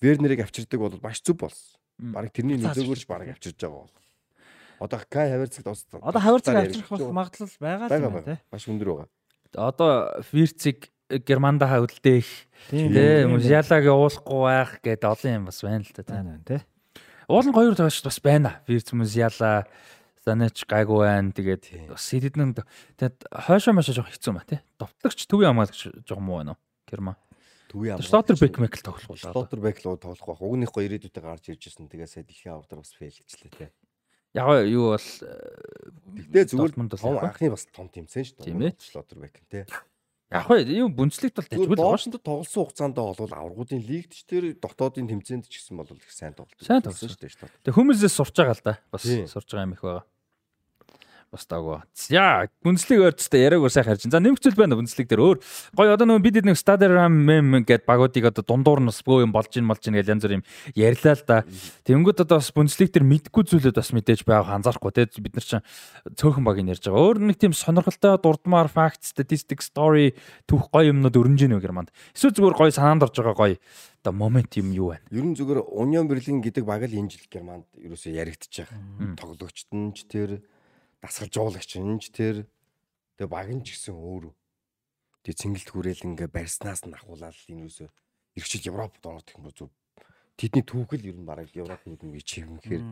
Вернерийг авчирдаг бол маш зүв болсон. Бараг тэрний нөлөөгөөрч бараг авчирж байгаа бол. Одоо Кай Хаверцагт бас Одоо тасалбар авчрах магадлал байгаа л юм тий. Маш өндөр байгаа. Одоо Вирциг Германда хавдэлдэх Тийм тий Мужиалаг явуулахгүй байх гэдэг олон юм бас байна л та тий. байна байна тий. Уул нь хоёр тоош бас байна. Вирц Мужиала Санеч гайгүй байна. Тэгээд бас сэддэн тэгээд хойшоо маш жоох хэцүү маа тий. Довтлогч төвийн хамгаалагч жоох муу байна уу? Герман. Төвийн Шлотер Бекмек л тоглох болоо. Бек л тоглох байх. Угныхоо ирээдүйдээ гарч ирж ирсэн. Тэгээ сая дэлхийн авдар бас фейлчлээ те. Яг юу бол Тэгтээ зүгээр том анхны бас том тэмцээн шүү Тийм ээ. Бек те. яг юу бүнцлэгт бол шүү. доошонд тоглосон хугацаанд бол аврагуудын лигт ч тэр дотоодын тэмцээнд ч гэсэн бол их сайн тоглолт. Тоглосон. шүү дээ. Тэг хүмүүсээс сурч байгаа л да. Бас сурч байгаа юм их байгаа. Бас таагүй. За, бүнцлэг ойрцтой яриаг өр сайхан харж. За, нэмэгцэл байна бүнцлэг дээр өөр гоё одоо нөгөө бид нэг Stadium мем гэд багуудыг одоо дундуур нь бас бөө юм болж ин болж ин гэж янз бүр юм ярьлаа л да. Тэнгүүд одоо бас бүнцлэг дээр мэдгүй зүйлүүд бас мэдээж байгааг анзаарахгүй те бид нар чинь цөөхөн баг ярьж байгаа. Өөр нэг тийм сонирхолтой дурдмаар fact statistic story түүх гоё юмнууд өрнж ийн үү гэрманд. Эсвэл зүгээр гоё санаанд орж байгаа гоё одоо момент юм юу байна? Ер нь зүгээр Union Berlin гэдэг баг л энэ жил Германд ерөөсөө яригдчих. Тоглогчт нь ч тэр дасгалжуулагч ч тэр тэгээ баг нь ч гэсэн өөр. Тэгээ цэнгэлт хүрээл ингээ барьснаас нь ахуулаад энэ юусоо эргчил Европод ороод их юм зү. Тэдний түүхэл ер нь бараг Европ нүднгээ чивнэхээр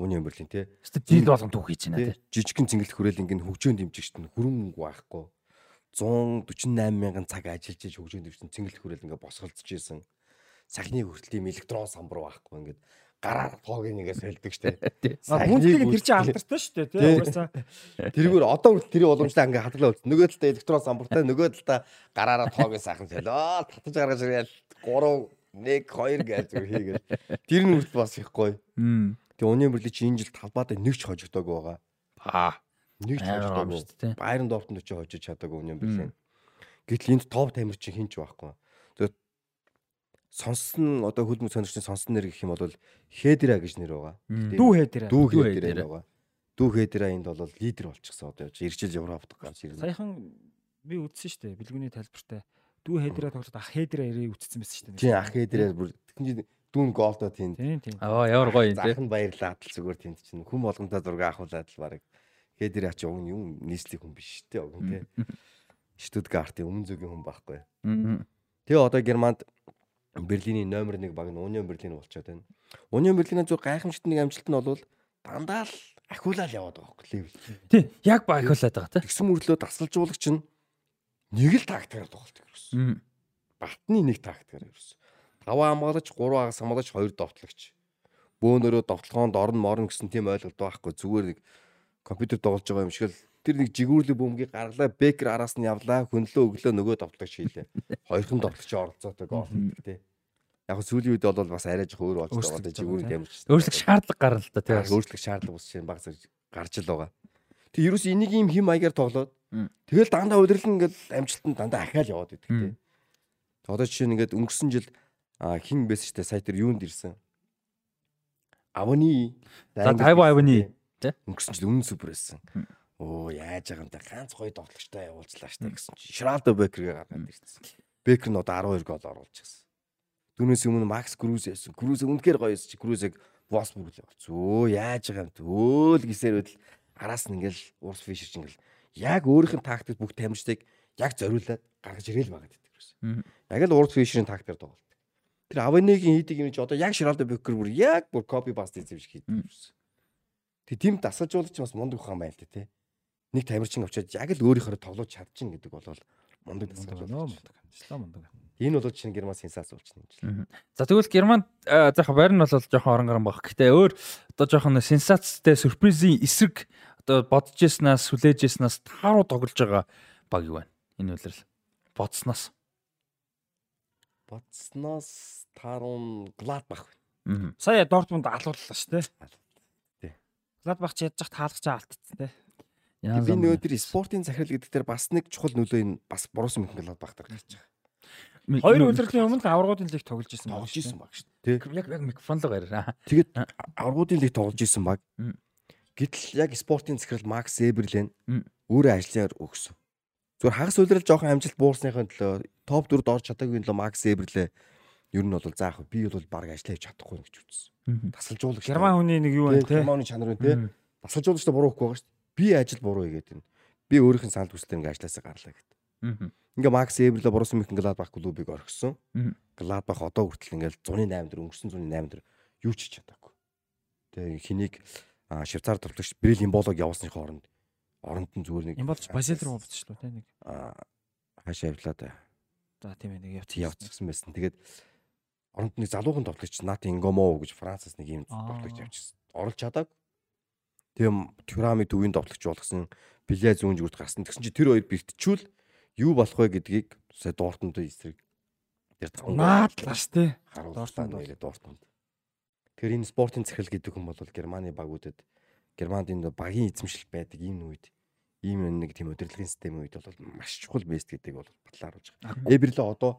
Union Berlin те. Эсвэл жил болгон түүх хийж байна те. Жижигхэн цэнгэлт хүрээл ингээ хөгжөөнд дэмжигчт нь хүрэн мөнгө байхгүй. 148 мянган цаг ажиллаж иж хөгжөөнд дэмжигчт цэнгэлт хүрээл ингээ босголдож исэн. Сахны хүртэл ийм электрон самбар байхгүй ингээд гараар тоог нэгээс хэлдэг штэ. Хүндлэг тэр чинь алдартай шүү дээ тий. Угаасаа Тэргээр одоо тэрийн уламжлаа ингээ хадгалаа үзсэн. Нөгөө талдаа электрон самбартай, нөгөө талдаа гараараа тоогийн сайхан солио. Татаж гаргаж ирээл 3 1 2 гэж зүг хийгээл. Тэр нь хүртэл бас их гоё. Тэгээ Union Berlin чи энэ жил талбайдаа нэг ч хожигдоогүй байгаа. Аа. Нэг ч шүү дээ. Байрн Дортмунд ч хожиж чадаагүй Union Berlin. Гэтэл энд топ тамир чи хинч байхгүй. Сонсон одоо хөлбөмбөг сонирчдын сонсон нэр гэх юм бол Хедера гэж нэр байгаа. Дүү дээр. Дүү Хедера Хедера. байгаа. Дүү Хедера энд бол лидер болчихсон одоо явж ирчил Европт гарч ирнэ. Саяхан би үзсэн шүү дээ. Бэлгүүний тайлбартай. Дүү хээдрээ тоглоод ах хээдрээ ирээ үзсэн байсан шүү дээ. Тий ах Хедера бүр тэгэн дүүн голдоо тэнд. Тийм тийм. Аа ямар гоё юм те. Захан баярлаад л зүгээр тэнд чинь хүн болгонтой зураг авахулаад л баг. Хедера ч уг нь юм нийслэх хүн биш те уг нь те. Штутгартын өмнө зүгийн хүн байхгүй. Тэгээ одоо Германд Берлиний номер 1 баг нь Union Berlin болчиход байна. Union Berlin-ийн зөв гайхамшигт нэг амжилт нь бол дандаа л ахиулаад яваад байгаа хөөх левел. Тий, яг багиулаад байгаа те. Тэгсэн мөрлөө дасгалжуулагч нь нэг л тактикаар тоглолт. Мм. Батны нэг тактикаар ерөөсөн. 5 хамгаалагч, 3 агас хамгаалагч, 2 довтлогч. Бөөнөрөө довтлогоонд орно морно гэсэн тийм ойлголт байхгүй. Зүгээр нэг компьютер тоглож байгаа юм шиг л тэр нэг жигүүрлэг бөмбөгийг гаргалаа, бекер араас нь явлаа, хөнлөө өглөө нөгөө довтлогч хийлээ. Хоёрхан довтлогч оролцоотой гол хийдэг тий. Яг сүүлийн үед бол бас арай жих өөр болж байгаа. Одоо жигүүрийн дамжиж. Өөрчлөх шаардлага гарна л та тий. Тэгээ өөрчлөх шаардлага ус чинь баг зэрэг гарч л байгаа. Тэг ерөөс энийг ийм хим маягаар тоглоод тэгэл дандаа удирлан ингээд амжилтанд дандаа ахаал яваад идэг тий. Мм. Одоо жишээ нь ингээд өнгөрсөн жил хин байсан штэ сая тэр юунд ирсэн. Авны За, Тайва Авны, тий? Өнгөрсөн жил үнэн супер байсан. Оо яаж байгаа юм та ганц гоё тоглогчтой явуулчлаа штэ гэсэн чи Шралдо Бекергээ гаргаад ирсэн. Бекер нь одоо 12 гол оруулж гисэн. Түүнээс өмнө Макс Круз байсан. Круз үнэхээр гоё байсан чи Крузыг Восбург л явуулсан. Өө яаж байгаа юм те. Өөл гисээр үл араас нь ингээл Урс Фишер ч ингээл яг өөрийнх нь тактик бүх тамирчдыг яг зориулаад гаргаж ирээл байгаа гэдэг. Мм. Яг л Урс Фишерийн тактикаар тоглолт. Тэр Аваныгийн хийдэг юм чи одоо яг Шралдо Бекер бүр яг бүр копи паст хийсэн шиг хийдэг юусэн. Тэг тийм дасгалжуулагч бас мундаг ухаан байл та те. Нэг тамирчин авчиад яг л өөрийнхөө тоглож чадчихна гэдэг бол Мундаг Нөө болж. мундаг. Ислам мундаг. Энэ бол чинь герман сенсац болчихно юм жил. За тэгвэл Германд э, заах байр нь бол жоохон орон гарan баг. Гэтэ өөр одоо жоохон сенсацтэй сюрпризийн эсрэг одоо бодож яснаас хүлээж яснаас тааруу тоглож байгаа баг юу байна? Энэ үлрэл. Бодсноос. Бодсноос таарун Гладбах. Мгм. Сая Дортмунд алууллаа шүү дээ. Тий. Гладбах ч ядж таалгаж алдчихсан тий. Би тэр спортын захирал гэдэг дээр бас нэг чухал нөлөө энэ бас Борусын Мөнхен Гладбах дээр гарч байгаа. Хоёр удирлын өмнө аврагуудын лиг тоглож исэн баг Тоглож шүү дээ. исэн баг шүү дээ. Тэ. Яг яг микрофон л гараа. Тэгээд аврагуудын лиг тоглож исэн баг. Гэтэл яг спортын захирал Макс Эберлен өөрөө ажлаар өгсөн. Зүгээр хагас үлрэл жоохон амжилт буурсныхын төлөө топ 4-д орж чадаагүй нөлөө Макс Эберлээ ер нь бол за яг би бол баг ажиллаж чадахгүй гэж үзсэн. Тасалжуулагч. Герман хүний нэг юу байна Тэ, тий. Германы чанар байна тий. Мгм. Тасалжуулагчтай буруу ихгүй байгаа шүү. Би ажил буруу хийгээд байна. Би өөрийнх нь санал хүслээр ингээ ажилласаа гарлаа гэдэг. Мгм. Ингээ Макс Эберле Борусын Мюнхен Гладбах клубыг орхисон. Гладбах одоо хүртэл ингээл 108 дэр өнгөрсөн 108 дэр юу ч хийж чадаагүй. Тэгээ хэнийг Швейцар товлогч Брил Имболог явуулсны хооронд оронд нь зүгээр нэг Им болж Базил руу дээ тий нэг. а, хаашаа явлаа да. За тийм ээ нэг явц. Явцсан байсан. Тэгээд оронд нэг залуухан товлогч Нат Ингомо гэж Францаас нэг юм Аа. товлогч явчихсан. Оролж чадаагүй. Тэгээ Тюрами төвийн товлогч болгосон Билээ зүүн зүгт гарсан. Тэгсэн чи тэр хоёр бэртчүүл юу болох вэ гэдгийг сая Дортмундын эсрэг тэр дээ. харуулсан Дортмунд бол. нэрээ Дортмунд. Тэгэхээр энэ спортын захирал гэдэг хүн бол Германы багуудад Германд энэ багийн эзэмшил байдаг ийм үед ийм нэг тийм удирдлагын системийн үед бол маш чухал байст гэдгийг бол батлаа харуулж байгаа. Эберле одоо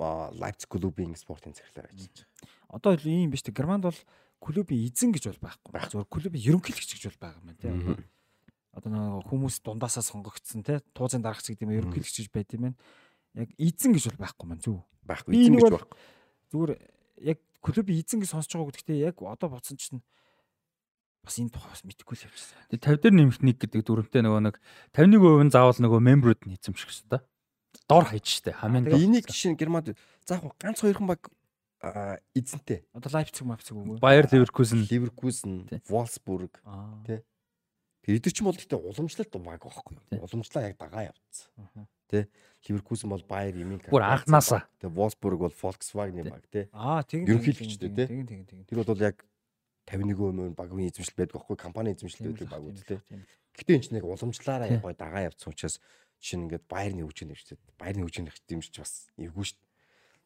Лайпциг клубын спортын захирлаар ажиллаж байгаа. Одоо ийм биш үү? Германд бол клубын эзэн гэж бол байхгүй. Зөвхөн клубын ерөнхийлөгч гэж бол байгаа юм байна тий. Одоо нэг хүмүүс дундаасаа сонгогдсон тий. Туузын дарагч гэдэг юм ерөнхийлөгч гэж байд юм байна. Яг эзэн гэж бол байхгүй маань зүг. Байхгүй эзэн гэж байхгүй. Зүгээр яг клубын эзэн гэж сонсож байгаа гэхдээ яг одоо бодсон чинь бас энэ тухай бас мэдэхгүй л явчихсан. Тэгээ 50 дээр нэмэх нэг гэдэг дүрмтэй нөгөө нэг 51% нь заавал нөгөө мембрүүд нь эзэмших хэрэгтэй. Дор хаяж штэ хамгийн дор. Энийг жишээ нь Германд заах ганц хоёрхан баг эзэнтэй. Одоо Лайпциг Мапциг үгүй. Баер Ливеркузен Ливеркузен, Тий. Аа. Тий. Тэр эдгээр ч юм бол гэхдээ уламжлалт баг байхгүй Тий. юу? Уламжлаа яг дагаа явцсан. Аха. Ливеркузен бол Bayer Munich. Бүр анханасаа. Тэгээ Wolfsburg бол Volkswagen баг тий. Аа тэгин Ерөнхийлөгчтэй, тий? тэгин тэгин тэгин. Тэр бол яг 51% багийн эзэмшил байдаг байхгүй компани эзэмшил Тийм байдаг баг, тийм тий. тийм л. Гэтэ энэ ч нэг уламжлаараа Тий. яг гой дагаа явцсан учраас жишээ нь ингээд Bayer-ны хөгжин нэвчтэй. Bayer-ны хөгжин нэвчтэй бас эвгүй шүү дээ.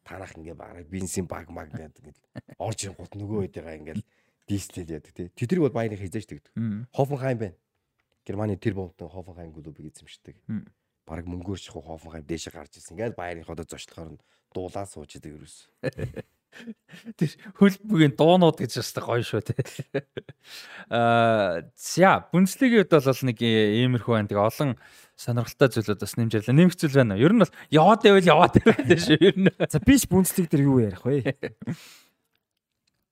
Танах ингээд багаар бензин баг маг гэдэг ингээд орж ирэнгут нөгөө хэдийгаа ингээд дистил яадаг тий. Тэдрийг бол Bayer-ны хязгаарч тэгдэг. Хофенхайм байна. Германы тэр бомтон Хофенхайм клубыг эзэмшдэг. Бараг мөнгөөр шахуу Хофенхайм дээшээ гарч ирсэн. Ингээд Баерийн ходоо зочлохоор нь дуулаа сууж идэг ерөөс. Тэр хөлбөгийн дуунууд гэж яста гоё шүү те. Аа за Бундслигийн хувьд бол нэг иймэрхүү байна. Тэгээ олон сонирхолтой зүйлүүд бас нэмж ирлээ. Нэмэх зүйл байна? Ер нь бол яваад байвал яваад байвал шүү. Ер нь. За биш бүнцлэг дээр юу ярих вэ?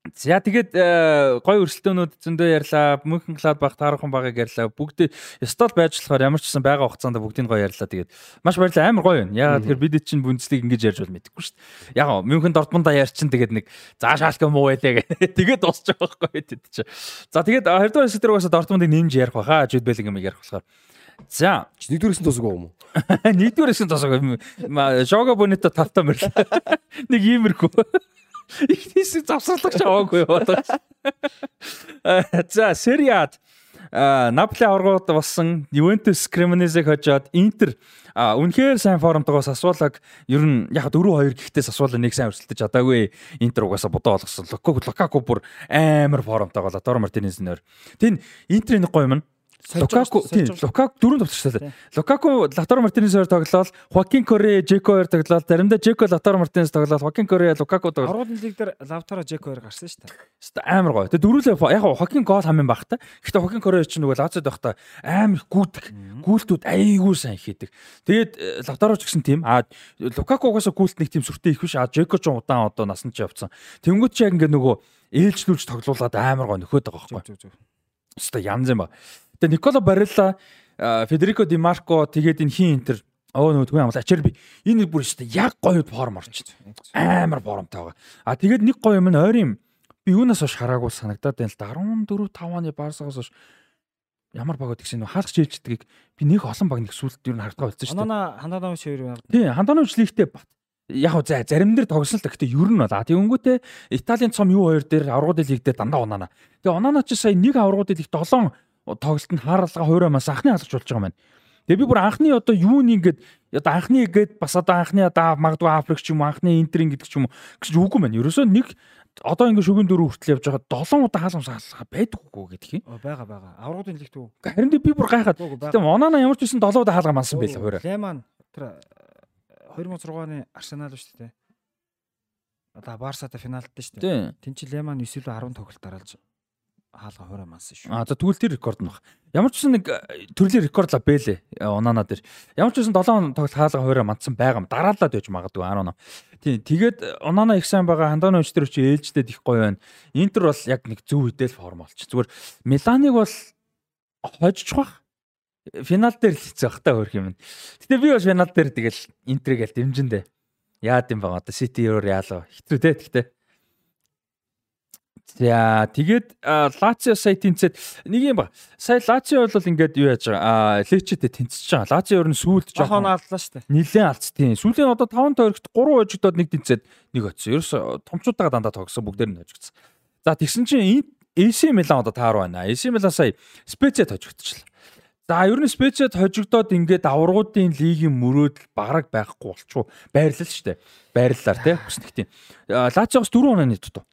За тэгээд э, гоё өрсөлдөөнүүд зөндөө ярьлаа. Мөнхен Гладбах таархан багыг ярьлаа. Бүгд ёстол байж болохоор ямар ч гэсэн байгаа хугацаанд бүгдийг гоё ярьлаа. Тэгээд маш баярлалаа. Амар гоё байна. Яагаад тэгэхээр бид чинь бүнцлийг ингэж ярьж бол мэдэхгүй шүү дээ. Яг гоо Мөнхен Дортмундаа ярьчин тэгээд нэг заа шаалка муу байлаа гэх. Тэгээд дуусч байгаа байхгүй тэд чинь. За тэгээд хоёрдугаар хэсэг дээр угаасаа Дортмундыг нэмж ярих баха. Жуд Беллинг юм ярих болохоор. За Чи нэгдүгээрсэн тусаг байгаа юм уу? нэгдүгээр хэсэг тосоо. Жого Бонито тавтаа мэрлээ. Нэг иймэрхүү. Их хэсэг завсарлагч аваагүй яваад. За, Сериад Наполи аваргууд болсон Ювентус Кремонезыг хожоод Интер үнэхээр сайн формтойгоос асуулаг ер нь яг 4-2 гэхдээ асуулаа нэг сайн өрсөлдөж чадаагүй Интер угаасаа бодоо олгосон. Лукаку бүр амар формтойгоо Латор Мартинес нөр. Тин Интерийн гоё юм. Лукаку тийм Лукаку дөрөв товчтой. Лукаку Латор Мартинесээр тоглоод Хуакин Коре Жеко хоёр тоглоод заримдаа Жеко Латор Мартинес тоглоод Хуакин Коре Лукаку тоглоод Аврагын лиг дээр Лавтара Жеко хоёр гарсан шүү дээ. Хэвээ амар гоё. Тэгээ дөрүлээ яг Хокин гол хамгийн багтаа. Гэхдээ Хокин Корей ч нөгөө Лацад байхдаа амар гүйдэг. Гүйлтүүд айгүй сайн хийдэг. Тэгээд Лавтароч гэсэн тийм. А Лукаку угаасаа гүйлт нэг тийм сүртэй их биш. А Жеко ч удаан одоо насан ч явцсан. Тэнгүүт ч яг ингээ нөгөө ээлжлүүлж тоглуулад амар гоё нөхөд байгаа байхгүй. Өстой янз юм ба. Тэгээ Николо Барелла, Федерико Ди Марко тэгээд энэ хин интер Оо нөгөө түгээн амлаа Ачерби. Энэ бүр өстой яг гоё форм орч. Амар формтой байгаа. А тэгээд нэг гоё юм нь ойрын би юунаас хойш хараагүй санагдаад байна л да 14 5 оны Барсагаас хойш ямар баг гэдэг чинь хаалгач ээлждгийг би нэг олон баг нэг сүлд юу харагдгаа болсон шүү дээ. Ханана Хананович хоёр яг Тий, Ханданович лигтэй бат. Яг уу за зарим дээр тогсон л гэхдээ ер нь бол а тэгэнгүүтээ Италийн цом юу хоёр дээр аврагууд лиг дээр дандаа унаана. Тэгээ унаана чи сая нэг аврагууд лиг 7 тоглолтод хараалга хуйрамаас анхны хаалгач болж байгаа юм байна. Тэгээ би бүр анхны одоо юу нэг ингээд одоо анхны гээд бас одоо анхны одоо магадгүй Африк ч юм уу анхны Интер гэдэг ч юм уу гэж үгүй маань. Ерөөсөө нэг одоо ингээд шүгэн дөрөв хүртэл явж байгаа 7 удаа хаалгамс хаалга байдаггүй гэдэг юм. Оо, байгаа байгаа. Аврагуудын лигт үү? Харин би бүр гайхаад. Тэгээ Онана ямар ч байсан 7 удаа хаалга мансан байл хуурай. Леман тэр э, 2006 оны Арсенал шүү дээ. Одоо Барсатай финалдсан шүү дээ. Тин чи Леман 9 10 тоглолт дараалж хаалга хуурай мансан шүү. А за тэгвэл тэр рекорд нь баг. Ямар ч гэсэн нэг э, төрлийн рекорд ла бэлээ Онана дээр. Ямар ч гэсэн 7 тоглолт хаалга хуурай мандсан байгаа юм. Дараалаад байж магадгүй 18. Тийм тэгээд Онана их сайн байгаа Ханданович тэр чи ээлжтэй их гоё байна. Интер бол яг нэг зөв үедэл форм олч. Зүгээр Миланыг бол хожиж бах. Финал дээр л хэцүү бах та хөрх юм. Гэтэ би бас финал дээр тэгэл Интерийг л дэмжиндэ. Яад юм байгаа одоо Сити өөр яалаа. Хэцүү те гэхдээ. За тэгээд Лацио сая тэнцээд нэг юм ба. Сая Лацио бол ингээд юу яаж байгаа? А Лечетэй тэнцэж байгаа. Лацио ер нь сүүлд жоохон аллаа шүү дээ. нилээн тийм. Сүүлийн одоо 5 тойрогт 3 хожигдоод нэг тэнцээд нэг очсон. Ерөөс томчуудаа дандаа тогсон бүгдээр нь хожигдсон. За тэгсэн чинь AC Milan одоо таар байна. AC Milan сая Специэд хожигдчихлаа. За ер нь Специэд хожигдоод ингээд аврагуудын лигийн мөрөөдөл бараг байхгүй болчихоо. Байрлал шүү дээ. Байрлалаар тий. Бүснэг тийм. Лациогоос 4 оноо нийт дутуу.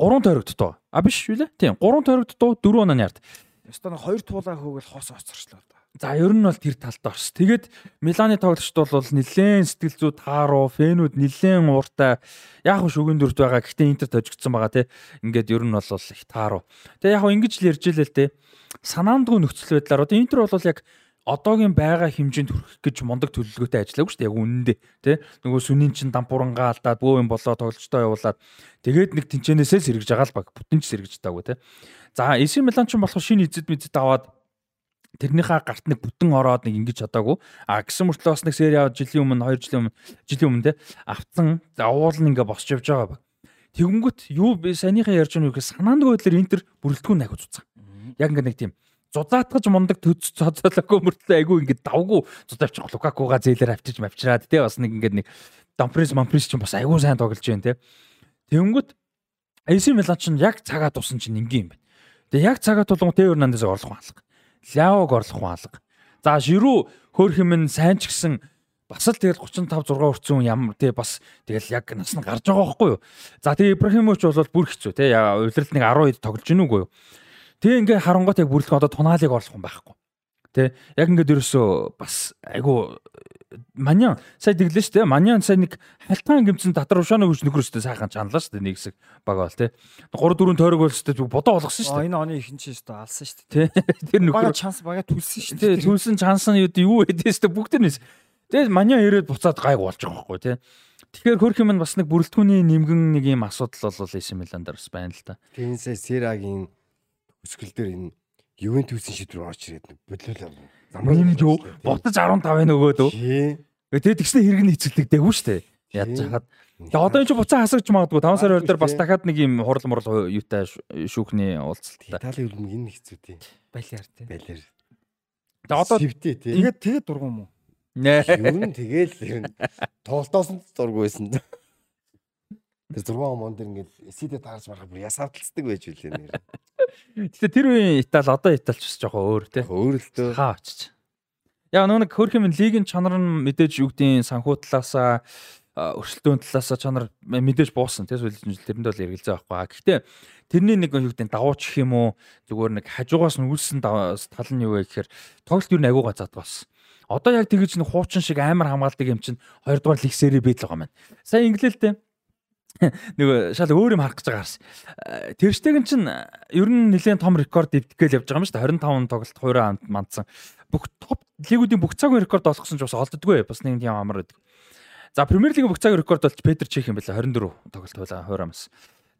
3 тойрогт дутуу. А биш үү лээ? Тийм. 3 тойрогт дутуу 4 оноо ярд. Өстө нэг хоёр туулаа хөөгөл хос оцорчлоо да. За ер нь бол тэр талд орс. Тэгээд Миланы тоглогчд бол нилээн сэтгэл зүй тааруу, фэнүүд нилээн ууртай. Яг нь шүгэн дүрт байгаа. Гэхдээ Интерт хожигдсан байгаа тий. Ингээд ер нь бол их тааруу. Тэгээ яг ингэж л ярьж илээ л тий. Санаандгүй нөхцөл байдлаар одоо Интер бол яг одоогийн байгаа хэмжээнд хүрэх гэж мундаг төлөвлөгөөтэй ажиллаагүй шүү дээ. Яг үнэндээ тий. Нөгөө сүнийн чин дампуурангаа алдаад бөө юм болоо тоглолцтой явуулаад тэгээд нэг тэнцэнээсээ сэргэж байгаа л баг. Бүтэнч сэргэж таагүй тий. За AC Милан ч болохоор шинэ эзэд мэдэд аваад тэрнийхээ гарт нэг бүтэн ороод нэг ингэж чадаагүй. А гисэн мөртлөө бас нэг сери аваад жилийн өмнө 2 жилийн өмнө жилийн өмнө те авцсан. За уул нь ингээ босч явж байгаа ба. Тэгэнгүүт юу би санийхаа ярьж байгаа юм гэхээр санаандгүй байдлаар Интер бүрэлдэхүүн найх үзсэн. Яг ингээ нэг тийм зузаатгаж мундаг төц цоцолоогүй мөртлөө айгүй ингээ давгүй зузаавчих Лукакуга зээлээр авчиж мавчраад те бас нэг ингээ нэг Дамприс Мамприс ч бас айгүй сайн тоглож байна те. Тэгэнгүүт AC Милан ч яг цагаа тусан чинь ингийн юм байна. Тэгээ яг цагаа тулгун Тео Эрнандес орлох алга. Ляог орлох алга. За Жиру хөөх юм сайн ч гэсэн бас л тэгэл 35 6 хүрсэн ямар тий бас тэгэл яг нас нь гарч байгаа байхгүй юу. За тэгээ Ибрахимович бол бүр хэцүү тий яа улиралд нэг 12 тоглож гинүү үгүй юу. Тэгээ ингээ харангуут яг бүрлэх одоо тунаалыг орлох юм байхгүй. Тэ яг ингээд ерөөсөө бас айгу Манян сая дэглээ шүү дээ. Манян сая нэг халтгаан гимцэн татар ушаана хүч нөхрөөстэй сайхан чаналаа дээ. Нэг хэсэг баг бол тий. 3 4 тойрог бол дээ. Бодоо болгосон дээ. энэ оны ихэнх чинь дээ алсан дээ. Тий. Тэр Бага нөхөр чанс бага түлсэн тий дээ. түлсэн чансан юу юу хэдээс дээ бүгд нээс. Тэгээд Манян ирээд буцаад гайг болж байгаа байхгүй тий. Тэгэхээр хөрх юм бас нэг бүрэлдэхүүний нэмгэн нэг юм асуудал бол AC Милан дээр бас байна л да. Тэнсээ Серагийн өсгөл дээр энэ Ювентусын шийдвэр орж ирээд нэг бодлоо. Нэмж юу? Ботож 15 байна өгөөд. Тий. Тэгээд тэгснэ хэрэг нь эцэгдэгдээгүй шүү дээ. Яаж хахад. Тэгээ одоо энэ ч буцаа хасагч магадгүй 5 сарын 2 дээр бас дахиад нэг юм хурал мурал юутай шүүхний уулзалттай. Италийн үлмэг энэ хэцүү тий. Балиар тий. Байлэр. Тэгээ одоо Сэвтэй тий. Тэгээд тэгээд дургуун мó. нэ Юу н тэгэл ер нь тоглолтоос нь зург байсан. Тэр 6 он дээр ингээд эсидэ таарч марах бүр ясаавталцдаг байж үлээ нэр. Гэтэ тэр үеийн Итали одоо Италич бас жоохон өөр те. Өөр л дөө. Хаа очиж. Яг нөгөө нэг хөрх юм лигийн чанар нь мэдээж юу гэдгийг санхүү талаасаа өрсөлдөөн талаасаа чанар мэдээж буусан те сүүлийн жил тэрэнд бол эргэлзээ байхгүй. Гэхдээ тэрний нэг юу гэдэг давууч гэх юм уу зүгээр нэг хажуугаас нь үлсэн тал нь юу вэ гэхээр тоглолт юу нэг агууга зад болсон. Одоо яг тэгэж нэг хуучин шиг амар хамгаалдаг юм чинь хоёрдугаар лиг сери бийдл байгаа маань. Сая инглэлтэй нөгөө шал өөр юм харах гэж байгаа харсан. Э, Тэрштеген чинь э, ер нь нэлээд том рекорд дэвтгэл явж байгаа юм шүү дээ. 25 тоглолт хуурай мандсан. Бүх топ лигүүдийн бүх цагийн рекорд олгосон ч бас олддгүй. Бас нэг тийм амар байдаг. За Премьер лигийн бүх цагийн рекорд бол Петр Чех юм байна. 24 тоглолт хуйлаа хуурай мас.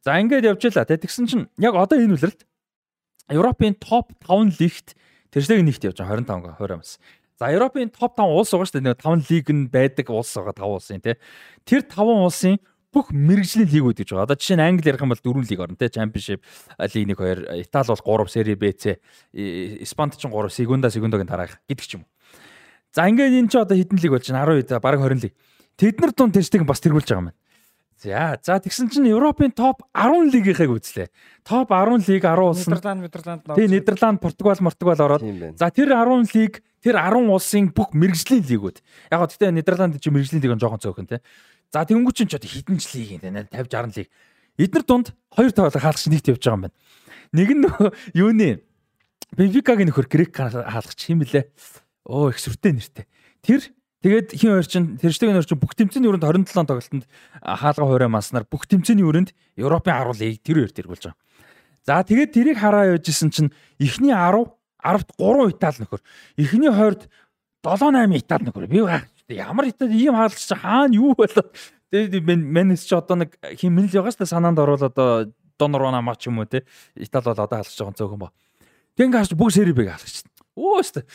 За ингээд явж байла. Тэ тэгсэн чинь яг одоо энэ үлрэлт Европын топ 5 лигт тэршлэг нэгт явж байгаа 25 хуурай мас. За Европын топ 5 улс байгаа шүү дээ. Нэг 5 лиг нь байдаг улс байгаа 5 улсын тий. Тэр 5 улсын бүх мэрэгжлийн лигүүд гэж байгаа. Одоо жишээ нь Англи ярих юм бол дөрвөн лиг орно те. Championship, лиг 1 2, Итали бол 3, Serie B, C, Испанд ч 3, Segunda, Segundoгийн дараах гэдэг ч юм уу. За ингээд энэ ч одоо хэдэн лиг болж байна? 12, бараг 20 лиг. Тэд нар дунд тэрстийг бас тэргүүлж байгаа юм байна. За за тэгсэн чинь Европын топ 10 лигийнхыг үзлээ. Топ 10 лиг 10 улс Нидерланд, Нидерланд тий Нидерланд, Португал, Португал ороод за тэр 10 лиг тэр 10 улсын бүх мэрэгжлийн лигүүд. Яг гоо тэгтээ Нидерланд чи мэрэгжлийн лиг нь жоохон цөөхөн тий. За тэнгуү чинь ч одоо хідэн лиг юм тий 50 60 лиг. Эднэр дунд хоёр тоглох хаалгач нэгт явж байгаа юм байна. Нэг нь юуны Бенфикагийн нөхөр грек хаалгач юм блэ. Оо их сүртэй нэртэй. Тэр Тэгээд хин хоёр чинь тэрштэйг нөр чинь бүх тэмцээний өрөнд 27 тоглолтод хаалга хуурай маснаар бүх тэмцээний өрөнд Европын 10 лиг тэр хоёр тэргүүлж байгаа. За тэгээд тэрийг хараа явжсэн чинь эхний 10 10-т 3 Итали нөхөр. Эхний 20-д 7 8 Итали нөхөр. Би гах Ямар хитад ийм хаалгач хаана юу болоо. Тэгээд менеж ч одоо нэг хэмнэл байгаа шүү дээ санаанд орвол одоо Донорона маа ч юм уу те. Итали бол одоо хаалгач байгаа цөөхөн ба. Тэнг харж бүх Сери Б-ийг хаалгач. Оо шүү дээ.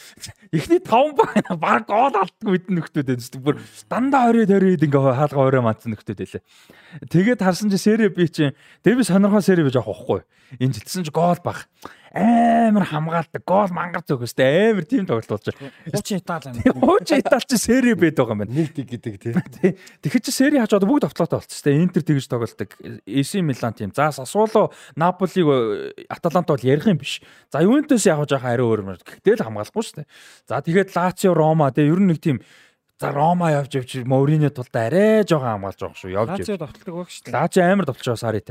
Эхний 5 баг баг гол алдгүй бид нөхдөд байсан шүү дээ. Бүр дандаа 20 20-д ингээ хаалга орой маадсан нөхдөд байлаа. Тэгээд харсан чи Сери Б чинь Дэвис сонирхоо Сери Б жоох واخгүй. Энэ жилсэн чи гол баг. Амар хамгаалдаг. Гол мангар зөөхөстэй амар тим тоглолт болж байгаа. Хуучин Итали юм. Хуучин Итали чи сери бэд байгаа юм байна. Нэг тэг гэдэг тий. Тэгэхээр чи сери одоо бүгд автолоотой болчихсон тест. Интер тэгж тоглолдог. AC Milan тийм. За Sassuolo, Napoli, Atalanta бол ярих юм биш. За Juventus яг жоохон ариу өөр мөр. Гэхдээ л хамгаалахгүй шүү дээ. За тэгээд Lazio, Roma тэгээ ер нь нэг тийм За Рома явж явж Мориньо тулдаа арай жоохон хамгаалж байгаа шүү. Явж явж. Лацио давталдаг баг шүү дээ. Лазio амар довтлож байгаа сарит.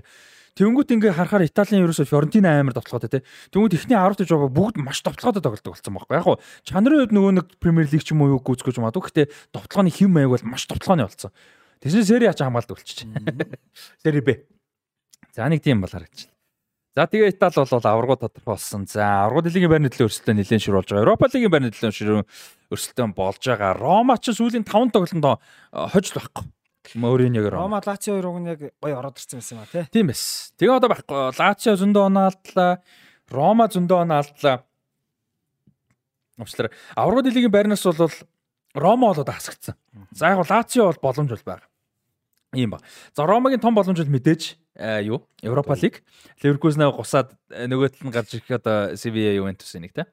Тэнгүүт ингээ харахаар Италийн ерөөсөө Фьорентина амар довтлоготой те. Тэнгүүт ихний 10 гэж байгаа бүгд маш довтлоготой тоглолдог болсон байхгүй. Яг хуу чанарын хувьд нөгөө нэг Премьер Лиг ч юм уу юу гүйцгэж магадгүй. Гэхдээ довтлооны хэм маяг бол маш довтлооны болсон. Тэсний сери ачаа хамгаалдаг болчих. Сери Б. За нэг тийм бол харагдчихлаа. За тэгээ Итали бол аваргуу тодорхой болсон. За аваргуу лигийн байрны төлөө өрсөлдөөн нэлээд ширүүлж байгаа. Европа лигийн байрны төлөө ширүү өрсөлдөөн болж байгаа. Рома ч сүүлийн 5 тоглолтонд хожил байхгүй. Мориньог Рома. Рома Лацио хоёр уг нь яг гоё ороод ирсэн байсан ба тий. Тийм эс. Тэгээ одоо байхгүй. Лацио зөндөө оноо алдлаа. Рома зөндөө оноо алдлаа. Авчлаа. Аваргуу лигийн байрнаас бол Рома болоод хасагдсан. За яг Лацио бол боломж бол байгаа. Ийм ба. За Ромагийн том боломж бол мэдээж аа, юу? Европа лиг. Ливеркузнаа гусаад э, нөгөө тал нь гарч ирэх одоо Sevilla Juventus нэг те.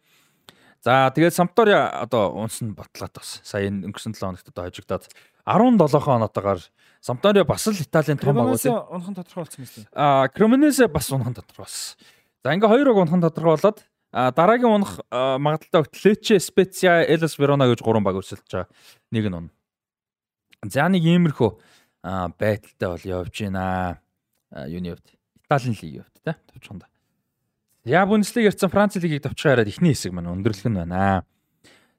За тэгээд Сампдория одоо унс нь батлаад бас. Сая энэ өнгөрсөн 7 хоногт одоо хожигдоод 17 оноотойгоор Сампдория бас л Италийн том баг үү? унхан тодорхой болсон юм шүү дээ. А Кремонесе бас унхан тодорхой болсон. За ингээ хоёр уг унхан тодорхой болоод дараагийн унах магадaltaй огт Лече, Специа, Элас Верона гэж гурван баг өрсөлдөж байгаа. Нэг нь унна. За нэг иймэрхүү байдалтай бол явж байна. Юуны хувьд Италийн лигийн хувьд те товчхонд. Я Бундеслиг ярьсан Франц лигийг товчхон хараад ихний хэсэг маань өндөрлөх нь байна.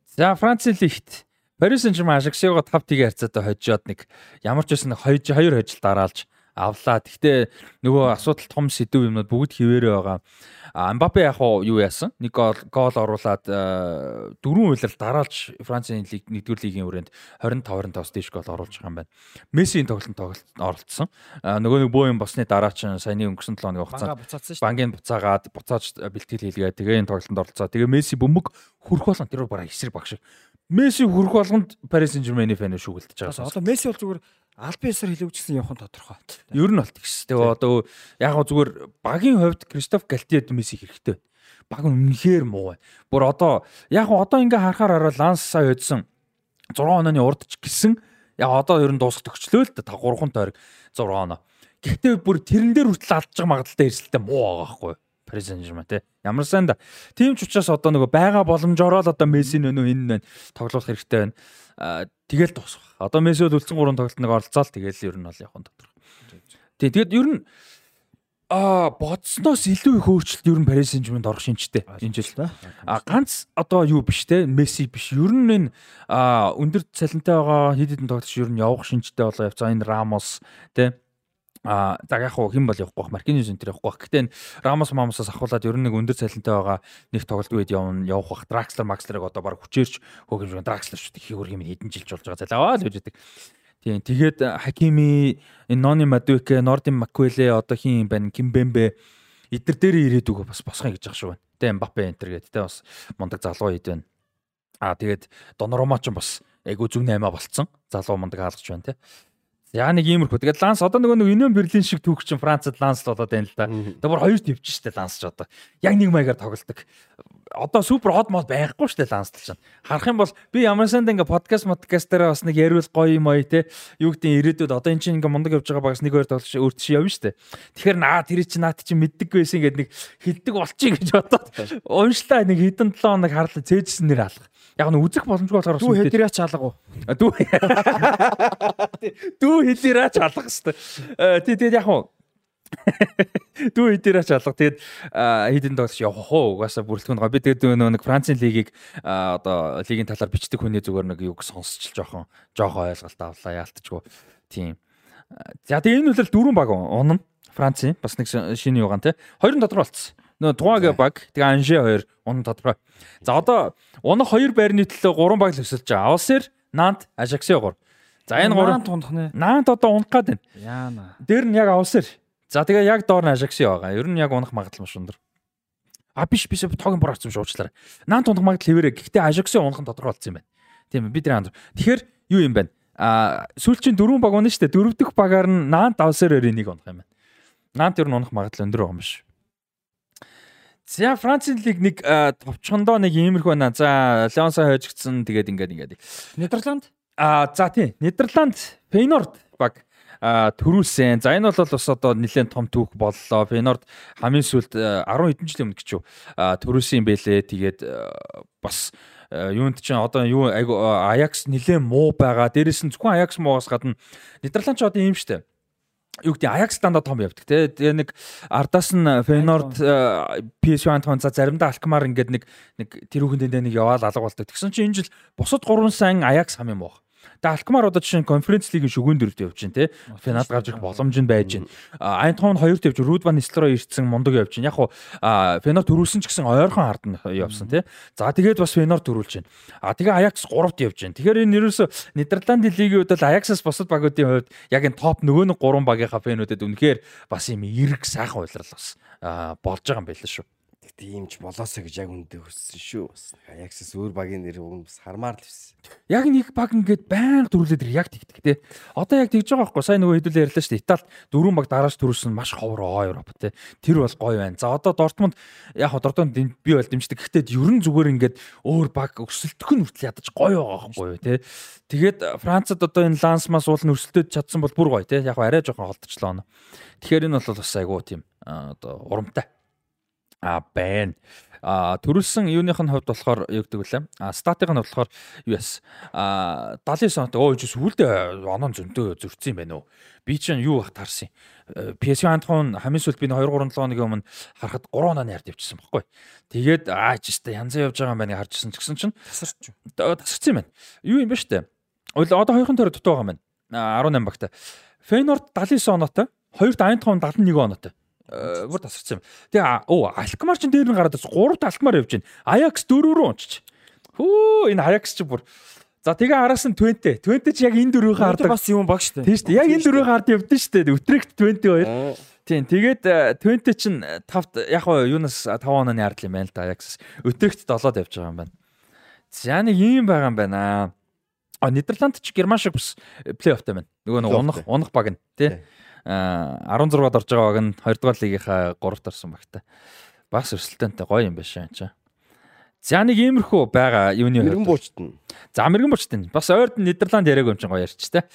За Франц лигт Paris Saint-Germain Ajax-ыг 5-1 харьцаатай хожоод нэг ямар ч байсан нэг 2 2 хожил дараалж авлаа. Гэхдээ нөгөө асуудал том сэдв юмнууд бүгд хിവэрэ байгаа. А Мбаппе яг юу яасан? Нэг гол гол оруулаад дөрвөн үйлрэл дараалж Францын лиг нэгдүгээр лигийн хүрээнд 25 25-аас дээш гол оруулж байгаа юм байна. Мессийн тоглолтод тоглолт оролцсон. Нөгөө нэг бөө юм босны дараа чинь саяны өнгөрсөн 7 хоногийн хугацаанд бангийн буцаагаад буцааж бэлтгэл хийлгээ. Тэгээ энэ тоглолтод оролцоо. Тэгээ Месси бөмбөг хүрх болгон тэр бараа эсрэг багш. Месси хүрх болгонд Paris Saint-Germain-ийн фэн шүгэлдэж байгаа. Одоо Месси бол зүгээр албан ёсоор хэлөвчсөн явах нь тодорхой. Ер нь болт гэсэн. Тэгээ одоо яг гоо зүгээр багийн хувьд Кристоф Галтиэд Месси хэрэгтэй. Баг үнэхээр муу байна. Бүр одоо яг гоо одоо ингээ харахаар арай Ланс сая өдсөн 6 онооны урд ч гисэн яг одоо ер нь дуусах төгчлөө л да 3 хан тойрог 6 оноо. Гэхдээ бүр тэрэн дээр хүртэл алдж байгаа магадaltaй эрсдэлтэй муу байгаа байхгүй юу? Paris Saint-Germain те. Ямар сайн да. Тийм ч учраас одоо нөгөө байгаа боломжоор л одоо Месси нөө энэ байна тоглох хэрэгтэй байна. Тэгэл дуусах. Одоо Месси бол үлдсэн 3 тоглолт нэг оролцоол тэгэл ер нь бол явах нь тодорхой. Тий, тэгэд ер нь аа бодсноос илүү их өөрчлөлт ер нь Paris Saint-Germain орох шинжтэй энэ жил. А ганц одоо юу биш те Месси биш. Ер нь энэ а өндөр цалинтай байгаа хэд хэдэн тоглогч ер нь явах шинжтэй болоо явцаа энэ Рамос те а за яг хуу хэн бол явахгүй бах Маркиньос энэ төр явахгүй бах. Гэтэ энэ Рамос Мамосоос ахуулаад ер нь нэг өндөр цалинтай байгаа нэг тоглолт үед явна явах бах. Дракслер Макслерыг одоо баг хүчээрч хөөгөж Дракслер шүү дээ. Хийг хөргийм хэдэн жилж болж байгаа залаа л байдаг. Тийм тэгээд Хакими энэ Нони Мадуке, Нордин Маквеле одоо хин юм байна Кимбембе эдгээр дээр ирээд үгүй бас босхоо гэж ах шүү байна. Тэ Мбаппе энтер гэдэг тэ бас мундаг залуу хэд байна. Аа тэгээд Донорома ч бас айгу зүг 8 болцсон. Залуу мундаг хаалгач байна тэ. За нэг иймэрхүү. Тэгээд Ланс одоо нөгөө нэг Union Berlin шиг түүх чинь Францад Ланс л болоод байна л да. Тэгээ бүр хоёр төвч штэ Ланс ч одоо. Яг нэг маягаар тоглолдог. Одоо супер хот мод байхгүй штэ Ланс л чинь. Харах юм бол би ямар санд ингээ подкаст подкастаараа бас нэг яриул гоё юм ой те. Юу гэдэг ирээдүйд одоо эн чинь ингээ мундаг явж байгаа багс нэг хоёр тоглож өөрт чи явна штэ. Тэгэхээр наа тэр чинь наат чинь мэддэг байсан гэдэг нэг хилдэг болчих гэж бодоод уншлаа нэг хэдэн 7 хоног харлаа цээжсэн нэр алга. Яг нь үзэх боломжгүй болохоор Дүү хэдрээ ч алга уу? Дүү Дүү хэлээрээ ч алга хэвээр. Тий тэгээд яг уу Дүү хэдээрээ ч алга. Тэгээд хідэн доош явах уу? Угаасаа бүрэлдэхүүн гоо. Би тэгээд нэг Францын лигийг одоо лигийн талаар бичдэг хүний зүгээр нэг юг сонсч жоохон жоохон ойлголт авлаа яалтчгүй. Тийм. За тэгээд энэ үлэл дөрвөн баг унна. Францын бас нэг шинэ юугаан тий. Хоёрын дотор болцсон. Нөгөө Туагийн баг, тэгээ Анже хоёр унан тодорхой. За одоо унах хоёр байрны төлөө гурван баг л өсөлж байгаа. Авсер, Нант, Ажаксио 3. За энэ гурван унах нэ. Нант одоо унах гад байна. Яана. Дээр нь яг Авсер. За тэгээ яг доор нь Ажаксио байгаа. Ер нь яг унах магадлал маш өндөр. А биш биш тогийн бүр авсан шүү уучлаарай. Нант унах магадлал хэвээрээ. Гэхдээ Ажаксио унах нь тодорхой болсон юм байна. Тийм ээ бид нар андр. Тэгэхээр юу юм бэ? А сүүлчийн дөрвөн баг унаа штэ. Дөрөв дэх багаар нь Нант Авсерээр энийг унах юм байна. Нант ер нь унах магадлал өндөр байгаа юм биш. За Францын лиг нэг товчхондоо нэг иймэрхүү байна. За Леонсо хойжгдсан тэгээд ингээд ингээд. Нидерланд? А за тий. Нидерланд Фейнорд баг төрүүлсэн. За энэ бол бас одоо нэлээд том түүх боллоо. Фейнорд хамгийн сүүлд 10 хэдэн жилийн өмнө юу төрүүлсэн юм бэлээ. Тэгээд бас юунд чинь одоо юу Аякс нэлээд муу байгаа. Дээрээс нь зөвхөн Аякс муугаас гадна Нидерланд ч одоо ийм штэ юу гэдэг Аякс дандаа том явдаг те. Тэгээ нэг ардаас нь Фейнорд PSV Eindhoven за заримдаа Алкмар ингээд нэг нэг тэр хүүхэндээ нэг яваал алга болдог. Тэгсэн чинь энэ жил бусад 3 сан Аякс хам юм баг. Тэгээ Алкмар одоо жишээ нь конференц лигийн шүгэн дөрөвд явж байна те. Финал гарч ирэх боломж нь байж байна. Eindhoven хоёрт явж Рудван Нислерой ирсэн мундаг явж байна. Яг хуу Фенор төрүүлсэн ч гэсэн ойрхон ард нь явсан те. За тэгээд бас Фенор төрүүлж байна. А тэгээ Аякс 3-т явж байна. Тэгэхээр энэ ерөөсө Нидерландын лигийн хувьд бол Аяксаас бусад багуудын хувьд яг энэ топ нөгөө нэг 3 багийнхаа фэнүүдэд үнэхээр бас юм эрг сайхан уйлрал бас болж байгаа юм байл шүү. Тэгтээ ийм ч болоосоо гэж яг үндэ хүссэн шүү. Бас Аяксас өөр багийн нэр уг нь бас хармаар л байсан. Яг нэг баг ингээд байнга дөрүүлээд ир яг тэгдэг те. Одоо яг тэгж байгаа байхгүй. Сайн нөгөө хэдүүлээ ярьлаа шүү дээ. Италид дөрвөн баг дарааж төрүүлсэн маш ховор Европ те. Тэр бол гоё байна. За одоо Дортмунд яг Дортмунд би бол дэмждэг. Гэхдээ ерөн зүгээр ингээд өөр баг өсөлтөх нь хүртэл ядаж гоё байгаа байхгүй юу те. Тэгээд Францад одоо энэ Лансмас уул нь өрсөлдөд чадсан бол бүр гоё те. Яг арай жоохон холдчихлоо. Тэгэхээр энэ бол бас айгуу тийм одоо урамтай а байна. А төрүүлсэн юуных нь хувьд болохоор юу гэдэг вүлээ? А статыг нь болохоор юу яс? А 79 онтой өө сүүлдээ оноо зөнтөө зөрчсөн юм байна уу? Би чинь юу бах таарсан юм. PSV Eindhoven хамгийн сүүлд би 2 3 7 хоногийн өмнө харахад 3 оноо ярьд явчихсан байхгүй. Тэгээд аа ч тест янзаа явж байгаа юм байна харжсэн ч гэсэн чинь тасарч. Тасарсан юм байна. Юу юм бэ штэ? Одоо хоёрын тойрог дутуу байгаа юм байна. 18 багтай. Фейнорд 79 оноотой, хоёрт Eindhoven 71 оноотой бүр тасарсан юм. Тэгээ оо Алкмар ч дээр нь гараад бас 3-т Алкмар явж байна. Аякс 4 рүү унчиж. Хөө энэ Аякс ч бүр За тэгээ араас нь 20. 20 ч яг энэ дөрвийн хардаг. бас юм баг штэ. Тийм штэ. Яг энэ дөрвийн хард явдсан штэ. Өтрэгт 22. Тийм. Тэгээд 20 чинь 5 яг юунаас 5 онооны хардл юм байна л да. Аякс. Өтрэгт 7-д явж байгаа юм байна. За нэг юм байгаа юм байна. А Нидерланд ч Герман шиг бас плей-оффтай байна. Нөгөө нэг унах унах баг нь тий. 16-д орж байгаа баг нь 2 дугаар лигийнхаа 3-т орсон багтай. Бас өрсөлдөөнтэй гоё юм байна шээ. За нэг иймэрхүү байгаа юуны Мэргэн буучт нь. За мэрэгэн буучт нь. Бас ойрд нь Нидерланд яриаг юм чинь гоё ярьч те.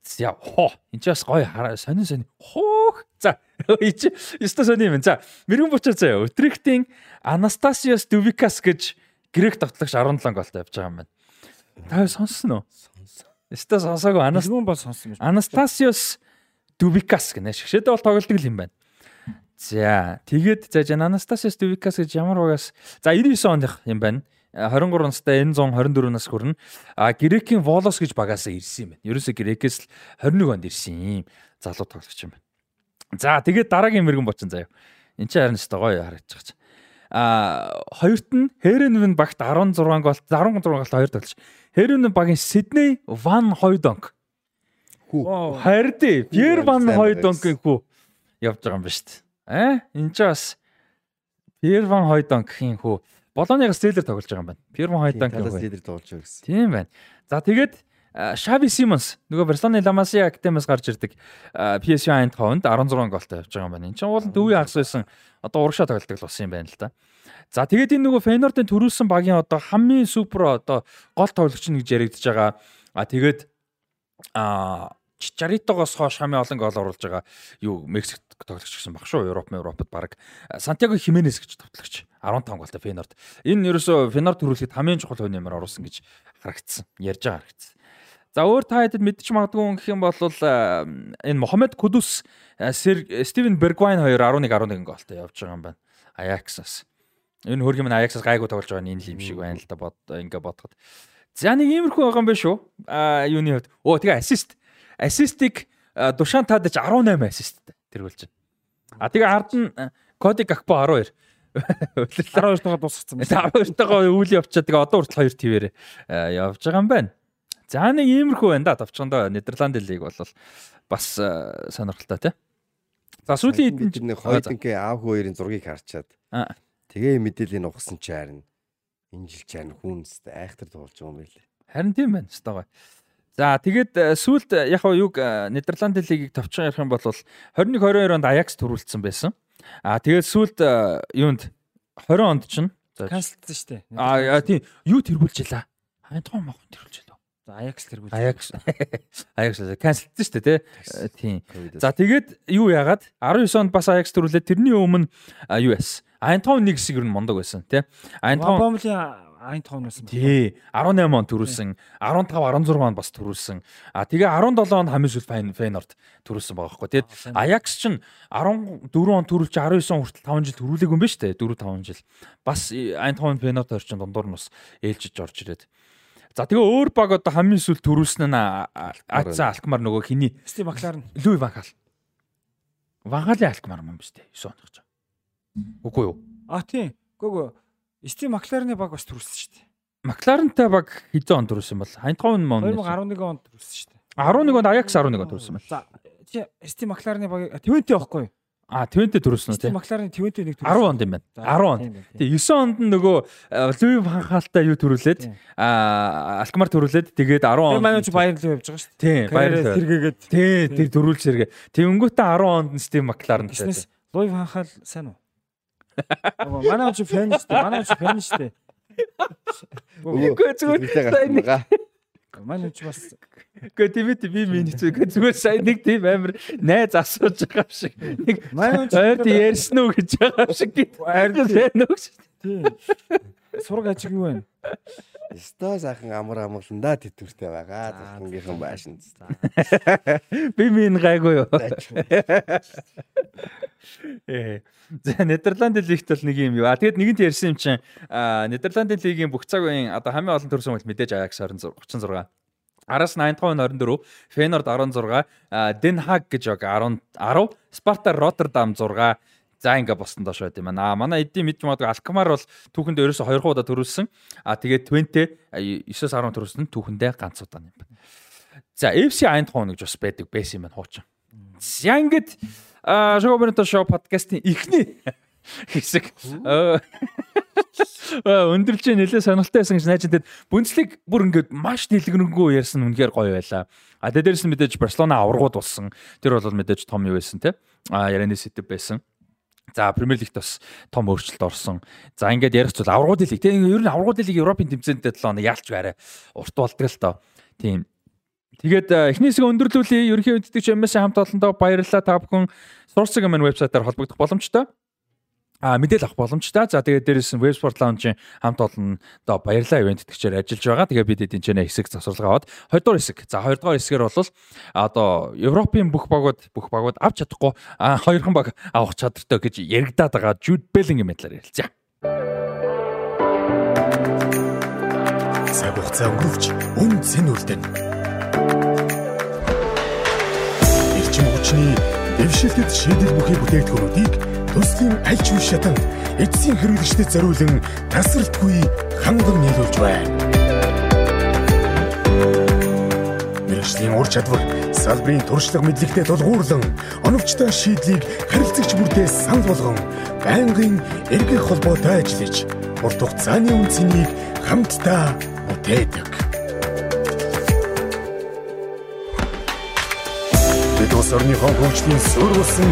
За хоо энэ ч бас гоё сонин сонин. Хоох. За ич өстө сонин юм. За мэрэгэн буучаа заяа. Өтрихтийн Анастасиос Дувикас гэж грек тоглогч 17 голтой явж байгаа юм байна. Та сонссон уу? Сонсон. Өстө сонсоогүй Анас Анас бол сонсон гэж. Анастасиос Дубикас гэнэ шгшээдээ бол тоглолдог юм байна. За тэгээд за Анастасиос Дубикас гэж ямар угаас за 99 оных юм байна. 23 настай энэ 124 нас хүрнэ. А Грекийн Волос гэж багаасаа ирсэн юм байна. Ерөөсө Грекээс л 21 онд ирсэн юм залуу тоглогч юм байна. За тэгээд дараагийн мэрэгэн бочин заяа. Энд чинь харин ч гоё байгаа. А хоёрт нь Хэренвен багт 16 гол 16 гол хоёр тоглож. Хэренвен багийн Сидней Ван Хойдонг Хүү. Харин Пьер Ван Хойдонгийн хүү явж байгаа юм ба шүү дээ. Аа энэ ч бас Пьер Ван Хойдонгийн хүү Болоныгаас зээлэр тоглож байгаа юм байна. Пьер Ван Хойдонгийн хүү. лидер тоглож байгаа гэсэн. Тийм байна. За тэгээд Шави Симонс нөгөө Барселоны Ламасия Академиас гарч ирдэг PSV Eindhoven-д 16 голтой явж байгаа юм байна. Энд чинь уулын дөвийн хагас байсан одоо урагшаа тоглолдог болсон юм байна л да. За тэгээд энэ нөгөө Фейнордын төрүүлсэн багийн одоо хамгийн супер одоо гол тоглогч нь гэж яригдж байгаа. А тэгээд а Чаритогоос хойш хамгийн олон гол оруулж байгаа юу Мексикт тоглогч гэсэн баг шүү. Европ, Европод баг Сантьяго Хименес гэж тоглогч 15 голтой Фенорд. Энэ ерөөсөө Фенорд төрүүлэхэд хамгийн чухал хүн юмар оруулсан гэж харагдсан. Ярьж байгаа харагдсан. За өөр та хэдэд мэдчих магадгүй гэх юм бол энэ Мохаммед Кудус Стивен Бергвайн хоёр 11 11 голтой явж байгаа юм байна. Аяксаас. Энэ хөргөм нь Аяксаас гайгүй тоглож байгаа нь энэ л юм шиг байна л да бод ингээ бодоход. За нэг иймэрхүү байгаа юм байна шүү. А юуны хувьд. Оо тэгээ ассист ассистик Душан Тадич 18 ассисттэй тэргүүлж байна. А тэгээ ард нь Коди Гакпо 12. 12 тагаа дуусгацсан байна. 12 тагаа үйл явчаад тэгээ одоо хүртэл 2 твээр явж байгаа юм байна. За нэг иймэрхүү байна да товчгондоо Нидерланд лиг бол бас сонирхолтой тий. За сүүлийн хэдэн нэг хоёрдынхээ аав хоёрын зургийг харчаад тэгээ мэдээллийн угсан чи харин энэ жил чань хүнс айхтар туулж байгаа юм байлээ. Харин тийм байна. Стогой. За тэгээд э, сүүлд э, яг юг э, Нидерланд лигийг товчхон ярих юм бол 21 22 онд Аякс төрүүлсэн байсан. А тэгээд сүүлд юунд 20 онд чинь канселдсан шүү дээ. А тийм юу тэргүүлж илаа. Хайнтгоо мохон тэргүүлж илаа. За Аякс тэргүүлж. Аякс. Аякс канселдсан шүү дээ тий. За тэгээд юу яагаад 19 онд бас Аякс төрүүлээд тэрний өмнө юу яасан. Айнтон нэг хэсэг ер нь мондог байсан тий. Айнтон Бомлийн Eindhoven-оос тий. 18 он төрүүлсэн. 15 16 он бас төрүүлсэн. А тэгээ 17 он хамгийн сүүл Фейнорд төрүүлсэн байгаа хгүй тэгээд Ajax ч 14 он төрүүлж 19 он хүртэл 5 жил төрүүлээгүй юм ба штэ 4 5 жил. Бас Eindhoven Feyenoord орчин дундуур нь бас ээлжиж орж ирээд. За тэгээ өөр баг одоо хамгийн сүүл төрүүлсэн нь Аца Алкмар нөгөө хиний Стив Макларн Луи Ван Хал Ван Халын Алкмар юм ба штэ 9 оных ч Үгүй юу? А тийм гүг Стив Макларны баг бас төрүүлсэн шүү дээ. Макларентай баг хэзээ он төрүүлсэн бол? Хайнтгаун мөн 2011 онд төрүүлсэн шүү дээ. 11 онд Аякс 11 онд төрүүлсэн байна. За Стив Макларны баг 20 байхгүй юу? А 20 төрүүлсэн үү? Стив Макларны 20 нэг төрүүлсэн. 10 онд юм байна. 10 онд. Тэгээ 9 онд нь нөгөө Луи Ван Хаалтай юу төрүүлээд а Алкмар төрүүлээд тэгээд 10 онд. Манай чи Баяр руу явж байгаа шүү дээ. Тийм, Баяр сэргээгээд. Тийм, тэр төрүүлж сэргээ. Тэнгүүтээ 10 онд нь Стив Макларн. Луи Ван Хаал сайн уу? Манай ч фэн шүү дээ. Манай ч фэн шүү дээ. Үгүй зүгээр. Манай ч бас Гэхдээ тийм ээ би миний зүгээр зүгээр сайн нэг тийм амир найз асууж байгаа шиг. Нэг ойрд ярьсан уу гэж байгаа шиг. Ойрд сайн уу гэж. Тийм. Сураг ажиг юу вэ? Өстой сайхан амар амгалан да тэтвэртэй байгаа. Захангийнхан байшин. Би минь гайгүй юу. Ээ. За Нидерландын лигт бол нэг юм юу. А тэгэд нэгэнт ярьсан юм чинь Нидерландын лигийн бүх цаг үеийн одоо хамгийн олон төрсөн бол мэдээж Аякс 26 36. Араас 85 24, Фейнорд 16, Den Haag гэж яг 10 10, Sparta Rotterdam 6 За ингээ босон доош байт юм байна. Аа манай эдийн мэдж магадгүй Алкмар бол түүхэнд ерөөсө 2 удаа төрүүлсэн. Аа тэгээд 20 9-10 төрүүлсэн түүхэндээ ганц удаа юм байна. За FC Eindhoven гэж бас байдаг байсан юм байна хуучин. За ингээд Шоуберто шоу подкастын ихний хэсэг өндөрлж нэлээ сонирхолтой байсан гэж найж тэгээд бүнцлэг бүр ингээд маш дэлгэрэнгүй ярьсан үнэхээр гоё байлаа. А дээрээс нь мэдээж Барселона аваргууд болсон. Тэр бол мэдээж том юу байсан те. А ярианы сэтэв байсан. За Премьер Лигт бас том өөрчлөлт орсон. За ингээд ярих зүйл аврагууд лиг. Тэгээ ер нь аврагууд лиг Европын тэмцээндээ 7 хоног яалч байраа урт болдог л тоо. Тийм. Тэгээд эхний хэсэг өндөрлүүлээ. Ерөнхий үддэгч MS хамт олондоо баярлалаа. Та бүхэн Source гэмэн вебсайтаар холбогдох боломжтой а мэдээл авах боломжтой. За тэгээд дээрээс нь Websport Lounge-ийн хамт олондоо баярлалаа ивент тэтгэгчээр ажиллаж байгаа. Тэгээ бид эдийн чэнэ хэсэг засварлага аваад 2 дугаар хэсэг. За 2 дугаар хэсгээр бол одоо Европын бүх багууд бүх багууд авч чадахгүй а хоёрхан баг авах чадртай гэж яригадаад байгаа Jude Bellingham талаар ярилцъя. Цаг хугацаа өнгөрөвч үн цэн үлдэн. Ирчим хүчний дэвшилтэд шийдэл бүхий бүтээгдэхүүнүүдийг төслийн аль ч үе шатанд эцсийн хэрэглэгчдэд зориулан тасралтгүй ханган нийлүүлж байна. Мэргэжлийн ур чадвар салбарын туршлага мэдлэгтэй тулгуурлан оновчтой шийдлийг харилцагч бүртээ санал болгон байнгын эргэх холбоотой ажиллаж урт хугацааны үнцнийг хамтдаа бүтээдэг. Бид улс орныхон хөгжлийн суурь болсон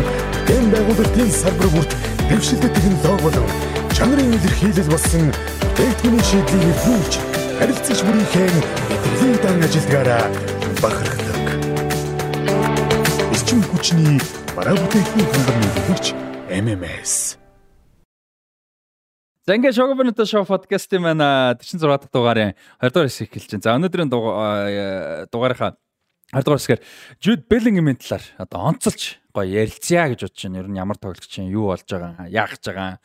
дэм байгуулалтын салбар бүрт дэвшилтэй технологи болон чанарын илэрхийлэл болсон бүтээгдэхүүний шийдлийг нэвтрүүлж харилцагч бүрийнхээ мэдлэгийг дан ажилдгаараа бахархдаг. Эрчим хүчний бараа бүтээгдэхүүн хангамж нэгтгэгч MMS За ингээд Шогобонито шоу подкастын маань 46 дахь дугаарын 20 дугаар хэсэг эхэлж байна. За өнөөдрийн дугаарынхаа 20 дугаар хэсгээр Jude Bellingham-ийн талаар одоо онцолж гоё ярилцъя гэж бодож байна. Ер нь ямар тоглогч чинь юу болж байгаа, яах гэж байгаа.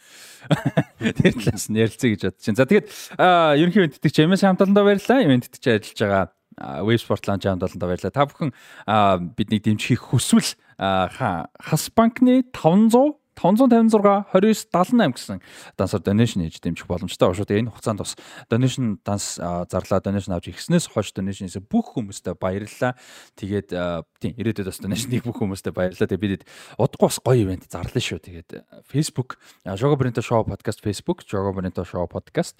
Тэр талаас нь ярилцъя гэж бодож байна. За тэгээд ерөнхий мэдтгэж MS хамталтандаа баярлалаа. Ивент тэтгэж ажиллаж байгаа Wave Sport Lounge хамталтандаа баярлалаа. Та бүхэн биднийг дэмжихийг хүсвэл хас банкны 500 556 29 78 гэсэн дансаар donation хийж дэмжих боломжтой. Шууд энэ хугацаанд бас donation данс зарлаа donation авч ирснээс хойш donation-ээс бүх хүмүүстээ баярлалаа. Тэгээд тийм ирээдүйд бас donation-ийг бүх хүмүүстээ баярлалаа. Тэгээд бид удахгүй бас гоё ивент зарлаа шүү. Тэгээд Facebook Jogo Brento Show podcast Facebook Jogo Brento Show podcast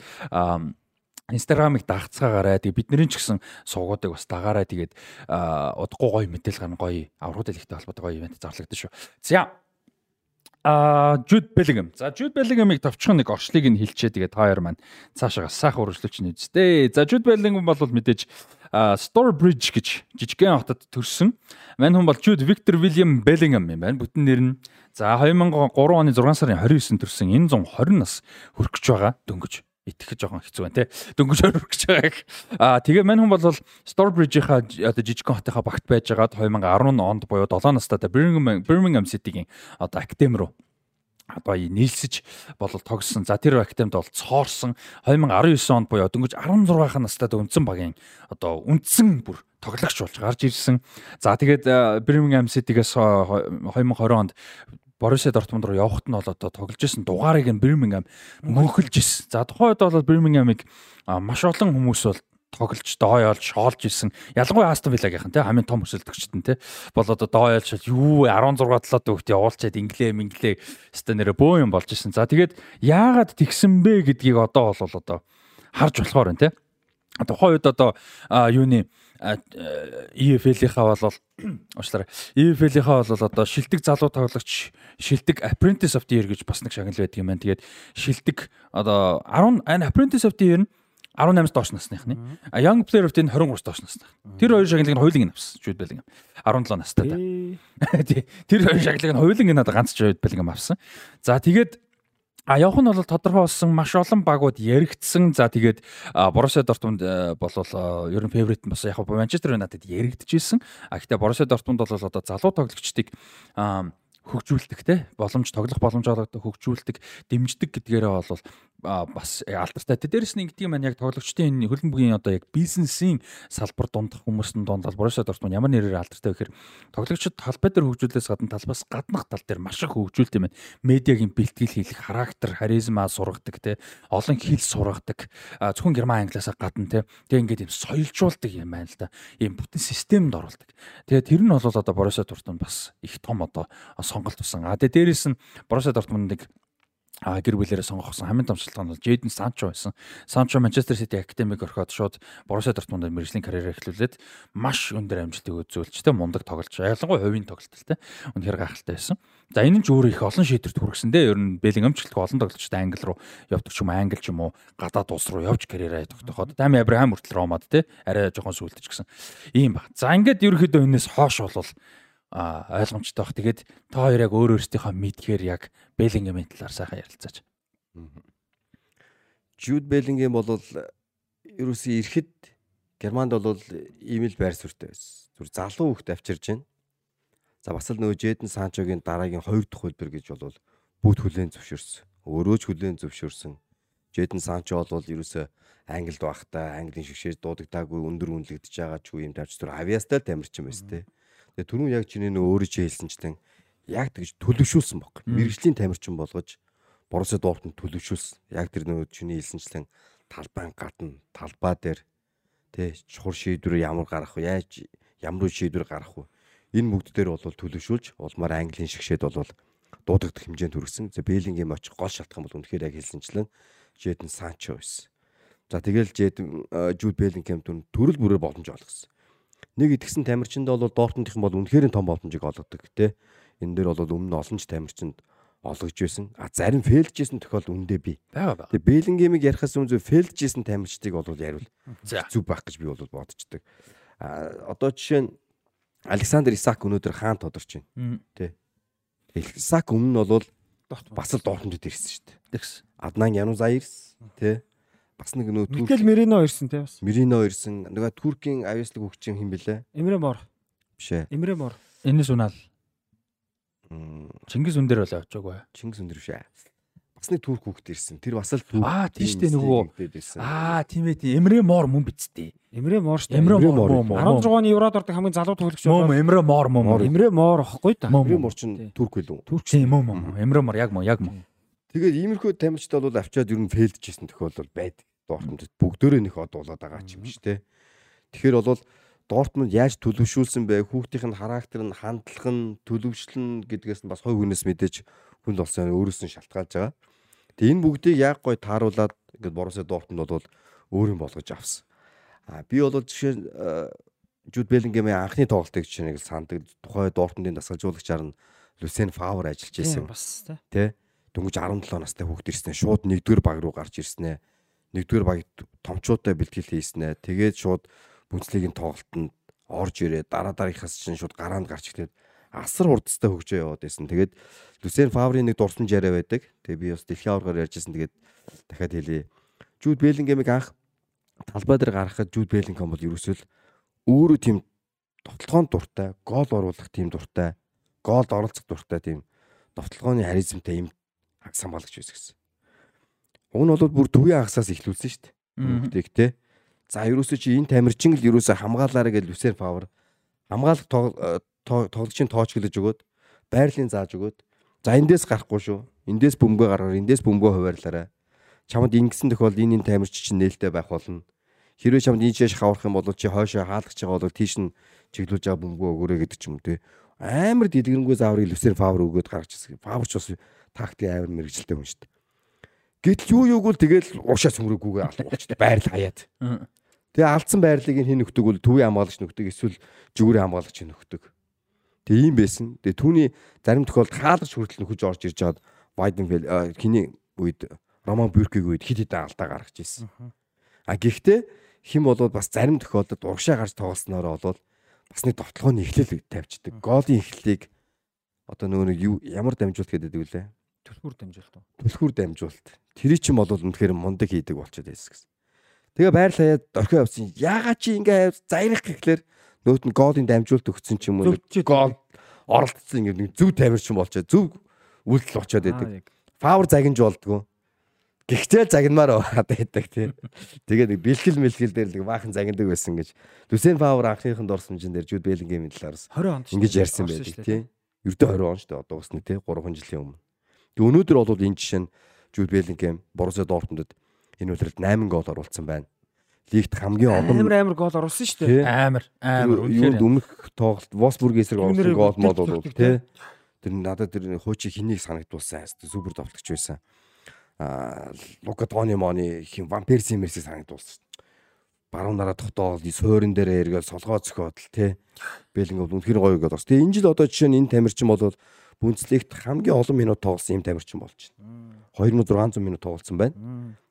Инстаграмыг дагцгаагаарай. Тэгээ бидний ч гэсэн суугуудыг бас дагаарай. Тэгээд удахгүй гоё мэдээлэл гарна гоё аврагууд хэлхтэй холбоотой гоё ивент зарлагдсан шүү. За А Jude Bellingham. За Jude Bellingham-ыг товчхон нэг орчлыг нь хилчээ. Тэгээд та хоёр маань цаашаа сайхан үргэлжлүүлж нэзтэй. За Jude Bellingham бол мэдээж Storebridge гэж жижигхэн хотод төрсэн. Мань хүн бол Jude Victor William Bellingham юм байна. Бүтэн нэр нь за 2003 оны 6 сарын 29-нд төрсэн. Энэ 120 нас хүрэх гэж байгаа дөнгөж итгэх жоохон хэцүү байна те. Дөнгөж өрөх гэж байгааг. Аа тэгээ мань хүн бол Storebridge-ийнхаа одоо жижигхэн хотынхаа багт байжгаад 2010 онд буюу 7 настай Birmingham Birmingham City-гийн одоо академи руу одоо нийлсэж болол тогссон. За тэр академид бол цоорсон 2019 онд буюу дөнгөж 16 настай үндсэн багийн одоо үндсэн бүр тоглогч болж гарч ирсэн. За тэгээд Birmingham City-гээс 2020 онд Боруссия Дортмунд руу явхад нь бол одоо тоглож исэн дугаарыг нь Бирмингем мөнхөлж исэн. За тухайн үед бол Бирмингемыг маш олон хүмүүс бол тоглож дооёолж шоолж исэн. Ялангуяа Астон Виллагийнхан те хамгийн том өсөлтөгчт нь те бол одоо дооёолж юу 16 талаад өгт явуулчаад инглээ минглээ өстө нэрэ бөө юм болж исэн. За тэгээд яагаад тэгсэн бэ гэдгийг одоо бол одоо харж болохоор байна те. Тухайн үед одоо юуны EFL-ийнхаа бол уучлаарай. EFL-ийнхаа бол одоо шилдэг залуу тоглогч, шилдэг Apprentice of the Year гэж бас нэг шагнал байдаг юм байна. Тэгээд шилдэг одоо 10 энэ Apprentice of the Year нь 18-аас доош насныхны. А Young Player of the Year нь 23-аас доош насных. Тэр хоёр шагналыг нь нь авсан. Jude Bellingham 17 настай та. Тэр хоёр шагналыг нь нь одоо ганц Jude Bellingham авсан. За тэгээд А явах нь бол тодорхой болсон маш олон багууд яригдсан. За тэгээд Боруссия Дортмунд болвол ер нь фаворит нь бас яг Манчестер Юнайтед яригдчихсэн. А гэхдээ Боруссия Дортмунд бол одоо залуу тоглогчдыг хөгжүүлдэг те боломж тоглох боломж олгодог хөгжүүлдэг дэмждэг гэдгээрээ бол бас алдартай. Дээрээс нь ингэдэг маань яг тоглогчдын энэ хөлн бүгийн одоо яг бизнесийн салбар дундах хүмүүсийн дунд бол Боруссия Дортмунд ямар нэрээр алдартай вэ гэхээр тоглогчид талбай дээр хөгжүүлээс гадна талбаас гаднах тал дээр маш их хөгжүүлт юм байна. Медиагийн бэлтгэл хийх, характер, харизма сургадаг те олон хэл сургадаг. Зөвхөн герман англиасаа гадна те. Тэгээ ингээд юм соёлжуулдаг юм байна л да. Ийм бүтэн системд оруулдаг. Тэгээ тэр нь бол одоо Боруссия Дортмунд бас их том одоо сонголт тусан. А тэгээ дээрээс нь Боруссия Дортмундыг а гэр бүлээрээ сонгосон хамгийн том шалтгаан бол Jadon Sancho байсан. Sancho Manchester City Academy орхиод шууд Borussia Dortmund-д мэржлийн карьераа эхлүүлээд маш өндөр амжилтыг үзүүлж тэ мундаг тоглож ялангуяа хувийн тоглолттой үнэхээр гайхалтай байсан. За энэ нь ч өөр их олон шийдвэрт хүргэсэн дээ. Ер нь Bellingham ч гэлтгүй олон тоглолчтой англи руу явдаг ч юм англи ч юм уу гадаад улс руу явж карьераа тогтоход Дами Абрахам хүртэл Ромад тэ арай жоохон сүултэж гисэн. Ийм ба. За ингээд ерөөхдөө энэс хоош болвол ойлгомжтой бах. Тэгээд та хоёр яг өөр өөрсдийнхөө мэдхээр яг Беллингемийн талаар сайхан ярилцаач. Jude Bellingham бол ерөөсөө ирэхэд Германд бол ийм л байр суурьтай байсан. Зүр залуу хөвгт авчирж байна. За бас л нөгөө Jadon Sancho-гийн дараагийн хоёр дахь хөлбөр гэж бол бүгд хүлээн зөвшөөрсөн. Өөрөө ч хүлээн зөвшөөрсөн. Jadon Sancho бол ерөөсөө Англид байхдаа Английн шигшээж дуудагдаагүй өндөр үнэлэгдэж байгаа ч үе юм тавьч зүр авиастай тамирчин байсан те. Тэгээ түрүүн яг чиний нөө өөрөө чи хэлсэнчлэн яг тэгж төлөвшүүлсэн баг. Мэргэжлийн тамирчин болгож Борусsia Дортмунд төлөвшүүлсэн. Яг тэр нөө чиний хэлсэнчлэн талбайн гадна талбай дээр тэ чухал шийдвэр ямар гарах вэ? Яаж ямар шийдвэр гарах вэ? Энэ бүгд дээр бол төлөвшүүлж улмаар Английн шигшээд бол дуудагдах хэмжээнд хүргэсэн. За Беллингийн очих гол шалтгаан бол үнэхээр яг хэлсэнчлэн Жэдэн Санчо байсан. За тэгэл Жэд Жуд Беллингем түн төрөл бүрээр боломж олгосон. Нэг итгэсэн тамирчинд бол Дортмундийнхан бол үнэхээр том боломжийг олгодог тий. Энэ дээр бол өмнө олон ч тамирчинд олгож байсан. А зарим фейлжсэн тохиол үндэ би. байгаа байгаа. Тэгээ Беллингемиг ярихаас өмнө фейлжсэн тамирчдыг бол яривал зүг байх гэж би бол бодчихдаг. А одоо жишээ нь Александр Исак өнөөдөр хаан тодорч байна. Мм. Исак өмнө нь бол бас л Дортмундд ирсэн шүү дээ. Тэгс. Аднан Янузаирс тий. Бас нэг нөө Турк Мерино ирсэн те бас. Мирино ирсэн. Нөгөө Туркийн авьяаслаг хөгжин хин блэ? Эмре Мор. Биш ээ. Эмре Мор. Энэс унаал. Чингис үндэр болоо очоогүй. Чингис өндөр биш ээ. Бас нэг турк хүүхэд ирсэн. Тэр бас л турк. Аа, тийш дээ нөгөө. Аа, тийм ээ. тийм. Эмрэ мор мөн бицтэй. Эмре Мор шүү дээ. Эмрэ Эмрэ мор мор. мөн. 16 оны Еврод ордог хамгийн залуу тоглогч мөн бол эмрэ мор мөн. Мор. Эмре Мор ахгүй да. Мөн. Эмрэ морчин турк билүү? Турк тийм мөн мөн. Эмрэ мор яг мөн яг мөн. Тэгээд иймэрхүү тамирчид бол авчаад ер нь фейлдчихсэн тохиолдол байдаг. Дортмунд бүгдөө нэг од болоод байгаа ч юм биш те. Тэгэхээр бол Дортмунд яаж төлөвшүүлсэн бэ? Хүүхдийн нь характер нь, хандлага нь, төлөвшлөн гэдгээс нь бас хой хүнээс мэдээж хүнд болсон өөрөөс нь шалтгаалж байгаа. Тэгээ энэ бүгдийг яг гой тааруулаад ингээд Боруссия Дортмунд бол өөр юм болгож авсан. А би бол жишээ Жуд Беллингемийн анхны тоглолтыг жишээ нэг сандаг. Тухай Дортмундын дасгалжуулагчаар нь Люсен Фавр ажиллаж байсан. Бас те. Дөнгөж 17 настай хүүхд ирснэ. Шууд нэгдүгээр баг руу гарч ирснэ. Нэгдүгээр баг томчуудтай бэлтгэл хийснэ. Тэгээд шууд бүнцлигийн тоглолтод орж ирээ. Дараа дараагийнхаас чинь шууд гараанд гарч ирэхэд асар хурдтай хөгжөө яваад байсан. Тэгээд Люсен Фаврийн нэг дурсан жараа байдаг. Тэгээ би бас дэлхийн аваргаар ярьжсэн. Тэгээд дахиад хэлье. Жуд Беллингемиг анх талбай дээр гаргахад Жуд Беллингем бол ерөөсөө л өөрөө тийм товтлогоон дуртай, гол оруулах тийм дуртай, голд оролцох дуртай тийм товтлогооны харизмтай юм хаг самбаалагч байсан гэсэн. Уг нь бол бүр төвийн хагасаас ихлүүлсэн шүү дээ. Хүүхдийг те. За ерөөсөө чи энэ тамирчин л ерөөсөө хамгаалаарэ гэж Люсер Павер хамгаалах тоо- э, тоглогчийн тооч гэлэж өгөөд байрлалын зааж өгөөд за эндээс гарахгүй шүү. Эндээс бөмбөгөө гаргаар эндээс бөмбөгөө хуваарлаарай. Чамд ингэсэн тохиол энэ энэ тамирч чинь нээлттэй байх болно. Хэрвээ чамд энэ чиш хаврах юм бол чи хойшоо хаалгach байгаа бол тийш нь чиглүүлж байгаа бөмбөгөө өгөөрэй гэдэг ч юм те. Амар дэлгэрэнгүй зааврыг Люсер Павер өгөөд гаргаж ирсэн. Павер ч бас тактик амар мэрэгжилтэй хүн шүү дээ. Гэтэл юу юуг л тэгэл уушаа сүмрэггүйгээ алга болчихсон. Байрал хаяад. Тэгээ алдсан байрлалыг хэн нөхдөг бол төвийн хамгаалагч нөхдөг эсвэл жүгүүрийн хамгаалагч нөхдөг. Тэгээ ийм байсан. Тэгээ түүний зарим тохиолдолд хаалгач хүртэл нөхөж орж ирж чад Вайденфелд хиний үед Роман Бюркийг үед хит хитэн алдаа гаргаж ирсэн. А гэхдээ хим болоод бас зарим тохиолдолд урагшаа гарч тоглосноор болоод бас нэг довтлооны эхлэл тавьчихдаг. Голын эхлэлийг одоо нөгөө нэг ямар дамжуулт гэдэг вүлээ? Төлбөр дамжуулт уу? түлхүүр дамжуулт. Тэр чинь бол үнэхээр мундаг хийдэг болчиход байсан гэсэн. Тэгээ байр хаяад орхио явсан. Яагаад чи ингээ заярах гэхлээр нөөт нь гоолын дамжуулт өгсөн ч юм уу. Гол оролцсон ингээ зөв тамирчин болчоо. Зөв үйлдэл очоод байдаг. Фавор загинж болдгоо. Гэхдээ загнамаар байгаад байдаг тий. Тэгээ нэг бэлгэл мэлгэл дээр нэг баахан загнадаг байсан гэж. Люсен Фавор анхныхын дорсомжин дээр Жуд Беллингемийн талаараас 20 онд ингэж ярьсан байдаг шүү дээ, тий. Ердөө 20 он шүү дээ. Одоо бас нэг тий 3 жилийн өмнө. Тэг өнөөдөр бол энэ жишээ нь Жуд Беллингем Боруссия Дортмундд энэ үлрэлт 8 гол оруулсан байна. Лигт хамгийн олон Амар амар гол оруулсан шүү дээ. Амар амар үнэхээр. өмнөх тоглолт Восбург эсрэг оруулсан гол мод бол тий. Тэр надад тэр хуучин хэнийг санагдуулсан хайс супер тоглогч байсан. Аа Лука Тони Мони хин Ван Перси Мерси санагдуулсан. Баруун нараа тогтоол суурин дээр эргээл солгоо зөхиод л тий. Беллинг бол үнэхээр гоё гэдэг бас. Тэгээ энэ жил одоо жишээ нь энэ тамирчин бол Бүнцлигт хамгийн олон минут тоглосон юм тамирчин болж байна. 2600 минут тоглосон байна.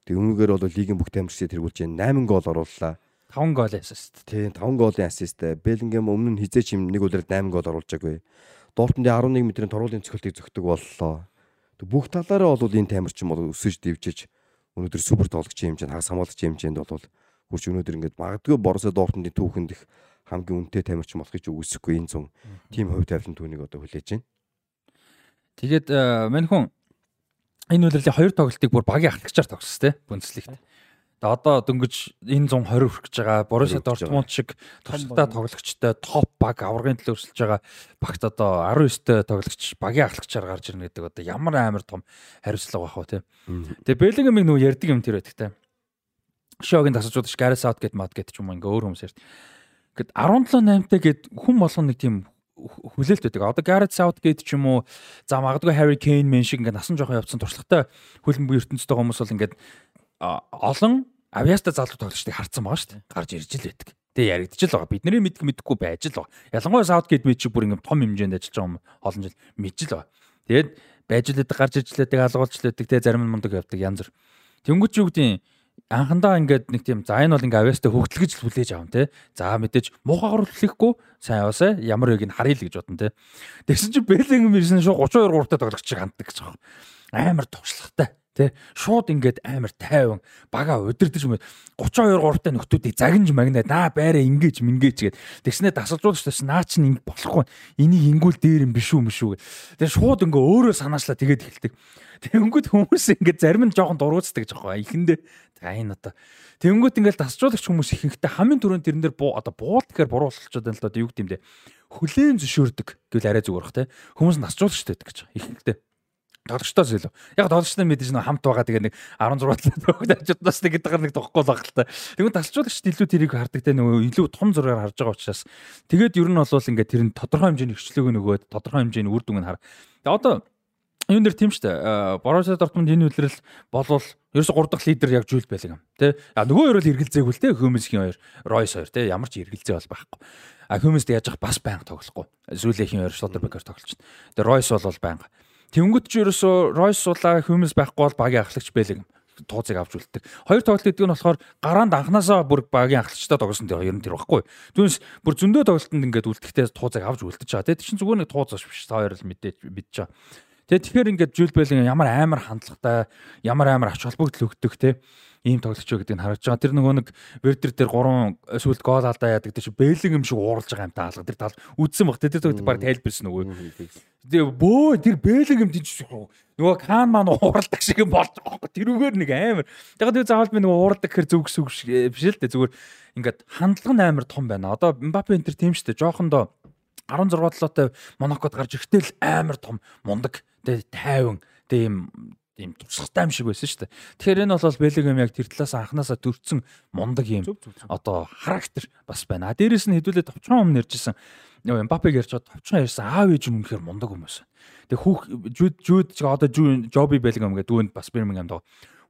Тэгээ өмнөгээр бол лигийн бүх тамирчид тэргүүлж байна. 8 гол орууллаа. 5 гол ассист. Тийм 5 голын ассисттэй. Беллингем өмнө нь хизээч юм нэг үлрээд 8 гол оруулж байгаагүй. Дортмундын 11 метрийн торгуулийн цохилтыг зөгтөг боллоо. Бүх талаараа бол энэ тамирчин бол өсөж дэвжиж өнөөдөр супер тоглогч хэмжээнд хагас хамгаалагч хэмжээнд бол хурж өнөөдөр ингээд магадгүй Борусо Дортмундын түүхэнд их хамгийн үнэтэй тамирчин болохыг ч үгүйсэхгүй энэ зун тим хувь тавилан түүнийг одоо хүлээж байна. Тэгээд э, мань хүн энэ үлрэлийн хоёр тоглолтыг бүр багийн ахлагчаар тогссон тий Бундслигт. Тэгээ одоо дөнгөж энэ 120 хүрэх гэж байгаа. Боруссия 20 хүрэх гэж Дортмунд шиг туршлагатай тоглогчтой топ баг аврагын төлөө өрсөлдөж байгаа багт одоо 19-тэй тоглогч багийн ахлагчаар гарч ирнэ гэдэг одоо ямар амар том хариуцлага байх вэ тий. Тэгээ Беллингемиг нөгөө ярьдаг юм тэр байдаг тий. Шогийн тасалжууд ш Гарри Саутгейт мад гэдэг ч юм ингээ өөр хүмүүс ярьд. Гэт 17 8-тай гэд хүн болгоно нэг тийм хүлээлт байдаг. Одоо Garrett Southgate ч юм уу за магадгүй Harry Kane мэн шиг ингээд насан жоохон явцсан туршлагатай хөлбөмбөгийн ертөнцийн хүмүүс бол ингээд олон авьяастай залуу тоглогчдыг харцсан байгаа шүү дээ. Гарч ирж л байдаг. Тэ яригдчих л байгаа. Бидний мэдх мэдхгүй байж л байгаа. Ялангуяа Southgate мэд чи бүр ингээм том хэмжээнд ажиллаж байгаа юм олон жил мэдж л байгаа. Тэгээд байж л байдаг гарч иж л байдаг алгуулж л байдаг тэ зарим нь мундаг явдаг янз бүр. Тэнгүүч юу гэдгийг анхандаа ингээд нэг тийм за энэ бол ингээ авьяастай хөгтөл гэж л хүлээж авам те. За мэдээж муухайгаар хүлээхгүй сайн яваасаа ямар байг нь харъя л гэж бодно те. Тэгсэн чинь Бэлэнгем ирсэн шүү 32 3 таа тоглогч ханддаг гэж байгаа. Амар товчлогтой. Тэ? Шууд ингээд амар тайван бага удирдах юм. 32 3-тай нөхдүүдийг загинж магнаа наа байраа ингэж мингээж гээд тэгснээ дасалжуулж тас наа чинь ингэ болохгүй. Энийг ингүүл дээр юм биш үү мөш үү тэгээ шууд ингээ өөрөө санаачлаа. Тэгээд эхэлдэг. Тэгэнгүүт хүмүүс ингээ зарим нь жоохон дургуцдаг жоохон ихэндээ. За энэ одоо. Тэгэнгүүт ингээл дасалжуулагч хүмүүс ихэнхдээ хамгийн түрүүнд тэрэн дээр одоо буул гэхээр буруу болчиход байна л да юу гэдэм дэ хүлээн зөвшөөрдөг гэвэл арай зүгээр бах те хүмүүс насжуулагчтай байдаг гэж ихэнхдээ тоглогчдоос илүү. Яг тоглогчтой мэдээж нэг хамт байгаа тэгээ нэг 16 тоглогчдоос нэг гэдэг нэг тохгүй л баг л та. Тэгвэл тасалжуулагчд илүү тэрийг хардаг те нөгөө илүү том зургаар харж байгаа учраас тэгээд ер нь бол ингээд тэр нь тодорхой хэмжээний хвчлөг нөгөөд тодорхой хэмжээний үр дүнг хар. Тэгээ одоо юун дээр тийм штэ. Боруссия Дортмунд энэ үлрэл болвол ерөөсө 3 дахь лидер яг Жүүл байлаа юм. Тэ? А нөгөө хоёр л эргэлзээгүй л тэ. Хөмөсхийн хоёр, Ройс хоёр тэ. Ямар ч эргэлзээ бол байхгүй. А Хөмөст яаж явах бас байнга тоглохгүй. Зүүлэхийн хоёр Шоттербекер тоглолч. Тэгээ Ройс бол байнга. Тэнгөт ч ерөөсөө Ройс сулаа хүмэс байхгүй бол багийн ахлагч байлэг тууцыг авч үлддэг. Хоёр тоглолт гэдэг нь болохоор гараанд анханасаа бүр багийн ахлагчтай тоглосон тэр ер нь тэр баггүй. Түүнээс бүр зөндөө тоглолтод ингээд үлдэхдээ тууцыг авч үлдэж байгаа. Тэр чинь зүгээр нэг тууц биш. Та хоёр л мэдээж мэдж байгаа. Тэгээ тэгэхээр ингээд Жул Бэлэн ямар амар хандлагатай, ямар амар ач холбогдол өгдөг те ийм тоглогч гэдэг нь харагдаж байгаа. Тэр нөгөө нэг Вердер дээр 3 сүлд гол алдаа яадаг тэр чинь Бэлэн юм шиг ууралж байгаа юм та алга. Тэр тал үдсэн баг. Тэр тоглогч баг тайлбарсан нөгөө. Тэгээ бөө тэр Бэлэн юм тийч нөгөө Кан маань ууралдаг шиг юм болж байгаа. Тэрүүгээр нэг амар. Тэгээ тэр заавал би нөгөө ууралдаг гэхэр зүг зүг биш л дээ. Зүгээр ингээд хандлага нь амар том байна. Одоо Мбаппе энэ төр тийм шүү дээ. Жоохондоо 16 толоотой Монакод гарч ирэхдээ л амар том мундаг. Тэгээ тайван. Юм ийм туршлагатай юм шиг байсан шүү дээ. Тэгэхээр энэ бол Беллигам яг тэр талаас анханасаа төрцөн мундаг юм. Одоо характер бас байна. А дээрэс нь хэдүүлээ товчхон юм нэржсэн. Нөгөө Мбаппег ярьж байгаа товчхон ярьсан аав ээж юм үнэхээр мундаг юм байсан. Тэгээ хүүх жүүд жүүд одоо Жоби Беллигам гэдэг дүүнд бас Бирмингем доо.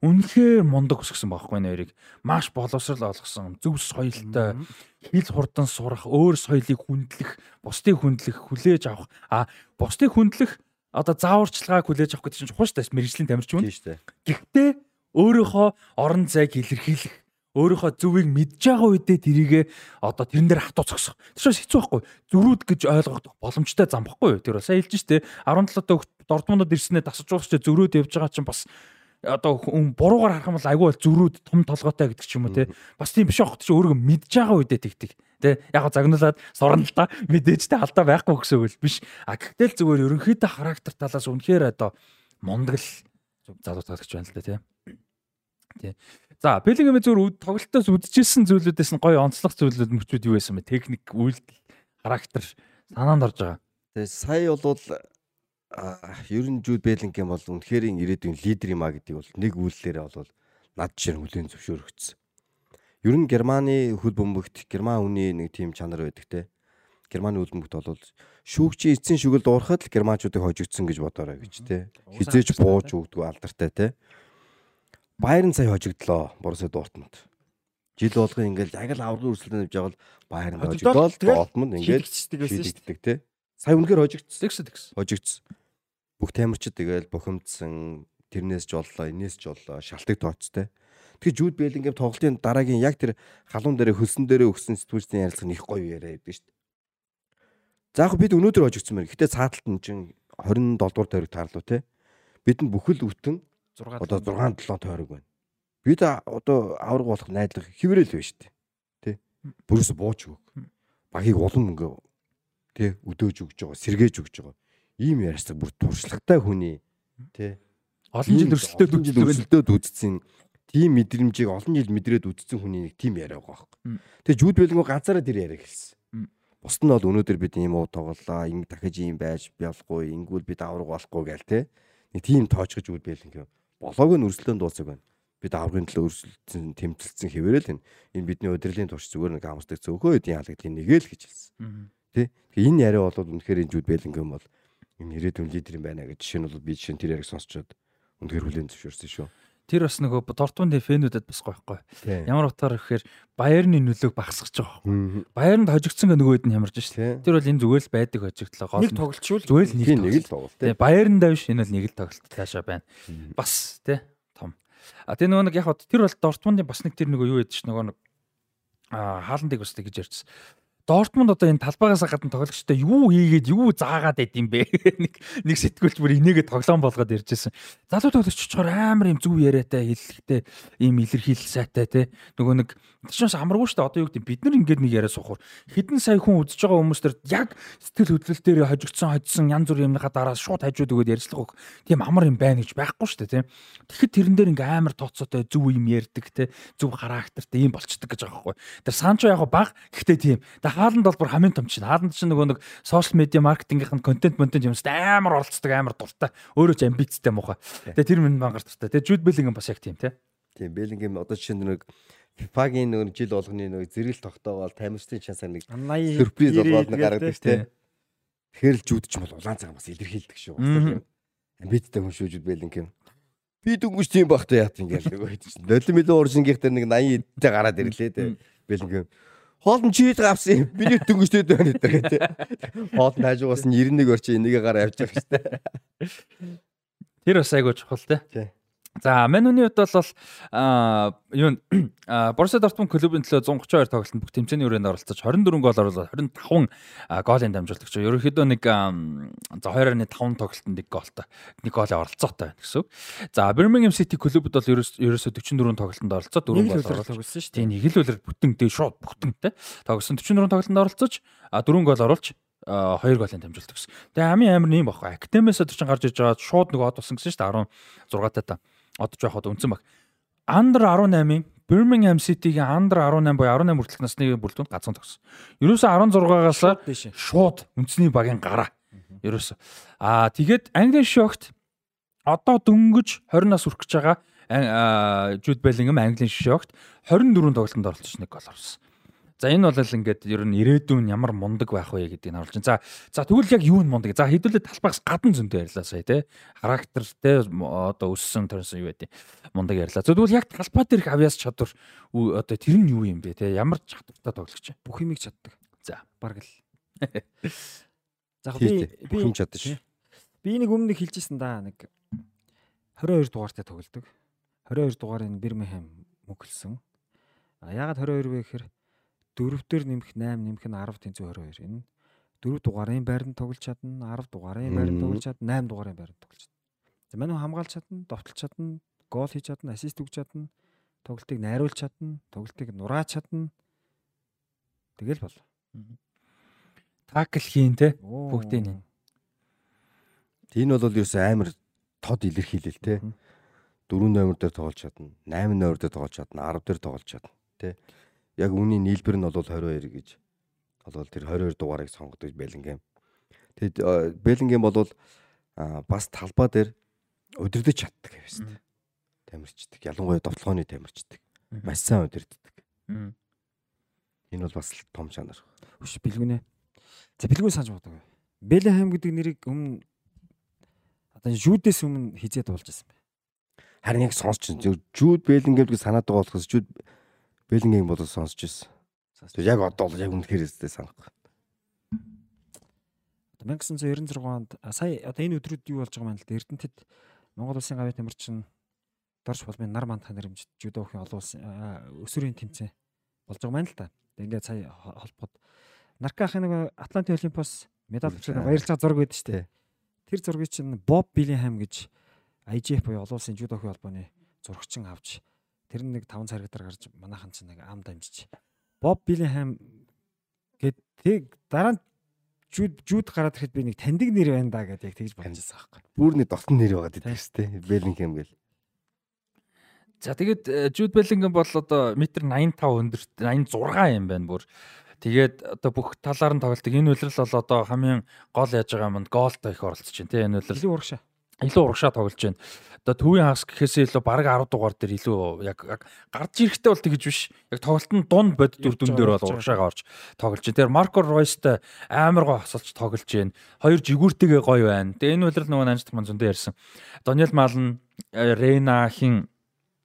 Үнэхээр мундаг өсгсөн байхгүй нэрийг. Маш боловсрал олгосон. Зөв соёлтой хил хурдан сурах, өөр соёлыг хүндлэх, бусдыг хүндлэх, хүлээж авах. А бусдыг хүндлэх одоо зааварчилгааг хүлээж авах гэдэг чинь чухал шүү дээ мэрэгжлийн тамирч юм. Гэхдээ өөрийнхөө орон зайг илэрхийлэх өөрийнхөө зүвийг мэдж байгаа үедээ тэрийгэ одоо тэрэн дээр хатуу зогсох. Тэр чинь хэцүү байхгүй. Зөрүүд гэж ойлгох боломжтой зам байхгүй юу? Тэр бол сайн хэлж штэ 17 дэх Дортмундод ирснээр тасаж уулагч зөрүүд явж байгаа чинь бас одоо буруугаар харах юм бол айгүй бол зөрүүд том толгойтой гэдэг ч юм уу те. Бас тийм биш аах чи өөрөө мэдж байгаа үедээ тэгтэг. Тэ яг загнуулаад сурна л та мэдээжтэй алдаа байхгүй гэсэн үг л биш. А гэхдээ л зүгээр ерөнхийдөө характер талаас үнэхээр одоо мундаг л залуу тагч байна л да тий. Тий. За Беллингем зүгээр тоглолтоос үдчихсэн зүйлүүдээс нь гоё онцлог зүйлүүд мөчүүд юу байсан бэ? Техник, үйлдэл, характер санаанд орж байгаа. Тэгээ сая бол ер нь Жуд Беллингем бол үнэхээр ирээдүйн лидер юм а гэдэг бол нэг үйлдэлээрээ бол над жишээ хүлээн зөвшөөрөгдсөн. Ер нь Германы хөл бөмбөгт Герман хүний нэг тийм чанар байдаг те. Германы хөл бөмбөгт бол шүүгчийн эцсийн шүгэл дуурахад л германчуудыг хожигдсон гэж бодоорой гэж те. Хизээж бууж өгдөг алдартай те. Байерн сая хожигдлоо Борусsia Дортмунд. Жил болгоо ингээл яг л аврагын өрсөлдөнд явж байгаа бол Байерн хожигдоо Дортмунд ингээл шийдэгддэг те. Сая үнэхээр хожигдсон тэгс. хожигдсон. Бүх тамирчид тэгэл бухимдсан тэрнээс жоллоо, энээс жоллоо, шалтгаан тооцтой. Тэгэхээр Жуд Беллингем тоглолтын дараагийн яг тэр халуун дээр хөлсөн дээрээ өгсөн сэтгүүлчдийн ярилцлага нь их гоё яриа байдаг шүү дээ. За яг бид өнөөдөр хожигдсан байна. Гэтэ цааталт нь чинь 27 дугаар тойрог таарлуу те. Бидэнд бүхэл бүтэн 6 одоо 6 7 тойрог байна. Бид одоо авраг болох найдлага хэврээл байна шүү дээ. Тэ. Бүрээс бууж өг. Багийг улам ингээ тэ өдөөж өгж байгаа, сэргээж өгж байгаа. Ийм ярьцлага бүр туршлагатай хүний тэ Олон жил өрсөлдөд жил өрсөлдөд үзсэн тийм мэдрэмжийг олон жил мэдрээд үдцсэн хүний нэг тийм яриа байгаа байхгүй. Тэгээ Жуд Беллингөө ганцаараа тэр яриа хэлсэн. Бусд нь бол өнөөдөр бид ийм уу тоглолоо, ингэ дахиж ийм байж болохгүй, ингүүл бид авраг болохгүй гээл те. Нэг тийм тоочгож Жуд Беллингөө болоог нь өрсөлдөнд дуусах байна. Бид аврагын төлөө өрсөлдсөн, тэмцэлсэн хэвээрэл энэ. Энэ бидний удирлын турш зүгээр нэг хамсдаг цөөхөө эдийн халагдлын нэг л гэж хэлсэн. Тэ. Тэгээ энэ яриа бол үнэхээр энэ Жуд Беллингөө бол энэ ирээдүйн лидер юм байна гэж жишээ нь бол би жишээ нь тэр яриг сонсчод үнэхээр хүлээн зөвшөөрсөн шүү. тэр бас нөгөө Дортмундын фэнүүдэд бас. Тийм. Ямар утгаар гэхээр Баерны нөлөөг багасгаж байгаа байхгүй. Баернд хожигдсон гэ нөгөөд нь ямарч шүү. Тэр бол энэ зүгээр л байдаг хожигдлоо гол. Нэг тоглолчвол зүгээр л нэг нэг л тоглолт. Тэгээ Баерндаа биш энэ бол нэг л тоглолт таашаа байна. Бас тий том. А тэр нөгөө нэг яг хот тэр бол Дортмундын бас нэг тэр нөгөө юу ядчих нөгөө нэг а хааландыг бас тэгж ярьчихсан. Дортмунд одоо энэ талбайгаас гадна тоглогчтой юу хийгээд юу заагаад байд юм бэ? нэг нэг сэтгүүлч бүр инээгээ тоглоом болгоод ярьжсэн. Залуу тоглогч чоор амар юм зүв яриатай хэллэгтэй ийм илэрхийлэл сайтай те. Нөгөө нэг тийчээс амаргүй шүү дээ. Одоо юу гэдэг бид нар ингээд нэг яриа сухар. Хэдэн сая хүн үзэж байгаа хүмүүс төр яг сэтгэл хөдлөл дээр хожигдсон хожсон янз бүрийн юмныхаа дараа шууд хажууд өгөөд ярьцлах үг. Тийм амар юм байна гэж байхгүй шүү дээ тийм. Тэгэхэд тэрэн дээр ингээ амар тооцоотой зөв юм ярьдаг те. Зөв характертай юм болчдөг гэж байгаа байхгүй. Тэр Санчо яг баг гэхдээ тийм. Тэгээ хааланд бол бүр хамгийн том чинь. Хааланд чинь нөгөө нэг сошиал медиа маркетингийнх нь контент монтент юмс амар оролцдог амар дуртай. Өөрөө ч амбицтай муухай. Тэгээ тэр минь бангаар дуртай. Тэгээ Жуд Беллингем бас яг тийм те. Тийм Беллингем одоо жишээ нь нэг FIFA-гийн нэг жил болгоны нэг зэрэг тогтоогоол таймерстын чансаар нэг 80 сюрприз болоод нэг гаргадаг шүү тий. дээ. Тэгэхээр л жүүд ч юм бол улаан цагаан бас илэрхийлдэг шүү. Тийм амбицтай хүн шүү жүүд Беллингем. Би дүнгийн тийм багтай яат ингээл нөгөө хэд чинь. Долин мэлэн уржингийнх дээр нэг 80 эдтэй гараад ирлээ дээ. Беллингем. Хоолн чийд гавсан юм. Миний дүнгчтэй байна гэдэг тий. Хоол нь хажуугаас нь 91 орчим энийгээ гараа шүү дээ. Тэр бас айгуу чухал те. За Мануны хувьд бол юу Борусsia Дортмунд клубын төлөө 132 тоглолтод бүх тэмцээний өрөөнд оролцож 24 гол оруулаад 25 а, голын дамжуулдаг ч. Ерөнхийдөө нэг за 2.5 тоглолтод нэг голтой нэг голын оролцоотой байна гэсэн үг. За Birmingham City клубуд бол ерөөс- ерөөсөө 44 тоглолтод оролцоод 4 нэг л гол тоглосон шүү дээ. Тийм нэг л үлрэл бүтэн дээ шууд бүтэн те. Тогсон 44 тоглолтод оролцож а 4 гол оруулж 2 голын дамжуулдаг гэсэн. Тэгээ хамгийн амар нь юм баггүй. Академиас өдөр чинь гарч иж байгаа шууд нөгөө од болсон гэсэн шүү дээ 16 таа та. Одоо яхад үнсэн баг. Under 18-ийн Birmingham City-гийн Under 18 буюу 18 хүртэлх насны бүрэлдэхүүнд гацсан тогсон. Ерөөсө 16-аас Дээш. шууд үндэсний багийн гараа. Ерөөсө. Аа тэгээд Английн шогт одоо дөнгөж 20 нас хүрэх гэж байгаа Jude Bellingham Английн шогт 24 тоглолтод оролцож нэг гол оруулсан. За энэ бол ингээд ер нь ирээдүйн ямар мундаг байх вэ гэдгийг харуулж байна. За за тэгвэл яг юу нь мундаг? За хэдүүлээ талбайгаас гадна зөнтэй ярьлаа сая тий. Характертэй одоо өссөн төрсөн юу байдیں۔ Мундаг ярьлаа. Тэгвэл яг талбай дээрх авьяас чадвар одоо тэр нь юу юм бэ тий? Ямар чадвартай тоглогч вэ? бүх юмыг чаддаг. За. Бараг л. За би би юм чадчих. би нэг өмнө хэлжсэн да нэг 22 дугаартай тоглодог. 22 дугаарын Birmingham мөглсөн. А ягаад 22 вэ гэхээр дөрөвдөр нэмэх 8 нэмэх нь 10 тэнцүү 22. Энэ 4 дугаарын байранд тоглож чадна, 10 дугаарын байранд тоглож чадна, 8 дугаарын байранд тоглож чадна. За манай хамгаалж чадна, довтлж чадна, гол хийж чадна, ассист өгч чадна, тоглолтыг найруулж чадна, тоглолтыг нурааж чадна. Тэгэл бол. Такл хийн. Оо. Бүгдийн нь. Энэ бол ерөөсөө амар тод илэрхийлэл те. Мгм. 4 номер дээр тоглож чадна, 8 номер дээр тоглож чадна, 10 дээр тоглож чадна те. Яг үүний нийлбэр нь бол 22 гэж. Болвол тэр 22 дугаарыг сонгодог Беллингем. Тэгэд э, Беллингем бол бас талбай дээр удирдах чаддаг байсан. Тамирчдаг. Ялангуяа довтлооны тамирчдаг. Маш сайн удирддаг. Энэ бол бас том чанар. Хүч бэлгүнэ. За бэлгүн санаж бодог. Белэхэм гэдэг нэрийг өмнө одоо жүүдээс өмнө хизээд болж байсан бэ. Харин яг сонсч чинь Жуд Беллингем гэж санаад байгаа болохоос Жуд Беллингем бол сонсч ирсэн. Яг одоо бол яг үнэхээр өстэй санахгүй. Одоо 1996 онд сая одоо энэ өдрүүд юу болж байгаа юм да. Эрдэнэтэд Монгол улсын гавьяа тамирчин Дорж Булмын нар мандхан нэрмж жүдо охин олон улсын өсвөрийн тэмцээн болж байгаа маань л та. Ингээд сая хо- холбоод Наркахын нэг Атлантын Олимпиос медаль За. баярлалаа зураг дээ. Тий. Тэр зургийг чинь Боб Биллингем гэж IGF буюу олон улсын жүдо охин холбооны зурагчин авч тэр нэг 5 царгатар гарч манайхан чинь нэг ам дамжиж Боб Биллингем гэд тэг дараа нь жүүд жүүд гараад ирэхэд би нэг таньдаг нэр байна да гэдэг яг тэгж бодож байсан байхгүй. Бүрний дотн нэр байгаа гэдэг шүү дээ. Беллингем гэл. За тэгээд Jude Bellingham бол одоо метр 85 өндөрт 86 юм байна бүр. Тэгээд одоо бүх талаар нь тоглолтог. Энэ үлрэл бол одоо хамгийн гол яаж байгаа юмд гоолтой их оролцож байна тийм энэ үлрэл. Илүү урагшаа. Илүү урагшаа тоглож байна. Одоо төвийн хагас гэхээсээ илүү баг 10 дугаар дээр илүү яг гарч ирэхтэй бол тэгж биш. Яг тоглолтын дунд бод дүр дүн дээр бол урагшаагаа орж тоглож байна. Тэр Марко Ройстой амар гоо хасалж тоглож байна. Хоёр жигүүртэйгээ гоё байна. Тэгээ энэ үлрэл нөгөө анждах маань зөндөө ярьсан. Дониел Малн, Рейна хин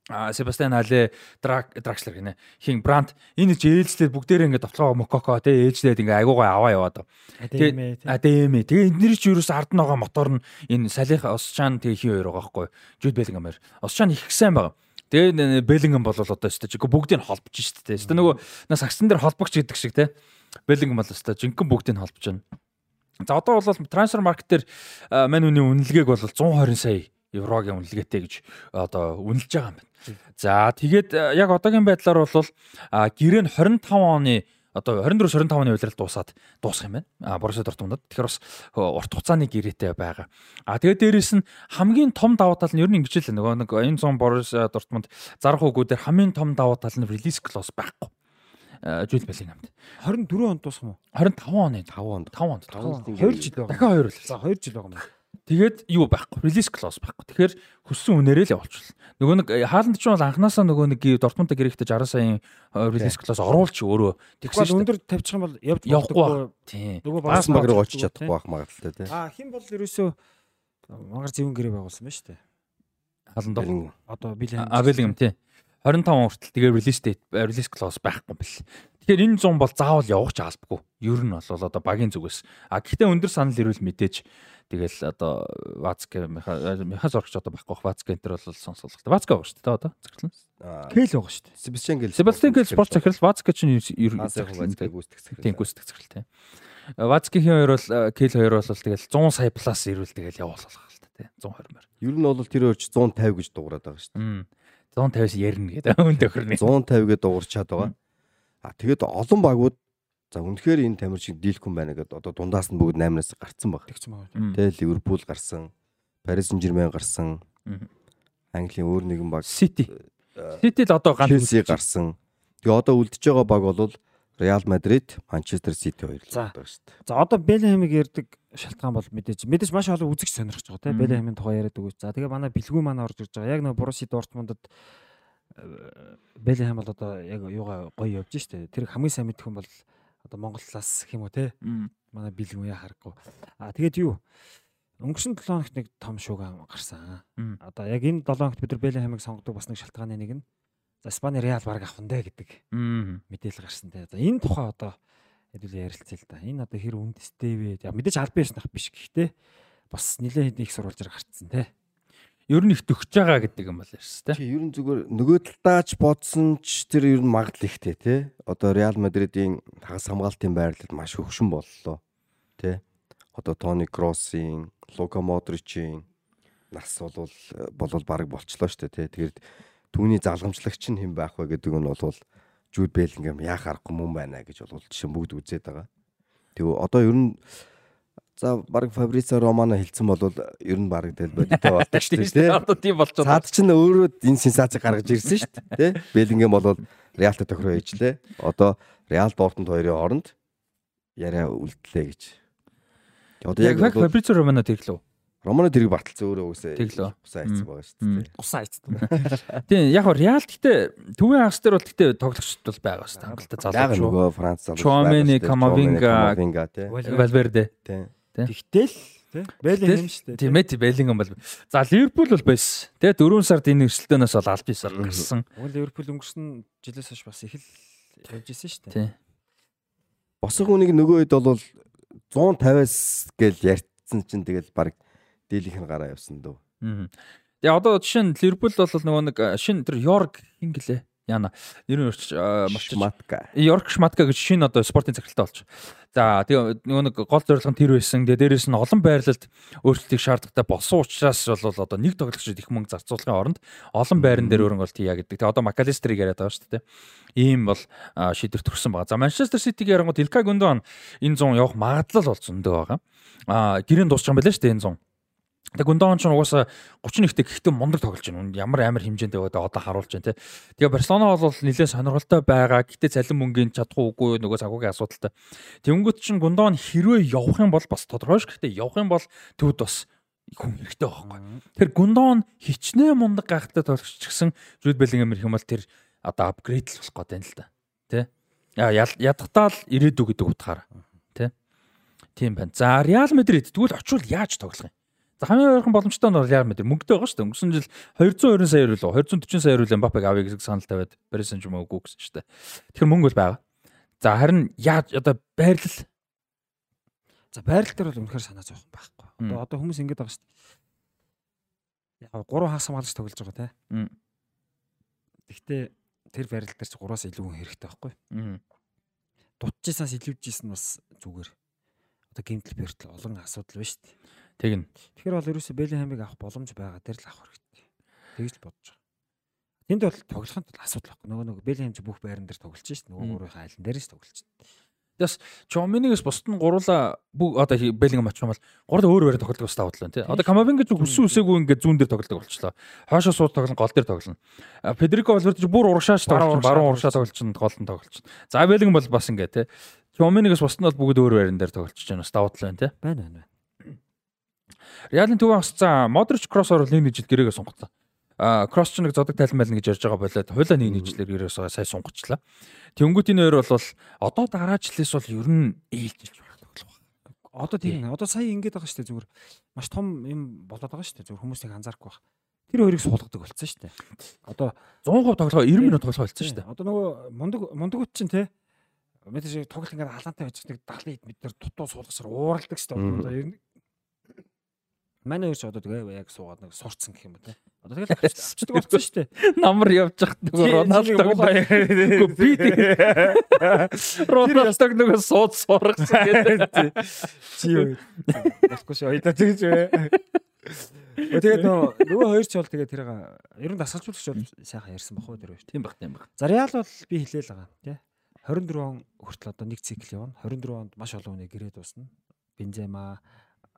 Себастьян Але Драк Дракслер гинэ. Хин Брант энэ ч ээлжлээд бүгдээрээ ингээд товтлогоо Мококо те ээлжлээд ингээд айгуугаа аваа яваад. Тий. Адэмэ. Тэгээ эднэр чи юус ард нь байгаа мотор нь энэ салих Осчан тэгээ хин хоёр байгаа байхгүй. Жуд Белингамэр. Осчан их сайн байгаа. Тэгээ Белингам бол одоо өстой чи бүгдийг нь холбож штэ те. Өстой нөгөө нас сагсан дээр холбогч гэдэг шиг те. Белингам бол өстой жинхэнэ бүгдийг нь холбож байна. За одоо бол трансфер маркет дээр мань үний үнэлгээг бол 120 сая еврогийн үнэлгээтэй гэж одоо үнэлж байгаа юм байна. За тэгээд э, яг одоогийн байдлаар бол гэрээ нь 25 оны одоо 24 25 оны улирал дуусаад дуусах юм байна. А Боруссия Дортмундад. Тэгэхээр бас э, урт хугацааны гэрээтэй байгаа. А тэгээд дээрэс нь хамгийн том давуу тал нь ер нь ингэж л нөгөө нэг энэ зон Боруссия Дортмунд зарах үгүүдээр хамгийн том давуу тал нь релиз клоус байхгүй. Жүүл Беллингамд. 24 онд дуусах юм уу? 25 оны 5 онд 5 онд. 2 жил байгаа. Дахиад 2 л. За 2 жил байгаа юм. Тэгээд юу байхгүй. Release clause байхгүй. Тэгэхээр хүссэн үнээрээ л явуулчихвал. Нөгөө нэг хаалт ч бол анханасаа нөгөө нэг Дортмундд гэрэгтэй 60 саяын release clause оруулч өөрөө. Тэгвэл өндөр тавьчих юм бол явж явахгүй. Тийм. Нөгөө Баас баг руу очиж чадахгүй байх магадaltaй тий. Аа хэн бол ерөөсөө магаар зөвөн гэрээ байгуулсан байна шүү дээ. Хаалт доо. Одоо Билэн. А Беллингам тий. 25 хүртэл тэгээ release date release clause байхгүй юм бэл. Тэгэхээр энэ 100 бол заавал явах ч албагүй. Ер нь бол одоо багийн зүгээс. А гэхдээ өндөр санал ирвэл мэдээж Тэгэл одоо Вацке меха зоргч одоо байхгүй бах Вацке энэ төр бол сонсголох. Вацке байгаа шүү дээ одоо зөвхөн. Кэл байгаа шүү дээ. Себастьян гэл. Себастьян гэл спорт захирал Вацке чинь ер нь Вацкэг гүйцэтгэх захирал. Тийм гүйцэтгэх захирал тийм. Вацкийн хоёр бол Кэл хоёр бол тэгэл 100 сая плюс ирүүл тэгэл явуулах л та тийм 120 мөр. Ер нь бол тэр өөрч 150 гэж дуурайд байгаа шүү дээ. 150-аас ярина гэдэг өн төхөрний. 150 гэдээ дуурчаад байгаа. А тэгээд олон багууд За үнэхээр энэ тамир шиг дийлхэн байна гэдэг одоо дундаас нь бүгд 8-аас гарцсан баг. Тэгсэн байгаа. Тэ Ливерпул гарсан, Парис Сен-Жермен гарсан. Английн өөр нэгэн баг Сити. Сити л одоо ганц Челси гарсан. Тэгээ одоо үлдэж байгаа баг бол Реал Мадрид, Манчестер Сити хоёр л байгаа шүү дээ. За одоо Белхэмиг ярддаг шалтгаан бол мэдээж мэдээж маш олон үзэгч сонирхож байгаа тийм Белхэмийн тухай яриад өгөөч. За тэгээ манай бэлгүү манай орж ирж байгаа. Яг нэг Боруси Дортмундад Белхэм бол одоо яг юугаа гоё явж штэ. Тэр хамгийн сайн мэдэх хүн бол одоо Монголлаас гэх юм уу те манай бэлгүү яа харахгүй. А тэгээд юу өнгөрсөн 7 хоногт нэг том шууган гарсан. Одоо яг энэ 7 хоногт бид нар Белхэмиг сонгодог бас нэг шалтгааны нэг нь за Испани Реал баг авахндаа гэдэг мэдээлэл гарсан те. За энэ тухай одоо хэдүүл ярилцъя л да. Энэ одоо хэр үндэстэй вэ? Мэдээж аль биесных биш гэхдээ бас нэлээд их сурвалжаар гарцсан те. Ер нь их төгсөж байгаа гэдэг юм бол ярьсан те. Чи ер нь зүгээр нөгөө талдаач бодсон ч тэр ер нь магадлал ихтэй тий. Одоо Реал Мадридын хагас хамгаалтын байрлал маш хөвшин боллоо. Тий. Одоо Тони Кроссын, Лука Модричийн нас бол болол баг болчлоо шүү дээ тий. Тэгээд түүний залгамжлагч нь хэн байх вэ гэдэг нь бол Жуд Беллингем яах аргагүй мөн байна гэж бол жишээ бүгд үзээд байгаа. Тэгээ одоо ер нь за баг Фабрица Романо хэлсэн бол ер нь баг тэл бодтой болдог шүү дээ. Одоо тийм байгаа. Цаад чинь өөрөө энэ сенсацийг гаргаж ирсэн шүү дээ. Тэ? Беллингем бол Реалтай тохироо ээжлээ. Одоо Реал Дортмунд хоёрын хооронд яриа үлдлээ гэж. Одоо Яг Фабрицо Романо тэрлөө. Романо тэрийг баталсан өөрөө үсээ. Тэглөө. Усаа хийсэн байгаа шүү дээ. Гусаа айцсан. Тийм яг хоо Реал гэхдээ төвийн хагас дээр бол гэхдээ тоглогчд бол байгаа шүү дээ. Хангалттай Яг залууч. нөгөө Франц шүү дээ. Камавинга. Валверде. Тий. Тэгтэл Белхэм шүү дээ. Тийм ээ Беллингем бол. За Ливерпул бол байсан. Тэгээ 4 сард энэ өрсөлдөөнөөс бол аль бисаар гарсан. Уг Ливерпул өнгөрсөн жилээс хойш бас их л явж исэн шүү дээ. Тийм. Босох үнийг нөгөө хэд бол 150-аас гээл ярьцсан чинь тэгэл баг дийлийнх нь гараа явсан дөө. Мгм. Тэгээ одоо жишээ нь Ливерпул бол нөгөө нэг э, шинэ тэр Йорг хин гэлээ. Яна. Нэр нь орч марч Матка. Йорк Шматка гэж шинэ одоо спортын захиралтай болж. За тэгээ нөгөө нэг гол зорилго нь тэр байсан. Тэгээ дээрэс нь олон байрлалд өөрчлөлтийг шаардлагатай болсон учраас бол одоо нэг тоглогчид их мөнгө зарцуулахын оронд олон байран дээр өрөнгө бол тия гэдэг. Тэгээ одоо Макалистрийг яриад байгаа шүү дээ. Ийм бол шийдвэр төрсэн байгаа. За Манчестер Ситиг ярангууд Илкай Гүндон энэ 100 явах магадлал бол зөндөө байгаа. А гэрийн дуусах юм байна шүү дээ энэ 100. Тэг Гүндон ч угаасаа 31-т гэхдээ мундаг тоглож байна. Ямар амар хэмжээнд байгаад одоо харуулж байна те. Тэгээ Барселона бол нэлээд сонирхолтой байгаа. Гэтэ цалин мөнгөний чадахгүй үгүй нөгөө цагуугийн асуудалтай. Тэнгүүт чинь Гүндон хэрвээ явах юм бол бас тодорхой ш. Гэтэ явах юм бол төвд бас хүн хэрэгтэй байхгүй. Тэр Гүндон хичнээн мундаг гайхалтай тоглогч ч гэсэн Жуд Беллингем ирэх юм бол тэр одоо апгрейд л болох гээд байна л да. Тэ? Ядахтаа л ирээдүг гэдэг утгаараа. Тэ? Тийм байна. За Реал Мадрид тэгвэл очивол яаж тоглох юм? За хамгийн ойрхон боломжтой нь бол Реал Мадрид мөнгөтэй байгаа шүү дээ. Өнгөрсөн жил 220 сая евро лөө 240 сая евро Мбаппег авъя гэсэн санал тавиад Paris Saint-Germain өгөө гэсэн шүү дээ. Тэгэхээр мөнгө бол байгаа. За харин яаж одоо байрлал За байрал дээр бол үнэхээр санаа зовхон байхгүй. Одоо одоо хүмүүс ингэж байгаа шүү дээ. Яг гурван хагас хамгаалагч тоглож байгаа те. Гэхдээ тэр байрал дээр ч гураас илүү хүн хэрэгтэй байхгүй. Мм. Дутчихсаас илүүжсэн бас зүгээр. Одоо гимтэл бэртэл олон асуудал байна шүү дээ. Тэгнь. Тэгэхээр бол ерөөсөө Беллинхамыг авах боломж байгаа дээр л авах хэрэгтэй. Тэгж л бодож байгаа. Тэнд бол тоглохын тулд асуудал байхгүй. Нөгөө нөгөө Беллинхам ч бүх байран дээр тоглож шít. Нөгөө гурвын айлан дээр ч тоглож шít. Чоминигээс бусд нь гуруула бүх одоо Беллингем очих юм бол гурал өөр өөр тоглодог бас тавдлаа тий. Одоо Камавинг гэж хүссэн үсээгүй ингээд зүүн дээр тоглодог болчихлоо. Хоошоо сууд тоглон гол дээр тоглоно. Бол ч бүр урагшаач тоглож, баруун урагшаа урагшаа тоглож, гол нь тоглож. За Беллингем бол бас ингээд тий. Чоминигээс бусд нь бол бүгд өөр байран дээр тоглож байна. Бас давтлаа тий. Байна байна. Реалын төвөө хасцаа Модрич кроссоор нэг нэг жил гэрээгээ сунгацсан. А кросс ч нэг зодог тайлан байлна гэж ярьж байгаа болоод хойлоо нэг нэг жилээр гэрээс сая сунгачлаа. Тэнгүүт энэ хоёр бол одоо дараа жилээс бол ер нь ээлжилж байх тоглох. Одоо тийм одоо сая ингэж байгаа шүү дээ зүгээр маш том юм болоод байгаа шүү дээ зүгээр хүмүүсийг анзаарахгүй байх. Тэр хоёрыг суулгадаг болцсон шүү дээ. Одоо 100% тоглоо 90 минут тоглоо болцсон шүү дээ. Одоо нөгөө мундаг мундагуут чинь те мэдээж тоглолт ингээд халаантай байж нэг 70 хэд метр дутуу суулгасаар ууралдаг шүү дээ. Одоо ер нь манай хоёр ч одоо тэгээ яг суугаад нэг сурцсан гэх юм ба те. Одоо тэгэл авчдаг болсон шүү дээ. Намар явж хат нөгөө Роналдог би Роналдог нөгөө сууд сургасан гэдэг. Чи юу? Шүү. Ойда тэгж вэ. Тэгээд нөгөө хоёр ч бол тэгээ тэрийг ер нь дасгалжуулагч бол сайхан ярьсан бахуу тэр хоёр. Тийм баг тийм баг. За Реал бол би хэлээл байгаа тий. 24 он хүртэл одоо нэг цикл явна. 24 онд маш олон хүнийг гэрээ дуусна. Бензема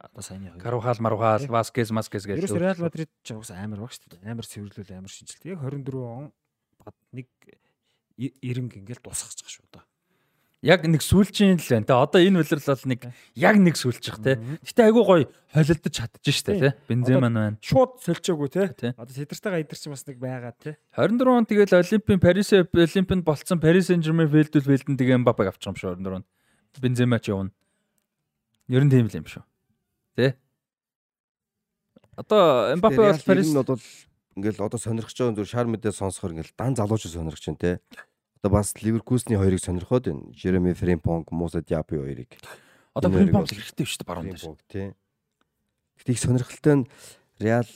одоо саяны хоёр. Карухал Марухал Васкес Маскес Ерөөс гэж. Реал Мадрид ч уус амар баг шүү дээ. Амар цэвэрлүүл амар шинжилт. Яг 24 он бад нэг и- эренг ингээл дуусгах шүү одоо. Яг нэг сүүлчийн л байна те. Одоо энэ үлрэл бол нэг яг нэг сүүлчих те. Гэтэ айгуу гоё холилдож чадчих штэ те. Бенземан байна. Шууд сольчоогүй те. Одоо Сидэртэйгээ эдэр чинь бас нэг байгаа те. 24 он тэгэл Олимпийн Парис Олимпинд болцсон Paris Saint-Germain фэлдүүл фэлдэн тэгээ Мбаппег авчих юм шүү 24 он. Бензема ч явна. Ер нь тийм л юм шүү. Тэ? Одоо Мбаппе бол Парис нь бол ингээл одоо сонирхож байгаа зүгээр шар мэдээ сонсохоор ингээл дан залууч сонирхож байна те. Одоо бас Ливеркусны хоёрыг сонирхоод байна. Жереми Фримпонг, Муса Диапи хоёрыг. одоо Фримпонг хэрэгтэй шүү дээ баруун дээр. Тий. Гэхдээ их сонирхолтой нь Реал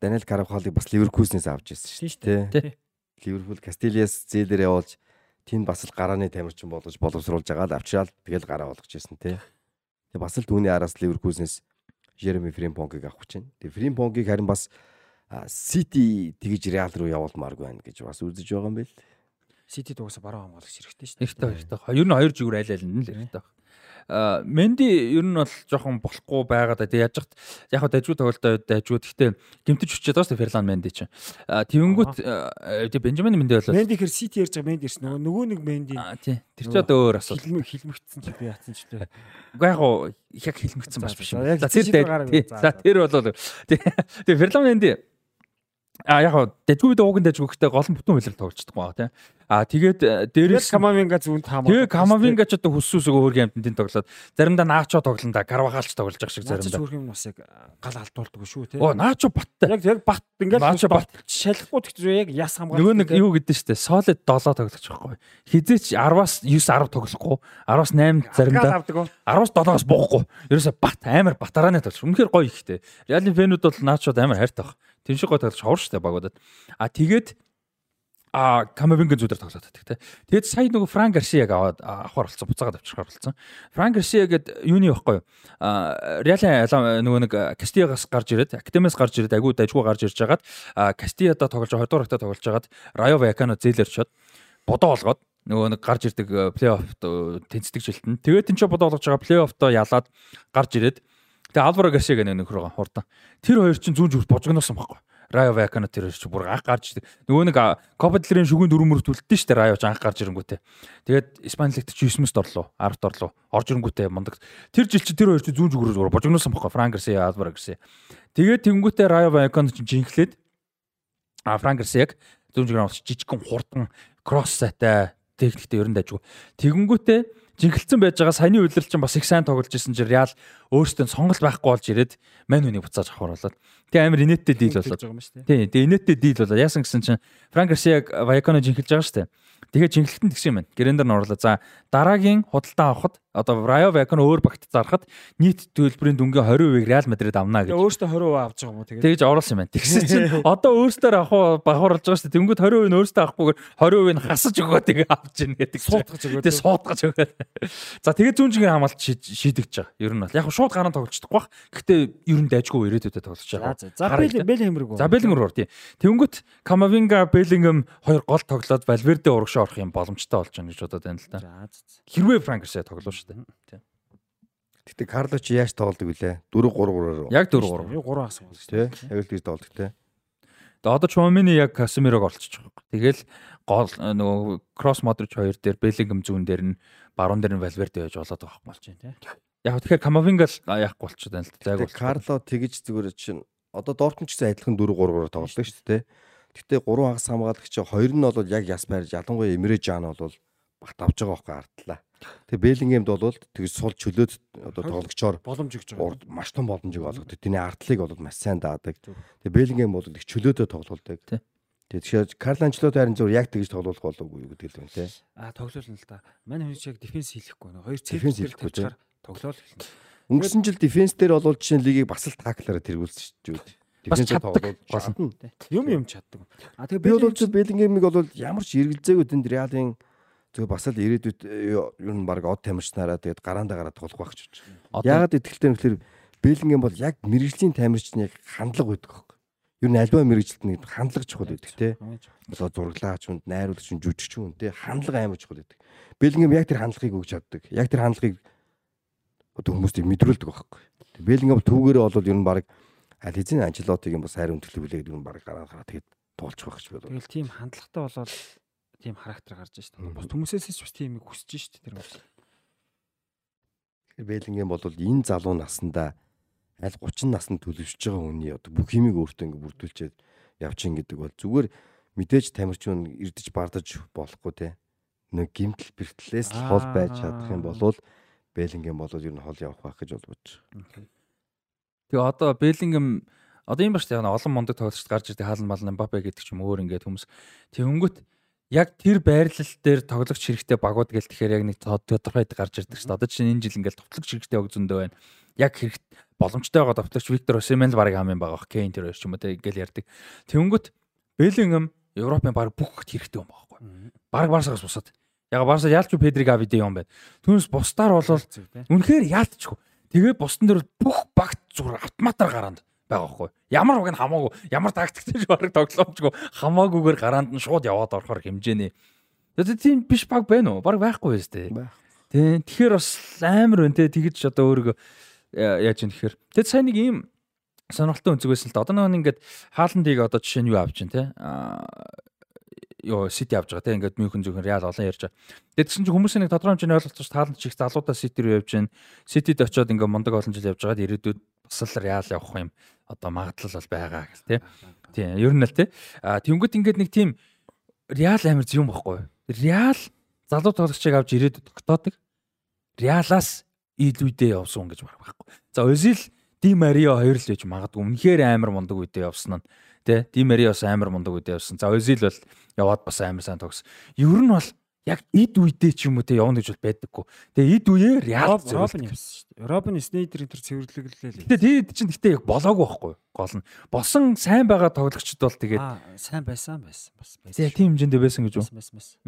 Даниэл Каравхалыг бас Ливеркуснээс авч ирсэн шүү дээ. Тий. Ливерпул Кастилиас зээлэр явуулж тэнд бас л гарааны тамирчин болгож боловсруулж байгаа л авчраал тэгэл гараа болгож ирсэн тий. Тэгээ бас л түүний араас Ливеркуснээс Жереми Фримпонгийг авах гэж байна. Тэгээ Фримпонгийг харин бас Сити тэгж Реал руу явуулмааргүй байна гэж бас үзэж байгаа юм байл. Сити дуусаа баруун хамгаалагч хэрэгтэй шүү дээ. Хэрэгтэй хэрэгтэй. Ер нь хоёр жигүүр айл айл нь л хэрэгтэй. А Менди ер нь бол жоохон болохгүй байгаа да. Яаж хат яг хаа дажгүй тоглолтоо дажгүй. Гэхдээ гимтэж хүчээд байгаа шүү Ферлан Менди чинь. А тэвэнгүүт тэг Бенжамин Менди бол Менди хэр Сити ярьж байгаа Менди ирсэн нөгөө нэг Менди тий. Тэр ч одоо өөр асуудал. хилмэг хилмэгдсэн ч би яатсан ч дээ. Угаа яг уу яг хэлмэгцэн За, бас биш за, тэр тэр бол тий. Тэгээ Ферлан Менди А яг ууг нь дажгүй гэхдээ гол нь бүтэн хөлөөр тоглолцдог байгаа тий. А тэгээд э, дээрээс Камавинга зүүнт хаамаа. Тэгээ Камавинга ч одоо хүссүүсөө өөргийн амтнд тоглоод заримдаа Наачо тоглоно да Карвахалч тоглож байгаа шиг Заримдаа хөрх юм бас яг гал алдуулдаг шүү те. Оо Наачо баттай. Яг яг бат ингээл Наачо бат. шалахгүй тэгчих яг яс хамгаалалт. Нөгөө нэг юу гэдэг штэ солид 7 тоглож байхгүй. Хизээч 10-аас 9 10 тоглохгүй. 10-аас 8 заримдаа авдаг. 10-аас 7-аас буухгүй. Ерөөсө бат амар батарааны тоглож. Үнэхээр гоё ихтэй. Реалын фэнүүд бол Наачод амар хайртай баг. Тин шиг гоё тоглож ховор штэ багуудад. А тэгээд а Камавингийн зүудэр тоглоод байдаг те. Тэгээд сая нөгөө Франк Гарсияг аваад авахар болсон буцаагаад авчихаар болсон. Франк Гарсия гэдэг юуны байхгүй юу? А Реалын нөгөө нэг Кастиягаас гарч ирээд, Академиас гарч ирээд агуу дажгүй гарч ирж хагаад Кастияда тоглож 20 дугаар хатаа тоглож хагаад Раё Вакано зээлэрчод бодоо олгоод нөгөө нэг гарч ирдэг плей-оффт тэнцдэг жилтэн. Тэгээд тэн ч бодоо олгож байгаа плей-оффтоо ялаад гарч ирээд тэгээ Алваро Гарсия гэх нэг нөхрөө хурдан. Тэр хоёр чинь зүүн зүрх божигносон байхгүй. Раё Вакано тэр чинь бүр анх гарч. Нөгөө нэг Копа делрийн шүгэн дөрөв мөрөд үлдсэн шүү дээ Раё ч анх гарч ирэнгүүтээ. Тэгээд Испани лигт чи 9-т орлоо, 10-т орлоо. Орж ирэнгүүтээ мундаг. Тэр жил чи тэр хоёр чинь зүүн зүгрээр божигносон байхгүй. Франк Гарсия, Алваро Гарсия. Тэгээд тэнгүүтээ Раё Вакано чинь жинхлээд а Франк Гарсияг зүүн зүгрээр авч жижигхэн хурдан кросс сайтай техниктэй ерөн дайжгүй. Тэгэнгүүтээ жинхэлсэн байж байгаа саяны үйлрэл чинь бас их сайн тоглож исэн чинь Реал өөртөө сонголт байхгүй болж ирээд Ман Юныг буцааж авах болоод. Тэгээ амар инээдтэй дийл болоод. Тийм, тэгээ инээдтэй дийл болоод. Яасан гэсэн чинь Франк Гарсиаг Ваяконо жинхэлж байгаа шүү дээ. Тэгээ жинхэлтэнд тэгсэн юм байна. Гэрендер нь орлоо. За дараагийн худалдаа авахд одоо Раyo Ваяконо өөр багт зархад нийт төлбөрийн дүнгийн 20%-ийг Реал Мадрид авна гэж. Тэгээ өөртөө 20% авч байгаа юм уу тэгээд. Тэгж оруулсан юм байна. Тэгсэн чинь одоо өөртөө авах бахуурлж байгаа шүү дээ. Тэнгүүд 20% нь өөртөө авахгүйгээр 20% нь хасаж өгөө тэгээ авч ийн гэдэг. Суудгаж өгөө. Тэгээ суудгаж өгөө. За тэгээ зүүн жигийн хамгаалт шийдэгч байгаа. Ер нь бол яг шууд гараа тоглолцдохгүй бах. Гэхдээ ер нь дайжгүй ирээдүйдээ тоглож байгаа. За хэмрэг. За Беллингем руу тий. Тэнгүүт Камавинга Беллингем хоёр гол тоглоод Валверде урагшаа орох юм боломжтой болж байна гэж бодоод байна л да. Хэрвээ Франкерсээ тоглоо шүү дээ. Тий. Гэтэ Карло чи яаж тоглодог вүлээ? 4 3 3-аар. Яг 4 3. Би 3 асуу шүү дээ. Яг л тийж тоглодог те. Одоо Чуамини яг Касемирог олчиж байгаа. Тэгэл гол нөгөө кросс Модрич хоёр дээр Беллингем зүүн дээр нь баруун дээр нь Валверде байж болоод байгаа юм болж байна тий. Яг тэгэхээр Камавинга л яахгүй болчиход байна л Гэтэ бол Карло тэгэж зүгээр чинь одоо Дортмунд ч гэсэн адилхан 4 3-аар тоглодог шүү дээ. Гэтэ 3 хагас хамгаалагч хоёр нь бол яг яс байрж ялангуяа Эмре Жан бол багт авж байгаа байхгүй ардлаа. Тэгээ Беллингемд бол тэгж сул чөлөөд одоо тоглогчоор Боломж өгч байгаа. маш том боломжийг олгодог. Тэний ардлыг бол маш сайн даадаг. Тэгээ Беллингем бол их чөлөөтэй тоглолдог. Тий. Тэгээ тэгэхээр Карл Анчлот харин зөв яг тэгж тоглох болоогүй юу гэдэг л юм те. А тоглоулна л да. Мань хүн шиг дефенс хийхгүй нэ. Хоёр цэвэр хийхгүй, тавьчихаар тоглоул хэлнэ. Өнгөрсөн жил дефенс дээр бол жишээ нь лигийг бас л таклаараа тэргүүлсэн шүү дээ. Бас чаддаг. тоглоод чадна. Юм юм чаддаг. А тэгээ Би бол Беллингемиг бол ямар ч эргэлзээгүй тэнд Реалын зөв бас л ирээдүйд э, ер нь баг од тамирчнараа тэгээд гараандаа гараад тоглох байх ч гэж. Яагаад итгэлтэй юм гэхээр Беллингем бол яг мэрэгжлийн тамирчны яг хандлага байдаг хөөх. Ер нь альва мэрэгжилт нэг хандлага чухал байдаг те. Одоо зураглаач хүнд, найруулагч хүнд, жүжигч хүнд те хандлага амар чухал байдаг. Беллингем яг тэр хандлагыг өгч чаддаг. Яг тэр хандлагыг одоо хүмүүст мэдрүүлдэг байхгүй. Тэгээ Беллингем түүгээрээ бол ер нь баг аль хэзээ Анчелотиг юм бас хайр өндөрлөг билээ гэдэг нь баг гараа гараа тэгээд туулчих байх ч байлаа. Тэгэл тийм хандлагатай болоод тийм характер гарч шít. Бус хүмүүсээс ч бас тийм их хүсэж шít тэр хүмүүс. Беллингем бол энэ залуу наснда аль 30 наснд төлөвшөж байгаа хүний одоо бүх химиг өөртөө ингэ бүрдүүлчихэд явчин гэдэг бол зүгээр мэдээж тамирч хүн ирдэж бардаж болохгүй те. Нэг гимтэл бэртлээс л хол байж чадах юм бол Беллингем бол ер нь хол явах байх гэж бол бодож байгаа. тэгээ одоо Беллингем одоо юм ба шүү дээ олон мундаг тоглогчд гарч ирдэг хаалн малн Мбаппе гэдэг ч юм өөр ингээд хүмүүс тэгэнгүүт яг тэр байрлал дээр тоглогч хэрэгтэй багууд гэл тэгэхээр яг нэг тодорхойд гарч ирдэг шүү дээ. Одоо чинь энэ жил ингээд товтлогч хэрэгтэй баг зөндөө байна. Яг хэрэг боломжтой байгаа товтлогч Виктор Осимен л баг хамгийн байгаа бах. Кейн тэр хоёр ч юм уу те ингээл ярддаг. Тэнгүүт Беллингем Европын баг бүх хэрэгтэй юм багхгүй. Баг Барсагаас бусаад. Яг Барса яалч Педриг авид юм байна. Түүнээс бусдаар бол үнэхээр яалтчгүй. Тэгээ бусдын дээр бүх багт зүгээр автоматар гараанд байгаа байхгүй. Ямар баг нь хамаагүй, ямар тактиктэй баг тоглоомжгүй хамаагүйгээр гараанд нь шууд яваад орохоор хэмжээний. Тэгээд тийм биш баг байна уу? Баг байхгүй тээ. Байх. Тэ. Тэгэхээр бас амар байна те. Тэгэж одоо өөрийгөө э, яаж юм тэгэхээр. Тэгэд сайн нэг ийм сонирхолтой өнцөг байсан л да. Одоо нэг ингээд хааландыг одоо жишээ нь юу авч чинь те. Аа ёо сити авч байгаа те. Ингээд Мюнхен зөвхөн Реал олон ярьж байгаа. Тэгэд чинь хүмүүсийн нэг тодорхой хэмжээний ойлголт ч тааланд чих залуудаа сити рүү явж чинь. Ситид очиод ингээд мундаг олон жил явж байгаад ирээдүйд бас л Реал явах юм одоо магадлал бол байгаа гэл те. Тийм ер нь л те. А тэнгууд ингээд нэг тийм Реал амир юм баггүй. Реал залуу тоглогчийг авч ирээд тогтоодог. Реалаас илүүдээ явсан гэж баг байхгүй. За Озил Ди Марио хоёр л байж магадгүй. Үнэхээр амар мундаг үедээ явсан нь. Тэ Ди Марио бас амар мундаг үедээ явсан. За Озил бол яваад бас амар сайн тогсон. Ер нь бол яг эд үедээ ч юм уу те явна гэж бол байдаггүй. Тэгээ эд үеэ Реал Робин зөвлөдөг. юмсан шүү дээ. Робин Снейдерийн тэр цэвэрлэглээ л. Гэтэ тэгэд чинь гэтээ яг болоогүй байхгүй гол нь. Босон сайн байгаа тоглогчд бол тэгээд сайн байсан байсан бас байсан. тэгээ тийм хэмжээндээ байсан гэж үү. байсан байсан.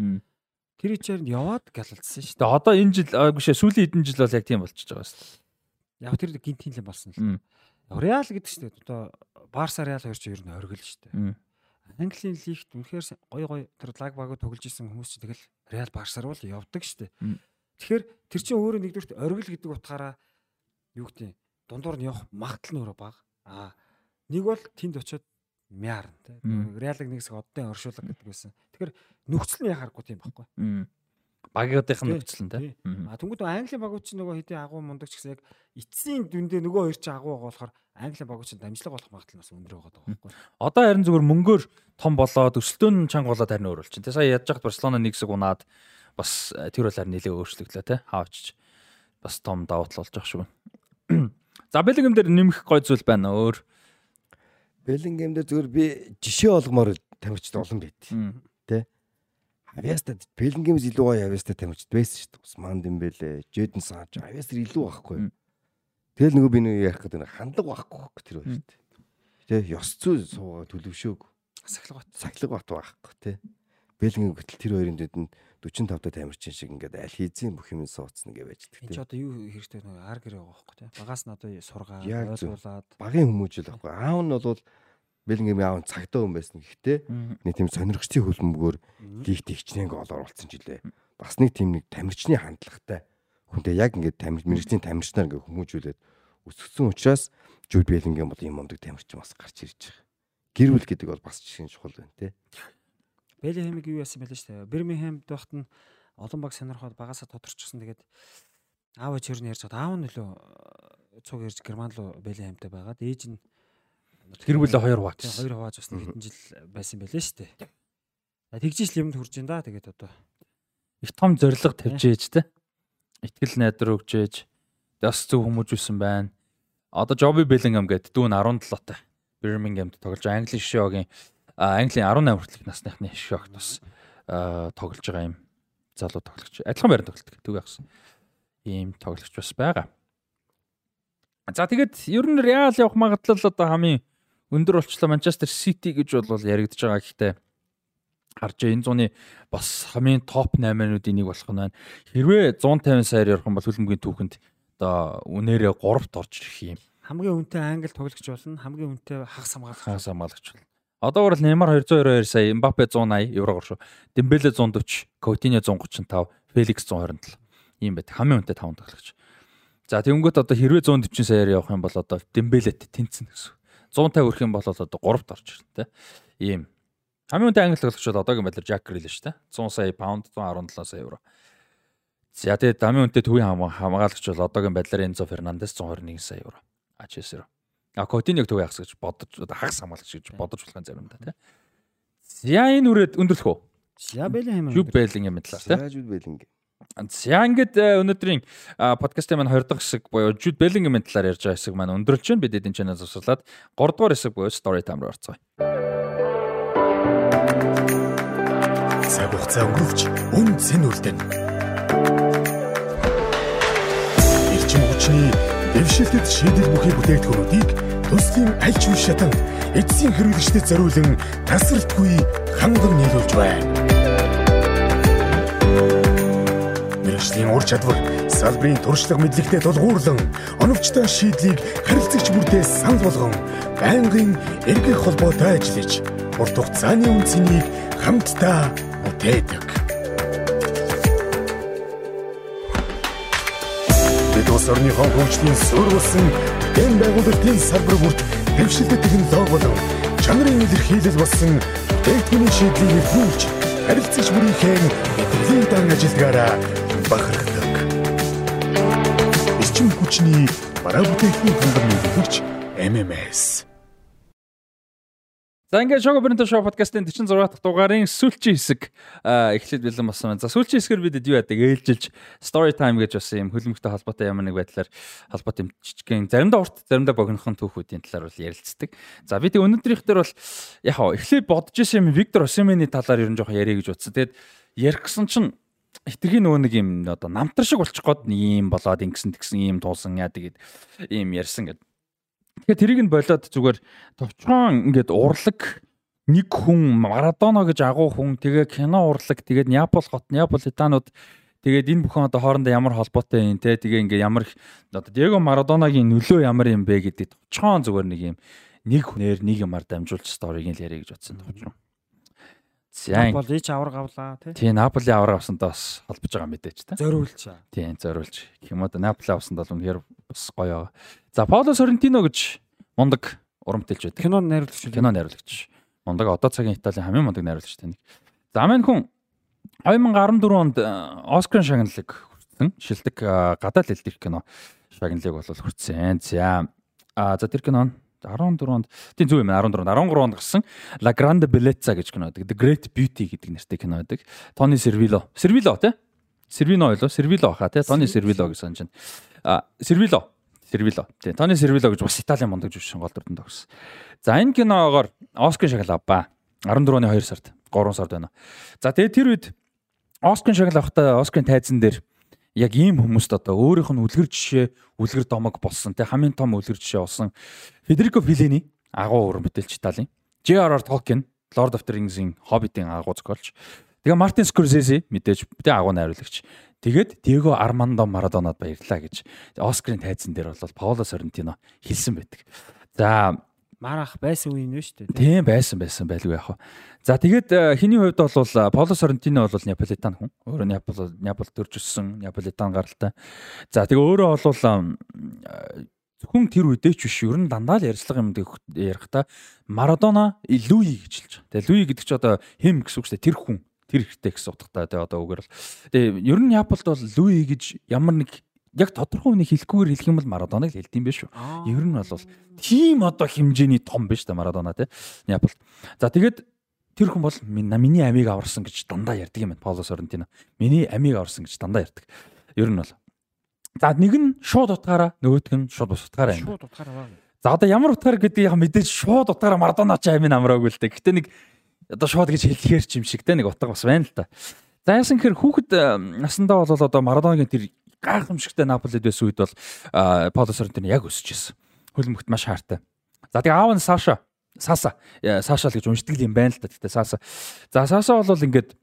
Тэр ичээр яваад галалцсан шүү дээ. Одоо энэ жил аа гүшээ сүүлийн хэдэн жил бол яг тийм болчихж байгаа шүү дээ. Яг тэр гинтийн л болсон л. Реал гэдэг шүү дээ. Одоо Барса Реал хоёр ч ер нь оргил шүү дээ. Английн лигт үнэхээр гоё гоё тэр лаг багуу тоглож исэн хүмүүс чинь тэгэл Реал Барсаар бол явдаг. Мм. Тэгэхээр тэр чинь өөрөө нэгдүгürt оргил гэдэг утгаараа юу гэдэг дундуур нь явах магадлал нь өөрөө бага. Аа нэг бол тэнд очиод мяар тэ. Мм. Реалыг нэг хэсэг оддын оршуулга гэдэг байсан. Тэгэхээр нөхцөл нь яхааргүй тийм байхгүй. Багийнхын Тий, нөхцөл нь тий. тий. А тэнгууд Английн багууд чинь нөгөө хэдийн агуу мундаг ч гэсэн яг эцсийн дүндээ нөгөө хоёр чинь агуу байгаа болохоор Английн багууд чинь дамжлага болох магадлал нь бас өндөр байгаа даа байхгүй. Одоо харин зүгээр мөнгөөр том болоод өсөлтөө нь чанга болоод харин өөр болчихно. Тэ сая ядж хат Барселона нэг хэсэг унаад бас э, тэр болоор нэлээ өөрчлөгдлөө те. Хаавч бас том давуу тал болж байгаа шүү. За Беллингем дээр нэмэх гой зүйл байна өөр. Беллингем дээр зүгээр би жишээ олгомоор тамирчид олон байт. Тэ? Авьяастад Беллингемс илүү гоё авьяастад тамирчид байсан шүү дээ. Усман Дембеле, Жэдэн Санч авьяастар илүү байхгүй. Тэгэл нөгөө би нэг ярих гэдэг нэг хандлага байхгүй байхгүй тэр хоёр шүү дээ. Тэ? Ёс зүй суугаа төлөвшөөг. Сахилгат. Сахилга бат байхгүй тэ. Беллингем гэтэл тэр хоёрын дэд нь 45 та тамирчин шиг ингээд аль хийзийн бүх юм суудсан гэ байж Энд дээ. чи одоо юу хэрэгтэй нөгөө ар гэрээ байгаа байхгүй тий. Багаас нь одоо сургаа ойлгуулад Багийн хүмүүжил байхгүй. Аав нь бол Беллингем аав нь цагтаа хүн байсан гэхдээ нэг тийм сонирхчдын хөлбөмбөгөөр лигт ихчнээ ингээд олоор олцсон ч илээ. Бас нэг тийм нэг тамирчны хандлагатай. Хүнтэй яг ингээд тамир мэрэгжлийн тамирчнаар ингээд хүмүүжүүлээд өсгсөн учраас Жуд Беллингем бол юм мундаг тамирчин бас гарч ирж байгаа. Гэр бүл гэдэг бол бас жишээ чухал байна те. Беллингемиг юу яасан бэлээ шүү дээ. Бирмингемд байхад нь олон баг сонирхоод багасаа тодорчсон. Тэгээд аав ээж хөрний ярьж хаад аав нь лөө цуг ярьж герман руу Беллингемтэй байгаад ээж нь Тэр бүлээ хоёр хувааж. хоёр хувааж бас хэдэн жил байсан бэлээ шүү дээ. Тэгжиж л юмд хүрж ин да. Тэгээд одоо их том зориг тавьж ээж те. Итгэл найдар өгж ээж. Бас зөв хүмүүжүүлсэн байна. Одоо Joby Bellingham гэдэг дүүн 17 таа. Birmingham-д тоглож Английн шишээгийн Английн 18 хүртэлх насныхны шишээгт бас тоглож байгаа юм залуу тоглогч. Адилхан байранд тоглолт төг яхсан. Ийм тоглогч бас байгаа. За тэгээд ер нь Real явах магадлал одоо хамгийн өндөр болчлоо Manchester City гэж бол яригдж байгаа гэхдээ харж энэ зууны бас хамгийн топ 8-уудын нэг болох нь байна. Хэрвээ 150 саяар ярих юм бол хөлбөмбөгийн түүхэнд одоо үнээрээ 3-т орж ирэх юм. хамгийн үнэтэй англи тоглогч болно. Хамгийн үнэтэй хагас хамгаалагч. Хагас хамгаалагч бол. Одоо бол Neymar 222 сая, Mbappe 180 еврогоор шүү. Dembele 140, Coutinho 135, Felix 127. Ийм байт. Хамгийн үнэтэй 5 тоглогч. За тэгэнгүүт одоо хэрвээ 140 саяар явах юм бол одоо Dembele-т тэнцэн гэсэн. 150 өрөх юм бол одоо 3-т орж ирнэ те. Ийм. Хамгийн үнэтэй англи тоглогч бол одоогийн байдлаар Jack Grealish те. 100 сая паунд, 117 сая евро. За тэгээд дамын үнэтэй төвийн хам- хамгаалагч бол одоогийн байдлаар Enzo Fernandez 121 сая евро. А чесэр. А Coutinho төв яах гэж бодож хагас хамгаалагч гэж бодож болох заримдаа тий. За энэ үрээд өндөрлөх үү? Я Беллингем. Jude Bellingham талаар тий. Яаж үл Беллингем. За ингээд э, өнөөдрийн подкастын маань 20 дахь хэсэг буюу Jude Bellingham талаар ярьж байгаа хэсэг маань өндөрлж байна. Бид эдийн чанаас засуулаад 3 дугаар хэсэг буюу story time руу орцгоё. Цаг хугацаа өнгөрөвч үн цэн үлдэн. Ирчим хүчний дэвшилтэд шийдэл бүхий бүтээгдэхүүнүүдийг төслийн аль ч үе шатанд эцсийн хэрэглэгчдэд зориулан тасралтгүй ханган нийлүүлж байна. Мэргэжлийн ур чадвар салбарын туршлага мэдлэгтэй тулгуурлан оновчтой шийдлийг харилцагч бүртээ санал болгон байнгын эргэх холбоотой ажиллаж урт хугацааны үнцнийг хамтдаа бүтээдэг. Бид улс орныхон хөгжлийн суурь болсон дэм байгуулалтын салбар бүрт дэвшилтэт технологи болон чанарын илэрхийлэл болсон бүтээгдэхүүний шийдлийг нэвтрүүлж харилцагч бүрийнхээ мэдрэлийн дан ажилдгаараа бахархдаг. Эрчим хүчний бараа бүтээгдэхүүн хангамж нөлөөлөгч MMS За ингээд Shogo Bento Show podcast-ын 46 дахь дугаарын сүүлчийн хэсэг эхлээд бэлэн болсон байна. За сүүлчийн хэсгээр бид юу яадаг ээлжилж story time гэж бас юм хөлбөмбөгтэй холбоотой ямар нэг байдлаар холбоотой юм жижигхэн заримдаа урт заримдаа богинохон түүхүүдийн талаар бол ярилцдаг. За бид өнөөдрийнх дээр бол яг хаа эхлээд бодож исэн юм Виктор Осимений талаар ер нь жоохон ярих гэж утсан. Тэгээд ярих гэсэн чинь хитрхийн нөгөө нэг юм одоо намтар шиг болчих гээд юм болоод ингэсэн тэгсэн юм туулсан яа тэгээд ийм ярьсан гэдэг. Тэгэхээр тэрийг нь болоод зүгээр товчхон ингээд урлаг нэг хүн Марадона гэж агуу хүн тэгээ кино урлаг тэгээд Неаполь хот Неаполь Итанууд тэгээд энэ бүхэн одоо хоорондоо ямар холбоотой юм те тэгээ ингээд ямар одоо Диего Марадонагийн нөлөө ямар юм бэ гэдэг товчхон зүгээр нэг юм нэг хүнээр нэг юмар дамжуулж сториг л яриа гэж бодсон товчхон. За бол ич авраг авлаа тий. тий Наполи авраг авсандаа бас холбож байгаа мэдээж та. Зориулж. Тийм зориулж. Гэх юм одоо Наполи авсанд бол үнэхээр бас гоё. За Пауло Соррентино гэж мундаг уран бүтээлч байдаг. Кино найруулагч. Кино найруулагч. Мундаг одоо цагийн Италийн хамгийн мундаг найруулагчтай нэг. За маань хүн 2014 онд э, Оскар шагналыг хүртсэн. Шилдэг э, гадаад хэл дэх кино шагналыг бол хүртсэн. За а за тэр кино нь 14 онд тийм зүг юм 14 онд 13 онд гарсан La Grande Bellezza гэж кино байдаг. The Great Beauty гэдэг нэртэй кино байдаг. Тони Сервило. Сервило тий? Сервино ойлоо, Сервило баха тий. Тони Сервило санаж байна. А Сервило. Сервило. Тий. Тони Сервило гэж бас Италийн мундаг жүжигчин гол дүрдэн тогсон. За энэ киногоор Оскар шагнал авбаа. 14-ны 2 сард, 3 сард байна. За тэгээ тэр үед Оскар шагнал авахдаа Оскарын тайзан дээр яг ийм хүмүүст одоо өөрийнх нь үлгэр жишээ, үлгэр домог болсон тий хамгийн том үлгэр жишээ болсон Федерико Филини агуу уран бүтээлч Италийн. J.R.R. Tolkien Lord of the Rings-ийн Hobbit-ийн агуу зохиолч. Тэгээ Мартин Скорсезе мэдээж тэ агуу найруулагч. Тэгээд Диего Армандо Марадонад баярлаа гэж Оскарын тайзан дээр бол Пауло Соррентино хэлсэн байдаг. За Марах байсан үе нэ шүү дээ. Тийм байсан байсан байлгүй яах вэ. За тэгээд э, хэний хувьд бол Пауло Соррентино бол Неаполитан хүн. Өөрөө Неапол Неапол төрж өссөн Неаполитан гаралтай. За тэгээ өөрөө бол зөвхөн тэр үедээ ч биш ер нь дандаа л ярьцлага юм ярихдаа Марадона Луи гэж хэлж байгаа. Тэгээ Луи гэдэг чи одоо хэм гэсэн үг шүү дээ. Тэр хүн тэр ихтэй гэсэн утгатай тэгээ одоо үгээр л. Тэгээ ер нь Яаполд бол Луи гэж ямар нэг яг тодорхой үнийг хэлэхгүйгээр хэлэх юм бол Марадоныг л хэлдэм биш үү. Ер нь бол тийм одоо хэмжээний том биш та Марадона тий. Яаполд. За тэгээд тэр хүн бол миний амийг аварсан гэж дандаа ярьдаг юм байна. Пауло Соррентино. Миний амийг аварсан гэж дандаа ярьдаг. Ер нь бол За нэг нь шууд утгаараа нөгөөх нь шууд бус утгаараа юм. Шууд утгаараа. За одоо ямар утгаар гэдэг яг мэдээж шууд утгаараа Марадона ч амин амраагүй л дээ. Гэтэ нэг одоо шууд гэж хэлэхээр ч юм шиг те нэг утга бас байна л та. За яасан гэхээр хүүхэд насандаа бол одоо Марадонагийн тэр гайхамшигтай Наполид байсан үед бол Пауло Соррентино яг өсөж ирсэн. Хөлбөмбөгт маш хаартай. За тэгээ аав нь Саша Саса Саша л гэж уншдаг юм байна л та. Гэтэ Саса. За Саса бол ингээд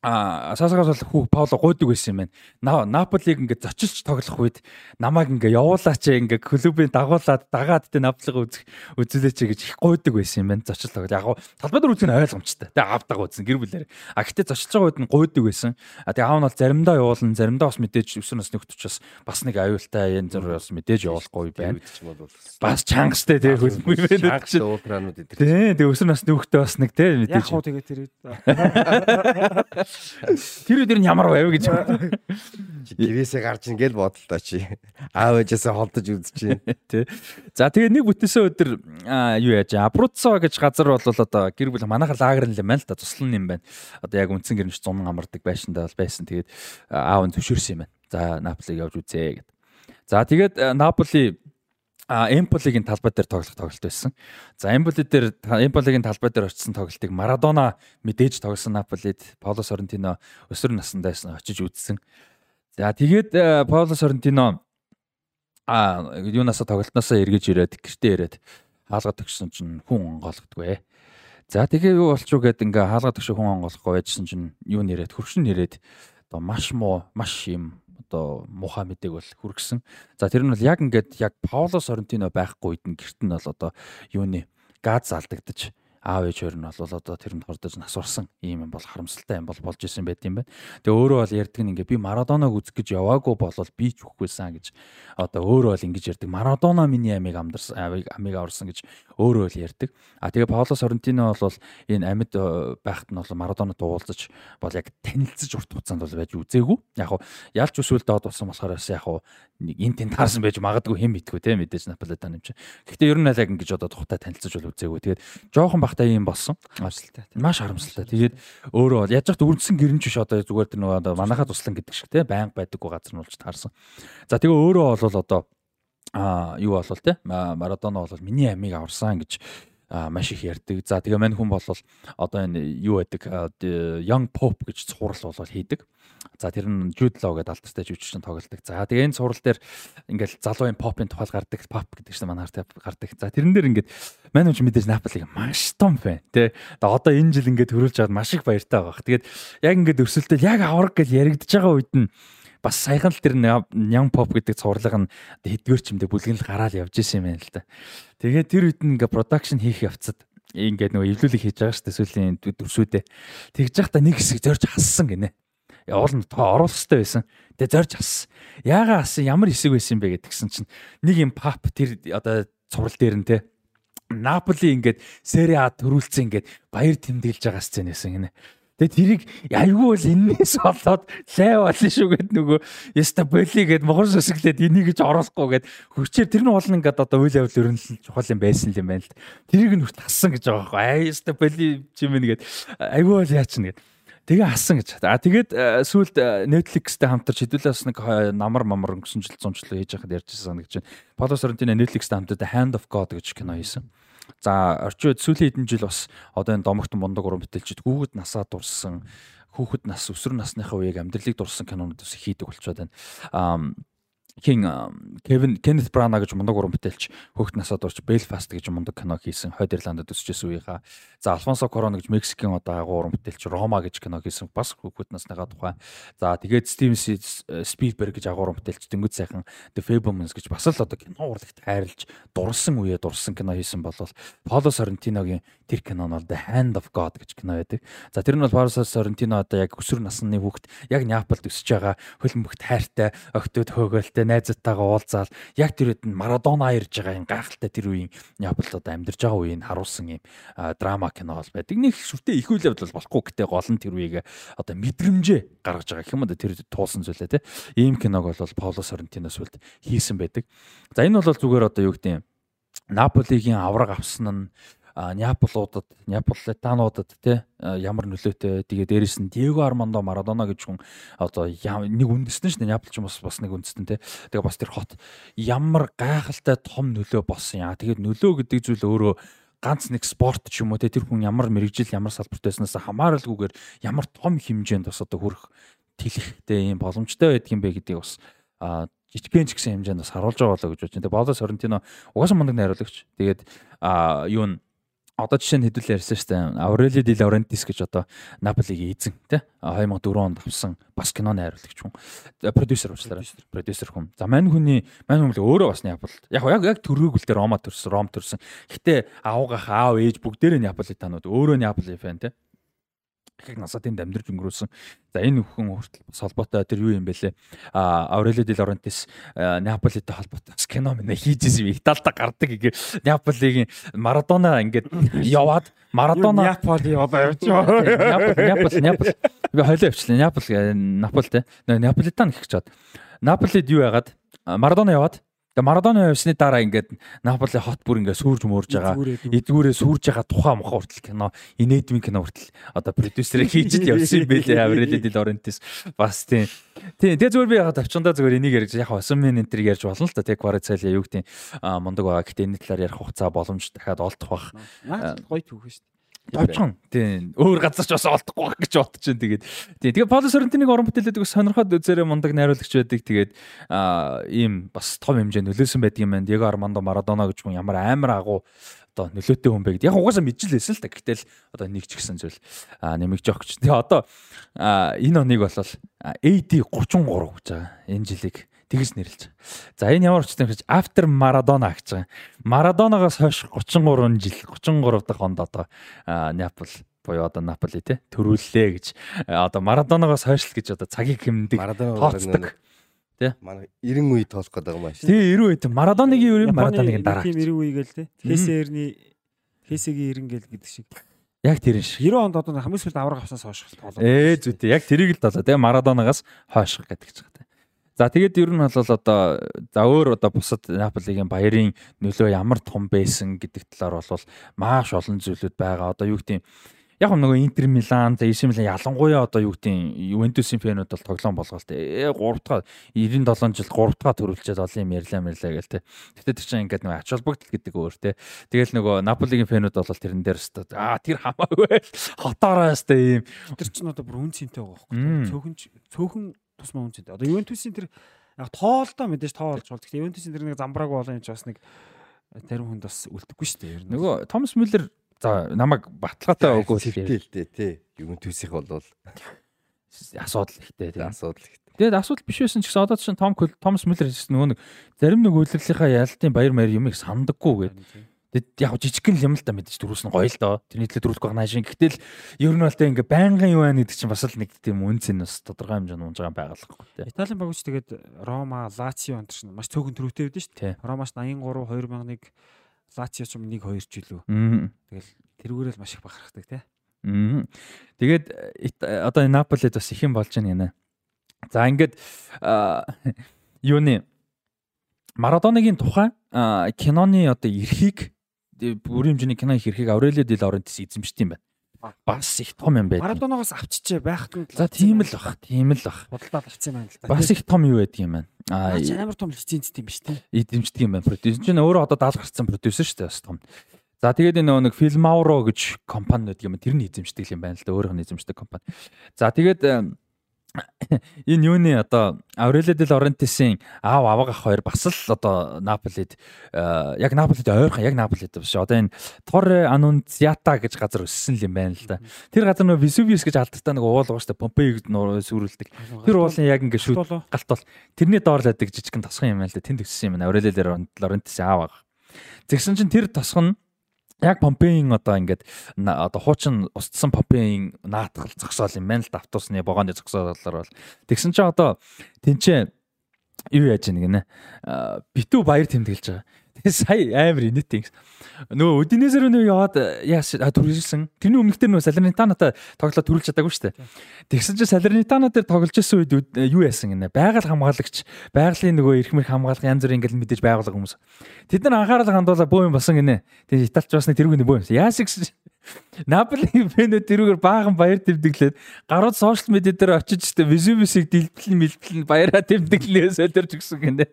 а сасагаас бол хүү Пауло гойдаг байсан юм байна. Наполиг ингээд зочилч тоглох үед намайг ингээд явуулаач ингээд клубын дагуулад дагаад тэ Наполиг үзэх үзүүлээч гэж их гойдаг байсан юм байна. Зочил тоглох. Яг талбай дээр үзэх нь ойлгомжтой. Тэ авдаг үзсэн гэр бүлээр. А гэтээ зочилж байгаа үед нь гойдаг байсан. А тэгээ аав нь бол заримдаа явуулна, заримдаа бас мэдээж өсөр нас нөхдөж бас бас нэг аюултай янз бүр бас мэдээж явуулахгүй байна. Бас чангастай тэ хөлбөмбөг байна. Чангастай уултраанууд идэх. Тэ тэгээ өсөр нас нөхдөд бас нэг тэ мэдээж. Яг хоо тэгээ тэр Тэр үдэр нь ямар байв гэж. Гэрээсээ гарч ингээл бодолтой чи. Аав ээжээсээ холдож үзчихэ. Тэ. За тэгээ нэг бүтээсээ өдөр юу яаж Абруццо гэж газар бол одоо гэр бүл манайхаар лагер юм байна л да туслан юм байна. Одоо яг үндсэн гэрнч зун амардаг байшиндаа бол байсан. Тэгээд аав нь зөвшөөрсөн юм байна. За Наполиг явж үзье гэд. За тэгээд Наполи а Эмполигийн талбай дээр тоглох тоглолт байсан. За Эмполи дээр Эмполигийн талбай дээр очсон тоглолтыг Марадона мэдээж тоглосон Наполид Пауло Соррентино өсвөр насндаа очиж үзсэн. За тэгээд Пауло Соррентино а юунаас тоглолтноосоо эргэж ирээд гэртээ ирээд хаалга төгссөн чинь хүн онгойлгодгүй. За тэгээ юу болчихоо гэд ингээ хаалга төгшөө хүн онгойлгохгүй байжсэн чинь юу нэрээд хөршин нэрээд одоо маш муу маш юм одоо муха мэдээг бол хүргэсэн. За тэр нь бол яг ингээд яг Пауло Соррентино байхгүй үед нь гэрт нь бол одоо юуны газ алдагдаж аав ээж хоёр нь бол одоо тэрэнд хордож насварсан ийм юм бол харамсалтай юм бол болж исэн байт юм байна. Тэгээ өөрөө бол ярьдаг нь ингээ би Марадонаг үзэх гэж яваагүй болол би ч үхвэсэн гэж одоо өөрөө бол ингэж ярьдаг. Марадона миний амийг амдарсан амийг аварсан гэж өөрөө л ярьдаг. А тэгээ Пауло Соррентино бол энэ амьд э, байхад нь бол Марадонод уулзаж бол яг танилцж урт хугацаанд бол байж үзээгүй. Яг уу ялч өсвөл доод болсон болохоор яг уу нэг эн тэн таарсан байж магадгүй хэн мэдгүй те мэдээж Наполитан юм чи. Гэхдээ ер нь яг ингэж одоо тухтай танилцж бол үзээгүй. Тэгээд жоохон бахтай юм болсон. Харамсалтай. Маш харамсалтай. Тэгээд өөрөө бол яаж яхад үрдсэн гэрэн ч биш одоо зүгээр тэр нөгөө одоо манахад туслан гэдэг шиг те байнга байдаггүй газар нь болж таарсан. За тэгээ өөрөө бол одоо а юу болвол те Марадона бол миний амийг аварсан гэж маш их ярьдаг. За тэгээ мань хүн бол одоо энэ юу байдаг Young Pop гэж цуврал бол хийдэг. За тэр нь Jude Law гэдэг алдартай жүжигчин тоглолдог. За тэгээ энэ цуврал дээр ингээл залуун попын тухайл гардаг, pop гэдэг чинь манаар гардаг. За тэрэн дээр ингээд мань хүн мэдээж Наполиг маш том фэн. Тэ одоо энэ жил ингээд төрүүлж аваад маш их баяртай байгаа. Тэгээд яг ингээд өрсөлдөөл яг авраг гэж яригдж байгаа үед нь бас саяхан л тэр Young Pop гэдэг цувралга нь хэдгээр ч юм дэ бүлгэн л гараал явж исэн юм байна л да. Тэгээ тэр үед нь ингээ production хийх явцад ингээд нөгөө эвлүүлэг хийж байгаа дээ сүүлийн дүрсүүдээ. Тэгж явахдаа нэг хэсэг зорж хассан гинэ. Явуулна тоо оруулах хэрэгтэй байсан. Тэгээ зорж хассан. Яагаа хассан ямар хэсэг байсан бэ гэдгсэн чинь нэг юм pop тэр одоо цуврал дээр нь те Наполи ингээд Serie A төрүүлсэн ингээд баяр тэмдэглэж байгаа сцен байсан гинэ. Тэгээ тэрийг айгүй бол энээс болоод лай болно шүү гэд нөгөө яста боли гэд могор сөсөглээд энийг гэж оруулахгүй гэд хүчээр тэр нь бол ингээд одоо үйл явдал өрнөл чухал юм байсан юм байна л. Тэрийг нь хүрт хассан гэж байгаа байхгүй. Аа яста боли чимэн гэд айгүй бол яач нэгэд. Тэгээ асан гэж. А тэгээд э, сүүлд э, Netflix-тэй хамтарч хэдүүлээ бас нэг э, намар мамар өнгөрсөн жил зунчлал хийж байхад ярьж байсан гэж байна. Paolo Sorrentino Netflix-тэй хамтарч Hand of God гэж кино хийсэн. За орчин үед сүүлийн хэдэн жил бас одоо энэ домогтон бундаг уран бүтээлчд хүүхэд насаа дурсан хүүхэд нас өсвөр насныхаа үеийг амьдралыг дурсан кинонууд бас хийдэг болчиход байна. Хин Кевин Кеннет Брана гэж мундаг уран бүтээлч хөхт насаад орч Belfast гэж мундаг кино хийсэн Хойд Ирландд өсчихсэн үеийнхаа. За Алфонсо Корон гэж Мексикийн одоо агуу уран бүтээлч Рома гэж кино хийсэн бас хөхт насныхаа тухай. За тэгээд Стивен Спилберг гэж агуу уран бүтээлч дөнгөж сайхан The Fablemans гэж бас л одоо кино урлагт хайрлж дурсан үеэ дурсан кино хийсэн болвол Поло Соррентиногийн тэр кино нь бол The Hand of God гэж кино байдаг за тэр нь бол Поло Соррентино одоо яг өсвөр насны хүүхэд яг Неаполд өсөж байгаа хөлбөмбөгт хайртай өгтөд хөөгөлтэй найзтайгаа уулзаал яг тэр үед Марадона ирж байгаа юм гайхалтай тэр үеийн Неаполд одоо амьдарч байгаа үеийг харуулсан юм драма кино бол байдаг. Нэг шүртээ их үйл явдал болохгүй гэтээ гол нь тэр үеийг одоо мэдрэмжээ гаргаж байгаа юм да тэр туулсан зүйлээ те. Ийм киног бол Пауло Соррентиноос үлд хийсэн байдаг. За энэ бол зүгээр одоо юу гэдэг юм Наполигийн авраг авсан нь Неаполуудад, Неаполитануудад те ямар нөлөөтэй. Тэгээ дээрэс нь Диего Армандо Марадона гэж хүн одоо нэг үндэстэн шүү дээ. Неаполч бас бас нэг үндэстэн те. Тэгээ бас тэр хот ямар гайхалтай том нөлөө болсон яа. Тэгээд нөлөө гэдэг зүйл өөрөө ганц нэг спорт ч юм уу те тэр хүн ямар мэрэгжил ямар салбарт байснаас хамааралгүйгээр ямар том хэмжээнд бас одоо хүрэх тэлэхтэй юм боломжтой байдаг юм бэ гэдгийг бас жижигхэн ч гэсэн хэмжээнд бас харуулж байгаа болоо гэж бодож байна. Тэгээ Боло Соррентино угаасаа мундаг найруулагч. Тэгээд юу н одоо жишээ нь хэдүүлээ ярьсан шүү дээ. Aurelio Di Laurentiis гэж одоо Наполигийн эзэн тий 2004 онд авсан бас киноны хариулагч хүн. Продюсер уучлаарай. Продюсер хүн. За мань хүний мань хүн л өөрөө бас Неаполд. Яг яг яг төрөөг үлдээ Рома төрсөн, Ром төрсөн. Гэтэ аавгах аав ээж бүгдээрээ Неаполитанууд өөрөө Неаполи фэн тий их насаа тэнд амьдарч өнгөрөөсөн. За энэ бүхэн хүртэл бас холбоотой тэр юу юм бэлээ. А Aurelio Di Laurentiis Неаполитой холбоотой бас кино мэнэ хийжсэн юм. Италида гардаг ингээ Неаполигийн Марадона ингээд яваад Марадона Неаполи одоо явж байгаа. Неаполь Неаполь би хойлоо явчлаа. Неаполь Наполь те. Неаполитан гэх чад. Наполид юу яагаад Марадона яваад Тэгээ Марадоны явсны дараа ингээд Наполи хот бүр ингээд сүрж мөрж байгаа. Эдгүүрээ сүрж байгаа тухай мохоо хүртэл кино, инээдмийн кино хүртэл одоо продюсерыг хийж л явсан юм байлээ. Аврелид Лорентис бас тийм. Тийм тэгээ зүгээр би ягаад авчиндаа зүгээр энийг ярьж яг осон мен энэ төр ярьж болно л та. Тэг Кварацали юу гэдэг мундаг байгаа. Гэтэ энэ талаар ярих хугацаа боломж дахиад олдох бах. Гоё түүхэн шүү дээ. Товчхон. Тийм. Өөр газар ч бас олдохгүй байх гэж бодож байна. Тэгээд тийм. Тэгээд Поло Соррентиныг орон бүтээлээд бас сонирхоод үзээрэй мундаг найруулагч байдаг. Тэгээд аа ийм бас том хэмжээнд нөлөөсөн байдаг юм байна. Диего Армандо Марадона гэж хүн ямар амар агуу одоо нөлөөтэй хүн бэ гэдэг. Яг угаасаа мэджилээсэн л та. Гэтэл одоо нэг ч гэсэн зүйл аа нэмэгж гэж. Тэгээ одоо энэ оныг бол AD 33 гэж байгаа. Энэ жилиг тэгж нэрлэж. За энэ ямар учиртай юм гэж After Maradona гэж байгаа. Марадонагоос хойш 33 жил 33 дахь онд одоо Неаполь буюу одоо Наполи те төрүүллээ гэж одоо Марадонагоос хойш л гэж одоо цагийг хэмндэг тооцдог. Тэ? Манай 90 үе тоолох гэдэг юм байна шүү. Тий 90 үед Марадоныгийн үе Марадоныгийн дараа. Тийм 90 үе гээл те. Хесэрний Хесэгийн 90 гээл гэдэг шиг. Яг тэр шиг. 90 онд одоо хамгийн сүүлд авраг авсаас хойш тоолоо. Ээ зүйтэй. Яг тэрийг л тоолоо. Тэгээ Марадонагаас хойш гэдэг ч байгаа. За тэгээд ер нь бол одоо за өөр одоо бусад Наполигийн баярын нөлөө ямар том байсан гэдэг талаар бол маш олон зүйлүүд байгаа. Одоо юу гэдэг яг нөгөө Интер Милан, за AC Милан ялангуяа одоо юу гэдэг Ювентусын фэнүүд бол тоглоом болгоол те. 3 дахь 97 жил 3 дахь төрүүлчихэд олон юм ярьлаа мэрлээ гээл те. Тэгтээ тэр чинь ингээд нөгөө ач холбогдол гэдэг өөр те. Тэгэл нөгөө Наполигийн фэнүүд бол тэрэн дээр өстө аа тэр хамаагүй хотоороо өстө ийм. Тэр чинь одоо бүр үн цэнтэй байгаа байхгүй. Цөөхөн цөөхөн тусмаа үнцэнтэй. Одоо Ювентусын тэр яг тоолдоо мэдээж тоо болж бол. Гэхдээ Ювентусын тэр нэг замбрааг болоо юм чи бас нэг зарим хүнд бас үлдэхгүй шүү дээ. Нөгөө Томас Мюллер за намайг баталгаатай өгөө хэлтэй л дээ тий. Ювентусих бол асуудал ихтэй тий. Асуудал ихтэй. Тэгээд асуудал биш байсан ч гэсэн одоо чинь Том Томас Мюллер гэсэн нөгөө нэг зарим нэг үйлрэлийнхаа ялалтын баяр маяр юмыг сандаггүй гэдэг Тэгэд яг жижигхэн юм л та мэдээж дөрүүс нь гоё л доо. Тэрний төлөө дөрөвдөх байгаа наашин. Гэтэл ер нь бол тэ ингээ байнгын юу байна гэдэг чинь бас л нэг тийм үнц нь бас тодорхой хэмжээнд унж байгаа байгалахгүй тэ. Италийн багууч тэгээд Рома, Лацио энэ чинь маш цөөхөн төрөвтэй байдэн шүү дээ. Ромаш 83 2001 Лацио ч юм 1 2 ч илүү. Тэгэл тэрүүгээр л маш их бахархдаг тэ. Тэгээд одоо Наполид бас их юм болж байна гинэ. За ингээд юуны Марадоныгийн тухай киноны одоо эрхийг бүрийн хэмжээний кино их эрхийг Aurelio Di Laurentiis эзэмшдэг юм байна. бас их том юм байд. Марадоноос авчижээ байхад нь За тийм л бах. Тийм л бах. бодлоо авцсан байна л да. Бас их том юу байдаг юм байна. Аа амар том лицензтэй юм биш үү? эдэмждэг юм байна. Продюсер чинь өөрөө одоо 70 гарцсан продюсер шүү дээ бас том. За тэгээд энэ нэг Filmauro гэж компани байдаг юм. Тэр нь эзэмшдэг юм байна л да. Өөрөөх нь эзэмшдэг компани. За тэгээд энэ юуны одоо Aurelio De Laurentiis-ийн аав аваага хоёр бас л одоо Наполид э, яг Наполид ойрхон яг Наполид биш. Одоо энэ Torre Annunziata гэж газар өссөн юм байна л да. Тэр газар нөгөө Vesuvius гэж алдартай нэг уул. Помпеиг нуур сүрүүлдэг. Тэр уулын яг ингээ шүүд галт бол тэрний доор л байдаг жижигхэн тосхон юм байна л да. Тэнд өссөн юм байна. Aurelio De Laurentiis аав аваага. Тэгсэн чинь тэр тосхон нь яг Помпеийн одоо ингээд одоо хуучин устсан Помпеийн наатгал зогсоол юм байна л да. Автобусны вагоны зогсоолоор бол. Тэгсэн чинь одоо тэнцээ юу яаж яаг нэ битүү баяр тэмдэглэж байгаа. Тэгээ сая амар инээтэй. Нөгөө Удинесээр нөө яваад яас түрүүлсэн. Тэрний өмнөх тэр нөгөө Салернитанатай тоглоод түрүүлж чадаагүй шүү дээ. Тэгсэн чинь Салернитана дээр тоглож байсан үед үд- юу яасан гинэ? Байгаль хамгаалагч, байгалийн нөгөө эрх мэрх хамгаалах янз бүрийн ингээл мэдээж байгуулга хүмүүс. Тэд нар анхаарал хандуулаа бөө юм болсон гинэ. Тэгээ Италич басны тэрүүг бөө юмсан. Яас гэсэн Наполи фэнэ тэрүүгээр баахан баяр тэмдэглээд гарууд сошиал медиа дээр очиж штэ Визувисийг дэлбэлэн мэлбэлэн баяраа тэмдэглээ солирч гисэн гинэ.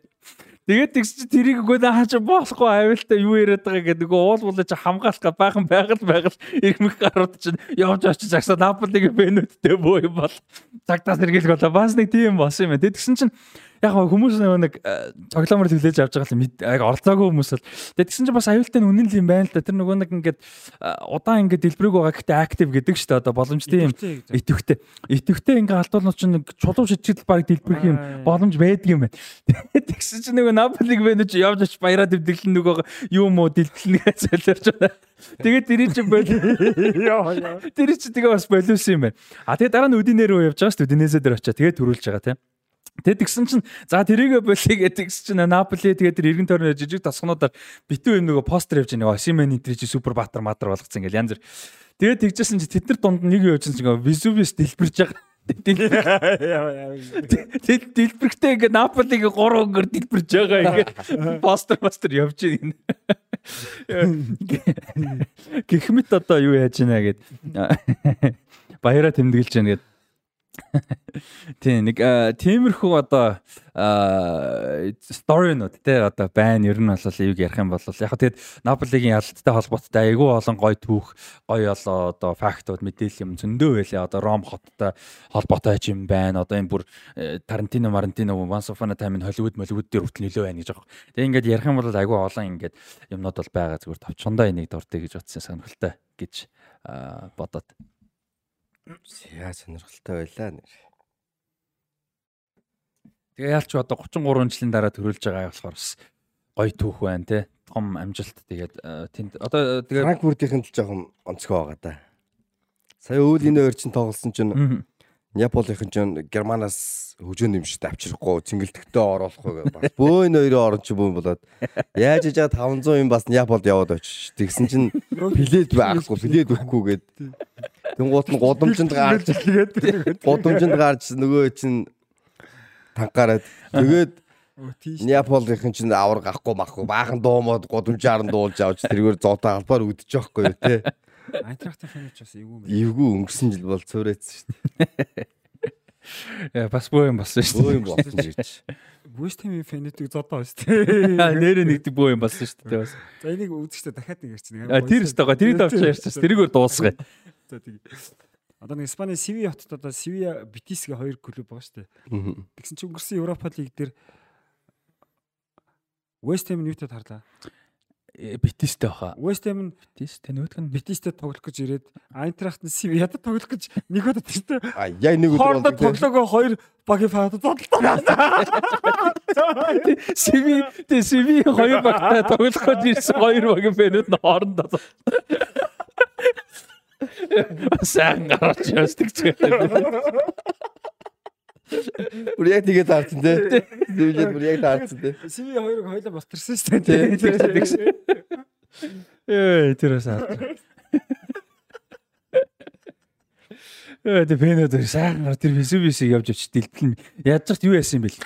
Тэгээд тэгс чи тэрийг үгүй хаач болохгүй авилтаа юу яриад байгаа гэдэг нөгөө уул булаж хамгаалах га баахан байгаль байгаль ирмэх гарууд чинь явж очиж агсаа Наполиг фэнүүдтэй бөө юм бол цагтаас сэргийлэх болоо бас нэг тийм болсон юм. Тэгсэн чинь яг хүмүүс нэг э, цоглоомор төглөөж авч байгаа л яг оролцоогүй хүмүүс л тэгсэн чинь бас аюултай нь үнэн л юм байна л да. Тэр нөгөө нэг ингээд э, удаан ингээд дэлбэрэг байгаа гэхдээ актив гэдэг шүү дээ. Одоо боломжтой юм итэвхтэй. Итэвхтэй ингээ алдуулнууд чинь нэг чулуу шидчил баг дэлбэрэх юм боломж байдаг юм байна. Тэгсэн чинь нөгөө Наполиг байна чи явж оч баяраа тэмдэглэн нөгөө юу мó дэлбэлнээ солиорч байна. Тэгээд тэрий чинь бол тэрий чинь тэгээ бас болиус юм байна. А тэгээ дараа нь өдинээр рүү явж байгаа шүү дээ. Өдинээсээ дээр очиад тэгээ төрүүлж байгаа тийм. Тэгээд тэгсэн чинь за тэрийгэ болъё гэдэг чинь Наполи тэгээд тэр эргэн тойрны жижиг тосгонуудаар битүү юм нөгөө постэр явж байгаа. Симен интер чи супер баатар матар болгоцсон ингээл янз бүр. Тэгээд тэгжсэн чи тэд нар дунд нэг юу явж байгаа Визувис дэлбэрж байгаа. Тэл дэлбэрхтэй ингээ Наполиг 3 өнгөр дэлбэрж байгаа ингээ постэр постэр явж байна. Гихмит одоо юу яаж байна гэд баяраа тэмдэглэж байна гэд Тийм нэг э, тиймэрхүү одоо сторинууд те одоо байна. Ер нь бол юуг ярих юм бол яг хаа тэгэд Наполигийн ялалттай холбоотой. Айгүй олон гой түүх гой олоо одоо фактууд мэдээлэл юм зөндөө байлаа одоо Ром хоттой холбоотой юм байна. Одоо энэ бүр э, Тарантино Марантино Once Upon a Time Hollywood Hollywood дээр хүртэл нөлөө байна гэж байгаа. Тэгээ ингээд ярих юм бол айгүй олон ингээд юмнууд бол байгаа. Зүгээр товчондоо энийг дуртай гэж бодсон сонирхолтой гэж бодоод Яа сонирхолтой байлаа нэр. Тэгээ яалч одоо 33 жилийн дараа төрүүлж байгаа болохоор бас гоё түүх байна те. Том амжилт тэгээд э, тэнд одоо тэгээ Франкфуртийнхэн л жоохон онцгой байгаа да. Сая үйл энэ хоёр чинь тоглосон чинь Мгм. Яполийнхэн чинь Германаас хөгжөөнд юм шиг авчрахгүй цэнгэлтгтээ оруулахгүй бас бөө энэ хоёрын орон чи бүүн болоод яаж иж 500 юм бас Яполд яваад очиж тэгсэн чинь плед байхгүй плед өгөхгүй гээд тэнгуут нь гудамжинд гарч гудамжинд гарч нөгөө чинь тангараад тэгээд Яполийнхэн чинь авар гахгүй махгүй. Баахан дуумууд гудамжаар нь дуулж авч тэргээр зоотоо албаар үдчих жоохгүй юу те? Айтрахтын фаныч бас эвгүй мэн. эвгүй өнгөрсөн жил бол цөөрөөц шүү э, бас бөө юм болсон дээ. Шүү өө юм болсон гэж West Ham-ийн фанатик зодоо шүү дээ. дээ. Нэрээ нэгдэг бөө юм болсон шүү дээ бас. За энийг үзэхдээ дахиад нэг ярьчих. А тэр өстой гоо тэрийг давчаа ярьчих. Тэрийгээр дуусгая. За тийм. Одоо нэг Испани Севиа хотод одоо Севиа Битисгийн хоёр клуб байгаа шүү дээ. Тэгсэн чинь өнгөрсөн Европа лиг дээр West Ham нүүтэд харлаа. Э, Битистэй баха. West Ham нь Битис тэ нөтг нь Битистэй тоглох гэж ирээд Айнтрахт нь Севиад тоглох гэж нэг удаа тийм. а яа нэг Хоорондоо болдог тоглоогоо хоёр багийн фанад зодтолтой. Сиви тэ Сиви хоёр багтаа тоглох гэж ирсэн хоёр багийн фэнүүд нь хоорондоо. Сайн гарч ястик ч. Бүр яг тэгээ таарсан те. Зөвлөд бүр яг таарсан те. Севи хоёрыг хоёлаа босторсон шүү дээ. Ээ тэрээс аа. Ээ тэ фэнүүд сайн гар тэр визүвисийг явж очиж дэлбэлнэ. Яаж ч юу яасан юм бэл.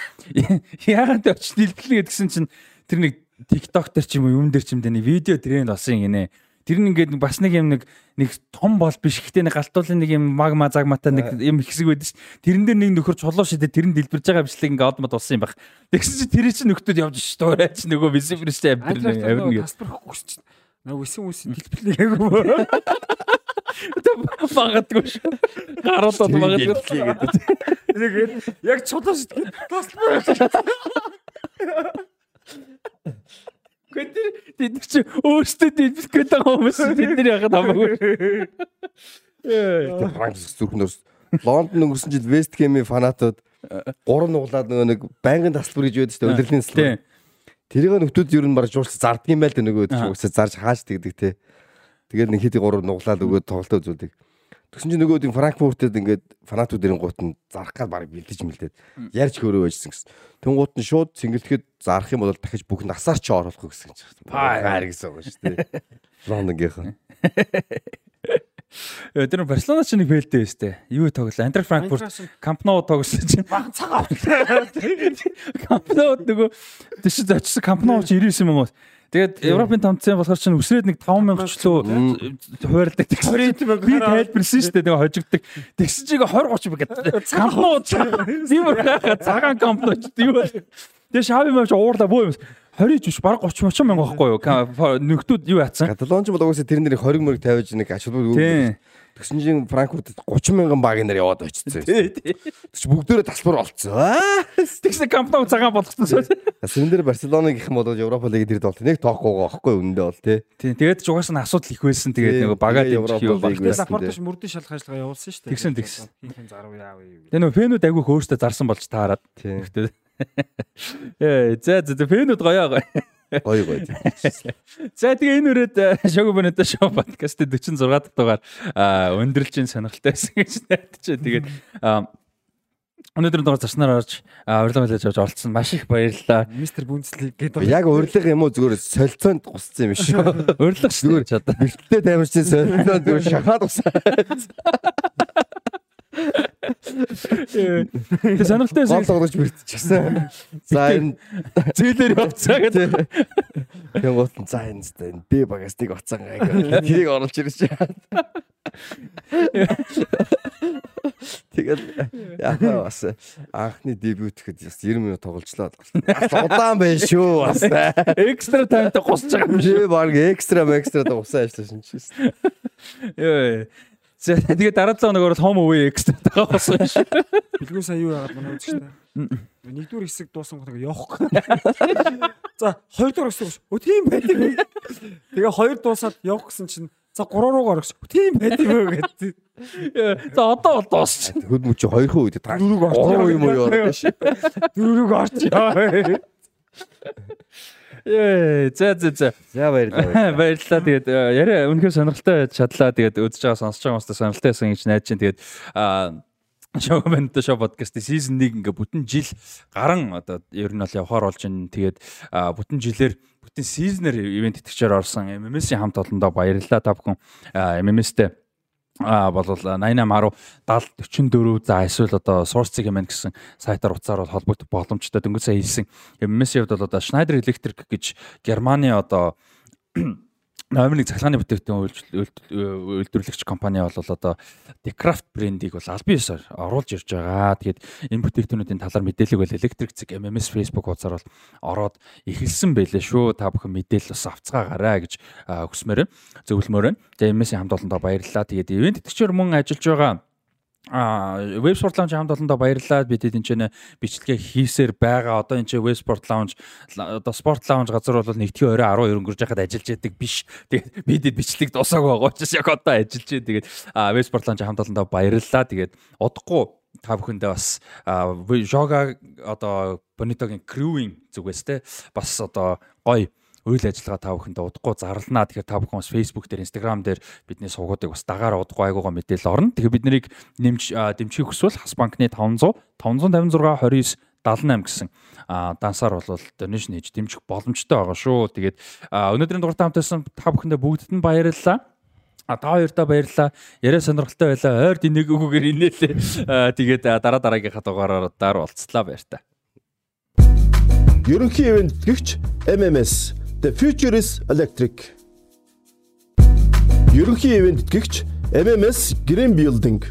Яагаад очиж дэлбэлнэ гэдгсэн чинь тэр нэг TikTok дээр ч юм уу юм дээр ч юм дээ нэг видео тренд болсон гинэ. Тэр нь ингээд бас нэг юм нэг нэг том бол биш гэхдээ нэг галтуулын нэг юм магма загматай нэг юм хэсэг байдаг ш. Тэрэн дээр нэг нөхөр чулуу шидэ тэр нь дэлбэрж байгаа бичлэг ингээд одмод болсон юм байх. Тэгсэн чи тэр чинь нөхдүүд явж ш. Дуурайч нөгөө висифрс чи амир амир нэг. тасбар хөхгүй шүү дээ. Нөгөө үсэн үсэн дэлбэрлэг айгүй. Магадгүй ш. Гаруудад магадгүй. Тэгээд яг чулуу шидэ. Тасбар. Гэхдээ тэд чи өөрсдөө дэлбэх гээд байгаа хүмүүс бид нар яхад хамаагүй. Тэр Франц зүрхнөөс Лондон өнгөрсөн жил Вест Хэмийн фанатууд гурван нуглаад нөгөө нэг байнгын таслбар гэж байдаг шүү дээ. Удирдлагын таслбар. Тэрийг нөхдүүд ер нь барж жуулч зарддаг юм байл да нөгөө угсаа зарж хааж тэгдэг те. Тэгээд нэг хэдий гурав нуглаад өгөөд тоглолтоо үзүүлдэг. Тэгсэн чинь нөгөөд Франкфуртэд ингээд фанатуудын гут нь зарах гал баг бэлдэж мэлдээд ярьж хөөрөө байжсэн гэсэн. Тэнгуут нь шууд цэнгэлдэхэд зарах юм бол дахиж бүх насаар ч оруулах гэсэн чинь. Паар гэсэн үг шүү дээ. Лондонгийнхан. Э, Тэр нь Барселона ч нэг фэлтэй өстэй. Юу тоглол? Антрак Франкфурт Камп Ноу тоглосон чинь баг цагаан. Камп Ноу нөгөө тийш зочсон Камп Ноу ч 99 юм уу? Тэгээд Европын томцсон болохоор чинь үсрээд нэг 5000 ч лөө хууралдаг. Би тайлбарсан шүү дээ нөгөө хожигддаг. Чиг 20 30 гэдэг. Камп Ноу тийм үү? Цагаан Камп Ноу ч тийм үү? Тэгээд шави маяг уурлаа бөө юм. 20 ч биш баг 30 30 мянга байхгүй юу? Нөхдүүд юу яатсан? Каталонч бол угаасаа тэрэн дээр 20 мөрөг тавиаж нэг ачаалбар Тийм. Тэгсэн чинь Франкфурт 30 мянган баг нэр яваад очсон. Тэгч бүгдөө тасбар болцсон. Тэгсэн Ноу цагаан болгосон. Сэрэн дээр Барселоныг гэх юм бол Европа лигийн тэр болт нэг тоохгүй байхгүй үнэндээ бол тий. Тийм. Тэгээд ч угаасаа асуудал их байсан. Тэгээд нөгөө багаа дэмжих баг. лиг байсан. Лапортош мөрдөн шалгах ажиллагаа явуулсан шүү дээ. Тэгсэн, тэгсэн. Хин зарав яав юу. Тэгээ нөгөө фэнүүд айгүй хөөрстө зарсан болж таарад. Тийм. Ээ, за за фэнүүд гоё гоё. Гоё гоё. За тэгээ энэ үрээд шоу боното шоу подкаст 46 дахь дугаар өндөрлж ин сонирхолтой байсан гэж найдаж байна. Тэгээд а, өнөөдрийн дугаар зарснаар орж урилга хэлж авч олцсон маш их баярлалаа. Мистер Бүнцлиг гэдэг. Яг урилга юм уу зүгээр солилцоонд гусцсан юм шүү. Урилга шүү дээ одоо. Бэлттэй таймарчин солилцоонд зүгээр шахаад усаа. Тэгээ сонирхолтой Гол байсан. тоглож бэртчихсэн. За энэ Зээлэр явцаа гэдэг. юм гот за энэ зү энэ би багастыг оцсон гайг. Тэрийг оруулж ирж чад. Тэгээд яг бас анхны дебют гэхэд бас 90 минут тоглолцлоо. Удаан байна шүү. Бас. Экстра таймтай гусч байгаа юм шиг. Баг экстра экстра уусаа ажилласан чинь. Йоо. Тэгээ дараа цаа нөгөө том үе экстра тагаа болсон шүү. Билгүү сая юу яагаад манай үзэгчтэй. Нэгдүгээр хэсэг дуусан гот явах. За хоёрдугаар хэсэг өө тийм байдаг. Тэгээ хоёр дуусаад явах гэсэн чинь за гурав руугаар өгч тийм байдаг юу гэдэг. За одоо бол дуусч. Хөд мөч хоёрхан үед та гурав юм уу яа. Дөрөв орч яа. Ээ за за за. За баярлалаа. Баярлалаа. Тэгээд э, яриа үнэхээр сонирхолтой чадлаа. Тэгээд үзэж байгаа сонсож байгаа хүмүүст сонирхолтой байсан гэж найдаж байна. Тэгээд аа шоу бэнт шоу подкастын сизон 1 ингээ бүтэн жил гарan одоо ер нь бол явахаар болж байна. Тэгээд бүтэн жилээр бүтэн сизнер ивент итгэгчээр орсон MMS-ийн хамт олондоо баярлалаа та бүхэн MMS-тэй а бол 8810 70 44 за эсвэл одоо source юм гэсэн сайтаар утсаар бол холбогдох боломжтой дөнгөж сая хэлсэн. Хувьд бол одоо Schneider Electric гэж Германы одоо номер нэг цахилгааны бүтээгдэхүүн үйлдвэр- үйлдвэр- үйлдвэрлэгч компани бол одоо Decraft брендийг бол аль биесээр оруулж ирж байгаа. Тэгээд энэ бүтээгдэхүүнүүдийн талаар мэдээлэл бол электрик зэг MMS Facebook хуудасаар бол ороод эхэлсэн байлээ шүү. Та бүхэн мэдээлэл бас авцгаагаарай гэж хүсмээр. Зөвлөмөр байна. Тэгээд MS-ийн хамт олондоо баярлалаа. Тэгээд ивент итгэгчээр мөн ажиллаж байгаа А веб спорт лаунж хамт олондоо баярлалаа. Бид энд чинь бичлэгээ хийсээр байгаа. Одоо энэ чинь веб спорт лаунж одоо спорт лаунж газар бол нэгдгийн орой 12 өнгөрж яхад ажиллаж яадаг биш. Тэгээд бидэд бичлэг дуусаагүй байгаа учраас яг одоо ажиллаж байна. Тэгээд веб спорт лаунж хамт олондоо баярлалаа. Тэгээд удахгүй та бүхэндээ бас жога одоо Bonito-гийн crewing зүгээс те бас одоо гоё үйл ажиллагаа та бүхэндээ удахгүй зарлнаа. Тэгэхээр та бүхэн бас Facebook дээр, Instagram дээр бидний сувгуудыг бас дагаар удахгүй айгуугаа мэдээлэл орно. Тэгэхээр бид нарыг нэмж дэмжих хүсвэл Хас банкны 500 556 29 78 гэсэн дансаар бол донешн хийж дэмжих боломжтой байгаа шүү. Тэгээд өнөөдрийн дугаартай хамтайсан та бүхэндээ бүгдд нь баярлалаа. А та хоёртаа баярлалаа. Яриа сонирхолтой байлаа. Ойр динийг өгөөгөр инээлээ. Тэгээд дараа дараагийнхаа дугаараар дараа уулзлаа баяр та. Ерөнхий ивент гэгч MMS The Future is Electric ерөнхий ивент тэтгэгч MMS Green Building